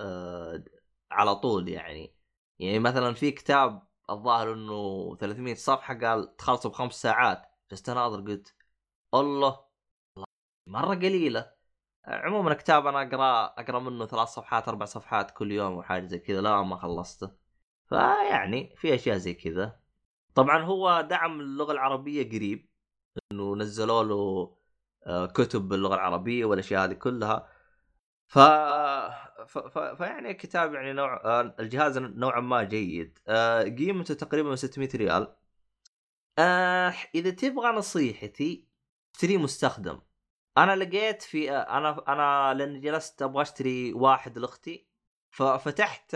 آه على طول يعني. يعني مثلا في كتاب الظاهر إنه 300 صفحة قال تخلصه بخمس ساعات. جلست اناظر قلت الله مرة قليلة. عموما كتاب أنا اقرا أقرأ منه ثلاث صفحات أربع صفحات كل يوم وحاجه زي كذا لا ما خلصته. فيعني في أشياء زي كذا. طبعا هو دعم اللغة العربية قريب إنه نزلوا له آه، كتب باللغة العربية والأشياء هذه كلها. ف... ف... ف... فيعني كتاب يعني نوع آه، الجهاز نوعا ما جيد. آه، قيمته تقريبا 600 ريال. آه إذا تبغى نصيحتي اشتري مستخدم. أنا لقيت في أنا أنا لأني جلست أبغى أشتري واحد لأختي ففتحت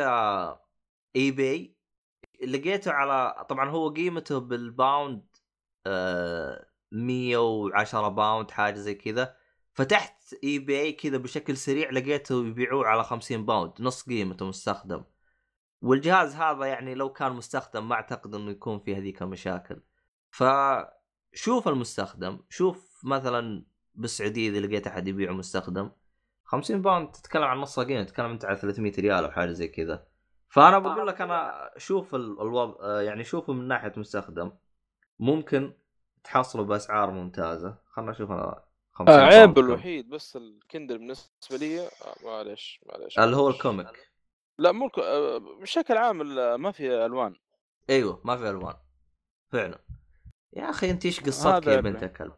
eBay لقيته على طبعا هو قيمته بال pound آه 110 pound حاجة زي كذا. فتحت eBay كذا بشكل سريع لقيته يبيعوه على 50 pound نص قيمته مستخدم. والجهاز هذا يعني لو كان مستخدم ما أعتقد إنه يكون في هذيك المشاكل. فشوف المستخدم شوف مثلا بالسعودية إذا لقيت أحد يبيعه مستخدم. 50 pound تتكلم عن نص قيمة تتكلم أنت على 300 ريال أو حاجة زي كذا. فأنا بقول لك أنا شوف ال- الوضع آه، يعني شوفه من ناحية مستخدم ممكن تحصله بأسعار ممتازة. خلنا نشوف أنا 50 آه عيب. الوحيد بس ال Kindle بالنسبة لي آه معلش معلش اللي هو. ال comic. لا مو بشكل عام ال- ما في ألوان. أيوه ما في ألوان. فعلا. يا أخي أنت إيش قصتك يا بنت الكلب؟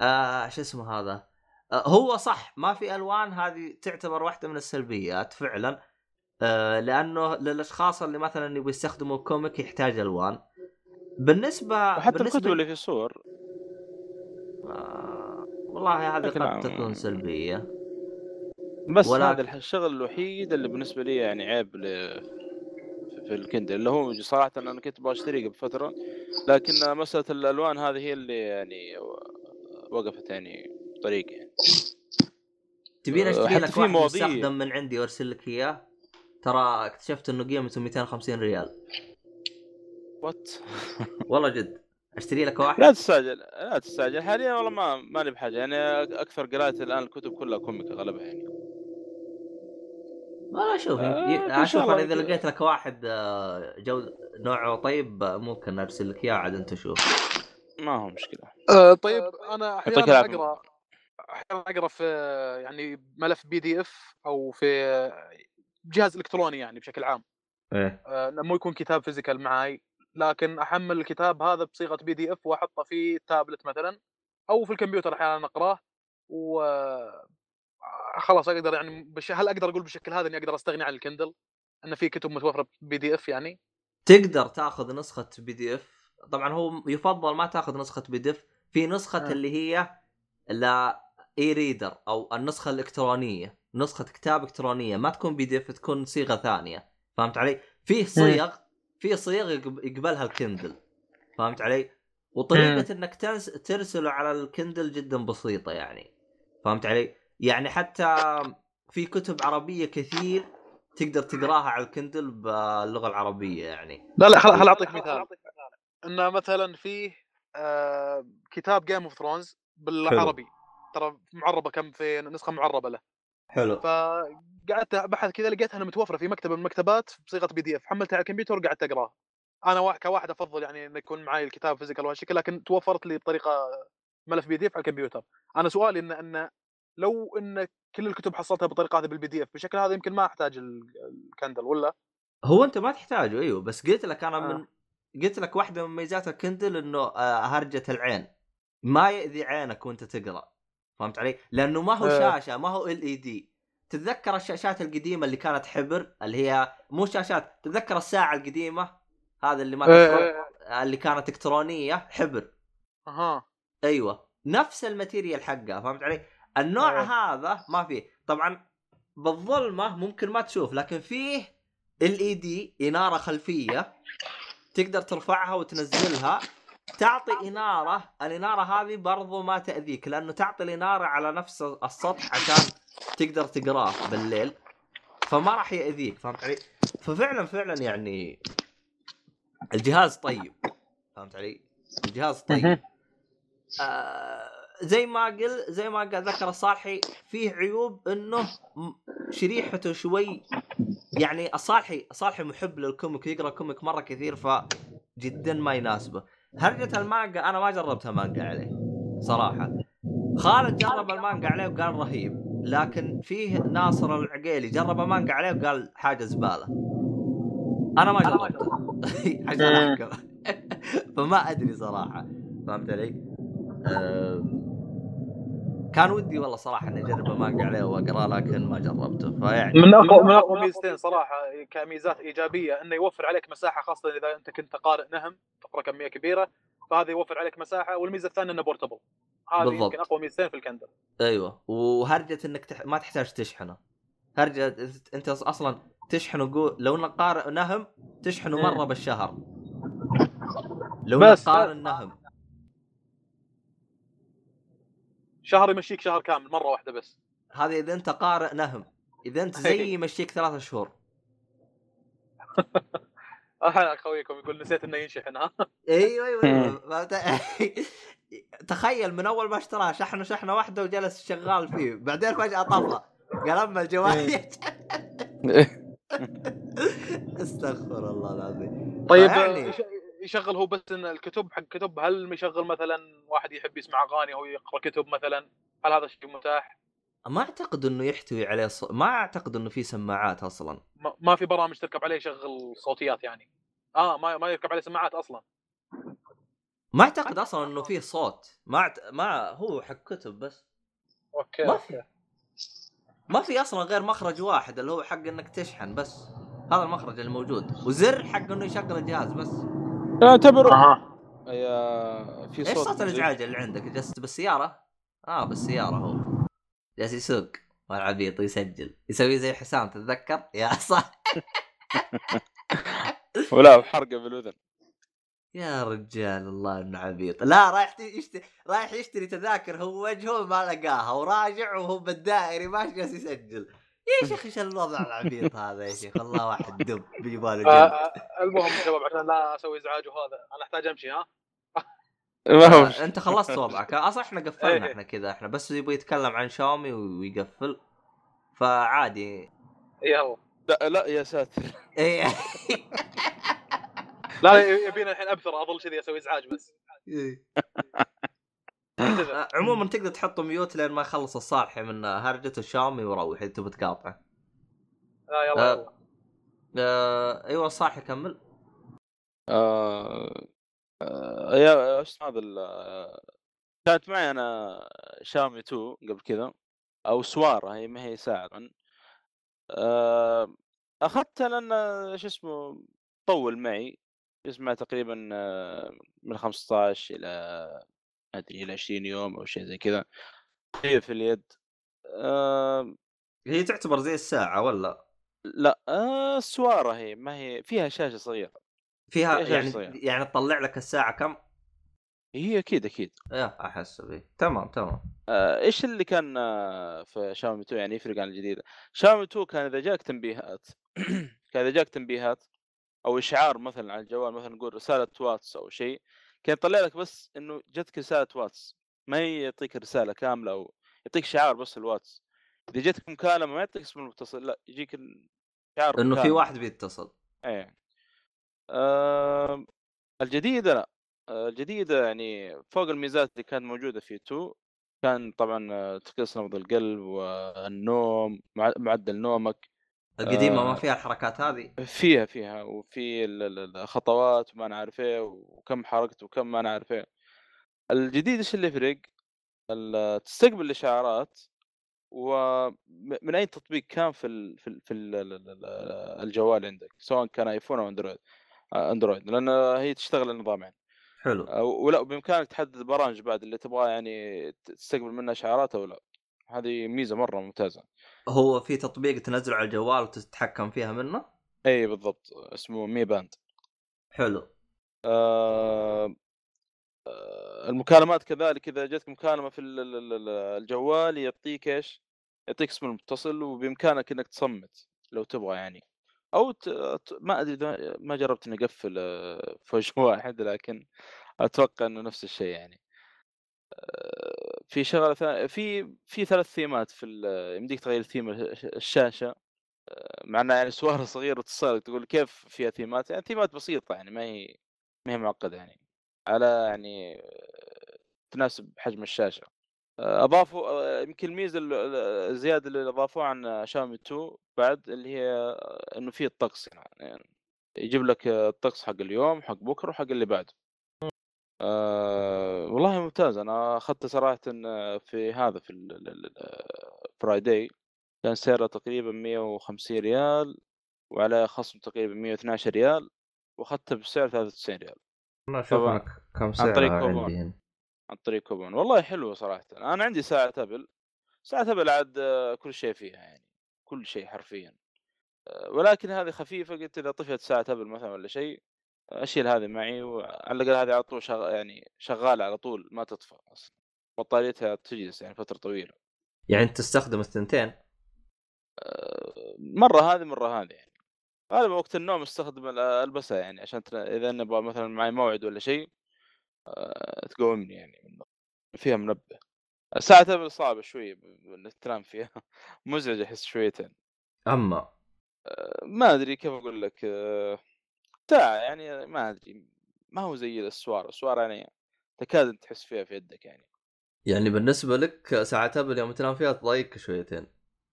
آه شو اسمه هذا؟ آه هو صح ما في ألوان هذه تعتبر واحدة من السلبيات فعلا. آه لأنه للأشخاص اللي مثلا يبغوا يستخدموا comic يحتاج ألوان بالنسبة وحتى بالنسبة الكتب اللي في صور آه والله هذه قد عام. تكون سلبية بس ولكن- هذا الشغل الوحيد اللي بالنسبة لي يعني عيب ل... في الكندل اللي هو صراحة أنا كنت أبغى أشتريه قبل فترة لكن مسألة الألوان هذه هي اللي يعني وقفت يعني طريقي يعني. تبيني أشتري لك واحد. مستخدم من عندي وأرسل لك إياه ترى اكتشفت انه قيمته 250 ريال. what والله جد. اشتري لك واحد. لا تستعجل لا تستعجل. حاليا والله ما ماني بحاجة. يعني أكثر قراءتي الآن الكتب كلها comic اغلبها يعني. والله شوف آه، أشوف أنا إذا. لقيت لك واحد آه، جو نوعه طيب آه، ممكن أرسل لك إياه عاد أنت شوف. ما هو مشكلة. آه، طيب أنا يعطيك أحيانا. أقرأ أحيانا أقرأ في يعني ملف PDF أو في جهاز إلكتروني يعني بشكل عام إيه آه، مو يكون كتاب physical معي لكن أحمل الكتاب هذا بصيغة PDF وأحطه في تابلت مثلا أو في الكمبيوتر أحيانا أقراه و آه، خلاص أقدر يعني بش... هل أقدر أقول بالشكل هذا إني أقدر أستغني عن ال Kindle؟ ان في كتب متوفرة PDF يعني؟ تقدر تأخذ نسخة PDF طبعا هو يفضل ما تأخذ نسخة PDF في نسخة مم. اللي هي ال e-reader أو النسخة الإلكترونية نسخة كتاب إلكترونية ما تكون PDF تكون صيغة ثانية. فهمت علي؟ في صيغ في صيغ يقب- يقبلها الكندل. فهمت علي؟ وطريقة إنك تن- ترسله على الكندل جدا بسيطة يعني. فهمت علي؟ يعني حتى في كتب عربية كثير تقدر تقراها على الكندل باللغة العربية يعني. لا لا خل خل أعطيك مثال. إن مثلا فيه آه كتاب Game of Thrones بالعربي. ترى معربة كم في نسخة معربة له. حلو. فقعدت ابحث كذا لقيتها إنها متوفرة في مكتبه من المكتبات بصيغة PDF حملتها على الكمبيوتر وقعدت أقرأها. أنا واحد كواحد أفضل يعني انه يكون معي الكتاب physical وهالشكل لكن توفرت لي بطريقة ملف PDF على الكمبيوتر. أنا سؤالي ان إن لو إن كل الكتب حصلتها بالطريقة هذه بال PDF بالشكل هذا يمكن ما أحتاج ال- الكندل ولا؟ هو أنت ما تحتاجه إيوه بس قلت لك أنا آه. من قلت لك واحدة من مميزات الكندل إنه آه، هرجة العين. ما يأذي عينك وأنت تقرأ. فهمت علي؟ لأنه ما هو آه. شاشة ما هو LED تتذكر الشاشات القديمة اللي كانت حبر اللي هي مو شاشات تتذكر الساعة القديمة؟ هذا اللي ما تفرق اللي كانت إلكترونية حبر. أها. أيوه. نفس ال material حقها فهمت علي؟ النوع. هذا ما فيه. طبعا بالظلمة ممكن ما تشوف لكن فيه ال اي دي إنارة خلفية تقدر ترفعها وتنزلها. تعطي إنارة الإنارة هذه برضو ما تأذيك لأنه تعطي الإنارة على نفس السطح عشان تقدر تقراه بالليل فما راح يأذيك فهمت علي؟ ففعلا فعلا يعني الجهاز طيب فهمت علي؟ الجهاز طيب. آه زي ما قل زي ما قال ذكر الصالحي فيه عيوب إنه شريحته شوي يعني الصالحي الصالحي محب لل comic يقرأ comic مرة كثير فجدا ما يناسبه هرجة المانجا أنا ما جربتها مانجا عليه صراحة. خالد جرب المانجا عليه وقال رهيب لكن فيه ناصر العقيلي جرب المانجا عليه وقال حاجة زبالة. أنا ما جربتها عشان احكم فما أدري صراحة. فهمت علي؟ آه، كان ودي والله صراحة إني اجرب المانجا عليه واقرا لكن ما جربته. فيعني من اقوى من أقوى ميزتين صراحة كميزات إيجابية إنه يوفر عليك مساحة خاصة إذا أنت كنت قارئ نهم تقرأ كمية كبيرة فهذا يوفر عليك مساحة. والميزة الثانية إنه بورتبل هذه. يمكن أقوى ميزتين في الكندل أيوه. وهرجة إنك تح... ما تحتاج تشحنه. هرجة انت أصلا تشحنه جو... لو إنك قارئ نهم تشحنه مم. مرة بالشهر. لو إنك قارئ نهم شهر يمشيك شهر كامل مرة واحدة بس. هذا إذا أنت قارئ نهم إذا أنت زي يمشيك ثلاثة شهور. أخويكم يقول نسيت إنه ينشحن ها أيوه أيوه. أيوه؟ تخيل من أول ما اشتراه شحنه شحنة واحدة وجلس شغال فيه. بعدين فجأة طفى. قال أما الجوال. استغفر الله العظيم. طيب يش- يشغل هو بس إن الكتب حق كتب هل يشغل مثلا واحد يحب يسمع أغاني أو يقرأ كتب مثلا؟ هل هذا الشيء متاح؟ ما أعتقد إنه يحتوي عليه ص... ما أعتقد إنه في سماعات أصلا. ما- ما في برامج تركب عليه يشغل صوتيات يعني. آه ما ما يركب عليه سماعات أصلا. ما أعتقد أصلا إنه فيه صوت. ما أعت... ما هو حق كتب بس. أوكي ما في. ما في أصلا غير مخرج واحد اللي هو حق إنك تشحن بس. هذا المخرج اللي موجود. وزر حق إنه يشغل الجهاز بس. اعتبر أها. يا في صوت إيش صوت. الازعاج اللي عندك؟ جلست بالسيارة؟ آه بالسيارة هو. جالس يسوق. والعبيط يسجل. يسوي زي حسام تتذكر؟ يا صح ولا وحرقه بالاذن يا رجال الله إنه عبيط. لا رايح يشتري رايح يشتري تذاكر هو وجهه ما لقاها وراجع وهو بالدائري ماشي جالس يسجل. يا شيخ إيش الوضع العبيط هذا يا شيخ؟ والله واحد دب بيجيباله آه، آه، المهم شباب عشان لا أسوي إزعاج وهذا أنا أحتاج أمشي ها؟ آه، أنت خلصت وضعك. أصلا إحنا قفلنا إيه. إحنا كذا إحنا بس يبغى يتكلم عن شاومي ويقفل. فعادي. يلا. لا, لا يا ساتر. إيه. لا يبينا الحين ابثر أظل كذي أسوي إزعاج بس. آه، عموما تقدر تحطه ميوت لين ما يخلص الصالحي من هرجة الشاومي وروح إذا تبي تقاطعه. لا يلا آه. يلا. آه أيوه الصالحي كمل آه... آه... يا إيش هذا ال... آه، كانت معي أنا شاومي 2 قبل كذا أو سواره هي ما هي ساعة. آه... اخذتها لأن شو اسمه طول معي يسمع تقريبا آه، من 15 إلى أدري إلى 20 يوم أو شيء زي كذا. هي في اليد. آه... هي تعتبر زي الساعة ولا؟ لا آه... السواره هي ما هي فيها شاشة صغيرة. فيها فيها شاشة يعني صغيرة. يعني تطلع لك الساعة كم؟ هي أكيد أكيد. يا أحس به تمام تمام. آه، إيش اللي كان آه، في شاومي 2 يعني يفرق عن الجديده؟ شاومي 2 كان إذا جاك تنبيهات كان إذا جاك تنبيهات أو إشعار مثلا على الجوال مثلا نقول رسالة واتس أو شيء كان يطلع لك بس إنه جتك رسالة واتس ما يعطيك رسالة كاملة أو يعطيك شعار بس الواتس. إذا جتك مكالمة ما يعطيك اسم المتصل لا يجيك شعار إنه في. واحد بيتصل. إيه. آه الجديدة لا. الجديدة يعني فوق الميزات اللي كانت موجودة في 2 كان طبعا تقيس نبض القلب والنوم مع- معدل نومك. القديمة آه. ما فيها الحركات هذه؟ فيها فيها وفي ال- ال- الخطوات وما أنا عارف إيه وكم حركت وكم ما أنا عارف إيه. الجديد إيش اللي يفرق؟ تستقبل الإشعارات ومن أي تطبيق كان في ال في ال في ال الجوال عندك سواء كان آيفون أو أندرويد آه، أندرويد لأن هي تشتغل النظام يعني حلو. آه، ولا بامكانك تحدد البرامج بعد اللي تبغاه يعني تستقبل منها إشعارات أو لا. هذه ميزة مرة ممتازة. هو في تطبيق تنزله على الجوال وتتحكم فيها منه؟ اي بالضبط. اسمه مي باند. حلو. آه، آه، المكالمات كذلك إذا جتك مكالمة في ال- ال- ال- الجوال يعطيك إيش؟ يعطيك اسم المتصل وبإمكانك إنك تصمت لو تبغى يعني. أو ت... ما أدري ما جربت إني أقفل آه، في وجه واحد لكن أتوقع إنه نفس الشيء يعني. في شغلة ثانية في في ثلاث ثيمات في يمديك تغير ثيم الش- الشاشة آه، مع انها يعني سواره صغيرة وتصل تقول كيف فيها ثيمات يعني ثيمات بسيطة يعني ما هي ما هي معقدة يعني على يعني آه، تناسب حجم الشاشة. آه، أضافوا يمكن الميزة ال- ال- الزيادة اللي أضافوها عن شاومي 2 بعد اللي هي إنه في الطقس يعني يجيب لك الطقس حق اليوم حق بكرة وحق اللي بعده. أه والله ممتاز. أنا أخذت صراحة آه، في هذا في الفرايداي كان سعره تقريبا 150 ريال وعلى خصم تقريبا 112 ريال وأخذته بسعر 93 ريال. طبعاً. انك كم عن سعرها طريق كوبون. هنا. عن طريق كوبون. والله حلوة صراحة. أنا عندي ساعة أبل. ساعة أبل عاد آه، كل شيء فيها يعني كل شيء حرفيا. آه، ولكن هذه خفيفة قلت إذا طفت ساعة أبل مثلا ولا شيء أشيل هذه معي وعلى الأقل هذه على طول شغ... يعني شغالة على طول ما تطفى أصلا. بطاريتها تجلس يعني فترة طويلة. يعني أنت تستخدم الثنتين؟ آه، مرة هذه مرة هذه يعني. غالبا وقت النوم أستخدم ال- ألبسها يعني عشان تر- إذا نبغى مثلا معي موعد ولا شيء آه، تقومني يعني. فيها منبه. ساعة ابل صعبة شوية تنام فيها. مزعجة أحس شويتين. أما؟ آه، ما أدري كيف أقول لك ساعة يعني ما أدري ما هو زي السوار السوار يعني تكاد تحس فيها في يدك يعني. يعني بالنسبة لك ساعه ابل يوم تنام فيها تضايقك شويتين.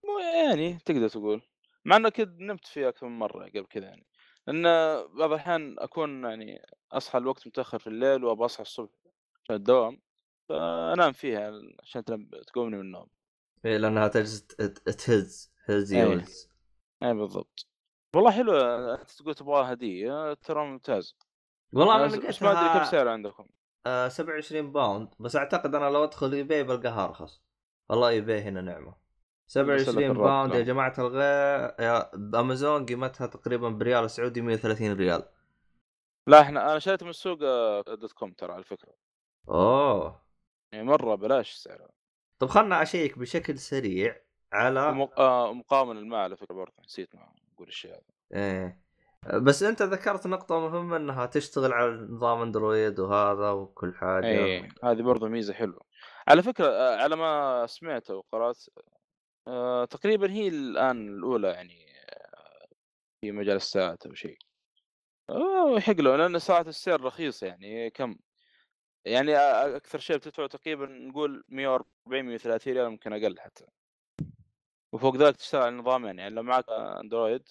مو يعني تقدر تقول مع إنه كنت نمت فيه أكثر من مرة قبل كذا يعني. لأن بعض الأحيان أكون يعني أصحى الوقت متأخر في الليل وأبغى أصحى الصبح عشان الدوام فأنام فيها عشان تقومني من النوم. إيه لأنها تجلس تهز هز. يوز اي بالضبط. والله حلوة أنت تقول تبغاها هدية ترى ممتاز. والله أنا بس- بس ما أدري كم لقيتها سعر عندكم. آه 27 باوند. بس أعتقد أنا لو أدخل eBay بلقاها أرخص. والله eBay هنا نعمة. 27 الرابط باوند يا لا. جماعة الغير يا بامازون قيمتها تقريبا بريال سعودي 130 ريال. لا إحنا أنا شريت من السوق آه، دوت كوم ترى على فكرة. أوه. يعني مرة بلاش سعرها طب خلنا أشيك بشكل سريع على ومق- آه، مقاوم للماء على فكرة برضه نسيت ما أقول الشيء هذا إيه. بس أنت ذكرت نقطة مهمة إنها تشتغل على نظام أندرويد وهذا وكل حاجة. اي هذه برضه ميزة حلوة. على فكرة آه، على ما سمعت وقرات آه، تقريبا هي الآن الأولى يعني آه، في مجال الساعات أو شيء. يحق له لأن ساعه السير رخيصه يعني كم؟ يعني أكثر شيء بتدفعه تقريبا نقول 140 130 ريال يمكن أقل حتى. وفوق ذلك تشتغل على النظام يعني, يعني لو معك أندرويد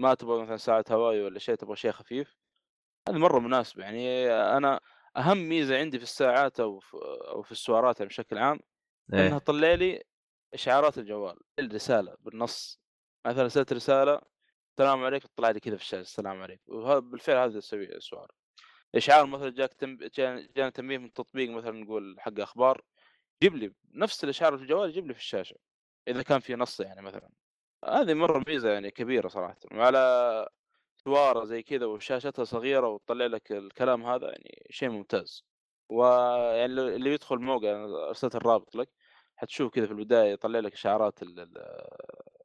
ما تبغى مثلا ساعة هواي ولا شيء تبغى شيء خفيف هذه مرة مناسبه يعني أنا أهم ميزة عندي في الساعات أو في أو في السوارات يعني بشكل عام إنها إيه تطلع لي إشعارات الجوال الرساله بالنص. مثلا ارسلت رسالة السلام عليكم. طلع لي كذا في الشاشه السلام عليكم. وهذا بالفعل هذا يسوي السؤال إشعار مثلا جاك. جا- جانا تنبيه من تطبيق مثلا نقول حق أخبار جيب لي نفس الإشعار في الجوال يجيب لي في الشاشة. إذا كان في نص يعني مثلا. هذه مرة ميزه يعني كبيرة صراحة وعلى سوارة زي كذا وشاشتها صغيرة وتطلع لك الكلام هذا يعني شيء ممتاز. ويعني اللي يدخل موقع أنا ارسلت الرابط لك حتشوف كذا في البداية يطلع لك إشعارات ال-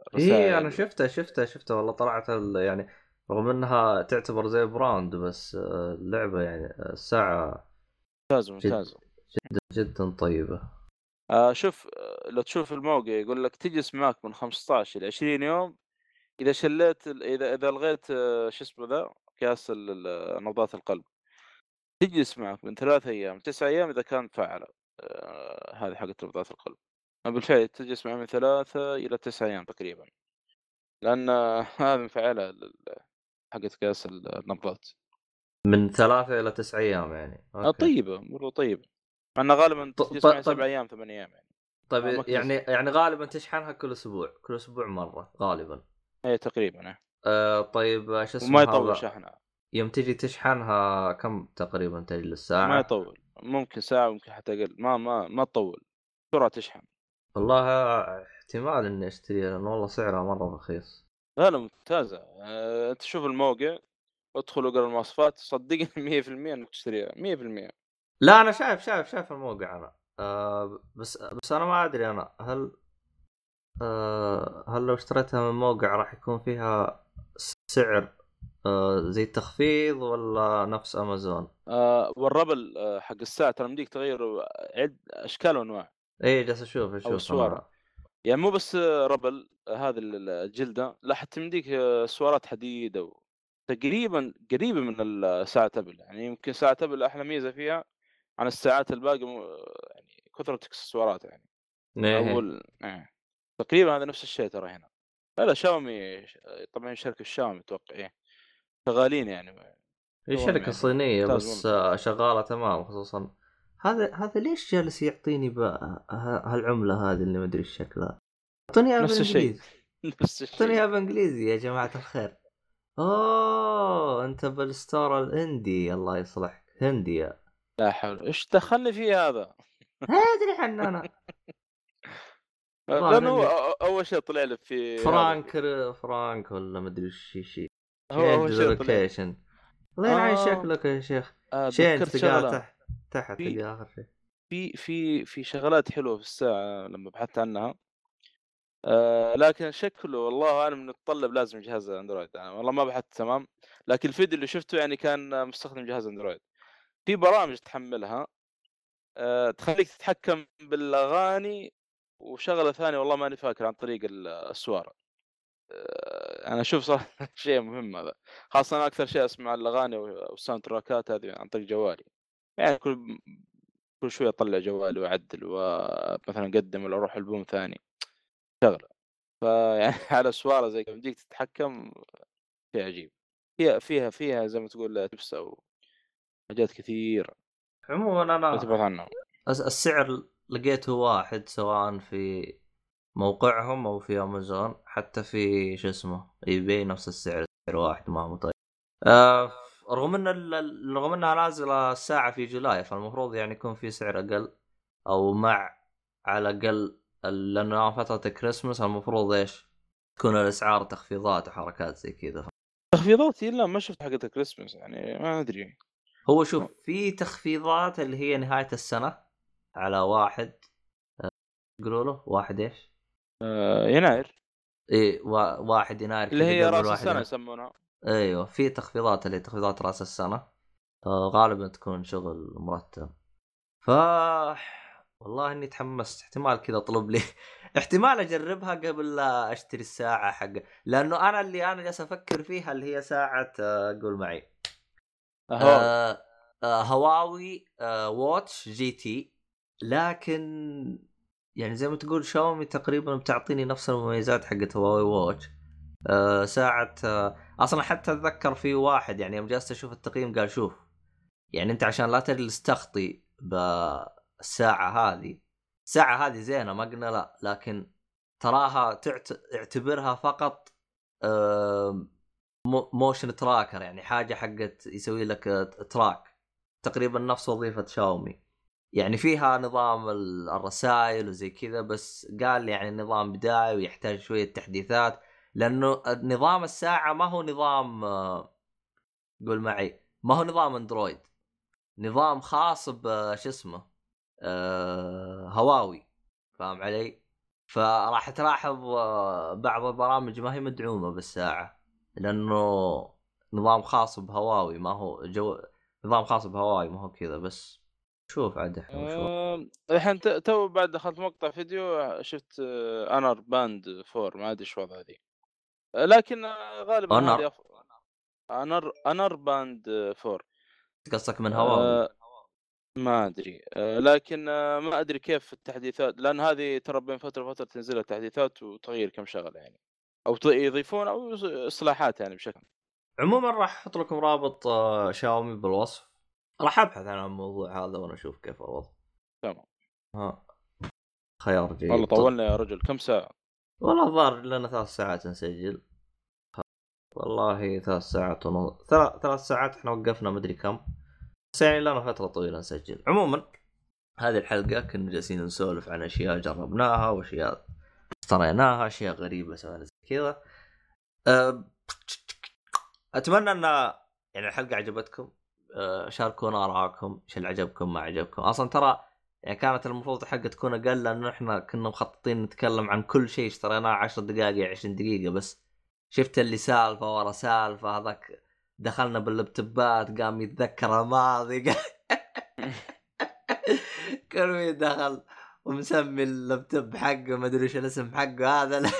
الرسائل إيه أنا شفتها شفتها شفتها والله طلعت يعني رغم إنها تعتبر زي براند بس آه، اللعبة يعني آه، الساعة ممتاز ممتاز. جدا طيبة. آه شوف آه، لو تشوف الموقع يقول لك تجلس معك من 15 إلى 20 يوم إذا شليت إذا إذا الغيت آه، شو اسمه ذا قياس ال- ال- نبضات القلب تجلس معك من ثلاث أيام تسع أيام إذا كانت فعاله آه هذه حقت نبضات القلب. آه، بالفعل تجلس معك من ثلاثة إلى تسع أيام تقريبا آه، مفعلة ال- ال- حقت قياس ال- النبضات. من ثلاثة إلى تسع أيام يعني. آه أوكي. طيبة مرة طيبة. مع إنه غالبا طب- سبع أيام ثمان أيام يعني. آه، ما طيب يعني يعني غالبا تشحنها كل أسبوع كل أسبوع مرة غالبا. اي تقريبا إيه. آه طيب آه، شو اسمه وما يطول؟ شحنها. يوم تجي تشحنها كم تقريبا تجلس ساعة؟ ما يطول. ممكن ساعة ممكن حتى أقل. ما ما ما تطول. بسرعة تشحن. والله احتمال إني اشتريها لأن والله سعرها مرة رخيص. لا لا ممتازة. آه، أنت شوف الموقع ادخل وقرا المواصفات صدقني 100% إنك تشتريها 100% لا أنا شايف شايف شايف الموقع أنا آه بس بس أنا ما أدري أنا هل آه هل لو اشتريتها من موقع راح يكون فيها سعر آه زي التخفيض ولا نفس أمازون؟ آه والربل آه حق الساعة ترى مديك تغير عد أشكال وأنواع إي جالس أشوف أشوف. أنا. يعني مو بس آه، ربل آه، هذه ال- الجلدة لا حتى مديك آه، سوارات حديد أو تقريبا قريبة من الساعة أبل يعني يمكن ساعة أبل أحلى ميزة فيها عن الساعات الباقية مو- يعني كثرة اكسسوارات يعني. إيه. أول إيه. تقريبا هذا نفس الشيء ترى هنا. لا لا شاومي طبعا شركة شاومي أتوقع إيه. شغالين يعني هي شركة يعني صينية ممتاز بس شغالة تمام خصوصا. هذا هذا ليش جالس يعطيني بقى ه- هالعملة هذه اللي ما أدري شكلها أعطوني إياها نفس الشيء. بالانجليزي نفس أعطوني الشيء. إياها بالانجليزي يا جماعة الخير. أوه أنت بال store الاندي الله يصلحك. هندية لا حول إيش دخلني فيه هذا؟ ادري عن أنا لأنه أول شيء طلع لي في فرانك فرانك ولا ما أدري إيش شيء. هو أول شيء location الله يلعن آه. شكلك يا شيخ. آه شين تلقاه تحت تحت في- تلقاه آخر شيء. في في في شغلات حلوة في الساعة لما بحثت عنها. آه لكن شكله والله اعلم نتطلب لازم جهاز اندرويد يعني والله ما بحثت تمام؟ لكن الفيديو اللي شفته يعني كان مستخدم جهاز اندرويد في برامج تحملها آه تخليك تتحكم بالأغاني وشغلة ثانية والله ماني فاكر عن طريق ال- السوارة. آه أنا أشوف صراحة شيء مهم هذا خاصة أنا أكثر شيء أسمع الأغاني والساوند تراكات هذه عن طريق جوالي. يعني كل كل شوية أطلع جوالي وأعدل ومثلا أقدم ولا أروح ألبوم ثاني. شغلة. فيعني على سواره زي كذا تتحكم شيء عجيب. فيها فيها فيها زي ما تقول تبس أو حاجات كثيره عموما أنا تبحث عنها الس- السعر لقيته واحد سواء في موقعهم أو في أمازون حتى في شو اسمه eBay نفس السعر سعر واحد ما هو طيب آه رغم إن رغم إنها نازلة الساعة في جولاي فالمفروض يعني يكون في سعر أقل أو مع على الأقل ال- لأنه فترة الكريسماس المفروض إيش؟ تكون الأسعار تخفيضات وحركات زي كذا. تخفيضات لا ما شفت حقت الكريسماس يعني ما أدري. هو شوف في تخفيضات اللي هي نهاية السنة على واحد آه، يقولوا له واحد إيش؟ آه يناير. وا- واحد يناير اللي هي رأس السنة. يسمونها. أيوه في تخفيضات اللي هي تخفيضات رأس السنة آه غالبا تكون شغل مرتب. ف والله إني تحمست احتمال كذا اطلب لي. احتمال أجربها قبل لا أشتري الساعة حق لأنه أنا اللي أنا جالس أفكر فيها اللي هي ساعة قول معي. آه. آه هواوي آه watch GT لكن يعني زي ما تقول شاومي تقريبا بتعطيني نفس المميزات حقت هواوي watch آه ساعة آه أصلا حتى أتذكر في واحد يعني يوم جلست أشوف التقييم قال شوف يعني أنت عشان لا تجلس تخطي بالساعة هذه الساعة هذه زينة ما قلنا لا لكن تراها تعت... اعتبرها فقط آه motion tracker يعني حاجة حقت يسوي لك track تقريبا نفس وظيفة شاومي. يعني فيها نظام ال- الرسائل وزي كذا بس قال يعني نظام بدائي ويحتاج شوية تحديثات لأنه نظام الساعة ما هو نظام آه، قول معي ما هو نظام Android نظام خاص بش اسمه آه هواوي. فاهم علي؟ فراح تلاحظ آه، بعض البرامج ما هي مدعومة بالساعة. لأنه نظام خاص بهواوي ما هو جوجل نظام خاص بهواوي ما هو كذا بس شوف عاد إحنا الحين تو بعد دخلت مقطع فيديو شفت Honor Band 4 ما أدري إيش وضع ذي. لكن آه، غالبا أف... Honor Honor Band 4 قصدك من هواوي؟ آه، ما أدري. آه، لكن ما أدري كيف التحديثات لأن هذه ترى بين فترة وفترة تنزل تحديثات وتغيير كم شغلة يعني. أو يضيفون أو إصلاحات يعني بشكل. عموما راح أحط لكم رابط آه، شاومي بالوصف. راح أبحث عن الموضوع هذا وأنا أشوف كيف الوضع. تمام. ها. خيار جيد. والله طولنا يا رجل. كم ساعة؟ والله الظاهر لنا ثلاث ساعات نسجل. والله ثلاث ساعات ونص ثلاث ثلاث ساعات إحنا وقفنا مدري كم. بس يعني لنا فترة طويلة نسجل. عموما هذه الحلقة كنا جالسين نسولف عن أشياء جربناها وأشياء اشتريناها أشياء غريبة سوينا. كذا. أتمنى أن يعني الحلقة عجبتكم. أه، شاركونا ارائكم إيش اللي عجبكم ما عجبكم. أصلا ترى يعني كانت المفروض الحلقة تكون أقل لأنه إحنا كنا مخططين نتكلم عن كل شيء. اشتريناه 10 دقائق 20 دقيقة بس. شفت اللي سالفة ورا سالفة هذاك دخلنا باللابتوبات قام يتذكر الماضي كل مين دخل ومسمي اللابتوب حقه ما أدري إيش الاسم حقه هذا.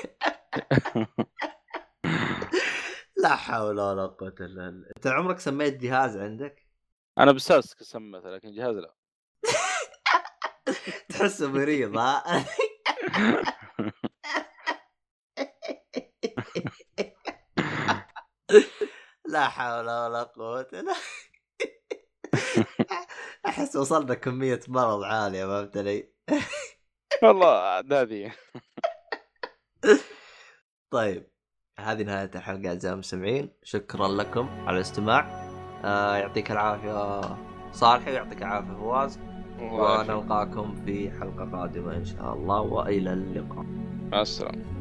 لا, حول ولا قوة إلا بالله أنت عمرك سميت جهاز عندك؟ أنا بساس سميت لكن جهاز لا تحسه مريض ها؟ لا حول ولا قوة إلا أحس وصلنا كمية مرض عالية فهمت علي؟ والله هذه طيب هذه نهاية الحلقة أعزائي المستمعين. شكرا لكم على الاستماع. آه يعطيك العافية صالحي ويعطيك العافية فواز. ونلقاكم في حلقة قادمة إن شاء الله وإلى اللقاء. مع السلامة.